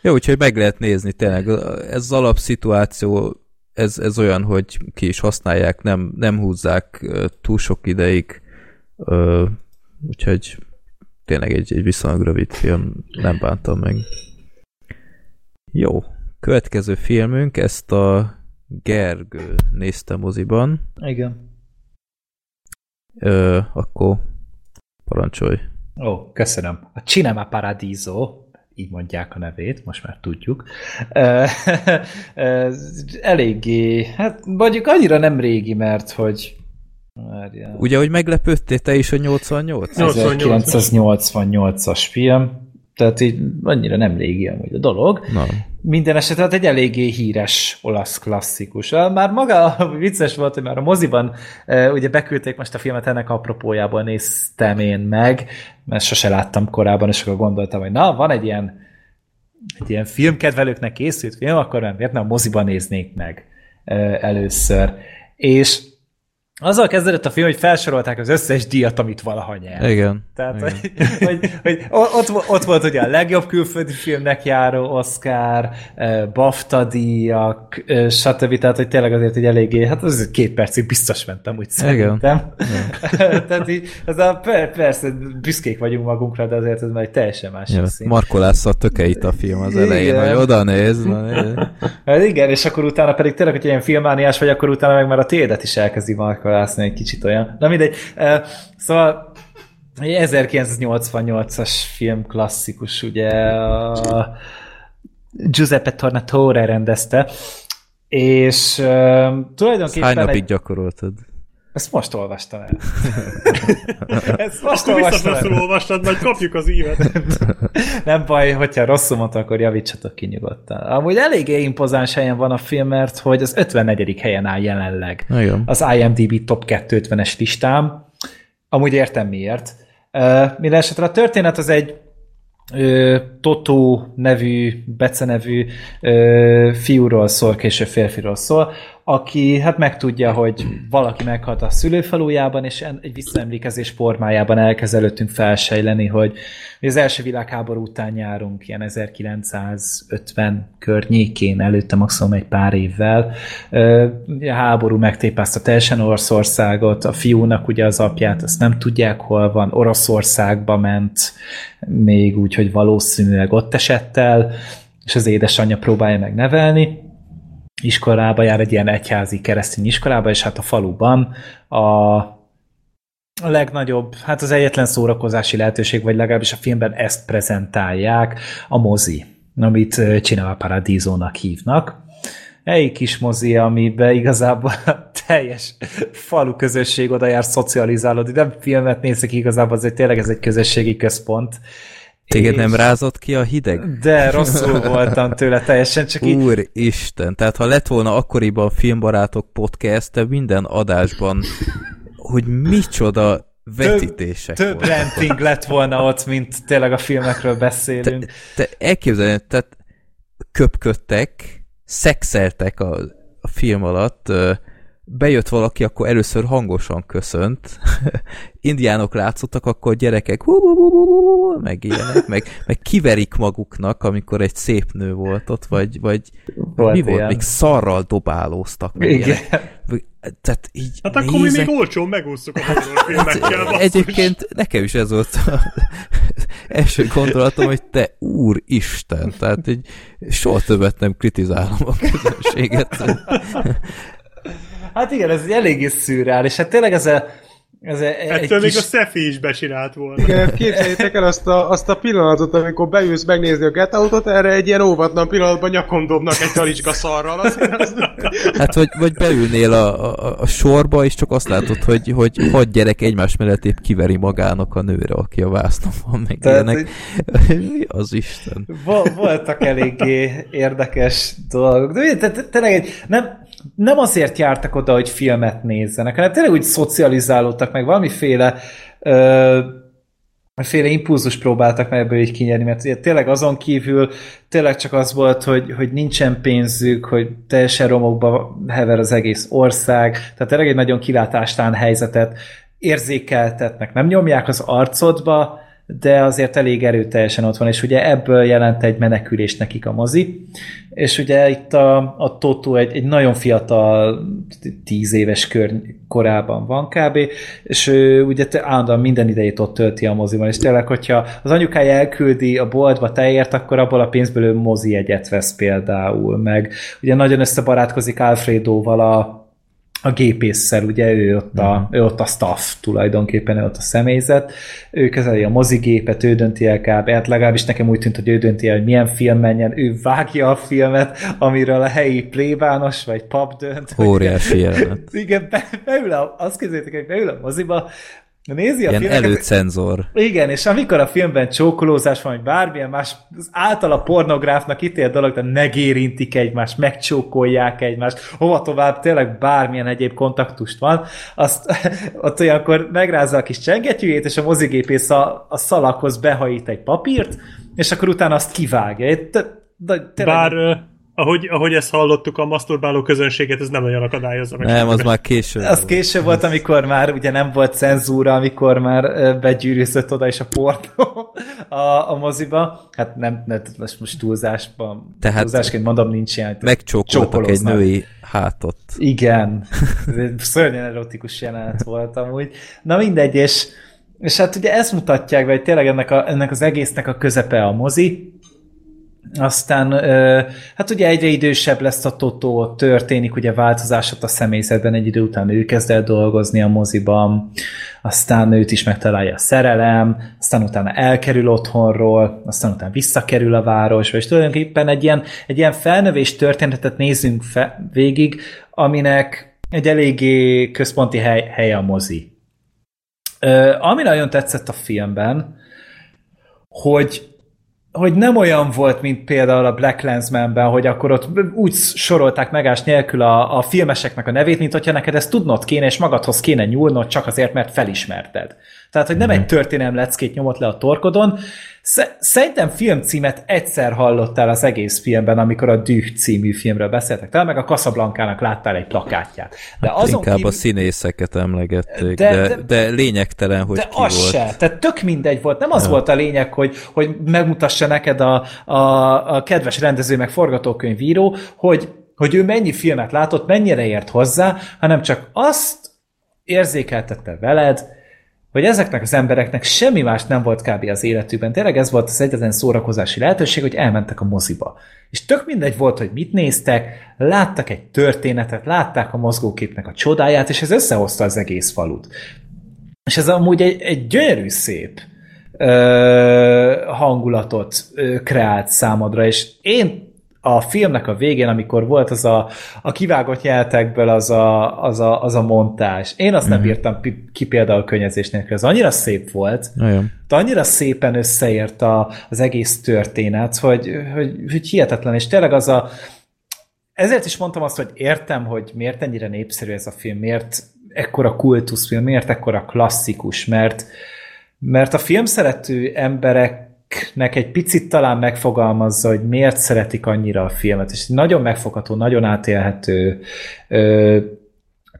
Jó, úgyhogy meg lehet nézni tényleg. Ez az alapszituáció, ez, ez olyan, hogy ki is használják, nem, nem húzzák túl sok ideig, ö, úgyhogy tényleg egy, egy viszonylag rövid film, nem bántam meg. Jó, következő filmünk, ezt a Gergő nézte moziban,
Igen.
ö, akkor parancsolj.
Ó, köszönöm. A Cinema Paradiso, így mondják a nevét, most már tudjuk. (laughs) Eléggé, hát mondjuk annyira nem régi, mert hogy Várjál.
Ugye, hogy meglepődtél te is a 88?
1988-as film, tehát így annyira nem régi amúgy a dolog.
Na,
Minden esetre hát egy eléggé híres olasz klasszikus. Már maga vicces volt, hogy már a moziban e, ugye beküldték most a filmet, ennek apropójából néztem én meg, mert sose láttam korábban, és akkor gondoltam, hogy na, van egy ilyen, egy ilyen filmkedvelőknek készült film, akkor nem, miért nem a moziban néznék meg e, először. És azzal kezdődött a film, hogy felsorolták az összes díjat, amit valaha nyert.
igen.
Tehát,
igen.
hogy, hogy, hogy ott, ott volt ugye a legjobb külföldi filmnek járó Oscar, BAFTA díjak, stb. Tehát, hogy tényleg azért egy eléggé, hát az két percig biztos mentem, úgy szerintem. (laughs) Tehát így, ez a, per, persze, büszkék vagyunk magunkra, de azért ez már egy teljesen más
Ja,
szín.
markolásza a tökeit a film az elején,
Igen.
hogy oda néz. néz.
Hát igen, és akkor utána pedig tényleg, hogy ilyen filmániás vagy, akkor utána meg már a tiédet is elkezdi markolászni egy kicsit olyan. Na mindegy. Szóval egy 1988-as film klasszikus, ugye a Giuseppe Tornatore rendezte, és uh, tulajdonképpen...
Hány napig
egy,
gyakoroltad?
Ezt most olvastam el. (laughs) ezt most
Akkor
olvastam el.
olvastad, majd kapjuk az ívet. (laughs)
Nem baj, hogyha rosszul mondta, akkor javítsatok ki nyugodtan. Amúgy eléggé impozáns helyen van a film, mert hogy az 54. helyen áll jelenleg
Igen.
az IMDb top 250-es listám. Amúgy értem miért. Uh, minden esetre a történet az egy Totó nevű, Bece nevű ö, fiúról szól, később férfiról szól, aki hát megtudja, hogy valaki meghalt a szülőfalujában, és egy visszaemlékezés formájában elkezd felsejleni, hogy az első világháború után járunk, ilyen 1950 környékén, előtte maximum egy pár évvel. A háború megtépázta teljesen Oroszországot, a fiúnak ugye az apját, azt nem tudják, hol van, Oroszországba ment, még úgy, hogy valószínűleg ott esett el, és az édesanyja próbálja meg nevelni, iskolába jár egy ilyen egyházi keresztény iskolába, és hát a faluban a a legnagyobb, hát az egyetlen szórakozási lehetőség, vagy legalábbis a filmben ezt prezentálják, a mozi, amit Cinema Paradiso-nak hívnak. helyi kis mozi, amiben igazából teljes falu közösség oda jár szocializálódni, nem filmet nézik igazából, azért tényleg ez egy közösségi központ.
Téged
És-
nem rázott ki a hideg?
De rosszul voltam tőle teljesen, csak így
Úristen, tehát ha lett volna akkoriban a Filmbarátok podcast, te minden adásban, hogy micsoda vetítések
több
voltak.
renting lett volna ott, mint tényleg a filmekről beszélünk.
Te elképzelni, tehát köpködtek, szexeltek a, a film alatt, bejött valaki, akkor először hangosan köszönt, (laughs) indiánok látszottak, akkor gyerekek hú, hú, hú, hú, hú, hú, meg ilyenek, meg, meg kiverik maguknak, amikor egy szép nő volt ott, vagy, vagy
Volt
mi volt,
ilyen.
még szarral dobálóztak. Meg
Igen.
ilyenek. Tehát így
Hát akkor mi
nézek,
még olcsón megúsztuk a horrorfilmekkel. basszus.
Egyébként nekem is ez volt az (laughs) első gondolatom, hogy te úristen, tehát így soha többet nem kritizálom a közönséget.
Hát igen, ez eléggé szürreál, és hát tényleg ez a, ez a, egy
Ettől még
kis...
a Szefi is becsinált volna.
Igen, képzeljétek el azt a, azt a pillanatot, amikor beülsz megnézni a Get Out-ot, erre egy ilyen óvatlan pillanatban nyakon dobnak egy talicska szarral. Az...
Hát, vagy, vagy beülnél a, a, a sorba, és csak azt látod, hogy, hogy hat gyerek egymás mellett épp kiveri magának a nőre, aki a vásznon van, meg
Tehát,
ilyenek. (laughs) Az Isten?
Vo- voltak eléggé érdekes dolgok. De te- te- tényleg nem, nem azért jártak oda, hogy filmet nézzenek, hanem tényleg úgy szocializálódtak meg, valamiféle ö, féle impulzus próbáltak meg ebből így kinyerni, mert tényleg azon kívül tényleg csak az volt, hogy, hogy nincsen pénzük, hogy teljesen romokba hever az egész ország, tehát tényleg egy nagyon kilátástán helyzetet érzékeltetnek, nem nyomják az arcodba, de azért elég erőteljesen ott van, és ugye ebből jelent egy menekülés nekik a mozi, és ugye itt a, a Toto egy, egy nagyon fiatal, tíz éves kör korában van kb., és ő ugye állandóan minden idejét ott tölti a moziban, és tényleg, hogyha az anyukája elküldi a boltba teért, akkor abból a pénzből ő mozi egyet vesz például, meg. Ugye nagyon összebarátkozik Alfredóval a a gépészszer, ugye ő ott a, ő ott a staff tulajdonképpen, ő ott a személyzet, ő kezeli a mozigépet, ő dönti el kb. Hát legalábbis nekem úgy tűnt, hogy ő dönti el, hogy milyen film menjen, ő vágja a filmet, amiről a helyi plébános vagy pap dönt.
Óriási jelenet. (laughs)
Igen, be, beül a, azt képzeljétek, hogy beül a moziba, nézi a
Ilyen
filmeket,
előcenzor.
igen, és amikor a filmben csókolózás van, vagy bármilyen más, az által a pornográfnak ítélt dolog, de megérintik egymást, megcsókolják egymást, hova tovább, tényleg bármilyen egyéb kontaktust van, azt (laughs) ott olyankor megrázza a kis csengetyűjét, és a mozigépész a, a szalakhoz behajít egy papírt, és akkor utána azt kivágja. Itt- de, tényleg-
Bár ahogy, ahogy ezt hallottuk, a masturbáló közönséget ez nem nagyon akadályozza meg.
Nem, az már később.
Az később volt, amikor már ugye nem volt cenzúra, amikor már begyűrűzött oda is a pornó (laughs) a, a moziba. Hát nem, nem most, most túlzásban,
Tehát
túlzásként mondom, nincs ilyen.
Megcsókoltak egy női hátot.
Igen. (laughs) Szörnyen erotikus jelenet volt amúgy. Na mindegy, és, és hát ugye ezt mutatják, vagy tényleg ennek, a, ennek az egésznek a közepe a mozi, aztán, hát ugye egyre idősebb lesz a Totó, történik ugye változás ott a személyzetben, egy idő után ő kezd el dolgozni a moziban, aztán őt is megtalálja a szerelem, aztán utána elkerül otthonról, aztán utána visszakerül a városba, és tulajdonképpen egy ilyen, egy ilyen felnövés történetet nézünk fe, végig, aminek egy eléggé központi hely, hely a mozi. Ami nagyon tetszett a filmben, hogy hogy nem olyan volt, mint például a Black Lensmanben, hogy akkor ott úgy sorolták megás nélkül a, a filmeseknek a nevét, mint hogyha neked ezt tudnod kéne, és magadhoz kéne nyúlnod csak azért, mert felismerted. Tehát, hogy nem egy történelem leckét nyomott le a torkodon. Sz- Szerintem filmcímet egyszer hallottál az egész filmben, amikor a Düh című filmről beszéltek. Talán meg a Casablanca-nak láttál egy plakátját. De azon
Hát Inkább
kívül...
a színészeket emlegették,
De-
de,
de-
de, lényegtelen, hogy
de
ki
az
volt.
se. Tehát tök mindegy volt. Nem az volt a lényeg, hogy, hogy megmutassa neked a, a, a kedves rendező meg forgatókönyvíró, hogy, hogy ő mennyi filmet látott, mennyire ért hozzá, hanem csak azt érzékeltette veled, hogy ezeknek az embereknek semmi más nem volt kb. az életükben. Tényleg ez volt az egyetlen szórakozási lehetőség, hogy elmentek a moziba. És tök mindegy volt, hogy mit néztek, láttak egy történetet, látták a mozgóképnek a csodáját, és ez összehozta az egész falut. És ez amúgy egy, egy gyönyörű szép ö, hangulatot ö, kreált számodra, és én a filmnek a végén, amikor volt az a, a kivágott nyeltekből az a, az a, az a montás. Én azt mm. nem mhm. bírtam ki például könnyezés nélkül. Ez annyira szép volt, de annyira szépen összeért a, az egész történet, hogy, hogy, hogy hihetetlen, és tényleg az a ezért is mondtam azt, hogy értem, hogy miért ennyire népszerű ez a film, miért ekkora kultuszfilm, miért ekkora klasszikus, mert, mert a film szerető emberek nek egy picit talán megfogalmazza, hogy miért szeretik annyira a filmet, és nagyon megfogható, nagyon átélhető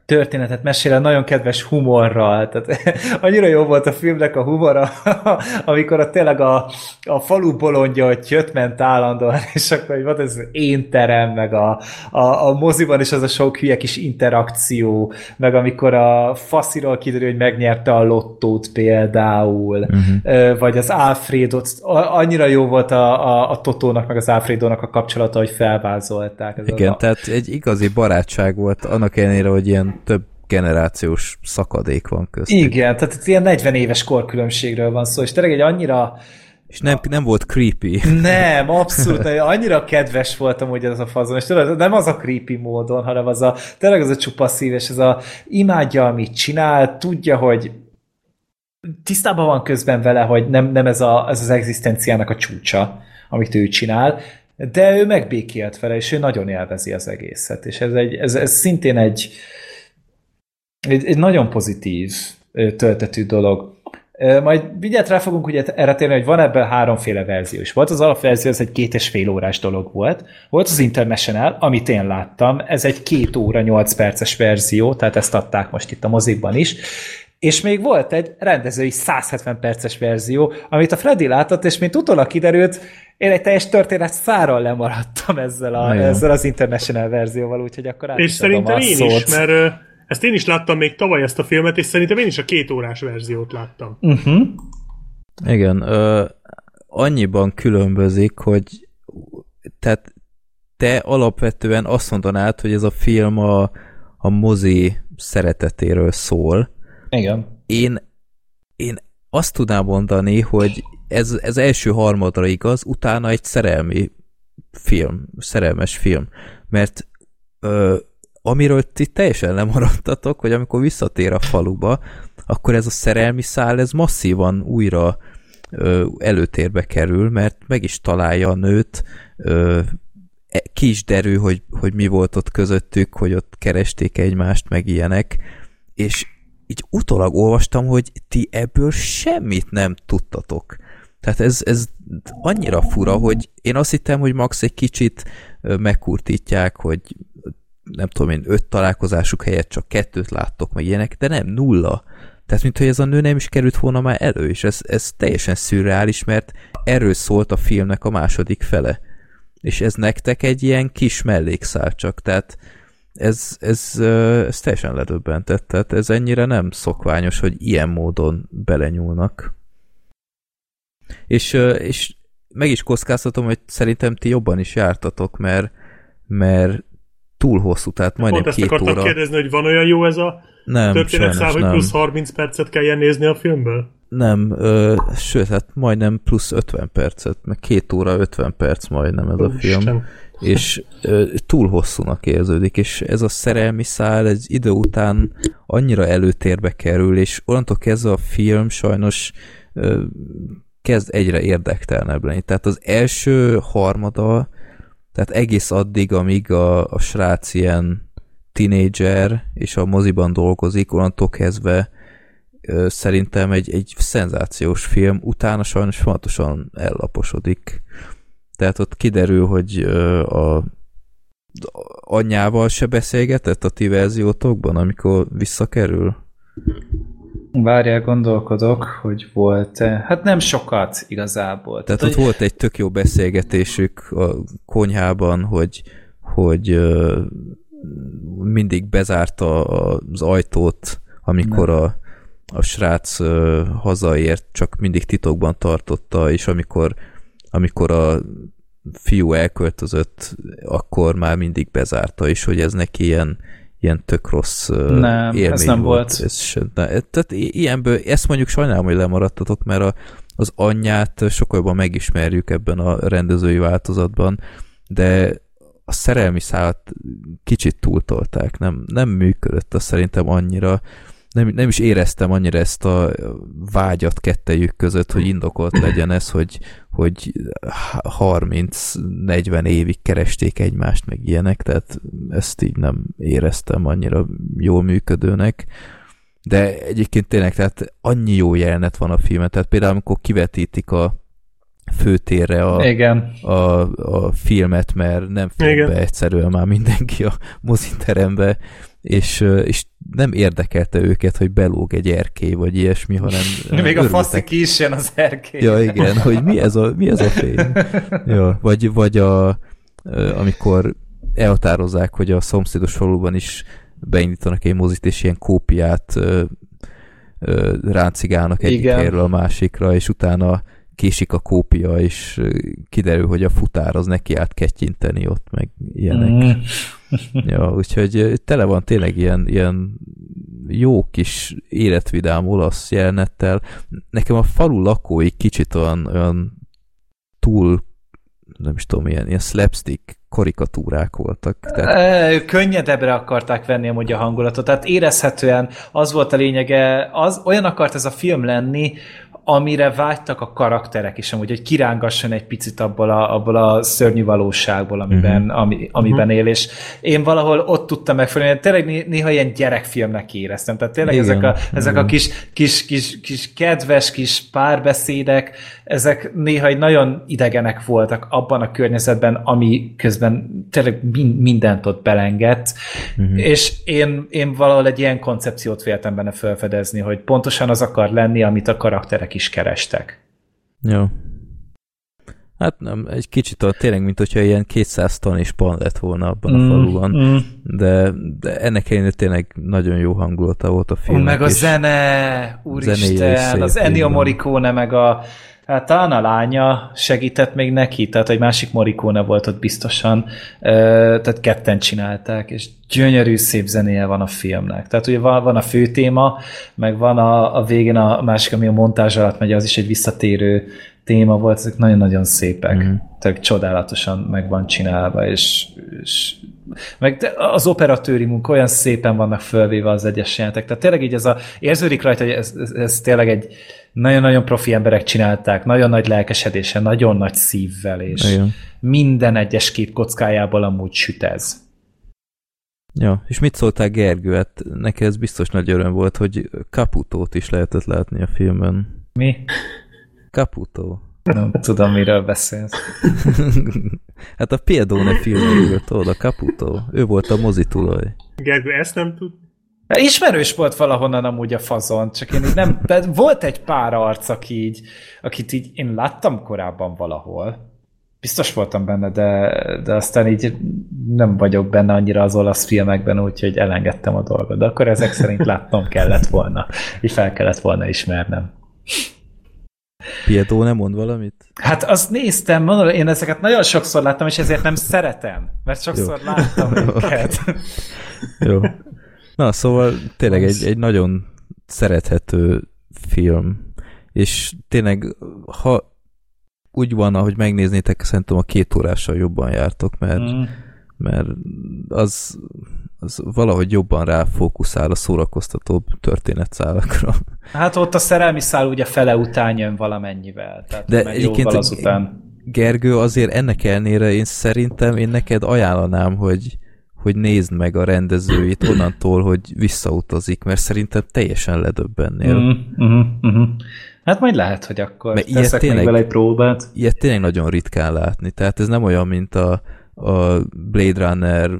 történetet mesél nagyon kedves humorral. Tehát (laughs) annyira jó volt a filmnek a humora, (laughs) amikor a tényleg a, a falu bolondja, hogy jött ment állandóan, (laughs) és akkor hogy volt ez én terem, meg a, a, a moziban is az a sok hülye kis interakció, meg amikor a fasziról kiderül, hogy megnyerte a lottót például, uh-huh. vagy az Alfredot, annyira jó volt a, a, a Totónak, meg az Alfredónak a kapcsolata, hogy felvázolták.
Ez Igen, a... tehát egy igazi barátság volt, annak ellenére, hogy ilyen több generációs szakadék van köztük.
Igen, tehát itt ilyen 40 éves korkülönbségről van szó, és tényleg egy annyira
és nem, nem volt creepy.
Nem, (laughs) abszolút nem. Annyira kedves voltam, hogy ez a fazon, és tudod, nem az a creepy módon, hanem az a, tényleg az a csupa szíves, ez a imádja, amit csinál, tudja, hogy tisztában van közben vele, hogy nem, nem ez, a, ez az egzisztenciának a csúcsa, amit ő csinál, de ő megbékélt vele, és ő nagyon élvezi az egészet, és ez, egy, ez, ez szintén egy, egy, egy nagyon pozitív töltetű dolog. Majd vigyát rá fogunk ugye erre térni, hogy van ebben háromféle verzió is. Volt az alapverzió, ez egy két és fél órás dolog volt. Volt az International, amit én láttam, ez egy két óra, nyolc perces verzió, tehát ezt adták most itt a mozikban is. És még volt egy rendezői 170 perces verzió, amit a Freddy látott, és mint utólag kiderült, én egy teljes történet szárral lemaradtam ezzel, a, ezzel az International verzióval, úgyhogy akkor át
És szerintem én is, mert ezt én is láttam még tavaly ezt a filmet, és szerintem én is a két órás verziót láttam.
Uh-huh.
Igen, ö, annyiban különbözik, hogy tehát te alapvetően azt mondanád, hogy ez a film a, a mozi szeretetéről szól.
Igen.
Én, én azt tudnám mondani, hogy ez, ez első harmadra igaz, utána egy szerelmi film, szerelmes film. Mert ö, amiről ti teljesen lemaradtatok, hogy amikor visszatér a faluba, akkor ez a szerelmi szál, ez masszívan újra ö, előtérbe kerül, mert meg is találja a nőt, ö, e, ki is derül, hogy, hogy mi volt ott közöttük, hogy ott keresték egymást, meg ilyenek, és így utólag olvastam, hogy ti ebből semmit nem tudtatok. Tehát ez, ez annyira fura, hogy én azt hittem, hogy max egy kicsit megkurtítják, hogy nem tudom én, öt találkozásuk helyett csak kettőt láttok, meg ilyenek, de nem, nulla. Tehát, mintha ez a nő nem is került volna már elő, és ez, ez teljesen szürreális, mert erről szólt a filmnek a második fele. És ez nektek egy ilyen kis mellékszál csak, tehát ez, ez, ez teljesen ledöbbentett, tehát ez ennyire nem szokványos, hogy ilyen módon belenyúlnak. És, és meg is kockáztatom, hogy szerintem ti jobban is jártatok, mert, mert túl hosszú, tehát majdnem Pont két ezt óra.
kérdezni, hogy van olyan jó ez a
nem,
történetszám, hogy plusz 30 percet kelljen nézni a filmből?
Nem, ö, sőt, hát majdnem plusz 50 percet, meg két óra 50 perc majdnem ez Ó, a film. Isten. És ö, túl hosszúnak érződik, és ez a szerelmi szál egy idő után annyira előtérbe kerül, és onnantól kezdve a film sajnos ö, kezd egyre érdektelnebb lenni. Tehát az első harmada tehát egész addig, amíg a, a srác ilyen tinédzser és a moziban dolgozik, onnantól kezdve ö, szerintem egy, egy szenzációs film, utána sajnos fontosan ellaposodik. Tehát ott kiderül, hogy ö, a anyjával se beszélgetett a ti verziótokban, amikor visszakerül?
Várjál, gondolkodok, hogy volt-e. Hát nem sokat igazából.
Tehát, Tehát ott hogy... volt egy tök jó beszélgetésük a konyhában, hogy, hogy mindig bezárta az ajtót, amikor a, a srác hazaért, csak mindig titokban tartotta, és amikor, amikor a fiú elköltözött, akkor már mindig bezárta, és hogy ez neki ilyen, ilyen tök rossz
nem, élmény ez nem volt. volt.
Ez se, ne, tehát ilyenből, ezt mondjuk sajnálom, hogy lemaradtatok, mert a, az anyját sokkal jobban megismerjük ebben a rendezői változatban, de a szerelmi szállat kicsit túltolták, nem, nem működött az szerintem annyira, nem, nem is éreztem annyira ezt a vágyat kettejük között, hogy indokolt legyen ez, hogy, hogy 30-40 évig keresték egymást, meg ilyenek, tehát ezt így nem éreztem annyira jól működőnek. De egyébként tényleg, tehát annyi jó jelenet van a filmet, tehát például amikor kivetítik a főtérre a,
Igen.
a, a filmet, mert nem fér be egyszerűen már mindenki a moziterembe, és, és nem érdekelte őket, hogy belóg egy erkély, vagy ilyesmi, hanem
Még a
örültek.
faszi ki is jön az erkély.
Ja, igen, hogy mi ez a, mi ez a fény. Ja, vagy, vagy a, amikor elhatározzák, hogy a szomszédos faluban is beindítanak egy mozit, és ilyen kópiát ráncigálnak egyik helyről a másikra, és utána késik a kópia, és kiderül, hogy a futár az neki állt kettyinteni ott, meg ilyenek.
Mm. (laughs)
Ja, úgyhogy tele van tényleg ilyen, ilyen jó kis életvidám olasz jelenettel. Nekem a falu lakói kicsit olyan, olyan túl, nem is tudom, ilyen, ilyen slapstick karikatúrák voltak. Tehát,
Ö, Könnyedebbre akarták venni amúgy a hangulatot, tehát érezhetően az volt a lényege, az olyan akart ez a film lenni, amire vágytak a karakterek is, amúgy, hogy kirángasson egy picit abból a, abból a szörnyű valóságból, amiben,
Mhm.
ami, amiben él, és én valahol ott tudtam megfelelni, tényleg né- néha ilyen gyerekfilmnek éreztem, tehát tényleg
Igen,
ezek a, ezek a
igen.
kis, kis, kis, kis kedves kis párbeszédek, ezek néha egy nagyon idegenek voltak abban a környezetben, ami közben tényleg min- mindent ott belengett,
Mhm.
és én, én valahol egy ilyen koncepciót véltem benne felfedezni, hogy pontosan az akar lenni, amit a karakterek is kerestek.
Jó. Hát nem, egy kicsit a, tényleg, mint hogyha ilyen 200 ton és pan lett volna abban a faluban,
mm.
de, de ennek ellenére tényleg nagyon jó hangulata volt a
Ú,
filmnek.
meg a zene, úristen, az Ennio. Morricone, meg a Hát talán a lánya segített még neki, tehát egy másik Morricone volt ott biztosan, tehát ketten csinálták, és gyönyörű szép zenéje van a filmnek. Tehát ugye van, van a fő téma, meg van a, a végén a másik, ami a montázs alatt megy, az is egy visszatérő téma volt, ezek nagyon-nagyon szépek.
Mhm.
Mm. Tehát csodálatosan meg van csinálva, és, és meg az operatőri munka olyan szépen vannak fölvéve az egyes jelentek. Tehát tényleg így ez a, érződik rajta, hogy ez, ez, ez tényleg egy nagyon-nagyon profi emberek csinálták, nagyon nagy lelkesedéssel, nagyon nagy szívvel, és
Igen.
minden egyes kép kockájából amúgy süt ez.
Ja, és mit szóltál Gergő? Hát neki ez biztos nagy öröm volt, hogy Caputót is lehetett látni a filmben.
Mi?
Caputo.
Nem tudom, miről beszélsz. (laughs)
hát a Piedone filmjéből, tudod, a Caputo. Ő volt a mozitulaj.
Gergő, ezt nem tud?
Ismerős volt valahonnan amúgy a fazon, csak én így nem, de volt egy pár arc, aki így, akit így én láttam korábban valahol. Biztos voltam benne, de, de aztán így nem vagyok benne annyira az olasz filmekben, úgyhogy elengedtem a dolgot. De akkor ezek szerint látnom kellett volna. Így fel kellett volna ismernem.
Piedone mond valamit?
Hát azt néztem, mondom, én ezeket nagyon sokszor láttam, és ezért nem szeretem, mert sokszor
Jó.
láttam (laughs) őket.
Jó. Na, szóval tényleg egy, egy nagyon szerethető film, és tényleg, ha úgy van, ahogy megnéznétek, szerintem a két órással jobban jártok, mert, mm. Mert az, az valahogy jobban ráfókuszál a szórakoztatóbb történetszálakra.
Hát ott a szerelmi szál ugye fele után jön valamennyivel. Tehát
De egyébként
azután.
Gergő, azért ennek ellenére én szerintem én neked ajánlanám, hogy, hogy nézd meg a rendezőit onnantól, hogy visszautazik, mert szerintem teljesen ledöbbennél. Mm.
Mm, mm. Hát majd lehet, hogy akkor
Mert
teszek még
tényleg-
vele egy próbát.
Ilyet tényleg nagyon ritkán látni, tehát ez nem olyan, mint a, a Blade Runner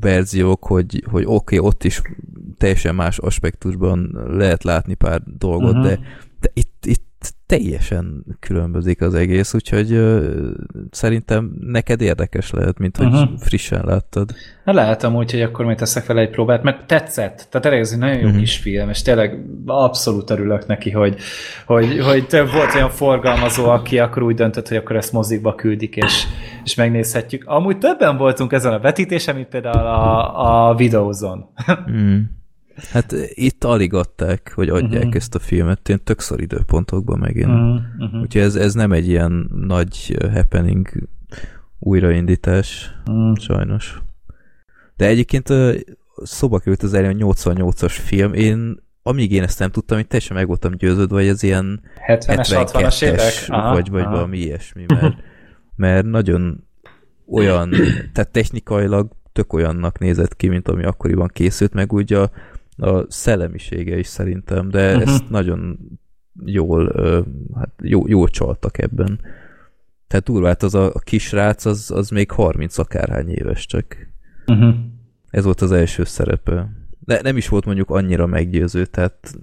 verziók, hogy, hogy oké, okay, ott is teljesen más aspektusban lehet látni pár dolgot, uh-huh. de, de itt, itt teljesen különbözik az egész, úgyhogy ö, szerintem neked érdekes lehet, mint hogy
Mhm.
uh-huh. frissen láttad.
Na lehet amúgy, hogy akkor majd teszek vele egy próbát, mert tetszett. Tehát tényleg ez egy nagyon jó
Mhm.
kis film, és tényleg abszolút örülök neki, hogy, hogy, hogy te volt olyan forgalmazó, aki akkor úgy döntött, hogy akkor ezt mozikba küldik, és, és megnézhetjük. Amúgy többen voltunk ezen a vetítésen, mint például a, a videózon.
Mm. Hát itt alig adták, hogy adják uh-huh. ezt a filmet, én tök szor időpontokban megint.
Mhm.
Úgyhogy ez, ez nem egy ilyen nagy uh, happening újraindítás,
Mm.
sajnos. De egyébként ö, szóba került az elején a 88-as film, én amíg én ezt nem tudtam, én teljesen meg voltam győződve, hogy ez ilyen
70-es, 60-as évek?
72-es, vagy, vagy valami ilyesmi, mert, mert nagyon olyan, tehát technikailag tök olyannak nézett ki, mint ami akkoriban készült, meg úgy a, a szellemisége is szerintem, de uh-huh. ezt nagyon jól, hát jó, jól csaltak ebben. Tehát durvát az a, a kisrác, az, az még 30 akárhány éves csak.
Uh-huh.
Ez volt az első szerepe. De nem is volt mondjuk annyira meggyőző, tehát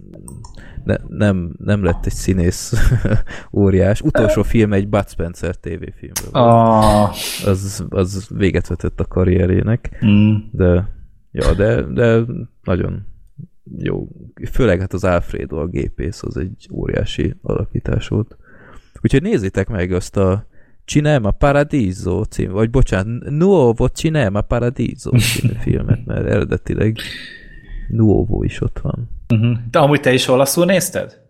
ne, nem, nem lett egy színész (laughs) óriás. Utolsó film egy Bud Spencer tévéfilmről.
Ah,
Az, az véget vetett a karrierének,
mm.
de, ja, de, de nagyon jó. Főleg hát az Alfredo, a gépész, az egy óriási alakítás volt. Úgyhogy nézzétek meg azt a Cinema Paradiso cím, vagy bocsánat, Nuovo Cinema Paradiso című (laughs) filmet, mert eredetileg Nuovo is ott van.
Uh-huh. De amúgy te is olaszul nézted?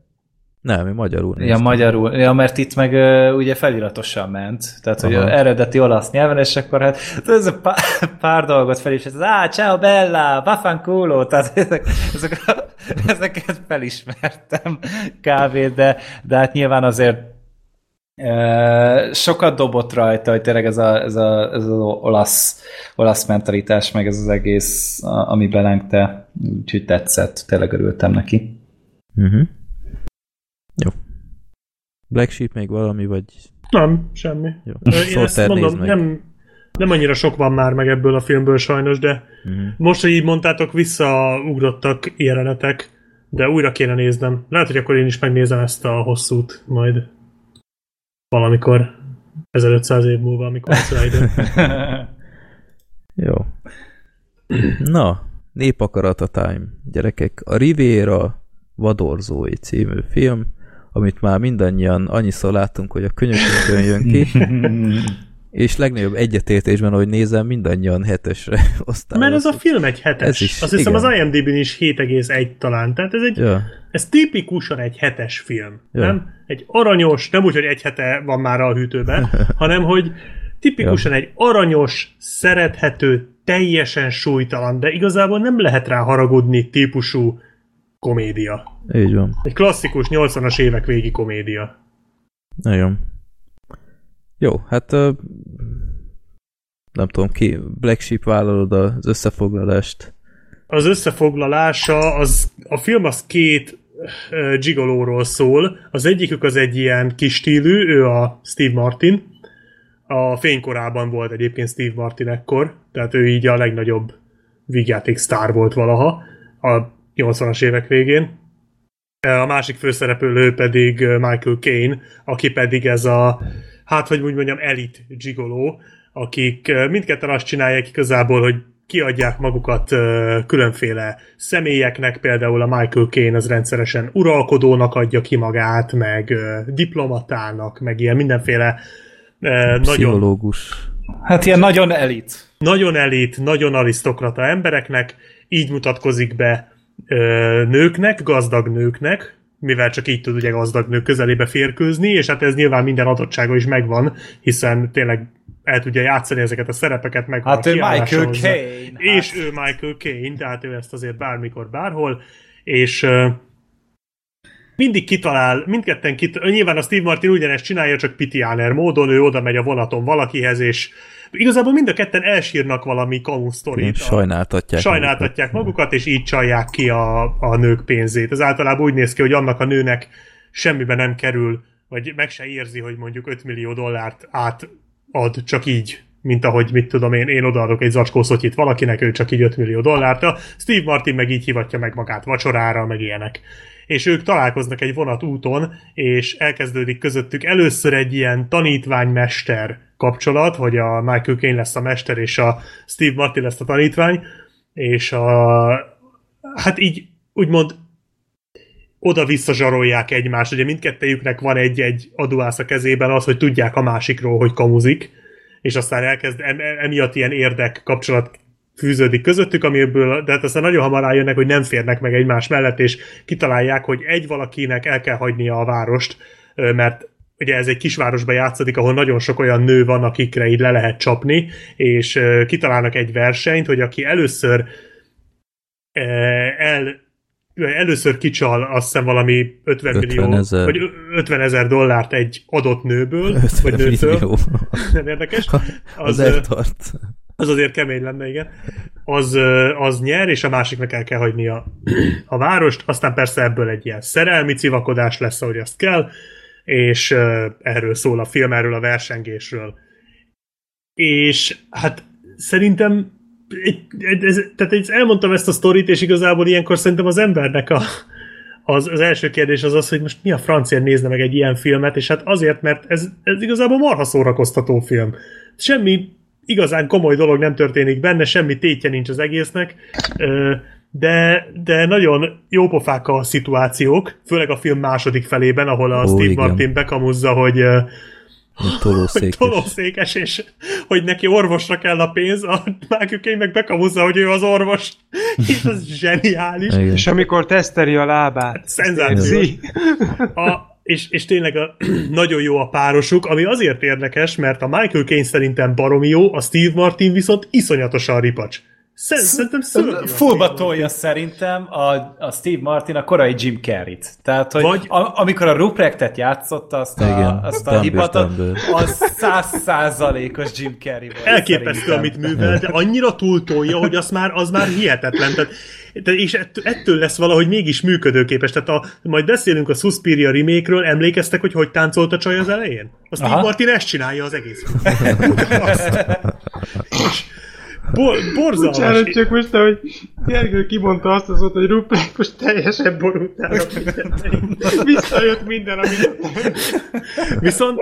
Nem, én magyarul
Ja,
néztem.
magyarul. Ja, mert itt meg uh, ugye feliratosan ment. Tehát, hogy
Aha.
eredeti olasz nyelven, és akkor hát ez a pár, pár dolgot fel is, ez ah, ciao bella, vaffanculo, tehát ezek, ezek, ezeket felismertem kb. De, de hát nyilván azért uh, sokat dobott rajta, hogy tényleg ez, a, ez, a, ez az olasz, olasz mentalitás, meg ez az egész, ami belengte, úgyhogy tetszett, tényleg örültem neki.
Uh-huh. Black Sheep még valami, vagy...
Nem, semmi.
Jó.
Ö, (laughs) Én ezt mondom,
meg.
nem, nem annyira sok van már meg ebből a filmből sajnos, de
Uh-huh.
most, hogy így mondtátok, visszaugrottak jelenetek, de újra kéne néznem. Lehet, hogy akkor én is megnézem ezt a hosszút majd valamikor 1500 év múlva, amikor idő. (laughs)
Jó. Na, népakarata time, gyerekek. A Riviera vadorzói című film, amit már mindannyian annyiszor láttunk, hogy a könyökünkön jön ki, (laughs) és legnagyobb egyetértésben, ahogy nézem, mindannyian hetesre (laughs) osztályozzuk.
Mert ez a film egy hetes.
Ez is,
Azt hiszem
igen.
az IMDb-n is 7,1 talán. Tehát ez egy
Ja,
Ez tipikusan egy hetes film,
Ja.
ja. nem? Egy aranyos, nem úgy, hogy egy hete van már a hűtőben, (laughs) hanem hogy tipikusan egy aranyos, szerethető, teljesen súlytalan, de igazából nem lehet rá haragudni típusú komédia.
így van.
Egy klasszikus 80-as évek végi komédia.
Nagyon. Jó, hát nem tudom ki, Black Sheep vállalod az összefoglalást.
Az összefoglalása, az, a film az két gigolóról szól. Az egyikük az egy ilyen kis stílű, ő a Steve Martin. A fénykorában volt egyébként Steve Martin ekkor, tehát ő így a legnagyobb vígjáték sztár volt valaha a 80-as évek végén. A másik főszereplő pedig Michael Caine, aki pedig ez a, hát hogy úgy mondjam, elit gigoló, akik mindketten azt csinálják igazából, hogy kiadják magukat különféle személyeknek, például a Michael Caine az rendszeresen uralkodónak adja ki magát, meg diplomatának, meg ilyen mindenféle ö, nagyon,
Pszichológus.
Hát ilyen nagyon elit.
nagyon elit, nagyon arisztokrata embereknek, így mutatkozik be nőknek, gazdag nőknek, mivel csak így tud ugye gazdag nők közelébe férkőzni, és hát ez nyilván minden adottsága is megvan, hiszen tényleg el tudja játszani ezeket a szerepeket, meg
Hát ő Michael
hozzá.
Caine.
És
hát.
ő Michael Caine, tehát ő ezt azért bármikor, bárhol, és ö, mindig kitalál, mindketten kit, nyilván a Steve Martin ugyanezt csinálja, csak pitiáner módon, ő oda megy a vonaton valakihez, és igazából mind a ketten elsírnak valami kamu sztorit.
Sajnáltatják.
sajnáltatják magukat, és így csalják ki a, a nők pénzét. Ez általában úgy néz ki, hogy annak a nőnek semmibe nem kerül, vagy meg se érzi, hogy mondjuk 5 millió dollárt átad csak így, mint ahogy, mit tudom én, én odaadok egy zacskó szotyit valakinek, ő csak így 5 millió dollárt. A Steve Martin meg így hivatja meg magát vacsorára, meg ilyenek. És ők találkoznak egy vonat úton, és elkezdődik közöttük először egy ilyen tanítvány-mester kapcsolat, hogy a Michael Caine lesz a mester, és a Steve Martin lesz a tanítvány, és a, hát így úgymond oda-vissza zsarolják egymást. Ugye mindkettejüknek van egy-egy adóász a kezében az, hogy tudják a másikról, hogy kamuzik, és aztán elkezd em- emiatt ilyen érdek kapcsolat fűződik közöttük, amiből, de hát aztán nagyon hamar rájönnek, hogy nem férnek meg egymás mellett, és kitalálják, hogy egy valakinek el kell hagynia a várost, mert ugye ez egy kisvárosban játszódik, ahol nagyon sok olyan nő van, akikre így le lehet csapni, és kitalálnak egy versenyt, hogy aki először el először kicsal azt hiszem valami 50,
50
millió,
ezer.
vagy ö- 50 ezer dollárt egy adott nőből,
50
vagy nőtől,
millió.
nem érdekes,
Az,
az,
eltart.
Az azért kemény lenne, igen. Az, az nyer, és a másiknak el kell hagyni a, a várost, aztán persze ebből egy ilyen szerelmi civakodás lesz, ahogy azt kell, és erről szól a film, erről a versengésről. És hát szerintem ez, tehát egy, elmondtam ezt a sztorit, és igazából ilyenkor szerintem az embernek a, az, az első kérdés az az, hogy most mi a francia nézne meg egy ilyen filmet, és hát azért, mert ez, ez igazából marha szórakoztató film. Semmi igazán komoly dolog nem történik benne, semmi tétje nincs az egésznek, de, de nagyon jópofák a szituációk, főleg a film második felében, ahol a
Ó,
Steve
igen.
Martin bekamuzza, hogy
tolószékes. (laughs)
tolószékes, és hogy neki orvosra kell a pénz, a Caine meg bekamuzza, hogy ő az orvos, (laughs) és ez zseniális.
Igen.
És amikor teszteli a lábát.
Szenzációs.
érzi?
A, és, és tényleg a, (clears throat) nagyon jó a párosuk, ami azért érdekes, mert a Michael Caine szerintem baromi jó, a Steve Martin viszont iszonyatosan ripacs. Szer- Szerintem
Fullba tolja szerintem a, a Steve Martin a korai Jim Carrey-t. Tehát, hogy
Vagy-
a, amikor a Ruprecht-et játszotta, azt a,
Igen,
azt a hipatot, az száz százalékos Jim Carrey volt.
Elképesztő,
szerintem.
amit művel, de annyira túltolja, hogy az már, az már hihetetlen. Tehát, és ettől, ettől lesz valahogy mégis működőképes. Tehát a, majd beszélünk a Suspiria remake-ről, emlékeztek, hogy hogy táncolt a csaj az elején? A Steve
Aha.
Martin ezt csinálja az egész. És (laughs) Bor, borzalmas.
Bocsánat, csak most, hogy Gergő kimondta azt az ott, hogy Rupert most teljesen borultál a fizetlein. Visszajött minden, amit
Viszont,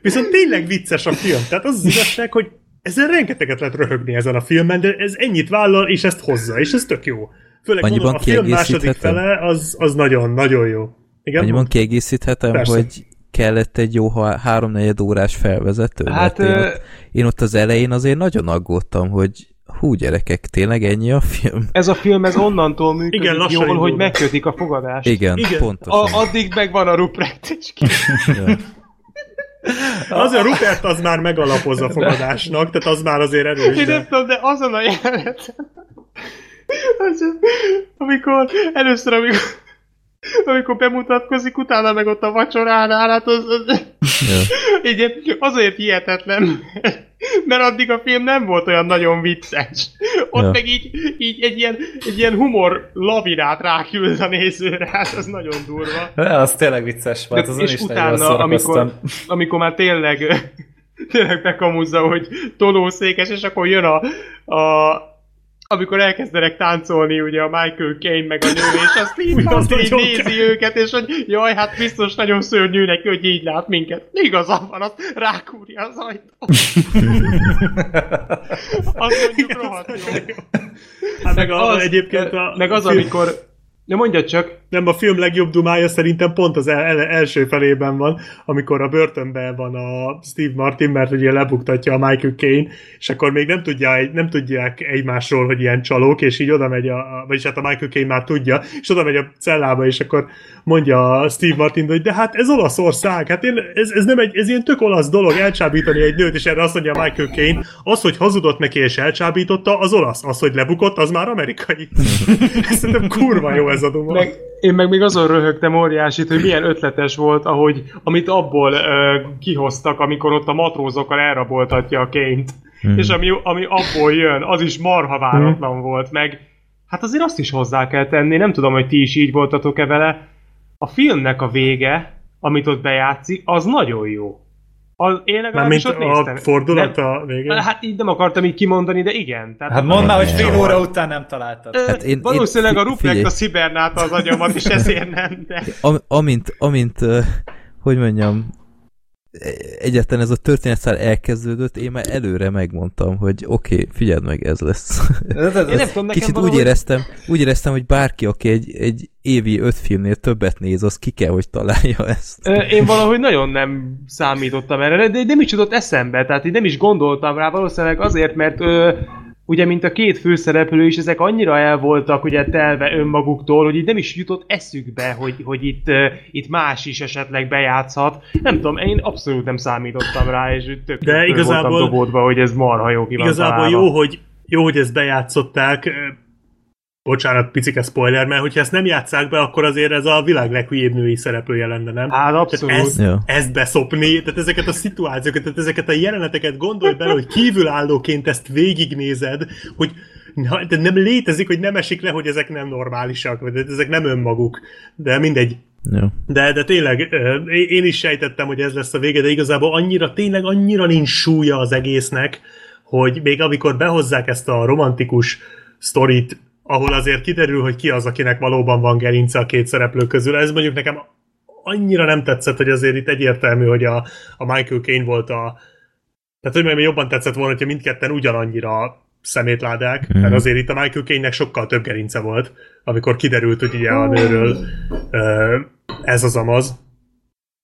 viszont tényleg vicces a film. Tehát az az igazság, hogy ezen rengeteget lehet röhögni ezen a filmen, de ez ennyit vállal, és ezt hozza, és ez tök jó. Főleg
Annyiban
mondom, a film második fele az, az nagyon, nagyon jó. Igen?
Annyiban kiegészíthetem,
Persze.
hogy kellett egy jó háromnegyed órás felvezető.
Hát,
én, ott, én ott az elején azért nagyon aggódtam, hogy hú gyerekek, tényleg ennyi a film?
Ez a film ez onnantól működik
Igen,
jól,
indul
hogy megkötik a fogadást.
Igen,
Igen.
pontosan.
A, addig megvan a Ruprecht és ki. (laughs)
Az a Rupert az már megalapozza a fogadásnak, tehát az már azért erős.
Én nem tudom, de azon a jelenet, az, amikor először, amikor, amikor bemutatkozik, utána meg ott a vacsoránál, hát az, az
Ja. (laughs)
így, azért hihetetlen, (laughs) mert addig a film nem volt olyan nagyon vicces. Ott
Ja.
meg így, így egy, ilyen, egy ilyen humor lavinát ráküld a nézőre, hát az nagyon durva.
De az tényleg vicces volt,
De,
azon
és
is
utána, amikor, amikor már tényleg, (laughs) tényleg bekamuzza, hogy tolószékes, és akkor jön a, a amikor elkezdenek táncolni ugye a Michael Caine meg a nő, és azt így,
Az
azt így nézi őket, és hogy jaj, hát biztos nagyon szörnyű neki, hogy így lát minket. Igaza van, azt rákúrja az ajtó. (laughs) azt mondjuk rohadt jó.
Hát meg a,
az-
egyébként a,
Meg az, amikor... Ne mondjad csak,
nem, a film legjobb dumája szerintem pont az el, el, első felében van, amikor a börtönben van a Steve Martin, mert ugye lebuktatja a Michael Caine, és akkor még nem, tudja, nem tudják egymásról, hogy ilyen csalók, és így oda megy, a- vagyis hát a Michael Caine már tudja, és oda megy a cellába, és akkor mondja a Steve Martin, hogy de hát ez Olaszország, hát én, ez, ez, nem egy, ez ilyen tök olasz dolog elcsábítani egy nőt, és erre azt mondja a Michael Caine, az, hogy hazudott neki és elcsábította, az olasz, az, hogy lebukott, az már amerikai. (laughs) Szerintem kurva jó ez a duma.
meg, én meg még azon röhögtem óriásit, hogy milyen ötletes volt, ahogy, amit abból ö, kihoztak, amikor ott a matrózokkal elraboltatja a Ként.
Mhm.
És ami, ami abból jön, az is marha váratlan volt, meg hát azért azt is hozzá kell tenni, nem tudom, hogy ti is így voltatok-e vele. A filmnek a vége, amit ott bejátszik, az nagyon jó. Az, én legalábbis ott néztem.
a fordulat
Nem-
a végén.
Hát így nem akartam így kimondani, de igen. Tehát
Hát mondd már, hogy fél óra után nem találtad.
Hát én-
Valószínűleg
én-
a
figyelj.
a szibernálta az agyamat, és ezért nem, de...
Am, amint, amint hogy mondjam, egyetlen ez a történetszál elkezdődött, én már előre megmondtam, hogy oké, okay, figyeld meg, ez lesz.
Ez- ez-
Én nem tudom, nekem
Kicsit
valahogy...
úgy éreztem, úgy éreztem, hogy bárki, aki egy, egy évi öt filmnél többet néz, az ki kell, hogy találja ezt.
Én valahogy nagyon nem számítottam erre, de nem is jutott eszembe, tehát így nem is gondoltam rá, valószínűleg azért, mert ö, ugye, mint a két főszereplő is, ezek annyira el voltak ugye telve önmaguktól, hogy itt nem is jutott eszükbe, hogy, hogy itt, uh, itt más is esetleg bejátszhat. Nem tudom, én abszolút nem számítottam rá, és tök
De igazából,
voltam dobódva, hogy ez marha jó ki
Igazából
találva.
jó hogy, jó, hogy ezt bejátszották, bocsánat, picike spoiler, mert hogyha ezt nem játszák be, akkor azért ez a világ leghülyébb női szereplője lenne, nem?
Hát abszolút.
Tehát ezt,
Ja.
ezt beszopni, tehát ezeket a szituációkat, tehát ezeket a jeleneteket gondolj bele, hogy kívülállóként ezt végignézed, hogy na, de nem létezik, hogy nem esik le, hogy ezek nem normálisak, vagy ezek nem önmaguk. De mindegy.
Jó.
De, de tényleg, én is sejtettem, hogy ez lesz a vége, de igazából annyira, tényleg annyira nincs súlya az egésznek, hogy még amikor behozzák ezt a romantikus sztorit, ahol azért kiderül, hogy ki az, akinek valóban van gerince a két szereplő közül, ez mondjuk nekem annyira nem tetszett, hogy azért itt egyértelmű, hogy a, a Michael Caine volt a... Tehát, hogy még jobban tetszett volna, hogyha mindketten ugyanannyira szemétládák, mm. mert azért itt a Michael Caine-nek sokkal több gerince volt, amikor kiderült, hogy ugye a nőről ez az amaz.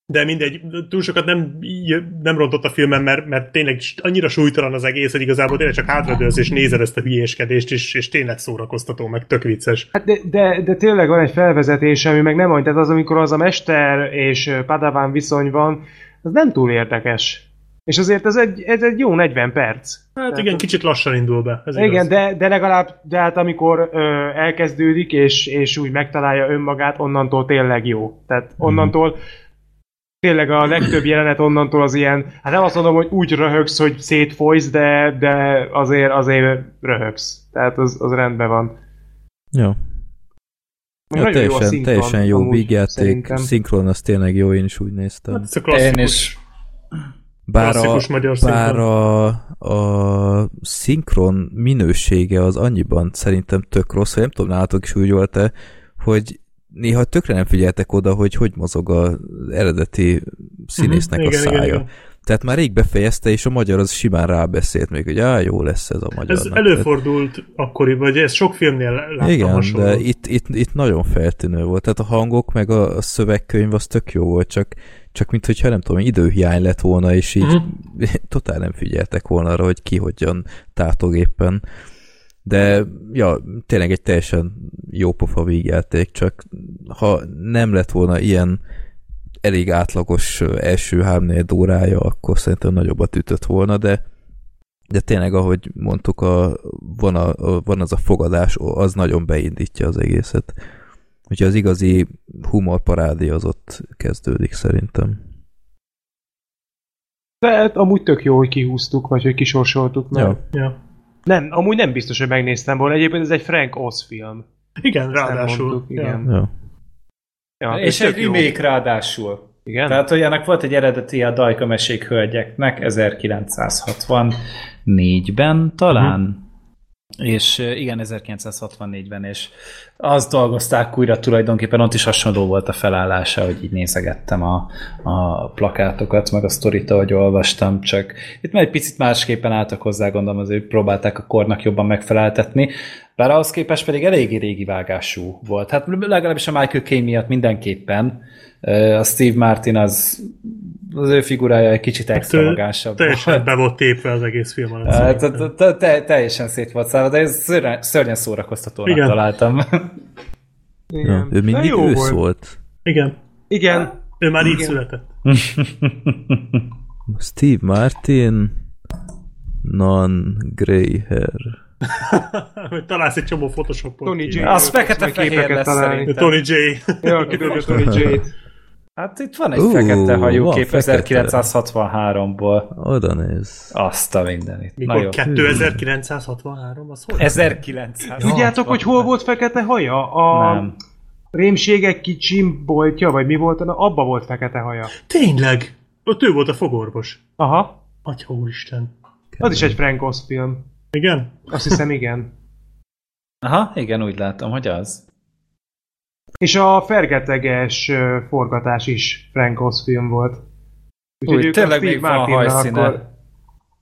De mindegy, túl sokat nem, nem rontott a filmen, mert, mert tényleg annyira súlytalan az egész, hogy igazából tényleg csak hátradőlsz és nézed ezt a hülyéskedést, és, és tényleg szórakoztató, meg tök vicces.
Hát de, de, de tényleg van egy felvezetés, ami meg nem olyan, tehát az, amikor az a mester és Padawan viszony van, az nem túl érdekes. És azért ez egy, ez egy jó 40 perc.
Hát igen, kicsit lassan indul be. Ez
Igen,
igaz.
de, de legalább, de hát amikor ö, elkezdődik, és, és úgy megtalálja önmagát, onnantól tényleg jó. Tehát onnantól tényleg a legtöbb jelenet onnantól az ilyen, hát nem azt mondom, hogy úgy röhögsz, hogy szétfolysz, de, de azért, azért röhögsz. Tehát az, az rendben van.
Jó. Ja,
Nagyon jó a
teljesen,
szinkron,
teljesen jó vígjáték, szinkron az tényleg jó, én is úgy néztem.
Hát ez a klasszikus.
Én is.
Bár a,
magyar
bár a, a szinkron minősége az annyiban szerintem tök rossz, hogy nem tudom, nálatok is úgy volt-e, hogy néha tökre nem figyeltek oda, hogy hogy mozog az eredeti színésznek
Mhm,
a
igen, igen,
szája.
igen.
Tehát már rég befejezte, és a magyar az simán rábeszélt még, hogy á, jó lesz ez a magyar.
Ez előfordult akkoriban, vagy ez sok filmnél láttam
Igen,
hasonló.
de itt, itt, itt nagyon feltűnő volt. Tehát a hangok meg a, a szövegkönyv az tök jó volt, csak, csak mint hogyha nem tudom, időhiány lett volna, és így
Mhm. (laughs)
totál nem figyeltek volna arra, hogy ki hogyan tátog éppen. De ja, tényleg egy teljesen jó pofa vígjáték, csak ha nem lett volna ilyen elég átlagos első három órája, akkor szerintem nagyobbat ütött volna, de de tényleg, ahogy mondtuk, a, van, a, a, van az a fogadás, az nagyon beindítja az egészet. Úgyhogy az igazi humorparádi az ott kezdődik szerintem.
De hát amúgy tök jó, hogy kihúztuk, vagy hogy kisorsoltuk. Mert
Ja.
Ja.
Nem, amúgy nem biztos, hogy megnéztem volna. Egyébként ez egy Frank Oz film.
Igen,
Ezt
ráadásul.
mondtuk, igen.
Ja.
Ja,
És egy remake ráadásul.
Igen?
Tehát, hogy ennek volt egy eredeti a Dajka mesék hölgyeknek 1964-ben talán. Uh-huh. És igen, 1964-ben, és azt dolgozták újra tulajdonképpen, ott is hasonló volt a felállása, hogy így nézegettem a, a plakátokat, meg a sztorit, ahogy olvastam, csak itt már egy picit másképpen álltak hozzá, gondolom azért próbálták a kornak jobban megfeleltetni, bár ahhoz képest pedig eléggé régi vágású volt. Hát legalábbis a Michael Caine miatt mindenképpen. A Steve Martin az az ő figurája egy kicsit extravagánsabb.
Teljesen be volt tépve az egész film alatt.
Hát, Teljesen szét volt szállva, de ez szörnyen, szórakoztatónak
Igen.
találtam.
Ja. Ő mindig
volt.
volt.
Igen.
Igen.
Ő már így
Igen.
született. (laughs)
Steve Martin, non-grey hair.
Hogy találsz egy csomó photoshopot.
Tony. J.
Az fekete-fehér
képeket
lesz
találni.
Tony J.
Ja, kidobja Tony J-t.
Hát itt van egy
Ú,
fekete
van
kép
fekete.
1963-ból.
Oda néz.
Azt a mindenit. Na
Mikor
jó.
2963, az hogy?
1900.
Tudjátok, hogy hol volt fekete haja? A
Nem.
rémségek kicsim boltja, vagy mi volt? Na, abba volt fekete haja.
Tényleg? Ott ő volt a fogorvos.
Aha.
Atya úristen.
Az is egy Frank Oz film.
Igen?
Azt hiszem, igen.
Aha, igen, úgy látom, hogy az.
És a fergeteges forgatás is Frank Oz film volt.
Úgy,
ők
tényleg
a Steve
még van
Martinnal
hajszíne.
Akkor,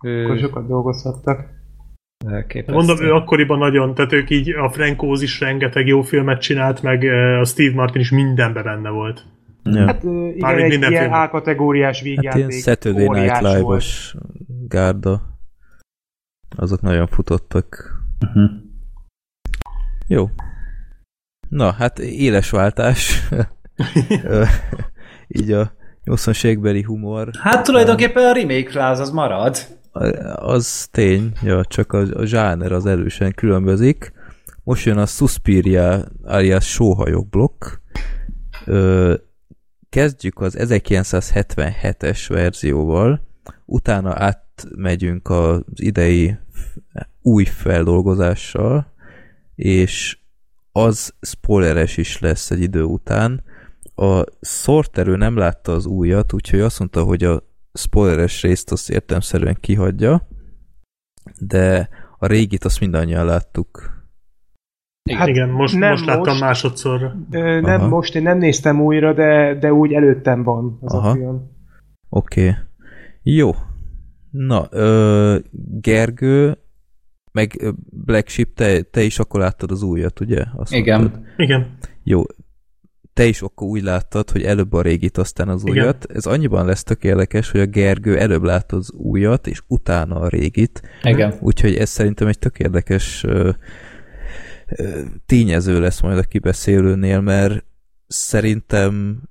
Ő,
akkor sokat dolgozhattak.
elképesztő.
Mondom, ő akkoriban nagyon, tehát ők így, a Frankóz is rengeteg jó filmet csinált, meg a Steve Martin is mindenben benne volt.
Ja.
Hát igen,
Mármint
egy
minden
ilyen. A-kategóriás
Hát
vígjáték.
ilyen Saturday Night. Live-os gárda. Azok nagyon futottak. Uh-huh. Jó. Na, hát éles váltás. (laughs) (laughs) Így a 80 humor.
Hát tulajdonképpen a remake láz az marad.
Az tény, ja, csak a, a zsáner az erősen különbözik. Most jön a Suspiria alias sóhajok blokk. Ö, kezdjük az 1977-es verzióval, utána átmegyünk az idei új feldolgozással, és az spoileres is lesz egy idő után. A szorterő nem látta az újat, úgyhogy azt mondta, hogy a spoileres részt azt értelmszerűen kihagyja, de a régit azt mindannyian láttuk.
Hát igen, most, nem most láttam most, másodszor.
Nem Aha. most, én nem néztem újra, de, de úgy előttem van az Aha. a film.
Oké. Okay. Jó. Na, ö, Gergő, meg Black Sheep, te, te is akkor láttad az újat, ugye?
Azt Igen. Mondtad.
Igen.
Jó. Te is akkor úgy láttad, hogy előbb a régit, aztán az Igen. újat. Ez annyiban lesz tökéletes, hogy a Gergő előbb látta az újat, és utána a régit.
Igen.
Úgyhogy ez szerintem egy tök érdekes ö, ö, tényező lesz majd a kibeszélőnél, mert szerintem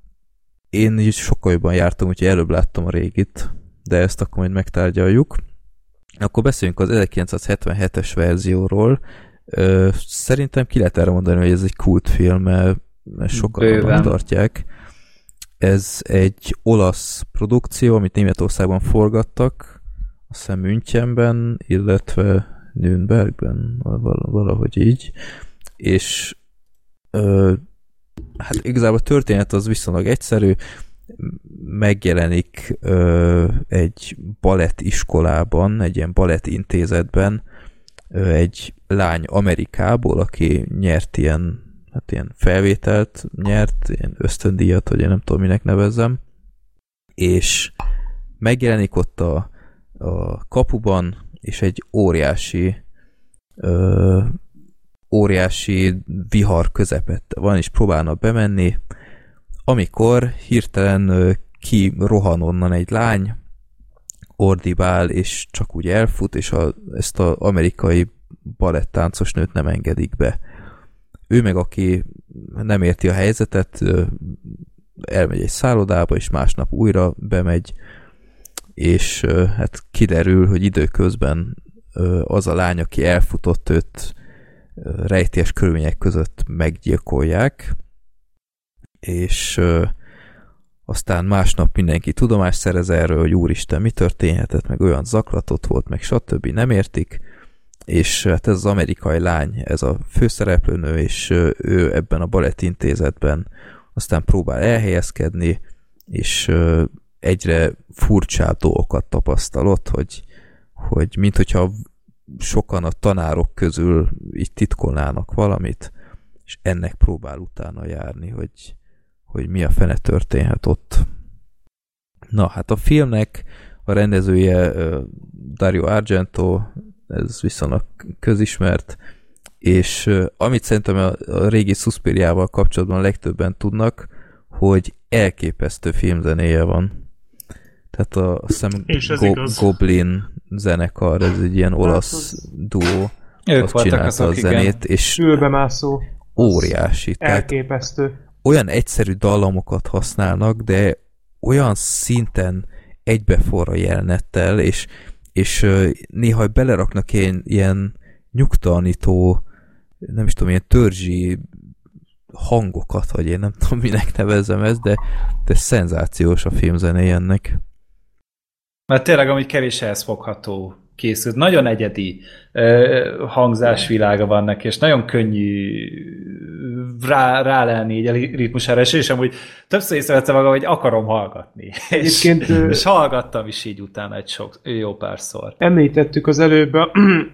én is sokkal jobban jártam, úgyhogy előbb láttam a régit, de ezt akkor majd megtárgyaljuk. Akkor beszéljünk az 1977-es verzióról. Szerintem ki lehet erre mondani, hogy ez egy kultfilm, mert, sokan tartják. Ez egy olasz produkció, amit Németországban forgattak, a hiszem Münchenben, illetve Nürnbergben, valahogy így. És ö, hát igazából a történet az viszonylag egyszerű megjelenik ö, egy balett iskolában, egy ilyen balett intézetben ö, egy lány Amerikából, aki nyert ilyen, hát ilyen felvételt, nyert ilyen ösztöndíjat, hogy én nem tudom, minek nevezzem, és megjelenik ott a, a kapuban, és egy óriási ö, óriási vihar közepette van, és próbálna bemenni, amikor hirtelen ki rohan onnan egy lány, ordibál, és csak úgy elfut, és a, ezt az amerikai balettáncos nőt nem engedik be. Ő meg, aki nem érti a helyzetet, elmegy egy szállodába, és másnap újra bemegy, és hát kiderül, hogy időközben az a lány, aki elfutott őt rejtés körülmények között meggyilkolják, és ö, aztán másnap mindenki tudomást szerez erről, hogy úristen, mi történhetett, meg olyan zaklatott volt, meg stb. nem értik, és hát ez az amerikai lány, ez a főszereplőnő, és ő ebben a balettintézetben aztán próbál elhelyezkedni, és egyre furcsább dolgokat tapasztalott, hogy, hogy mint hogyha sokan a tanárok közül így titkolnának valamit, és ennek próbál utána járni, hogy, hogy mi a fene történhet ott. Na, hát a filmnek a rendezője Dario Argento, ez viszonylag közismert, és amit szerintem a, régi Suspiriával kapcsolatban legtöbben tudnak, hogy elképesztő filmzenéje van. Tehát a, szem Go- Goblin zenekar, ez egy ilyen olasz duó,
ők azt csinálta azok, a zenét, igen.
és
Ülbemászó.
óriási.
Elképesztő
olyan egyszerű dallamokat használnak, de olyan szinten egybeforr a jelenettel, és, és néha beleraknak ilyen, ilyen nyugtalanító, nem is tudom, ilyen törzsi hangokat, vagy én nem (laughs) tudom, minek nevezem ezt, de, de szenzációs a filmzené ennek.
Mert tényleg, ami kevés ehhez fogható készült. Nagyon egyedi uh, hangzásvilága van neki, és nagyon könnyű rá, rá lenni így a ritmusára, és és amúgy többször észrevettem magam, hogy akarom hallgatni. (laughs) És, és hallgattam is így utána egy sok, jó párszor.
Említettük az előbb,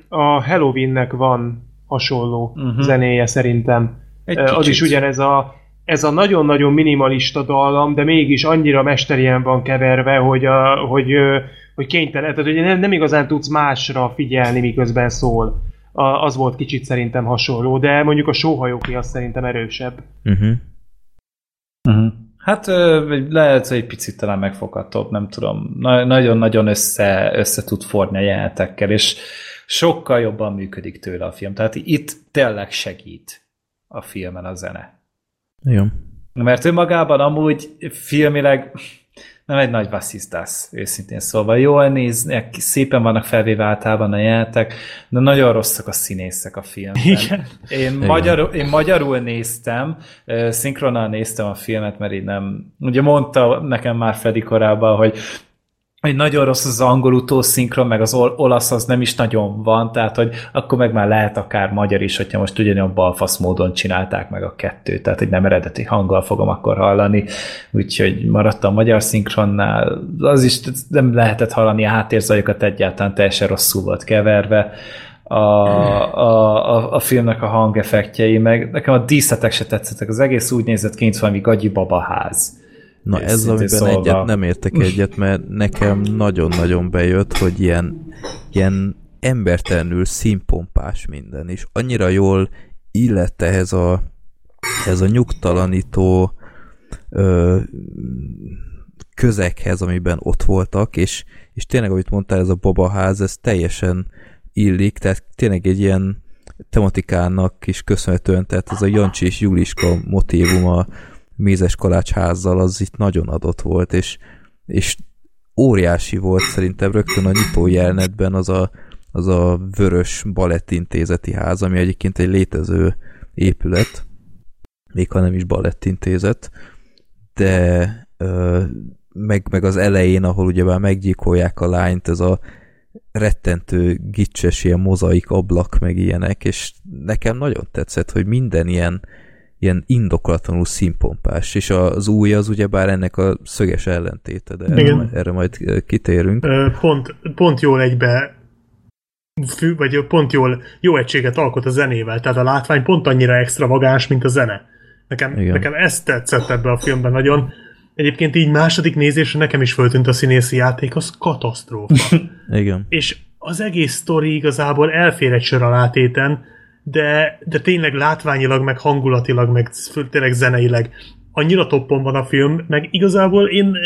a Halloweennek van hasonló uh-huh. zenéje szerintem. Egy az kicsit. is ugyanez a ez a nagyon-nagyon minimalista dallam, de mégis annyira mesterien van keverve, hogy, a, hogy, hogy kénytelen, tehát hogy nem, nem igazán tudsz másra figyelni, miközben szól. A, az volt kicsit szerintem hasonló, de mondjuk a sóhajóké az szerintem erősebb.
Uh-huh.
Uh-huh. Hát lehet, hogy egy picit talán megfoghatóbb, nem tudom. Na- nagyon-nagyon össze, össze tud forni a jelenetekkel, és sokkal jobban működik tőle a film. Tehát itt tényleg segít a filmen a zene.
Igen.
Mert önmagában amúgy filmileg nem egy nagy vasszisztász, őszintén szólva. Jól néznek, szépen vannak felvéve általában a jelentek, de nagyon rosszak a színészek a filmben.
Igen.
Én. Magyarul, én magyarul néztem, szinkronnal néztem a filmet, mert így nem... Ugye mondta nekem már Freddy korábban, hogy hogy nagyon rossz az angol utószinkron, meg az olasz az nem is nagyon van, tehát hogy akkor meg már lehet akár magyar is, hogyha most ugyanilyen balfasz módon csinálták meg a kettőt, tehát hogy nem eredeti hanggal fogom akkor hallani, úgyhogy maradtam a magyar szinkronnál, az is nem lehetett hallani a háttérzajokat egyáltalán, teljesen rosszul volt keverve, a, a, a, a filmnek a hangeffektjei, meg nekem a díszletek se tetszettek, az egész úgy nézett ki, mint valami gagyi babaház.
Na ez, amiben szólva. egyet nem értek egyet, mert nekem nagyon-nagyon bejött, hogy ilyen, ilyen embertelenül színpompás minden, és annyira jól illett ehhez a, ez a nyugtalanító ö, közekhez, amiben ott voltak, és, és tényleg, amit mondtál, ez a babaház, ez teljesen illik, tehát tényleg egy ilyen tematikának is köszönhetően, tehát ez a Jancsi és Juliska motívum a, mézes kalácsházzal az itt nagyon adott volt, és, és óriási volt szerintem rögtön a nyitó jelenetben az a, az a vörös balettintézeti ház, ami egyébként egy létező épület, még ha nem is balettintézet, de ö, meg, meg az elején, ahol ugyebár meggyilkolják a lányt, ez a rettentő gicses ilyen mozaik ablak, meg ilyenek, és nekem nagyon tetszett, hogy minden ilyen ilyen indokolatlanul színpompás, és az új az ugyebár ennek a szöges ellentéte, de erre, erre majd kitérünk.
Pont, pont jól egybe fű, vagy pont jól jó egységet alkot a zenével, tehát a látvány pont annyira extravagáns, mint a zene. Nekem, nekem ezt tetszett ebbe a filmben nagyon. Egyébként így második nézésre nekem is föltűnt a színészi játék, az katasztrófa. (laughs)
Igen.
És az egész sztori igazából elfér egy sor alátéten, de, de tényleg látványilag, meg hangulatilag, meg tényleg zeneileg annyira toppon van a film, meg igazából én,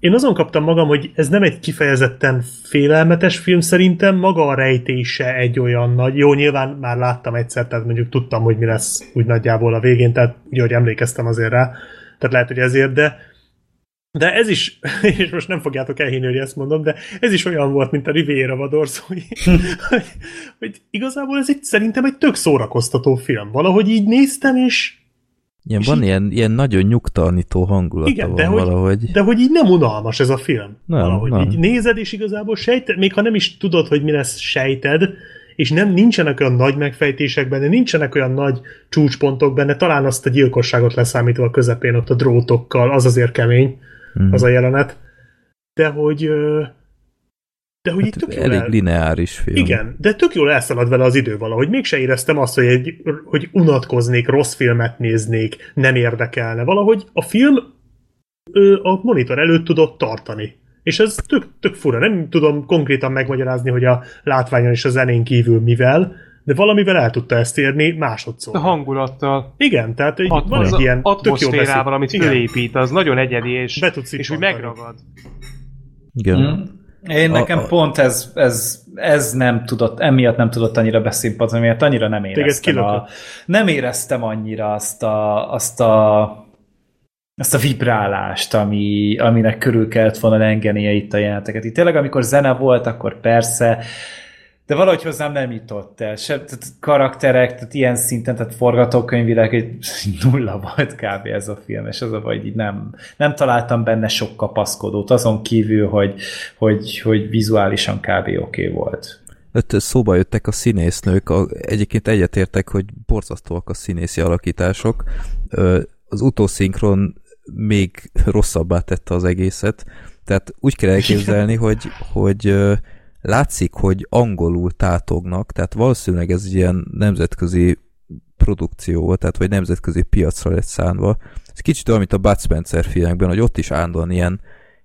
én azon kaptam magam, hogy ez nem egy kifejezetten félelmetes film, szerintem maga a rejtése egy olyan nagy, jó, nyilván már láttam egyszer, tehát mondjuk tudtam, hogy mi lesz úgy nagyjából a végén, tehát úgy, hogy emlékeztem azért rá, tehát lehet, hogy ezért, de, de ez is, (laughs) és most nem fogjátok elhinni, hogy ezt mondom, de ez is olyan volt, mint a Riviera vadorszói, (laughs) hogy, hogy igazából ez egy, szerintem egy tök szórakoztató film. Valahogy így néztem, és
Ilyen, van így, ilyen, ilyen nagyon nyugtalanító hangulata igen, van
de hogy,
valahogy.
De hogy így nem unalmas ez a film. Nem, valahogy nem. így nézed, és igazából sejted, még ha nem is tudod, hogy mi lesz, sejted, és nem nincsenek olyan nagy megfejtések benne, nincsenek olyan nagy csúcspontok benne, talán azt a gyilkosságot leszámítva a közepén ott a drótokkal, az azért kemény mm. az a jelenet. De hogy de hogy hát itt tök
elég jól el... lineáris film.
Igen, de tök jól elszalad vele az idő valahogy. Mégse éreztem azt, hogy, egy, hogy unatkoznék, rossz filmet néznék, nem érdekelne. Valahogy a film a monitor előtt tudott tartani. És ez tök, tök fura. Nem tudom konkrétan megmagyarázni, hogy a látványon és a zenén kívül mivel, de valamivel el tudta ezt érni másodszor.
A hangulattal.
Igen, tehát egy, At- van egy ilyen
atmoszférával, amit Igen. fölépít, az nagyon egyedi, és, és úgy megragad.
Igen. Mm.
Én nekem a, a... pont ez, ez, ez nem tudott, emiatt nem tudott annyira beszínpadni, miatt annyira nem éreztem. A, nem éreztem annyira azt a, azt a azt a vibrálást, ami, aminek körül kellett volna lengenie itt a jeleneteket. Itt tényleg, amikor zene volt, akkor persze, de valahogy hozzám nem jutott el. Se, tehát karakterek, tehát ilyen szinten, tehát forgatókönyvileg egy (laughs) nulla volt kb. ez a film, és az a baj, így nem, nem találtam benne sok kapaszkodót, azon kívül, hogy, hogy, hogy vizuálisan kb. oké okay volt.
Öt szóba jöttek a színésznők, a, egyébként egyetértek, hogy borzasztóak a színészi alakítások. Az utószinkron még rosszabbá tette az egészet, tehát úgy kell (laughs) elképzelni, hogy, hogy látszik, hogy angolul tátognak, tehát valószínűleg ez ilyen nemzetközi produkció volt, tehát vagy nemzetközi piacra lett szánva. Ez kicsit olyan, mint a Bud Spencer filmekben, hogy ott is állandóan ilyen,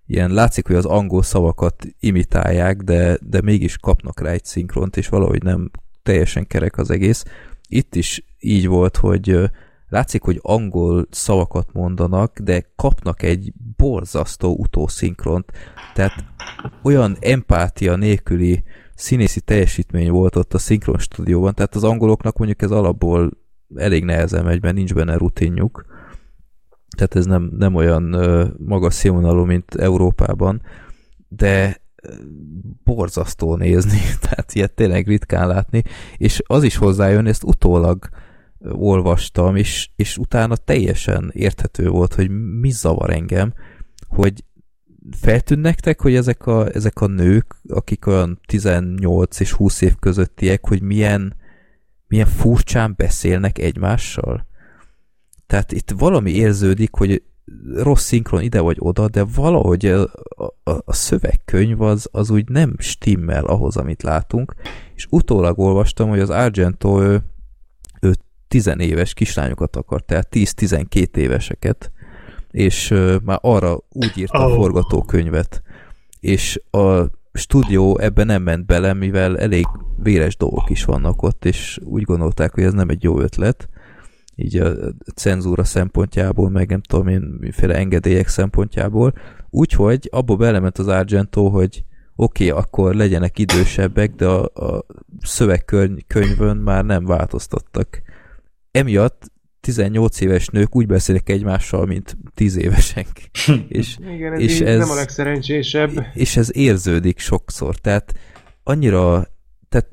ilyen látszik, hogy az angol szavakat imitálják, de, de mégis kapnak rá egy szinkront, és valahogy nem teljesen kerek az egész. Itt is így volt, hogy látszik, hogy angol szavakat mondanak, de kapnak egy borzasztó utószinkront, tehát olyan empátia nélküli színészi teljesítmény volt ott a szinkron stúdióban, tehát az angoloknak mondjuk ez alapból elég nehezen megy, mert nincs benne rutinjuk. Tehát ez nem, nem olyan uh, magas színvonalú, mint Európában, de borzasztó nézni, (laughs) tehát ilyet tényleg ritkán látni, és az is hozzájön, ezt utólag olvastam, és, és utána teljesen érthető volt, hogy mi zavar engem, hogy feltűn nektek, hogy ezek a, ezek a nők, akik olyan 18 és 20 év közöttiek, hogy milyen, milyen furcsán beszélnek egymással? Tehát itt valami érződik, hogy rossz szinkron ide vagy oda, de valahogy a, a, a szövegkönyv az, az úgy nem stimmel ahhoz, amit látunk, és utólag olvastam, hogy az Argento ő, tizenéves kislányokat akar, tehát 10-12 éveseket, és már arra úgy írta oh. a forgatókönyvet, és a stúdió ebben nem ment bele, mivel elég véres dolgok is vannak ott, és úgy gondolták, hogy ez nem egy jó ötlet, így a cenzúra szempontjából, meg nem tudom én, miféle engedélyek szempontjából. Úgyhogy abba belement az Argento, hogy oké, okay, akkor legyenek idősebbek, de a, a szövegkönyvön már nem változtattak. Emiatt 18 éves nők úgy beszélnek egymással, mint 10 évesek. (laughs)
és, Igen, ez, és ez nem a legszerencsésebb.
És ez érződik sokszor. Tehát annyira, tehát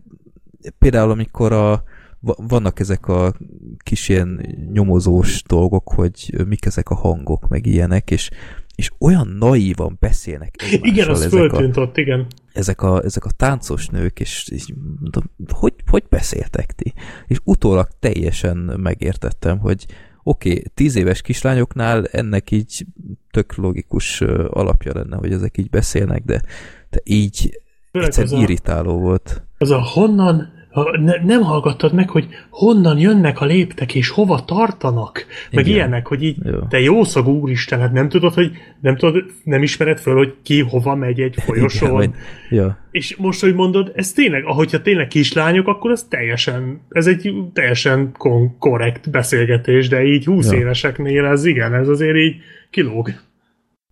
például amikor a, vannak ezek a kis ilyen nyomozós dolgok, hogy mik ezek a hangok, meg ilyenek, és, és olyan naívan beszélnek
Igen, az föltűnt ott, igen.
Ezek a, ezek a táncos nők, és, és mondom, hogy, hogy beszéltek ti? És utólag teljesen megértettem, hogy oké, okay, tíz éves kislányoknál ennek így tök logikus alapja lenne, hogy ezek így beszélnek, de, de így egyszerűen irritáló volt.
Az a honnan ha ne, nem hallgattad meg, hogy honnan jönnek a léptek, és hova tartanak, meg Igen. ilyenek, hogy így, Jó. te jószag úristen, hát nem tudod, hogy nem tudod, nem ismered föl, hogy ki hova megy egy (laughs) folyosón. Igen, vagy, ja. És most, hogy mondod, ez tényleg, ahogyha tényleg kislányok, akkor ez teljesen, ez egy teljesen kon- korrekt beszélgetés, de így 20 ja. éveseknél ez igen, ez azért így kilóg.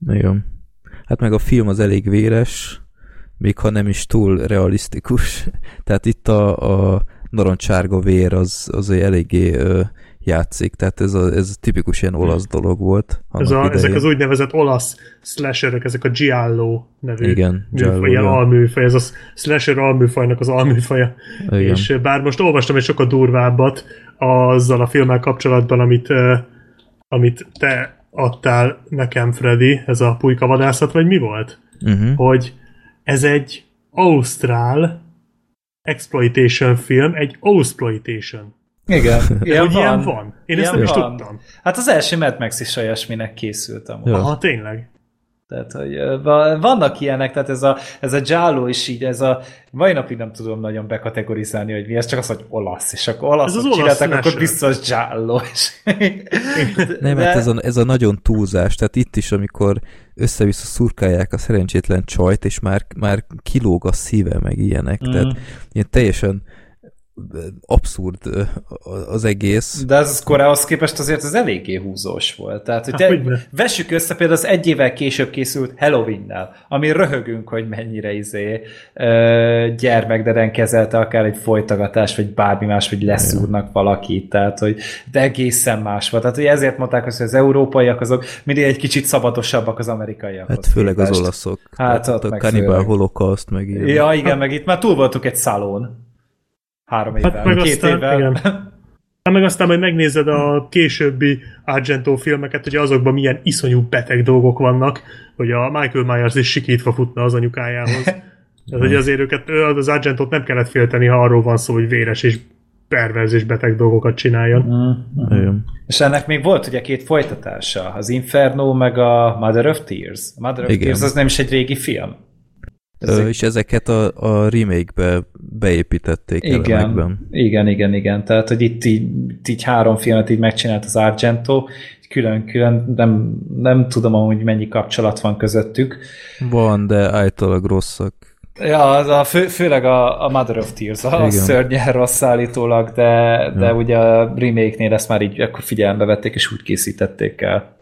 Igen. Hát meg a film az elég véres, még ha nem is túl realisztikus. (laughs) Tehát itt a, a narancsárga vér az, az eléggé ö, játszik, tehát ez a, ez tipikus ilyen olasz dolog volt.
Ez a, ezek az úgynevezett olasz slasherek, ezek a Giallo nevű
Igen,
Giallo, ilyen alműfaj, ez a slasher alműfajnak az alműfaja. Igen. És bár most olvastam egy sokkal durvábbat azzal a filmmel kapcsolatban, amit, amit te adtál nekem, Freddy, ez a pulyka vagy mi volt? Uh-huh. Hogy ez egy ausztrál exploitation film, egy auszploitation.
Igen, (laughs)
ilyen van. ilyen van. Én ilyen ezt nem van. is tudtam.
Hát az első Mad Max is olyasminek készült
amúgy. Aha, tényleg.
Tehát, hogy vannak ilyenek, tehát ez a, ez a Jalo is így, ez a mai napig nem tudom nagyon bekategorizálni, hogy mi ez, csak az, hogy olasz, és akkor olasz, az csináltak, akkor biztos Jalo. (laughs)
nem, De... hát ez a, ez a nagyon túlzás, tehát itt is, amikor össze-vissza szurkálják a szerencsétlen csajt, és már, már kilóg a szíve, meg ilyenek, mm. tehát ilyen teljesen abszurd az egész.
De ez korához képest azért az eléggé húzós volt. Tehát, hogy te, vessük össze például az egy évvel később készült Halloween-nel, ami röhögünk, hogy mennyire izé gyermekdeden kezelte akár egy folytogatás, vagy bármi más, vagy leszúrnak valakit, tehát, hogy de egészen más volt. Tehát, hogy ezért mondták hogy az európaiak azok mindig egy kicsit szabadosabbak az amerikaiak.
Hát főleg képest. az olaszok. Hát, hát a Cannibal Holocaust, meg ilyen.
Ja, igen, meg itt már túl voltunk egy szalón. Három évvel, hát meg két aztán, évvel. Igen.
Hát meg aztán majd megnézed a későbbi Argento filmeket, hogy azokban milyen iszonyú beteg dolgok vannak, hogy a Michael Myers is sikítva futna az anyukájához. (laughs) Tehát, hogy azért őket, az Argentot nem kellett félteni, ha arról van szó, hogy véres és perverz és beteg dolgokat csináljon.
Mm-hmm. És ennek még volt ugye két folytatása, az Inferno meg a Mother of Tears. A Mother of Igen. Tears az nem is egy régi film.
Ezek... és ezeket a, a remake-be beépítették
igen, elemekben. Igen, igen, igen. Tehát, hogy itt így, így három filmet így megcsinált az Argento, külön-külön, nem, nem tudom amúgy mennyi kapcsolat van közöttük.
Van, de állítólag rosszak.
Ja, az a fő, főleg a, a Mother of Tears, a Igen. szörnyen rossz állítólag, de, de ja. ugye a remake-nél ezt már így akkor figyelembe vették, és úgy készítették el.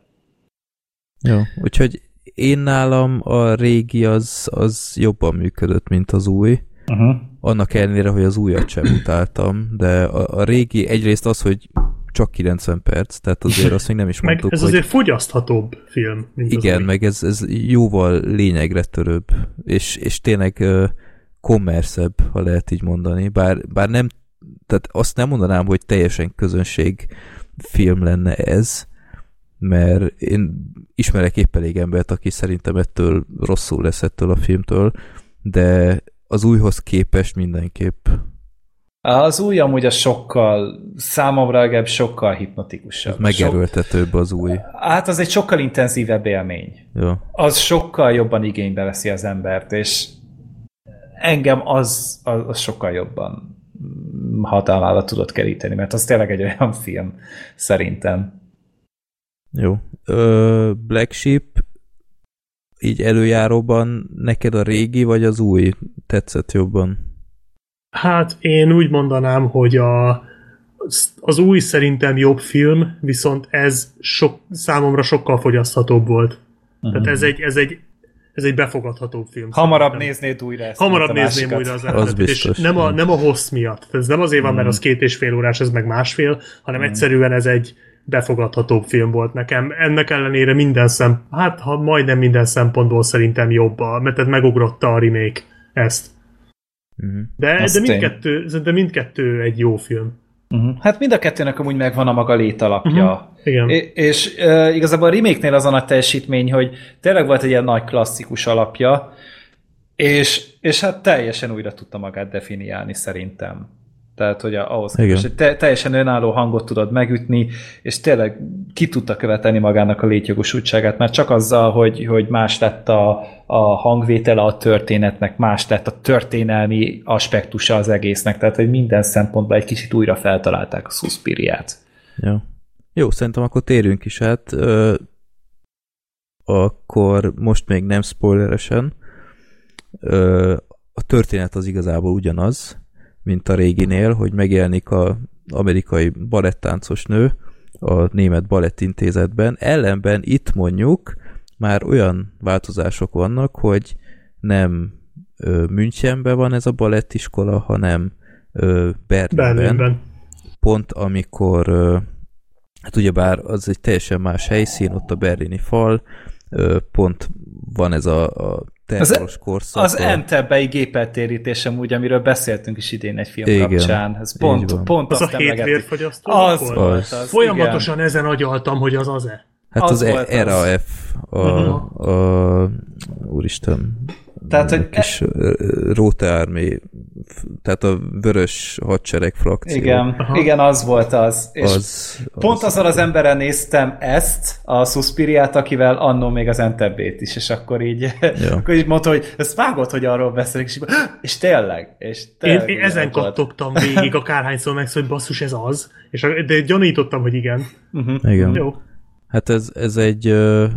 Jó, úgyhogy én nálam a régi az, az jobban működött, mint az új. Uh-huh. Annak ellenére, hogy az újat sem utáltam, de a, a régi egyrészt az, hogy csak 90 perc, tehát azért azt még nem is mondtuk,
meg ez azért fogyaszthatóbb film.
Mint igen, meg ez, ez jóval lényegre törőbb, és, és tényleg uh, kommerszebb, ha lehet így mondani, bár, bár nem, tehát azt nem mondanám, hogy teljesen közönség film lenne ez, mert én ismerek épp elég embert, aki szerintem ettől rosszul lesz ettől a filmtől, de az újhoz képest mindenképp.
Az új amúgy a sokkal, számomra legalább sokkal hipnotikusabb.
Megerőltetőbb az új.
Hát az egy sokkal intenzívebb élmény.
Jó.
Az sokkal jobban igénybe veszi az embert, és engem az, az, az sokkal jobban hatalmára tudott keríteni, mert az tényleg egy olyan film, szerintem.
Jó. Ö, Black Sheep így előjáróban neked a régi vagy az új tetszett jobban?
Hát én úgy mondanám, hogy a, az új szerintem jobb film, viszont ez sok, számomra sokkal fogyaszthatóbb volt. Uh-huh. Tehát ez egy, ez egy ez egy befogadható film.
Hamarabb szerintem. néznéd újra ezt.
Hamarabb nézném újra az eredetet. És nem a, nem a hossz miatt. Ez nem azért van, mert az két és fél órás, ez meg másfél, hanem hmm. egyszerűen ez egy befogadhatóbb film volt nekem. Ennek ellenére minden szem, hát ha majdnem minden szempontból szerintem jobb, mert ez megugrotta a remake ezt. Uh-huh. De, de mindkettő, szerintem mindkettő egy jó film.
Uh-huh. Hát mind a kettőnek amúgy megvan a maga létalapja. Uh-huh.
Igen.
És, és uh, igazából a remake-nél az a nagy teljesítmény, hogy tényleg volt egy ilyen nagy klasszikus alapja, és, és hát teljesen újra tudta magát definiálni szerintem. Tehát, hogy ahhoz képest, hogy te, teljesen önálló hangot tudod megütni, és tényleg ki tudta követelni magának a létjogosultságát, mert csak azzal, hogy, hogy más lett a, a hangvétele a történetnek, más lett a történelmi aspektusa az egésznek, tehát, hogy minden szempontból egy kicsit újra feltalálták a Suspiriát.
Jó. Jó, szerintem akkor térjünk is át. Ö, akkor most még nem spoileresen. Ö, a történet az igazából ugyanaz, mint a réginél, hogy megjelenik a amerikai balettáncos nő a német balettintézetben. Ellenben itt mondjuk már olyan változások vannak, hogy nem Münchenben van ez a balettiskola, hanem Berlinben. Berlinben. Pont amikor hát ugyebár az egy teljesen más helyszín, ott a berlini fal, pont van ez a, a terroros korszak.
Az Entebbei gépeltérítésem úgy, amiről beszéltünk is idén egy film igen, kapcsán. Ez pont, pont
az a hét vérfogyasztó?
Az, az volt. Az,
Folyamatosan igen. ezen agyaltam, hogy az az-e.
Hát az, az, az RAF, a, uh-huh. a, úristen, tehát, hogy kis e... Róte Army, tehát a vörös hadsereg frakció.
Igen, Aha. igen, az volt az. És az, pont az azzal az emberrel néztem ezt, a Suspiriát, akivel annó még az Entebbét is, és akkor így, ja. (laughs) akkor így mondta, hogy ezt vágott, hogy arról beszélek, és, és tényleg. És tényleg
én, én ezen kattogtam végig, akárhányszor megszó, hogy basszus, ez az, és de gyanítottam, hogy igen.
Uh-huh. Igen. Jó. Hát ez, ez egy uh,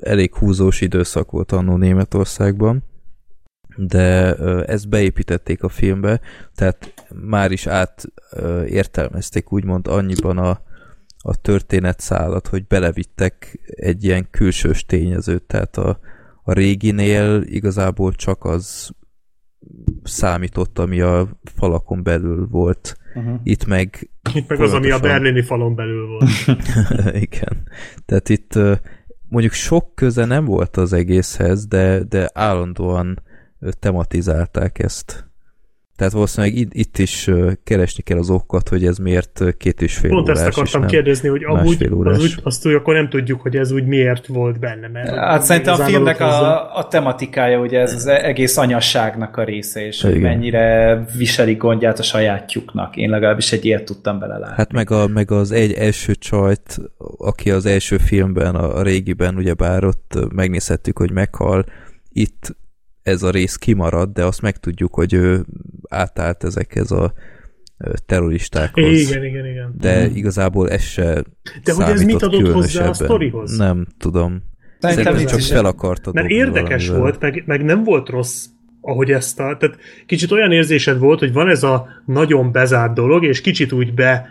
elég húzós időszak volt annó Németországban de ezt beépítették a filmbe, tehát már is átértelmezték úgymond annyiban a, a történetszálat, hogy belevittek egy ilyen külsős tényezőt, tehát a, a réginél igazából csak az számított, ami a falakon belül volt. Uh-huh. Itt meg...
Itt meg az, ami a berlini falon belül volt. (laughs) (laughs)
Igen. Tehát itt mondjuk sok köze nem volt az egészhez, de, de állandóan tematizálták ezt. Tehát valószínűleg itt, itt is keresni kell az okokat, hogy ez miért két és fél
Pont
órás,
ezt akartam kérdezni, hogy amúgy az úgy, azt úgy, akkor nem tudjuk, hogy ez úgy miért volt benne. Mert
hát szerintem a filmnek a, a tematikája ugye ez az egész anyasságnak a része, és hogy mennyire viselik gondját a sajátjuknak. Én legalábbis egy ilyet tudtam belelátni.
Hát meg, a, meg az egy első csajt, aki az első filmben, a, a régiben ugyebár ott megnézhettük, hogy meghal, itt ez a rész kimarad, de azt megtudjuk, hogy ő átállt ezekhez a terroristákhoz.
Igen, igen, igen.
De mm. igazából ez se
De hogy ez mit adott hozzá a sztorihoz?
Nem tudom. Szerintem csak fel akartad.
Mert érdekes valamivel. volt, meg, meg nem volt rossz ahogy ezt a... Tehát kicsit olyan érzésed volt, hogy van ez a nagyon bezárt dolog, és kicsit úgy be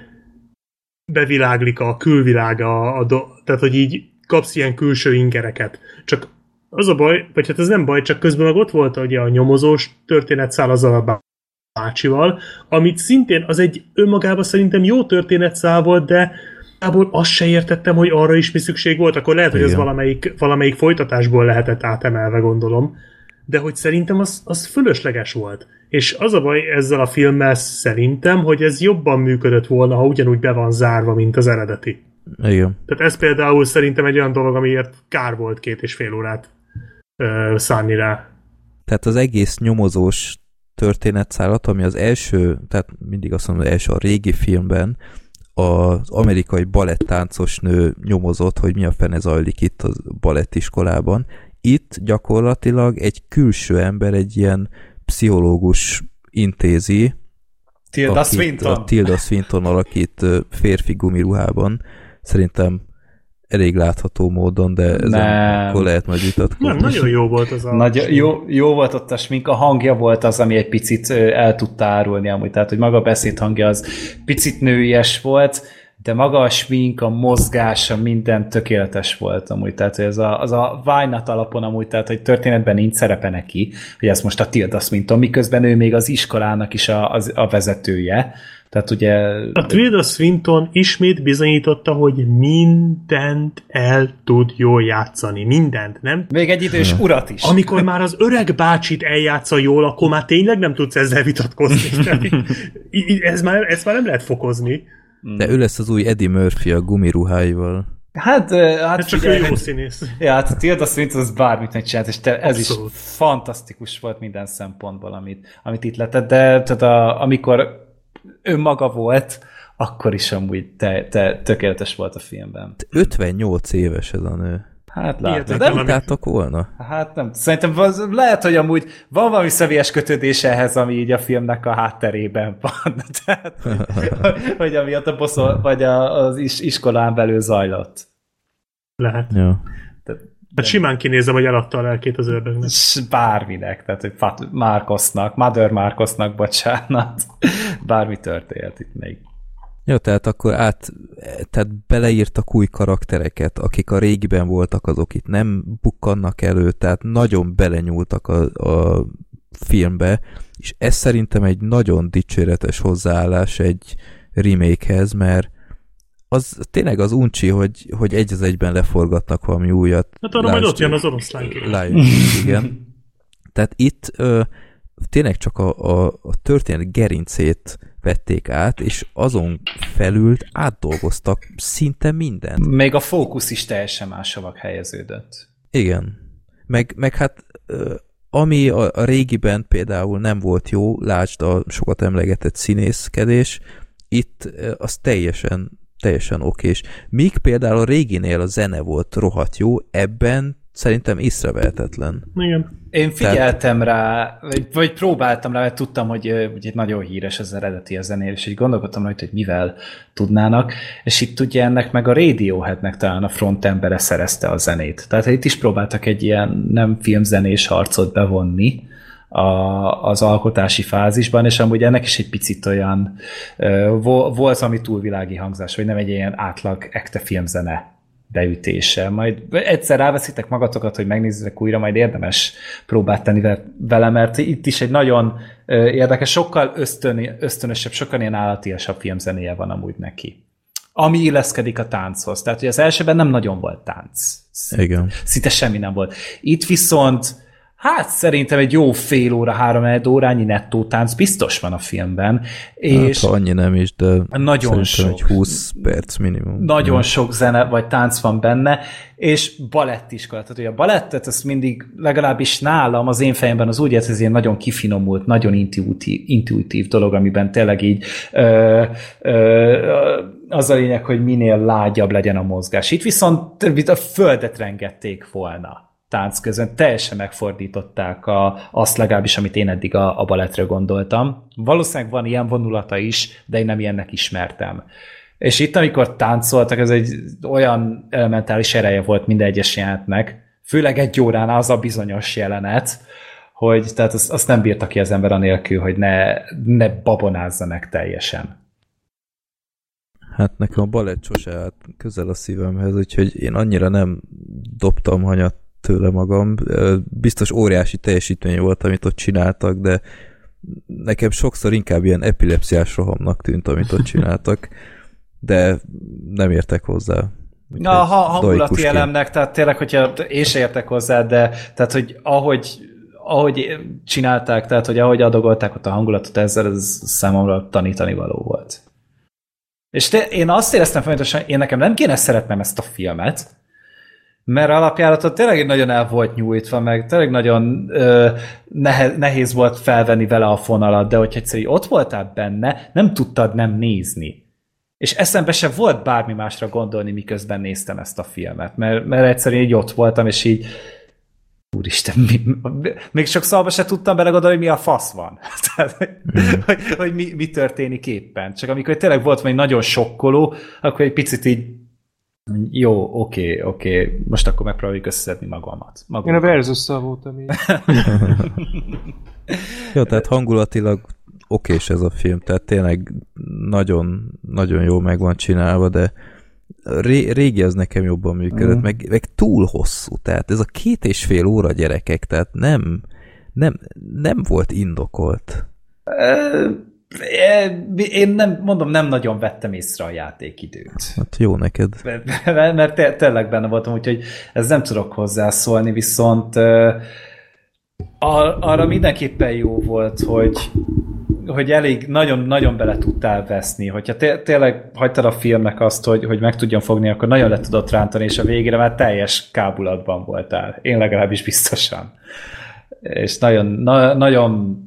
beviláglik a külvilága, a, a do, tehát hogy így kapsz ilyen külső ingereket. Csak az a baj, vagy hát ez nem baj, csak közben meg ott volt ugye a nyomozós történetszál azzal a bácsival, amit szintén az egy önmagában szerintem jó történetszál volt, de abból azt se értettem, hogy arra is mi szükség volt, akkor lehet, hogy ez valamelyik, valamelyik folytatásból lehetett átemelve, gondolom, de hogy szerintem az, az fölösleges volt. És az a baj ezzel a filmmel szerintem, hogy ez jobban működött volna, ha ugyanúgy be van zárva, mint az eredeti.
Igen.
Tehát ez például szerintem egy olyan dolog, amiért kár volt két és fél órát ö, szánni rá.
Tehát az egész nyomozós történetszállat, ami az első, tehát mindig azt mondom, az első a régi filmben, az amerikai balettáncos nő nyomozott, hogy mi a fene zajlik itt a balettiskolában. Itt gyakorlatilag egy külső ember, egy ilyen pszichológus intézi,
Tilda Swinton.
A Tilda Swinton alakít férfi gumiruhában. Szerintem elég látható módon, de ezen akkor lehet majd vitatkozni.
Nem, nagyon jó volt az a...
Nagy, jó, jó volt ott a smink, a hangja volt az, ami egy picit el tudta árulni amúgy, tehát hogy maga a beszéd hangja az picit nőies volt, de maga a smink, a mozgása, minden tökéletes volt amúgy, tehát hogy ez a, az a vájnat alapon amúgy, tehát hogy történetben nincs szerepe neki, hogy ez most a Tilda Swinton, miközben ő még az iskolának is a, a, a vezetője, tehát ugye...
A Tilda Swinton ismét bizonyította, hogy mindent el tud jól játszani. Mindent, nem?
Még egy idős urat is.
Amikor már az öreg bácsit eljátsza jól, akkor már tényleg nem tudsz ezzel vitatkozni. (laughs) ez, már, ezt már nem lehet fokozni.
De ő lesz az új Eddie Murphy a gumiruháival.
Hát, hát,
hát csak ő jó színész.
Ja, hát Tilda Swinton az bármit megcsinált, és te, ez Abszolút. is fantasztikus volt minden szempontból, amit, amit itt letett, de tehát a, amikor önmaga volt, akkor is amúgy te, te, tökéletes volt a filmben.
58 éves ez a nő.
Hát látod.
Nem láttak volna?
Hát nem. Szerintem az, lehet, hogy amúgy van valami személyes kötődés ehhez, ami így a filmnek a hátterében van. (laughs) Tehát, hogy amiatt a boszol, vagy a, az is, iskolán belül zajlott.
Lehet.
Ja.
Tehát, Hát simán kinézem, hogy eladta a lelkét az ördögnek.
Bárminek, tehát hogy Márkosznak, Mother Márkosznak, bocsánat. Bármi történt itt még.
Jó, tehát akkor át, tehát beleírtak új karaktereket, akik a régiben voltak, azok itt nem bukkannak elő, tehát nagyon belenyúltak a, a filmbe, és ez szerintem egy nagyon dicséretes hozzáállás egy remakehez, mert az tényleg az uncsi, hogy, hogy egy az egyben leforgatnak valami újat.
Hát arra majd ott jön az oroszlán
Igen. Tehát itt ö, tényleg csak a, a, a történet gerincét vették át, és azon felül átdolgoztak szinte mindent.
Még a fókusz is teljesen máshova helyeződött.
Igen. Meg, meg hát ami a, a régiben például nem volt jó, lásd a sokat emlegetett színészkedés, itt az teljesen teljesen okés. Míg például a réginél a zene volt rohadt jó, ebben szerintem észrevehetetlen.
Igen.
Én figyeltem Tehát... rá, vagy, vagy próbáltam rá, mert tudtam, hogy, hogy nagyon híres az eredeti a zenél, és így gondolkodtam rajta, hogy mivel tudnának, és itt ugye ennek meg a Radioheadnek talán a frontembere szerezte a zenét. Tehát itt is próbáltak egy ilyen nem filmzenés harcot bevonni, a, az alkotási fázisban, és amúgy ennek is egy picit olyan volt ami túlvilági hangzás, vagy nem egy ilyen átlag ekte filmzene beütése. Majd egyszer ráveszitek magatokat, hogy megnézzétek újra, majd érdemes próbát tenni vele, mert itt is egy nagyon érdekes, sokkal ösztön, ösztönösebb, sokkal ilyen állatiasabb filmzenéje van amúgy neki. Ami illeszkedik a tánchoz. Tehát, hogy az elsőben nem nagyon volt tánc.
Szinte, Igen.
Szinte semmi nem volt. Itt viszont Hát szerintem egy jó fél óra, három órányi nettó tánc biztos van a filmben. És
hát, annyi nem is, de
nagyon sok.
egy 20 perc minimum.
Nagyon ja. sok zene vagy tánc van benne, és balettiskola. Tehát, hogy a balettet, ezt mindig legalábbis nálam, az én fejemben az úgy ez ilyen nagyon kifinomult, nagyon intuitív, intuitív dolog, amiben tényleg így ö, ö, az a lényeg, hogy minél lágyabb legyen a mozgás. Itt viszont a földet rengették volna tánc közön teljesen megfordították a, azt legalábbis, amit én eddig a, a balettre gondoltam. Valószínűleg van ilyen vonulata is, de én nem ilyennek ismertem. És itt, amikor táncoltak, ez egy olyan elementális ereje volt minden egyes jelenetnek, főleg egy órán az a bizonyos jelenet, hogy tehát azt, azt nem bírta ki az ember anélkül, hogy ne, ne babonázza meg teljesen.
Hát nekem a balett sose állt közel a szívemhez, úgyhogy én annyira nem dobtam hanyat tőle magam. Biztos óriási teljesítmény volt, amit ott csináltak, de nekem sokszor inkább ilyen epilepsziás rohamnak tűnt, amit ott csináltak, de nem értek hozzá.
Na, ha hangulati elemnek, tehát tényleg, hogyha én se értek hozzá, de tehát, hogy ahogy ahogy csinálták, tehát, hogy ahogy adogolták ott a hangulatot ezzel, ez számomra tanítani való volt. És te, én azt éreztem folyamatosan, én nekem nem kéne szeretnem ezt a filmet, mert alapjáratot tényleg nagyon el volt nyújtva, meg tényleg nagyon ö, nehe, nehéz volt felvenni vele a fonalat, de hogy egyszerűen ott voltál benne, nem tudtad nem nézni. És eszembe se volt bármi másra gondolni, miközben néztem ezt a filmet, mert, mert egyszerűen így ott voltam, és így Úristen, mi, még sok szalba se tudtam belegondolni, hogy mi a fasz van. (laughs) Tehát, mm. hogy, hogy mi, mi történik éppen. Csak amikor tényleg volt valami nagyon sokkoló, akkor egy picit így jó, oké, oké, most akkor megpróbáljuk összeszedni magamat.
Magunkat. Én a versus voltam így. (laughs)
jó, tehát hangulatilag okés ez a film, tehát tényleg nagyon, nagyon jó meg van csinálva, de ré, régi az nekem jobban működött, mm. meg, meg túl hosszú, tehát ez a két és fél óra gyerekek, tehát nem, nem, nem volt indokolt.
Én nem, mondom, nem nagyon vettem észre a játékidőt.
Hát jó neked.
Mert, mert te, tényleg benne voltam, úgyhogy ez nem tudok hozzászólni, viszont arra mindenképpen jó volt, hogy hogy elég nagyon-nagyon bele tudtál veszni. Hogyha té- tényleg hagytad a filmnek azt, hogy, hogy meg tudjon fogni, akkor nagyon le tudott rántani, és a végére már teljes kábulatban voltál. Én legalábbis biztosan. És nagyon, na, nagyon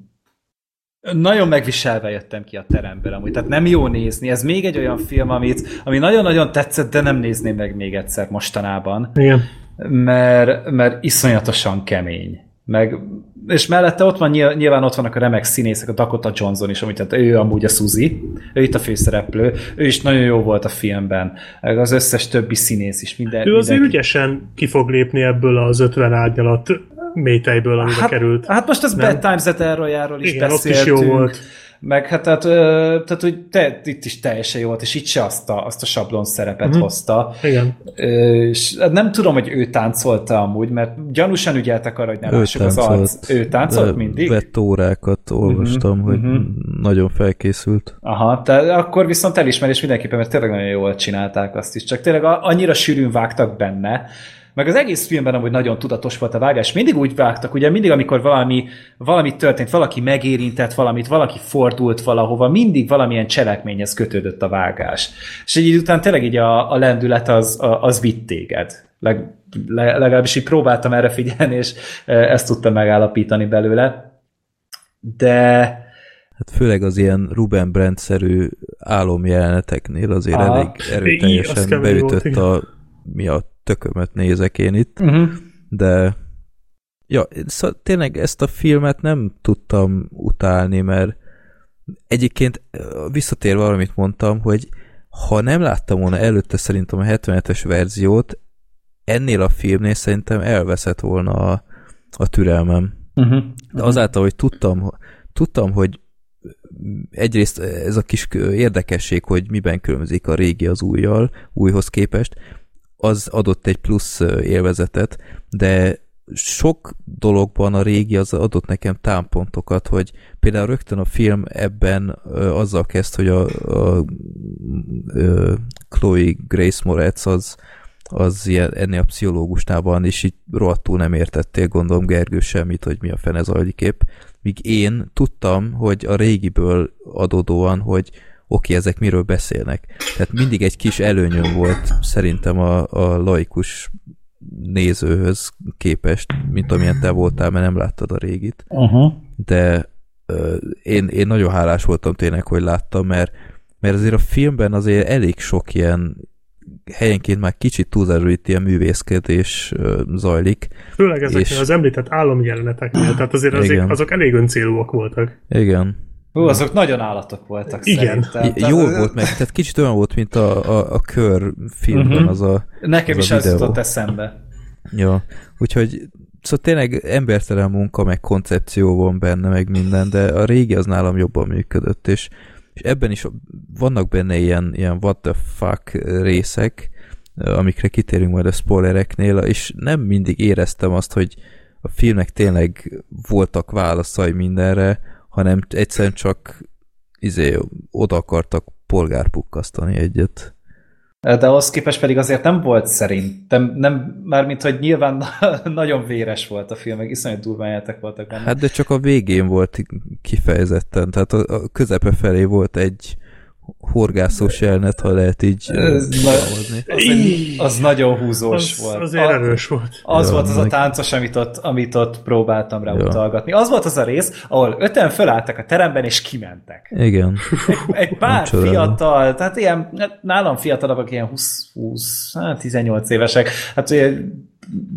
nagyon megviselve jöttem ki a teremből amúgy. Tehát nem jó nézni. Ez még egy olyan film, amit, ami nagyon-nagyon tetszett, de nem nézném meg még egyszer mostanában.
Igen.
Mert, mert iszonyatosan kemény. Meg és mellette ott van, nyilván ott vannak a remek színészek, a Dakota Johnson is, amit tehát ő amúgy a Suzy, ő itt a főszereplő, ő is nagyon jó volt a filmben, az összes többi színész is. Minden,
ő azért mindenki... ügyesen ki fog lépni ebből az 50 árnyalat métejből, amibe
hát,
került.
Hát most az Bad Times at Elroyáról is
Igen,
beszéltünk.
ott is jó volt
meg hát tehát, tehát hogy te, itt is teljesen jó volt, és itt se azt a, azt a sablon szerepet uh-huh. hozta.
Igen.
És nem tudom, hogy ő táncolta amúgy, mert gyanúsan ügyeltek arra, hogy ne lássuk az arc. Ő táncolt mindig?
Vett órákat olvastam, uh-huh. hogy uh-huh. nagyon felkészült.
Aha, de akkor viszont elismerés mindenképpen, mert tényleg nagyon jól csinálták azt is. Csak tényleg annyira sűrűn vágtak benne, meg az egész filmben amúgy nagyon tudatos volt a vágás. Mindig úgy vágtak, ugye mindig, amikor valami, valami történt, valaki megérintett valamit, valaki fordult valahova, mindig valamilyen cselekményhez kötődött a vágás. És egy idő után tényleg így a, a lendület az, az vitt téged. Leg, legalábbis így próbáltam erre figyelni, és e, ezt tudtam megállapítani belőle. De
Hát főleg az ilyen Ruben Brandt-szerű álomjeleneteknél azért Aha. elég erőteljesen beütött a, mi a tökömet nézek én itt, uh-huh. de ja, szóval tényleg ezt a filmet nem tudtam utálni, mert egyébként visszatér valamit mondtam, hogy ha nem láttam volna előtte szerintem a 77-es verziót, ennél a filmnél szerintem elveszett volna a, a türelmem. Uh-huh. De azáltal, hogy tudtam, tudtam, hogy egyrészt ez a kis érdekesség, hogy miben különbözik a régi az újjal, újhoz képest, az adott egy plusz élvezetet, de sok dologban a régi az adott nekem támpontokat, hogy például rögtön a film ebben ö, azzal kezd, hogy a, a ö, Chloe Grace Moretz az, az ilyen, ennél a pszichológusnál van, és így rohadtul nem értettél, gondolom Gergő semmit, hogy mi a fene zajlik épp. Míg én tudtam, hogy a régiből adódóan, hogy oké, ezek miről beszélnek. Tehát mindig egy kis előnyöm volt szerintem a, a laikus nézőhöz képest, mint amilyen te voltál, mert nem láttad a régit. Uh-huh. De uh, én, én nagyon hálás voltam tényleg, hogy láttam, mert, mert azért a filmben azért elég sok ilyen helyenként már kicsit túlzású itt ilyen művészkedés zajlik.
Főleg ezeknél és... az említett álomjeleneteknél, tehát azért, azért azok elég öncélúak voltak.
Igen.
Hú, azok nagyon állatok voltak
Igen.
szerintem. Jó tehát, volt meg, tehát kicsit olyan volt, mint a, a, a kör filmben uh-huh. az a
Nekem
az
is ez jutott eszembe.
Ja, úgyhogy szóval tényleg embertelen munka, meg koncepció van benne, meg minden, de a régi az nálam jobban működött, és, és ebben is vannak benne ilyen, ilyen what the fuck részek, amikre kitérünk majd a spoilereknél, és nem mindig éreztem azt, hogy a filmnek tényleg voltak válaszai mindenre, hanem egyszerűen csak izé, oda akartak polgárpukkasztani egyet.
De ahhoz képest pedig azért nem volt szerintem, nem, mármint, hogy nyilván (laughs) nagyon véres volt a film, meg iszonyat durván voltak benne.
Hát de csak a végén volt kifejezetten, tehát a, a közepe felé volt egy horgászós jelenet, ha lehet így
Ez az, az nagyon húzós
az,
volt.
Azért erős volt.
Az ja, volt az meg... a táncos, amit ott, amit ott próbáltam rá ja. utalgatni. Az volt az a rész, ahol öten fölálltak a teremben, és kimentek.
Igen.
Egy, egy pár fiatal, tehát ilyen, hát nálam fiatalabbak, ilyen 20, 20 hát 18 évesek, hát ugye,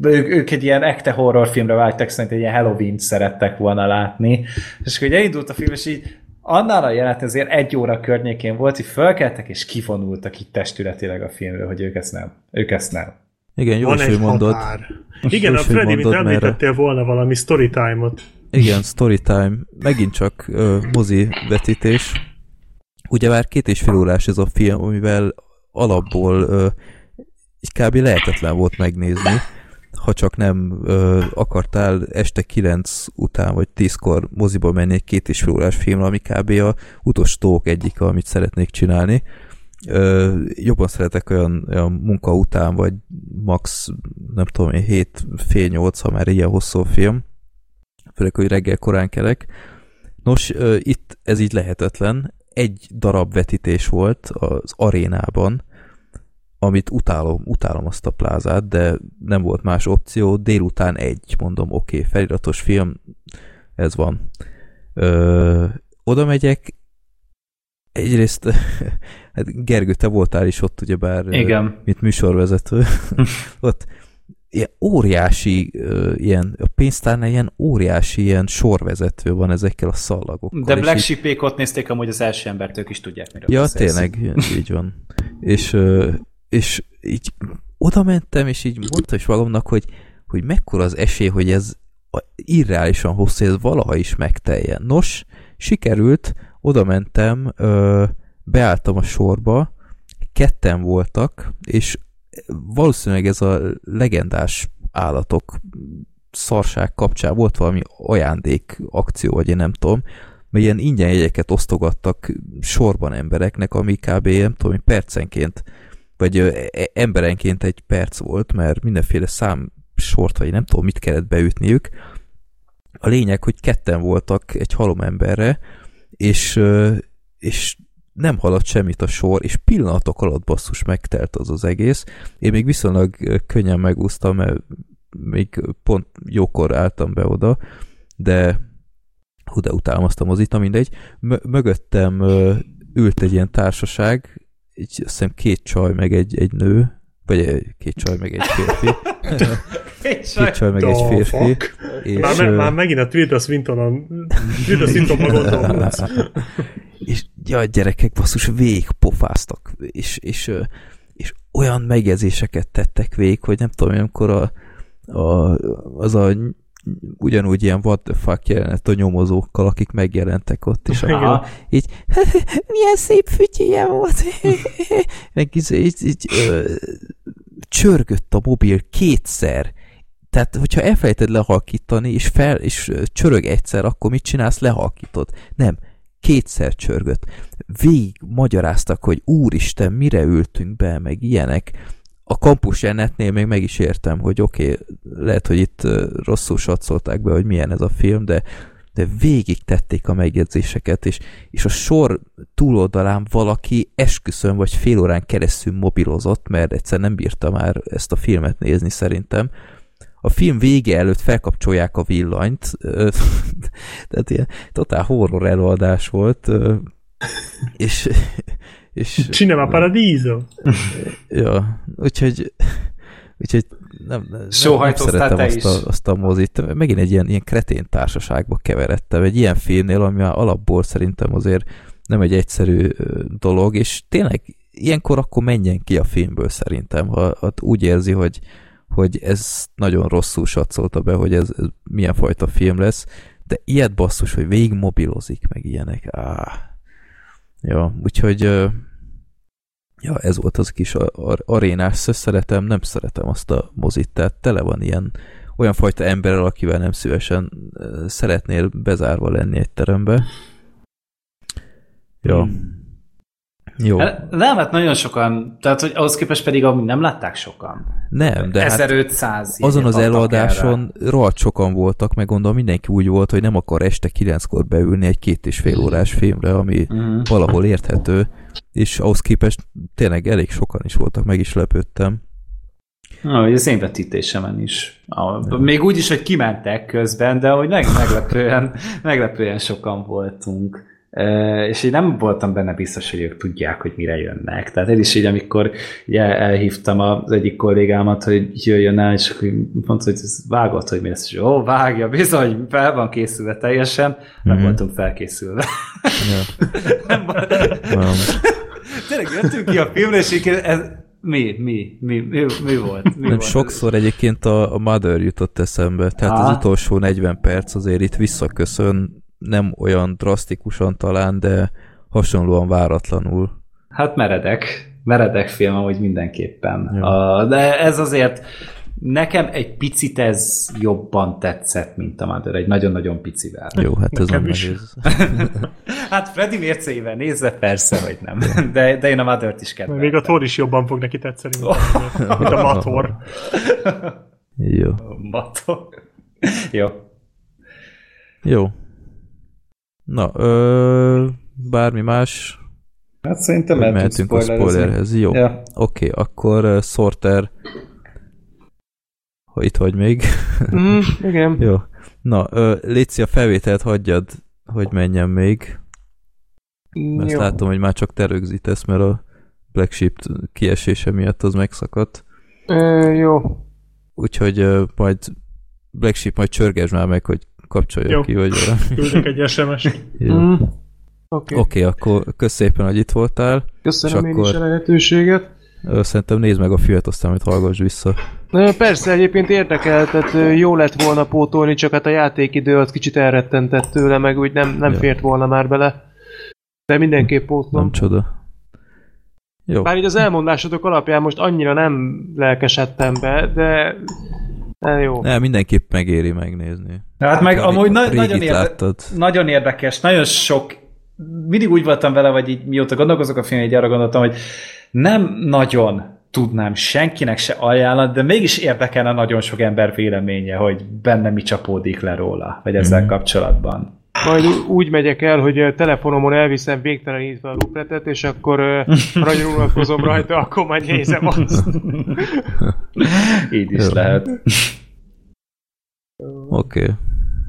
ők, ők egy ilyen ekte horrorfilmre vágytak, szerintem egy ilyen Halloween-t szerettek volna látni. És akkor elindult a film, és így annál a jelenet azért egy óra környékén volt, hogy fölkeltek és kivonultak itt testületileg a filmről, hogy ők ezt nem. Ők ezt nem.
Igen, jó, hogy mondod.
Igen, a Freddy, mint említettél volna valami storytime-ot.
Igen, storytime. Megint csak uh, mozi vetítés. Ugye már két és fél órás ez a film, amivel alapból uh, így kb. lehetetlen volt megnézni ha csak nem ö, akartál este 9 után vagy 10-kor moziba menni egy két és fél órás filmre, ami kb. a utolsó egyik, amit szeretnék csinálni. Ö, jobban szeretek olyan, olyan munka után, vagy max, nem tudom én, 7 fél 8, ha már ilyen hosszú film. Főleg, hogy reggel korán kelek. Nos, ö, itt ez így lehetetlen. Egy darab vetítés volt az arénában, amit utálom, utálom azt a plázát, de nem volt más opció, délután egy, mondom, oké, okay, feliratos film, ez van. Ö, oda megyek, egyrészt, (laughs) hát Gergő, te voltál is ott, ugyebár,
Igen.
mint műsorvezető, (laughs) ott ilyen óriási, ilyen, a pénztárnál ilyen óriási ilyen sorvezető van ezekkel a szallagokkal.
De Black sheep ott nézték amúgy az első embert, ők is tudják, miről
Ja, beszélsz. tényleg, így van. És és így oda mentem, és így mondta is magamnak, hogy, hogy mekkora az esély, hogy ez irreálisan hosszú, ez valaha is megteljen. Nos, sikerült, oda mentem, ö, beálltam a sorba, ketten voltak, és valószínűleg ez a legendás állatok szarság kapcsán volt valami ajándék akció, vagy én nem tudom, mert ilyen ingyen jegyeket osztogattak sorban embereknek, ami kb. nem tudom, percenként vagy e, emberenként egy perc volt, mert mindenféle szám sort, vagy nem tudom, mit kellett beütniük. A lényeg, hogy ketten voltak egy halom emberre, és, és nem haladt semmit a sor, és pillanatok alatt basszus megtelt az az egész. Én még viszonylag könnyen megúsztam, mert még pont jókor álltam be oda, de hú, de utálom azt a mozit, mindegy. Mögöttem ült egy ilyen társaság, egy, azt hiszem két csaj, meg egy, egy nő, vagy két csaj, meg egy férfi. (laughs) két csaj, két csaj meg egy férfi.
És, már, me, már megint a Tilda Swinton Tilda Swinton magadon
És ja, gyerekek basszus pofáztak, és, és, és olyan megjegyzéseket tettek végig, hogy nem tudom, amikor a, a, az a ugyanúgy ilyen what the fuck jelenet a nyomozókkal, akik megjelentek ott, és aha, így (laughs) milyen szép fütyje volt. (laughs) Meg így, így, így ö, csörgött a mobil kétszer. Tehát, hogyha elfelejted lehalkítani, és fel, és csörög egyszer, akkor mit csinálsz? Lehalkítod. Nem, kétszer csörgött. Végig magyaráztak, hogy úristen, mire ültünk be, meg ilyenek a kampus jelenetnél még meg is értem, hogy oké, okay, lehet, hogy itt rosszul satszolták be, hogy milyen ez a film, de, de végig tették a megjegyzéseket, és, és a sor túloldalán valaki esküszön vagy fél órán keresztül mobilozott, mert egyszer nem bírta már ezt a filmet nézni szerintem. A film vége előtt felkapcsolják a villanyt, (laughs) tehát ilyen totál horror előadás volt, és és,
Cinema Paradiso! (laughs)
Ja, úgyhogy, úgyhogy nem, nem, nem szeretem azt a, azt a mozit. Megint egy ilyen, ilyen kretén társaságba keveredtem. Egy ilyen filmnél, ami már alapból szerintem azért nem egy egyszerű dolog, és tényleg ilyenkor akkor menjen ki a filmből szerintem, ha, ha úgy érzi, hogy, hogy ez nagyon rosszul satszolta be, hogy ez, ez milyen fajta film lesz, de ilyet basszus, hogy végig mobilozik, meg ilyenek. Áh. Ja, úgyhogy Ja, ez volt az kis ar- arénás szeretem, nem szeretem azt a mozit, tehát tele van ilyen olyan fajta emberrel, akivel nem szívesen szeretnél bezárva lenni egy terembe. Ja. Hmm.
Jó. Hát, nem, hát nagyon sokan, tehát hogy ahhoz képest pedig amúgy nem látták sokan.
Nem, de
1500
hát azon az előadáson erre. rohadt sokan voltak, meg gondolom mindenki úgy volt, hogy nem akar este kilenckor beülni egy két és fél órás filmre, ami uh-huh. valahol érthető, és ahhoz képest tényleg elég sokan is voltak, meg is lepődtem.
Na, az én vetítésemen is. A, még úgy is, hogy kimentek közben, de hogy meg, meglepően, (laughs) meglepően sokan voltunk és én nem voltam benne biztos, hogy ők tudják, hogy mire jönnek. Tehát én is így, amikor ugye elhívtam az egyik kollégámat, hogy jöjjön el, és mondta, hogy ez vágott, hogy mi lesz. És ó, vágja, bizony, fel van készülve teljesen. Mm-hmm. Nem mhm. voltunk felkészülve. Ja. (laughs) nem, Tényleg jöttünk ki a filmre, és így ez, mi, mi, mi, mi, mi volt? Mi
nem,
volt
sokszor egyébként a, a Mother jutott eszembe, tehát Há? az utolsó 40 perc azért itt visszaköszön nem olyan drasztikusan talán, de hasonlóan váratlanul.
Hát meredek. Meredek film, ahogy mindenképpen. A, de ez azért nekem egy picit ez jobban tetszett, mint a Mother, egy nagyon-nagyon picivel.
Jó, hát ez nem nehéz. (laughs)
hát Freddy mércével nézve persze, hogy nem. De, de én a Mother-t is kedvelem.
Még a Thor is jobban fog neki tetszeni, mint a (laughs) Mator.
Jó.
Mator. Jó.
Jó, Na, ö, bármi más?
Hát szerintem mehetünk a spoilerhez.
Jó, ja. oké, okay, akkor uh, Sorter ha itt vagy még.
Mm, igen. (laughs)
Jó. Na, uh, Léci, a felvételt hagyjad, hogy menjen még. Mert Jó. látom, hogy már csak te rögzítesz, mert a Black Sheep kiesése miatt az megszakadt.
Ö, jó.
Úgyhogy uh, majd Black Sheep majd csörgesd már meg, hogy kapcsolja Jó. ki, vagy (laughs)
Küldök egy SMS-t.
Mm. Oké, okay. okay, akkor kösz szépen, hogy itt voltál.
Köszönöm és én akkor... is a lehetőséget.
Szerintem nézd meg a fiat, aztán amit hallgass vissza.
Persze, egyébként érdekel, tehát jó lett volna pótolni, csak hát a játékidő az kicsit elrettentett tőle, meg úgy nem, nem ja. fért volna már bele. De mindenképp pótlom.
Nem csoda.
Jó. Bár így az elmondásotok alapján most annyira nem lelkesedtem be, de de jó.
Ne, mindenképp megéri megnézni.
Hát meg amúgy na- nagyon, érde- nagyon érdekes, nagyon sok mindig úgy voltam vele, vagy így mióta gondolkozok a film, így arra gondoltam, hogy nem nagyon tudnám senkinek se ajánlani, de mégis érdekelne nagyon sok ember véleménye, hogy benne mi csapódik le róla, vagy ezzel mm. kapcsolatban.
Majd úgy megyek el, hogy telefonomon elviszem végtelenítve a lupletet, és akkor (laughs) nagyon unatkozom rajta, akkor majd nézem azt.
Így is lehet.
Oké. Okay.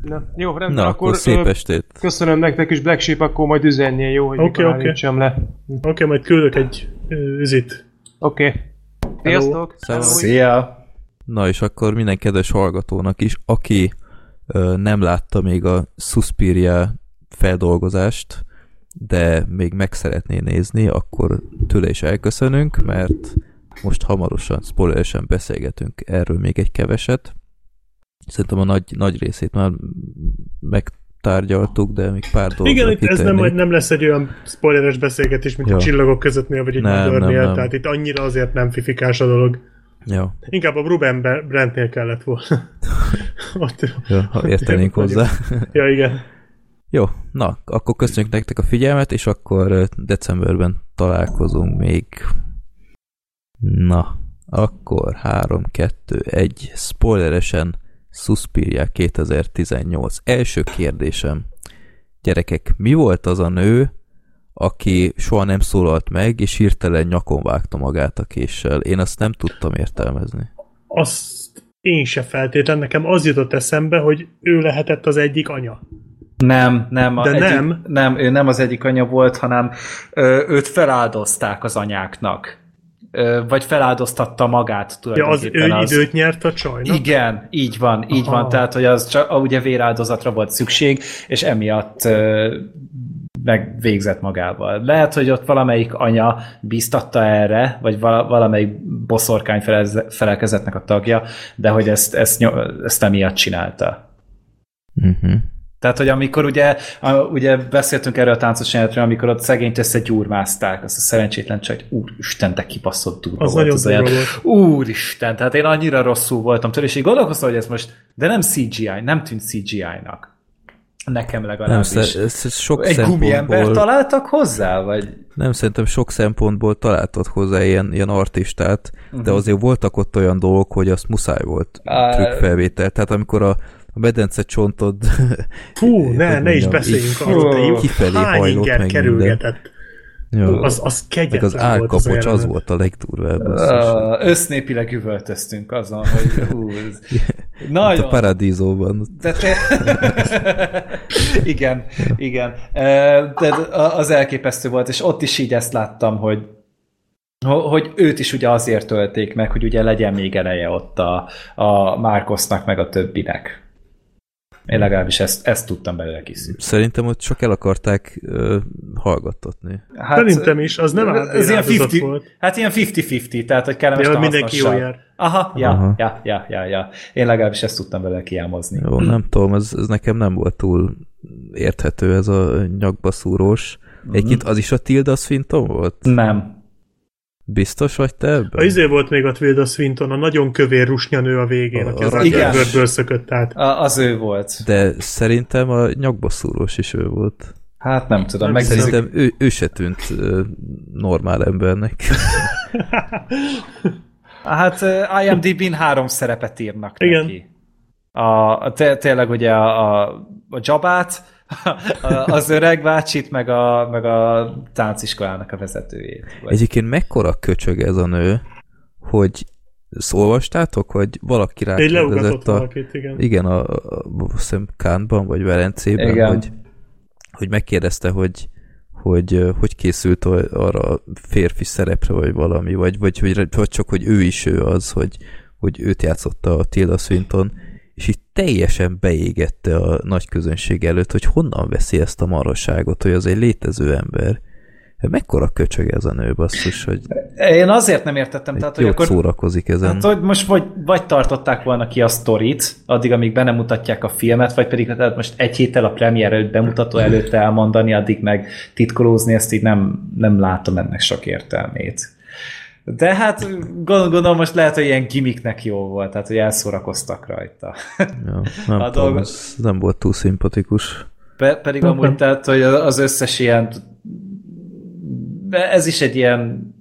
Na, jó, rendben,
Na, akkor, akkor szép estét.
Köszönöm nektek is, Black Sheep, akkor majd üzennie, jó, hogy
okay, okay. le. Oké, okay, majd küldök egy üzit.
Oké. Okay. Sziasztok!
Szia!
Na és akkor minden kedves hallgatónak is, aki ö, nem látta még a Suspiria feldolgozást, de még meg szeretné nézni, akkor tőle is elköszönünk, mert most hamarosan, spoileresen beszélgetünk erről még egy keveset. Szerintem a nagy, nagy részét már megtárgyaltuk, de még pár dolgot
Igen, itt ez nem, nem lesz egy olyan spoileres beszélgetés, mint ja. a csillagok közöttnél, vagy egy Mothernél, tehát itt annyira azért nem fifikás a dolog.
Ja.
Inkább a Ruben Brentnél kellett volna. (laughs)
Ott, ja, ha értenénk hozzá.
ja, igen.
Jó, na, akkor köszönjük nektek a figyelmet, és akkor decemberben találkozunk még. Na, akkor 3, 2, 1, spoileresen Suspiria 2018. Első kérdésem. Gyerekek, mi volt az a nő, aki soha nem szólalt meg, és hirtelen nyakon vágta magát a késsel? Én azt nem tudtam értelmezni.
Azt én se feltétlen. Nekem az jutott eszembe, hogy ő lehetett az egyik anya.
Nem, nem.
De egyik, nem?
Nem, ő nem az egyik anya volt, hanem ö, őt feláldozták az anyáknak vagy feláldoztatta magát
tulajdonképpen. Ja, az ő időt nyert a csajnak?
Igen, így van, így Aha. van, tehát hogy az csak ugye véráldozatra volt szükség, és emiatt megvégzett magával. Lehet, hogy ott valamelyik anya biztatta erre, vagy valamelyik boszorkány felelkezetnek a tagja, de hogy ezt, ezt, ezt emiatt csinálta.
Uh-huh.
Tehát, hogy amikor ugye, a, ugye beszéltünk erről a táncos jelenetről, amikor ott szegényt összegyúrmázták, azt a szerencsétlen csak, hogy úristen, te kibaszott durva
Az
volt. az olyan,
volt.
Úristen, tehát én annyira rosszul voltam tőle, és így gondolkoztam, hogy ez most, de nem CGI, nem tűnt CGI-nak. Nekem
Nem,
legalábbis.
ez, ez, ez sok
Egy gumiember találtak hozzá, vagy?
Nem, szerintem sok szempontból találtad hozzá ilyen, ilyen artistát,
Mhm.
de azért voltak ott olyan dolgok, hogy azt muszáj volt
Á,
trükkfelvétel. Tehát amikor a, a medence csontod
Fú, (laughs) ne,
hogy
ne is
mondjam,
beszéljünk arról, de jó,
kifelé
hány inger
meg
kerülgetett.
ja,
Az, az kegyetlen
az
az,
álkapocs az,
jelenet.
volt a legdurvább.
Uh, össznépileg üvöltöztünk azon, hogy hú, ez (laughs)
Mint a
nagyon,
Paradízóban.
De te... (laughs) igen, igen. De az elképesztő volt, és ott is így ezt láttam, hogy hogy őt is ugye azért tölték meg, hogy ugye legyen még eleje ott a, a Márkosznak, meg a többinek. Én legalábbis ezt, ezt tudtam belőle kiszűrni.
Szerintem ott csak el akarták uh, hallgattatni.
Hát,
Szerintem is, az nem
ez ilyen
áldozat
50,
volt.
Hát ilyen 50-50, tehát hogy kellemes
Ja, mindenki jól jár.
Aha, ja,
Aha.
ja, ja, ja, ja. Én legalábbis ezt tudtam vele kiámozni.
Jó, nem tudom, ez, ez nekem nem volt túl érthető ez a nyakba szúrós. Egyébként az is a Tilda Swinton volt?
Nem.
Biztos vagy te ebben?
A izé volt még a Tilda Swinton, a nagyon kövér rusnyanő a végén,
A-
aki az. Underworldből szökött át.
A, az ő volt.
De szerintem a nyakba szúrós is ő volt.
Hát nem tudom, megnézzük.
Szerintem ő, ő se tűnt ö, normál embernek. (laughs)
Hát uh, IMDb-n három szerepet írnak
Igen.
neki. A, a, té- tényleg ugye a, a, a Jabát, (laughs) az öreg bácsit, meg a, meg a tánciskolának a vezetőjét. Vagy.
Egyébként mekkora köcsög ez a nő, hogy ezt olvastátok, hogy valaki
Egy
rákérdezett a...
valakit, igen.
Igen, a, a, a Kánban, vagy Velencében,
Igen.
hogy, hogy megkérdezte, hogy hogy hogy készült a- arra a férfi szerepre, vagy valami, vagy, vagy, vagy, vagy csak, hogy ő is ő az, hogy, hogy őt játszotta a Tilda Swinton, teljesen beégette a nagy közönség előtt, hogy honnan veszi ezt a marhaságot, hogy az egy létező ember. Mekkora köcsög ez a nő, basszus, hogy
Én azért nem értettem, tehát,
tehát,
hogy akkor
szórakozik ezen.
Hát, hogy most vagy, vagy tartották volna ki a sztorit, addig, amíg be nem mutatják a filmet, vagy pedig tehát most egy héttel a premier előtt, bemutató előtt elmondani, addig meg titkolózni, ezt így nem, nem látom ennek sok értelmét. De hát gond- gondolom most lehet, hogy ilyen gimmicknek jó volt, tehát hogy elszórakoztak rajta.
ja, nem (laughs)
a
tudom, ez nem volt túl szimpatikus.
Pe- pedig amúgy tehát, hogy az összes ilyen ez is egy ilyen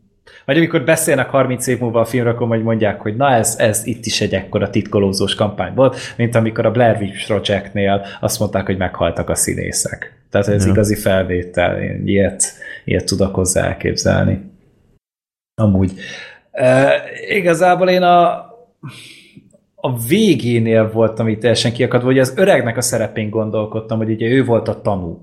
vagy amikor beszélnek 30 év múlva a filmről, akkor majd mondják, hogy na ez, ez itt is egy ekkora titkolózós kampány volt, mint amikor a Blair Witch Projectnél azt mondták, hogy meghaltak a színészek. Tehát ez
Ja.
igazi felvétel, én ilyet, ilyet tudok hozzá elképzelni. Amúgy. E, igazából én a, a végénél voltam itt teljesen kiakadva, hogy az öregnek a szerepén gondolkodtam, hogy ugye ő volt a tanú.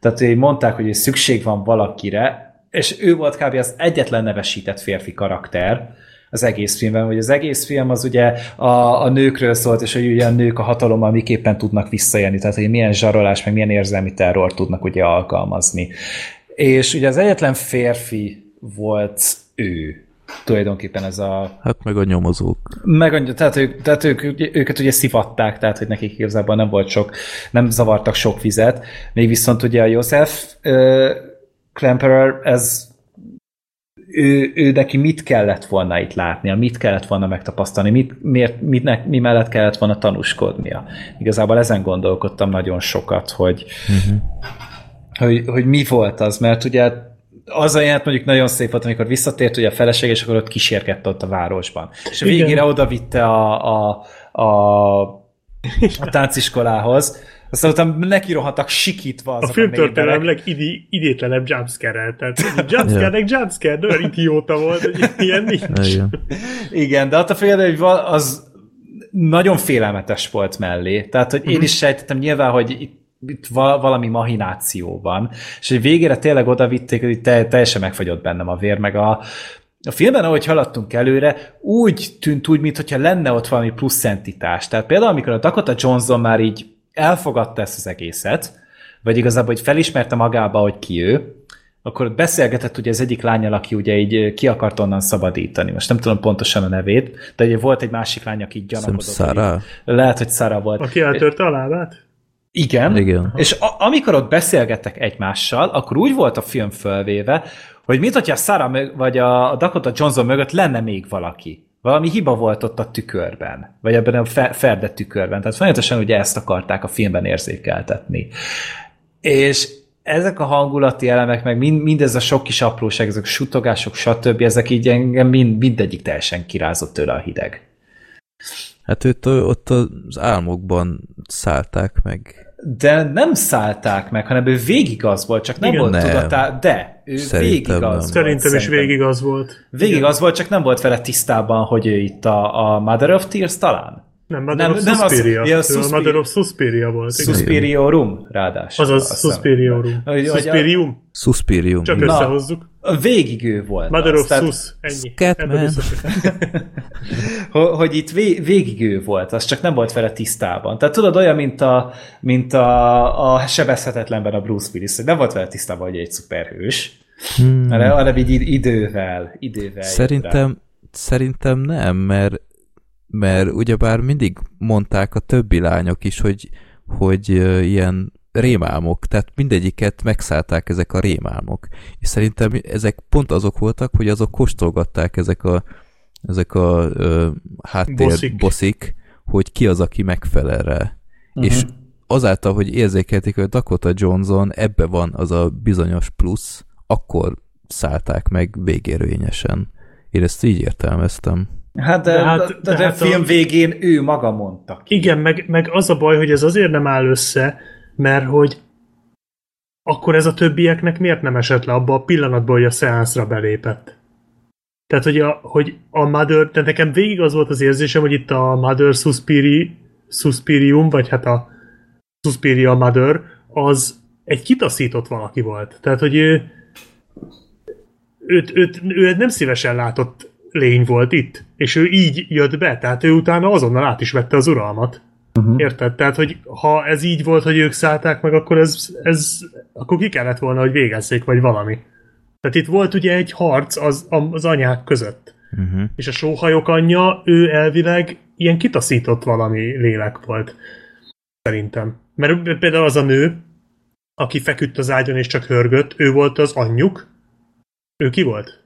Tehát hogy mondták, hogy szükség van valakire, és ő volt kb. az egyetlen nevesített férfi karakter az egész filmben, hogy az egész film az ugye a, a nőkről szólt, és hogy ugye a nők a hatalommal miképpen tudnak visszajelni, tehát hogy milyen zsarolás, meg milyen érzelmi terror tudnak ugye alkalmazni. És ugye az egyetlen férfi volt ő, tulajdonképpen ez a
Hát meg a nyomozók.
meg, annyi- tehát, ők, tehát ők, őket ugye szivatták, tehát hogy nekik igazából nem volt sok, nem zavartak sok vizet, még viszont ugye a József uh, Klemperer, ez ő, ő neki mit kellett volna itt látnia, mit kellett volna megtapasztalni, mit, miért, mitnek, mi mellett kellett volna tanúskodnia. Igazából ezen gondolkodtam nagyon sokat, hogy, uh-huh. hogy, hogy mi volt az, mert ugye az a jelent mondjuk nagyon szép volt, amikor visszatért ugye a feleség, és akkor ott kísérkedte ott a városban. És a
Igen.
végére oda vitte a, a, a, a tánciskolához, aztán utána neki rohantak sikítva
A
azok a,
filmtörténelem
néberek.
legidétlenebb jumpscare Tehát jumpscare-nek jumpscare, de olyan idióta volt, hogy ilyen nincs.
Igen.
Igen, de attól függetlenül, hogy az nagyon félelmetes volt mellé. Tehát, hogy én is sejtettem nyilván, hogy itt, itt va- valami mahináció van, és hogy végére tényleg oda vitték, hogy te- teljesen megfagyott bennem a vér, meg a, a filmben, ahogy haladtunk előre, úgy tűnt úgy, mintha lenne ott valami plusz entitás. Tehát például, amikor a Dakota Johnson már így elfogadta ezt az egészet, vagy igazából, hogy felismerte magába, hogy ki ő, akkor ott beszélgetett ugye az egyik lányal, aki ugye így ki akart onnan szabadítani. Most nem tudom pontosan a nevét, de ugye volt egy másik lány, aki így gyanakodott. Hogy- Lehet, hogy Szara volt.
Aki eltörte a lábát?
Igen.
Igen.
És a, amikor ott beszélgettek egymással, akkor úgy volt a film fölvéve, hogy mint hogyha Sarah mög- vagy a Dakota Johnson mögött lenne még valaki. Valami hiba volt ott a tükörben, vagy ebben a fe- ferdett tükörben. Tehát folyamatosan ugye ezt akarták a filmben érzékeltetni. És ezek a hangulati elemek, meg mind, mindez a sok kis apróság, ezek sutogások, stb., ezek így engem mind, mindegyik teljesen kirázott tőle a hideg.
Hát őt ott az álmokban szállták meg.
De nem szállták meg, hanem ő végig az volt, csak nem
Igen.
volt
Nem.
tudatá, de ő
Szerintem
végig az
nem.
volt.
Szerintem is végig az volt.
Végig az volt, csak nem volt vele tisztában, hogy ő itt a, a Mother of Tears talán?
Nem, Mother
Nem,
of
nem az-
Suspiria.
ja,
Ő a
Suspiria.
Mother of Suspiria volt. igen.
Suspiriorum, ráadásul.
Azaz. Suspiriorum. Suspirium?
Suspirium.
Csak
igen.
Összehozzuk.
Végig ő volt.
Mother
az,
of
tehát-
Sus. Ennyi.
Scatman. (laughs)
Hogy itt vé- végig ő volt, az csak nem volt vele tisztában. Tehát tudod, olyan, mint a, mint a, a sebezhetetlenben a Bruce Willis, hogy nem volt vele tisztában, hogy egy szuperhős,
Hmm.
hanem, hanem így id- idővel, idővel. jött rá.
Szerintem, szerintem nem, mert, mert ugyebár mindig mondták a többi lányok is, hogy, hogy ilyen rémálmok, tehát mindegyiket megszállták ezek a rémálmok. És szerintem ezek pont azok voltak, hogy azok kóstolgatták ezek a, ezek a ö, háttér
Bosszik.
bosszik, hogy ki az, aki megfelel rá.
Mhm.
És azáltal, hogy érzékelték, hogy Dakota Johnson ebbe van az a bizonyos plusz, akkor szállták meg végérvényesen. Én ezt így értelmeztem.
Hát de,
De hát-
hát, de,
de
de
hát
a film
a-
végén ő maga mondta ki.
Igen, meg, meg az a baj, hogy ez azért nem áll össze, mert hogy akkor ez a többieknek miért nem esett le abba a pillanatban, hogy a szeánszra belépett? Tehát, hogy a, hogy a Mother, tehát nekem végig az volt az érzésem, hogy itt a Mother Suspiri, Suspirium, vagy hát a Suspiria Mother, az egy kitaszított valaki volt. Tehát, hogy ő, őt, őt, ő nem szívesen látott lény volt itt, és ő így jött be, tehát ő utána azonnal át is vette az uralmat. Uh-huh. Érted? Tehát, hogy ha ez így volt, hogy ők szállták meg, akkor ez, ez akkor ki kellett volna, hogy végezzék, vagy valami. Tehát itt volt ugye egy harc az, az anyák között.
Uh-huh.
És a sóhajok anyja, ő elvileg ilyen kitaszított valami lélek volt. Szerintem. Mert például az a nő, aki feküdt az ágyon és csak hörgött, ő volt az anyjuk. Ő ki volt?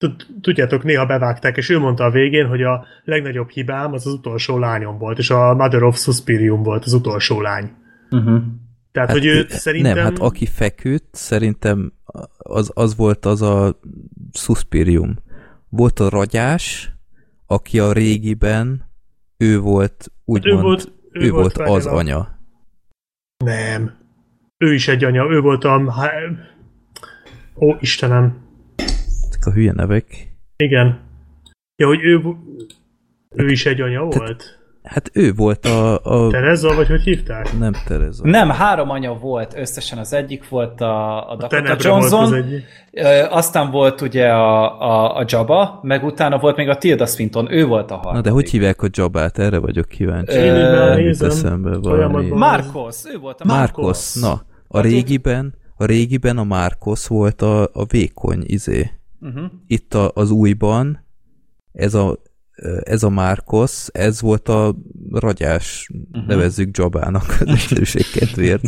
Tud- Tudjátok, néha bevágták, és ő mondta a végén, hogy a legnagyobb hibám az az utolsó lányom volt, és a Mother of Suspirium volt az utolsó lány.
Uh-huh.
Tehát,
Hát,
hogy ő szerintem...
Nem, hát aki feküdt, szerintem az, az volt az a Suspirium. Volt a ragyás, aki a régiben, ő volt, úgymond,
ő volt- ő
ő
volt
volt az
a-
anya.
Nem. Ő is egy anya, ő volt a... Ó, Istenem.
Ezek a hülye nevek.
Igen. Ja, hogy ő, ő is egy anya volt?
Hát ő volt a... a
Tereza, vagy hogy hívták?
nem Tereza.
Nem, három anya volt összesen. Az egyik volt a, a Dakota
Tenebre volt az
Johnson,
egyik.
aztán volt ugye a, a, a Jabba, meg utána volt még a Tilda Swinton, ő volt a harmadik.
Na de hogy hívják a Jabát? Erre vagyok kíváncsi.
Én már
eszembe valami.
Marcos, ő volt a
Márkosz. Na, a
Hát
régiben, a régiben a Márkosz volt a, a vékony izé.
Uh-huh.
Itt a, az újban ez a ez a Márkosz, ez volt a ragyás, uh-huh. nevezzük Jabának az (laughs) egyszerűség kedvéért.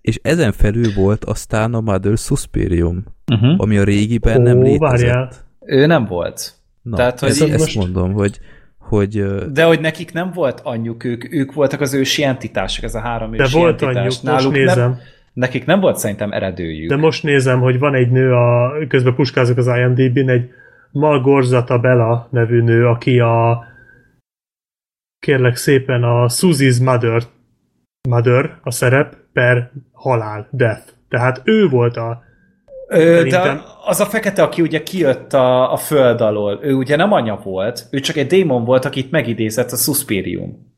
És ezen felül volt aztán a Mother Suspirium,
Uh-huh.
ami a régiben
Ó,
nem létezett.
várjál.
Ő nem volt.
Na,
Tehát, hogy
ezt,
így-
ezt
most-
mondom, hogy, hogy
De hogy nekik nem volt anyjuk, ők, ők voltak az ősi entitások, ez a három
De
ősi
volt
entitás.
anyjuk, most
nem,
nézem.
Nekik nem volt szerintem eredőjük.
De most nézem, hogy van egy nő, a, közben puskázok az IMDb-n, egy Malgorzata Bella nevű nő, aki a kérlek szépen a Susie's Mother, Mother a szerep per halál, death. Tehát ő volt a
Ö, de az a fekete, aki ugye kijött a, a föld alól, ő ugye nem anya volt, ő csak egy démon volt, akit megidézett a Suspirium.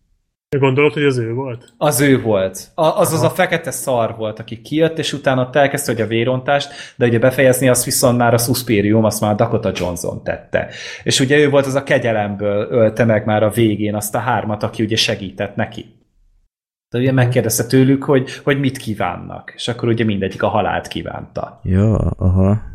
Gondolod, hogy az ő volt?
Az ő volt. A, az az a fekete szar volt, aki kijött, és utána ott elkezdte hogy a vérontást, de ugye befejezni azt viszont már a Suspirium, azt már Dakota Johnson tette. És ugye ő volt az a kegyelemből ölte meg már a végén azt a hármat, aki ugye segített neki. De ugye megkérdezte tőlük, hogy, hogy mit kívánnak, és akkor ugye mindegyik a halált kívánta.
ja, aha.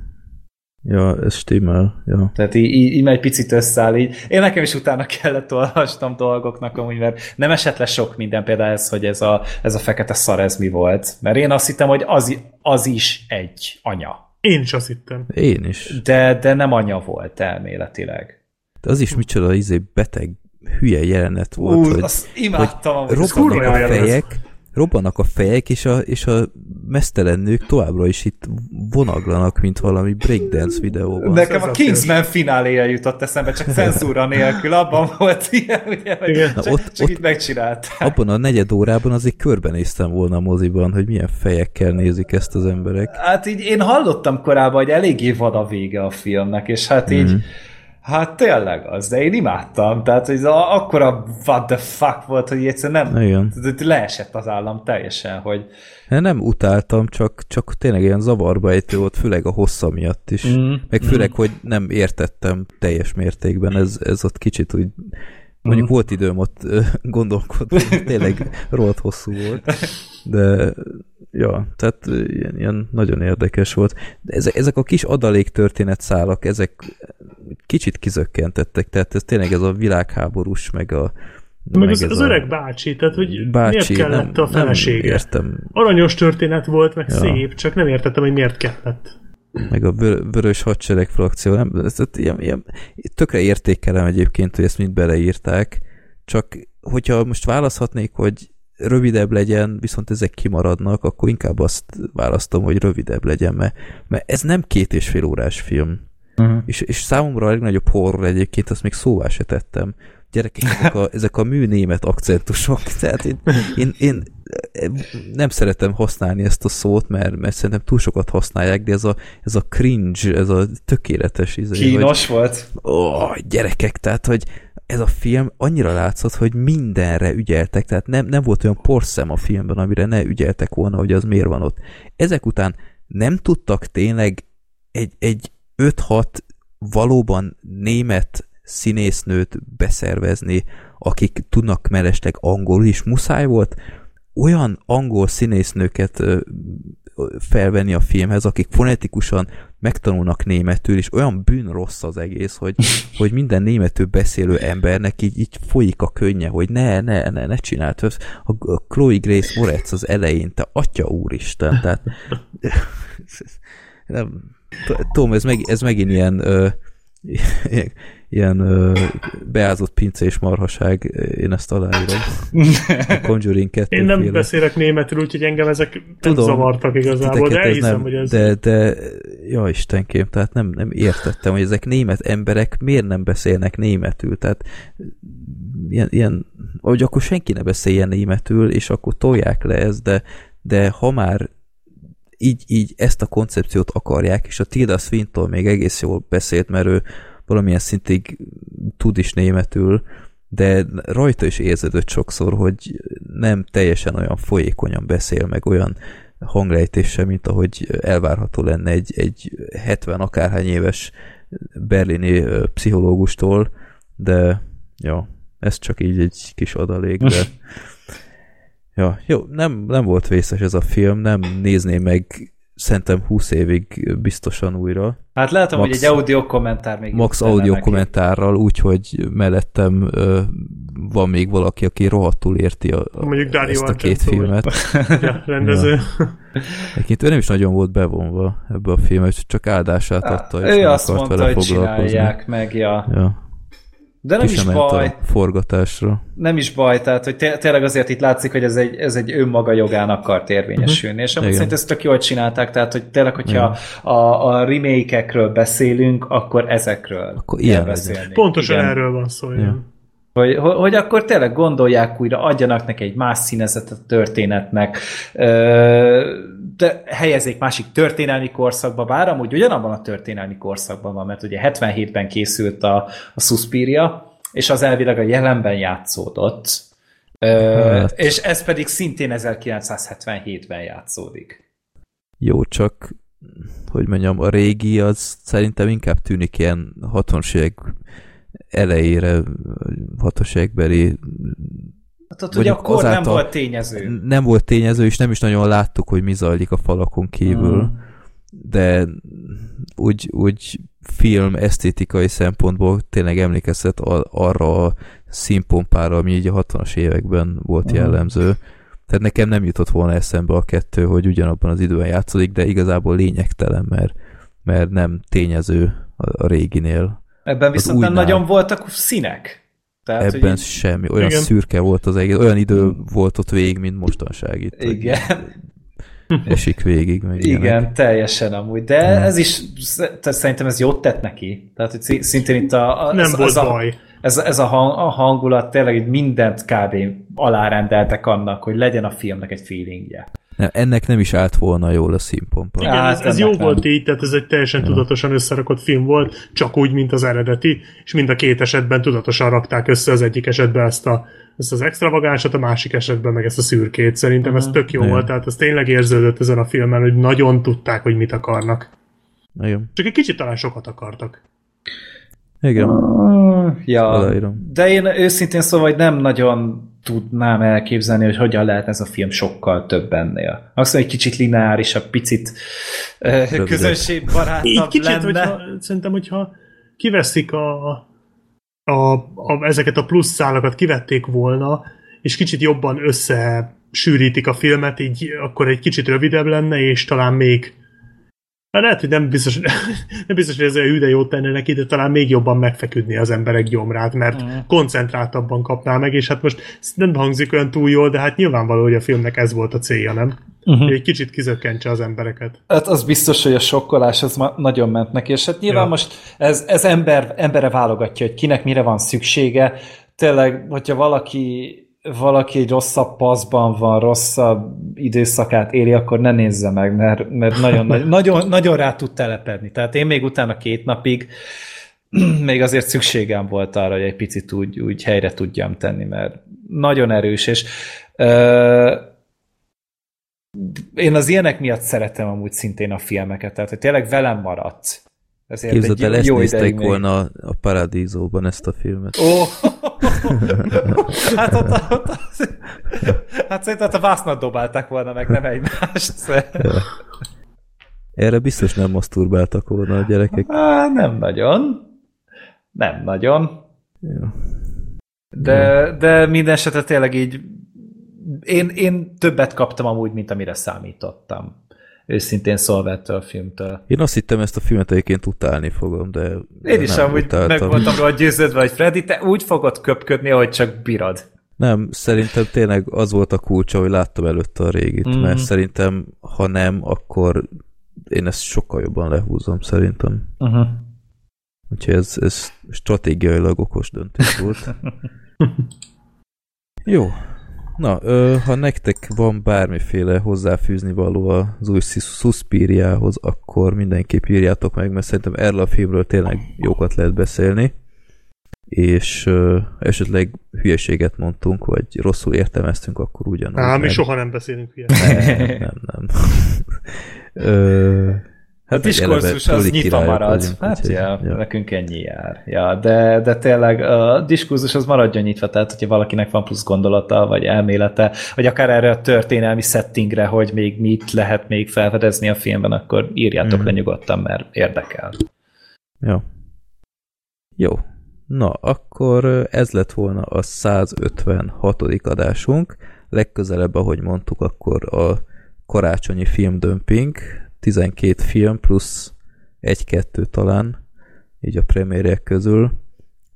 Ja, ez stimmel, ja.
Tehát így, így, így egy picit összeáll így. Én nekem is utána kellett olvastam dolgoknak amúgy, mert nem esett le sok minden, például ez, hogy ez a, ez a fekete szar ez mi volt. Mert én azt hittem, hogy az, az is egy anya.
Én is azt hittem.
Én is.
De, de nem anya volt elméletileg.
De az is micsoda izé beteg hülye jelenet volt,
Ú,
hogy,
azt imádtam,
hogy robbannak a fejek, robbannak a fejek, és a, és a mesztelen nők továbbra is itt vonaglanak, mint valami breakdance videóban.
Nekem a
Szenzációs.
Kingsman fináléja jutott eszembe, csak cenzúra nélkül, abban volt ilyen, ugye,
Igen.
csak,
Na, ott-
csak
ott-
itt megcsinálták.
Abban a negyed órában azért körbenéztem volna a moziban, hogy milyen fejekkel nézik ezt az emberek.
Hát így én hallottam korábban, hogy eléggé vad a vége a filmnek, és hát így,
Mhm.
Hát tényleg az, de én imádtam, tehát hogy akkora what the fuck volt, hogy egyszerűen nem,
Igen.
leesett az állam teljesen, hogy
Hát Nem utáltam, csak, csak tényleg ilyen zavarba ejtő volt, főleg a hossza miatt is.
Mm.
Meg főleg, hogy nem értettem teljes mértékben, ez, ez ott kicsit úgy Mondjuk
Mhm.
volt időm ott gondolkodni, tényleg rohadt hosszú volt, de ja, tehát ilyen, ilyen nagyon érdekes volt. De ezek, ezek a kis adalék történetszálak, ezek kicsit kizökkentettek, tehát ez tényleg ez a világháborús, meg a
Meg, az, az
a
öreg bácsi, tehát hogy
bácsi,
miért kellett
nem,
a felesége?
Nem értem,
Aranyos történet volt, meg
Ja.
szép, csak nem értettem, hogy miért kellett.
Meg a vör- vörös hadsereg frakció, nem, ez, ez ilyen, ilyen, tökre értékelem egyébként, hogy ezt mind beleírták, csak hogyha most választhatnék, hogy rövidebb legyen, viszont ezek kimaradnak, akkor inkább azt választom, hogy rövidebb legyen, mert, mert ez nem két és fél órás film.
Uh-huh.
És, és számomra a legnagyobb horror egyébként, azt még szóvá se tettem. Gyerekek, ezek a, ezek a mű német akcentusok, (laughs) tehát én, én, én nem szeretem használni ezt a szót, mert, mert szerintem túl sokat használják, de ez a, ez a cringe, ez a tökéletes izé, hogy,
Kínos volt.
ó, gyerekek, tehát, hogy ez a film annyira látszott, hogy mindenre ügyeltek, tehát nem, nem volt olyan porszem a filmben, amire ne ügyeltek volna, hogy az miért van ott. Ezek után nem tudtak tényleg egy, egy 5-6 valóban német színésznőt beszervezni, akik tudnak mellesleg angolul is. Muszáj volt olyan angol színésznőket felvenni a filmhez, akik fonetikusan megtanulnak németül, és olyan bűn rossz az egész, hogy, (laughs) hogy minden németül beszélő embernek így, így folyik a könnye, hogy ne, ne, ne, ne csináld. A, Chloe Grace Moretz az elején, te atya úristen, tehát (laughs) nem, Tom, ez, meg, ez megint ilyen ö, ilyen, ilyen ö, beázott pincés marhaság, én ezt aláírom. A (laughs) Conjuring 2
Én nem
féle.
beszélek németül, úgyhogy engem ezek nem
Tudom,
zavartak igazából, de elhiszem,
nem,
hogy ez...
De, de, ja Istenkém, tehát nem, nem értettem, hogy ezek német emberek miért nem beszélnek németül, tehát ilyen, ilyen hogy akkor senki ne beszéljen németül, és akkor tolják le ezt, de, de ha már így, így ezt a koncepciót akarják, és a Tilda Swinton még egész jól beszélt, mert ő valamilyen szintig tud is németül, de rajta is érződött sokszor, hogy nem teljesen olyan folyékonyan beszél, meg olyan hanglejtéssel, mint ahogy elvárható lenne egy, egy 70 akárhány éves berlini pszichológustól, de ja, ez csak így egy kis adalék, de (laughs) ja, jó, nem, nem volt vészes ez a film, nem nézném meg szerintem 20 évig biztosan újra.
Hát látom,
Max-
hogy egy audio kommentár még
Max audio
neki.
kommentárral, úgyhogy mellettem ö, van még valaki, aki rohadtul érti a, a,
Mondjuk Dario
ezt a két
Argento,
filmet. (laughs)
Ja, rendező.
Egyébként ő nem is nagyon volt bevonva ebbe a filmbe, csak áldását adta, és
Ő
nem
azt
akart
mondta,
vele
hogy
foglalkozni.
csinálják meg, ja.
Ja.
De nem
Ki
is baj,
a forgatásra.
nem is baj, tehát hogy té- tényleg azért itt látszik, hogy ez egy, ez egy önmaga jogán akart érvényesülni, és amúgy
Igen.
szerint ezt tök jól csinálták, tehát hogy tényleg, hogyha a, a remake-ekről beszélünk, akkor ezekről
Akkor ilyen
beszélni.
Pontosan
Igen.
erről van szó. igen.
Hogy, hogy, hogy akkor tényleg gondolják újra, adjanak neki egy más színezetet a történetnek, ö, de helyezzék másik történelmi korszakba, bár amúgy ugyanabban a történelmi korszakban van, mert ugye 77-ben készült a, a Suspiria, és az elvileg a jelenben játszódott, ö,
Hát.
és ez pedig szintén 1977-ben játszódik.
Jó, csak hogy mondjam, a régi az szerintem inkább tűnik ilyen 60-as évek elejére, 60-as évekbeli
Hát ott ugye akkor nem volt tényező.
nem volt tényező, és nem is nagyon láttuk, hogy mi zajlik a falakon kívül.
Mm.
de úgy, úgy film esztétikai szempontból tényleg emlékeztet arra a színpompára, ami így a 60-as években volt uh-huh. jellemző. Tehát nekem nem jutott volna eszembe a kettő, hogy ugyanabban az időben játszódik, de igazából lényegtelen, mert, mert nem tényező a, a réginél.
Ebben viszont nem nagyon voltak színek.
Tehát, Ebben így... semmi. Olyan igen. szürke volt az egész, olyan idő volt ott végig, mint mostanság itt.
Igen. (laughs)
Esik végig. Meg
igen, ilyenek. teljesen amúgy. De ja. ez is, szerintem ez jót tett neki. Tehát, hogy szintén itt a...
a Nem
ez,
volt
ez
baj.
A, ez, ez a, hang, a hangulat tényleg mindent kb. alárendeltek annak, hogy legyen a filmnek egy feelingje.
Nem, ennek nem is állt volna jól a színpompa.
Igen, hát, ez, ez jó nem. volt így, tehát ez egy teljesen ja. tudatosan összerakott film volt, csak úgy, mint az eredeti, és mind a két esetben tudatosan rakták össze az egyik esetben ezt, a, ezt az extravagánsat, a másik esetben meg ezt a szürkét. Szerintem uh-huh. ez tök jó ja. volt, tehát ez tényleg érződött ezen a filmen, hogy nagyon tudták, hogy mit akarnak.
Igen.
Csak egy kicsit talán sokat akartak.
Igen.
ja, de én őszintén szóval, hogy nem nagyon tudnám elképzelni, hogy hogyan lehet ez a film sokkal több ennél. Azt mondja, egy kicsit lineárisabb, picit uh, közönségbarátabb Így
kicsit, lenne. Hogyha, szerintem, hogyha kiveszik a, a, a, ezeket a plusz szálakat, kivették volna, és kicsit jobban összesűrítik a filmet, így akkor egy kicsit rövidebb lenne, és talán még Hát lehet, hogy nem biztos, (laughs) nem biztos, hogy ez olyan hűde jót tenne neki, de talán még jobban megfeküdni az emberek gyomrát, mert mm. koncentráltabban kapná meg, és hát most nem hangzik olyan túl jól, de hát nyilvánvaló, hogy a filmnek ez volt a célja, nem? Uh-huh. Hogy egy kicsit kizökkentse az embereket.
Hát az biztos, hogy a sokkolás az ma- nagyon ment neki, és hát nyilván ja. most ez, ez ember, embere válogatja, hogy kinek mire van szüksége. Tényleg, hogyha valaki valaki egy rosszabb paszban van, rosszabb időszakát éli, akkor ne nézze meg, mert, mert nagyon, (laughs) nagyon, nagyon rá tud telepedni. Tehát én még utána két napig (clears throat) még azért szükségem volt arra, hogy egy picit úgy, úgy helyre tudjam tenni, mert nagyon erős, és ö, én az ilyenek miatt szeretem amúgy szintén a filmeket, tehát hogy tényleg velem maradsz.
Ezért Képzeld el, ezt nézték volna a, a Paradízóban ezt a filmet.
Ó, hát ott, ott, ott hát szerintem a vásznat dobálták volna meg, nem egymást. Ja.
Erre biztos nem maszturbáltak volna a gyerekek.
Á, nem nagyon. Nem nagyon.
Ja.
De, de minden esetre tényleg így én, én többet kaptam amúgy, mint amire számítottam őszintén szólva ettől a filmtől.
Én azt hittem, ezt a filmet egyébként utálni fogom, de
Én is amúgy utáltam. meg voltam róla győződve, hogy Freddy, te úgy fogod köpködni, ahogy csak bírod.
Nem, szerintem tényleg az volt a kulcsa, hogy láttam előtte a régit, mm. mert szerintem, ha nem, akkor én ezt sokkal jobban lehúzom, szerintem.
Uh-huh.
Úgyhogy ez, ez stratégiailag okos döntés volt. (laughs) Jó, Na, ö, ha nektek van bármiféle hozzáfűzni való az új Suspiriához, akkor mindenképp írjátok meg, mert szerintem erről a filmről tényleg jókat lehet beszélni, és ö, esetleg hülyeséget mondtunk, vagy rosszul értelmeztünk, akkor ugyanúgy.
Á, mi soha nem beszélünk (laughs) hülyeséget.
Nem, nem, nem. ö,
Hát a diskurzus az nyitva marad. Vagyunk, hát úgy, ja, ja, nekünk ennyi jár. Ja, de, de tényleg a diskurzus az maradjon nyitva, tehát hogyha valakinek van plusz gondolata, vagy elmélete, vagy akár erre a történelmi settingre, hogy még mit lehet még felfedezni a filmben, akkor írjátok mm. le nyugodtan, mert érdekel.
Jó. Jó. Na, akkor ez lett volna a 156. adásunk. Legközelebb, ahogy mondtuk, akkor a karácsonyi filmdömping, 12 film plusz egy-kettő talán, így a premierek közül.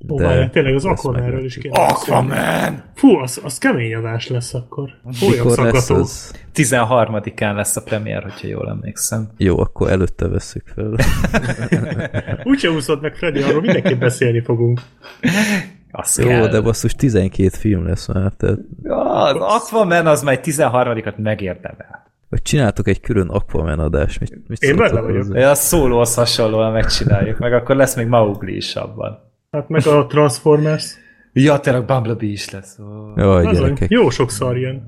Ó, de várjál, tényleg az Aquamanről is kéne
Aquaman!
Fú, az, az kemény adás lesz akkor.
Mikor lesz az?
13-án lesz a premier, hogyha jól emlékszem.
Jó, akkor előtte veszük fel. (laughs)
Úgyse úszott meg Freddy, arról mindenképp beszélni fogunk.
Az
Jó, kell. de basszus 12 film lesz már. Tehát...
Ja, az Aquaman az majd 13-at megérdemel.
Vagy csináltok egy külön Aquaman adást. Mit, mit
Én benne vagyok.
Ja, a szólóhoz hasonlóan megcsináljuk, meg akkor lesz még Maugli is abban.
Hát meg a Transformers.
Ja, tényleg Bumblebee is lesz. Oh.
Jaj, gyerekek.
Jó sokszor jön.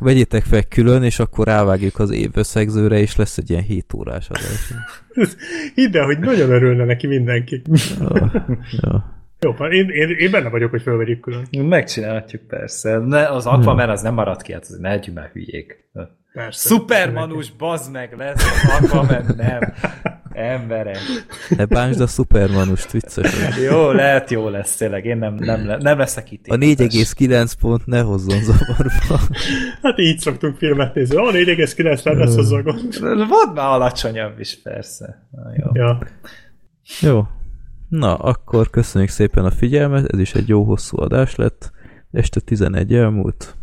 Vegyétek fel külön, és akkor rávágjuk az év összegzőre, és lesz egy ilyen 7 órás adás. (laughs)
Hidd el, hogy nagyon örülne neki mindenki.
Ja, ja.
Jó, én, én, én benne vagyok, hogy felvegyük külön.
Megcsinálhatjuk persze. Ne, az Aquaman az nem marad ki, hát ne legyünk már hülyék.
Persze.
Supermanus, bazd meg, lesz Aquaman, nem. Emberek.
Ne bánsd a Supermanust, vicces.
Jó, lehet jó lesz, tényleg. Én nem, nem, le, nem leszek itt.
A 4,9 pont ne hozzon zavarba.
Hát így szoktunk filmet nézni. A 4,9 nem lesz az a gond.
Volt már alacsonyabb is, persze. Na, jó.
Ja.
Jó. Na, akkor köszönjük szépen a figyelmet, ez is egy jó hosszú adás lett. Este 11 elmúlt.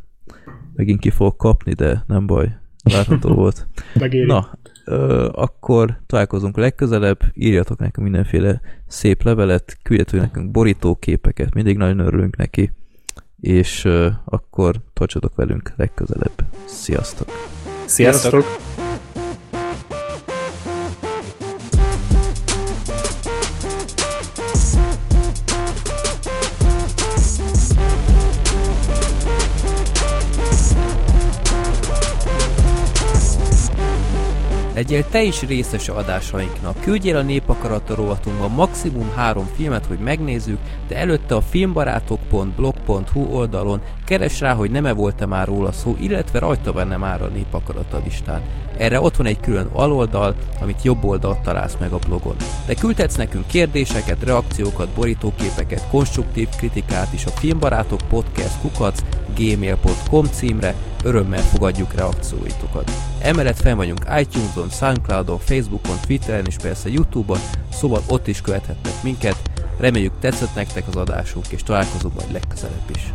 Megint ki fog kapni, de nem baj. Várható (laughs) volt.
Megéri.
Na, ö, akkor találkozunk legközelebb, írjatok nekünk mindenféle szép levelet, küldjetek nekünk borítóképeket, mindig nagyon örülünk neki, és ö, akkor tartsatok velünk legközelebb. Sziasztok!
Sziasztok!
Sziasztok.
Legyél te is részes adásainknak. Küldjél a rovatunkba maximum három filmet, hogy megnézzük, de előtte a filmbarátok.blog.hu oldalon keres rá, hogy nem-e volt-e már róla szó, illetve rajta benne már a Népakarata listán. Erre ott van egy külön aloldal, amit jobb oldalt találsz meg a blogon. De küldhetsz nekünk kérdéseket, reakciókat, borítóképeket, konstruktív kritikát is a filmbarátok podcast kukac gmail.com címre, örömmel fogadjuk reakcióitokat. Emellett fenn vagyunk iTunes-on, Soundcloud-on, Facebookon, Twitteren és persze Youtube-on, szóval ott is követhetnek minket. Reméljük tetszett nektek az adásunk, és találkozunk majd legközelebb is.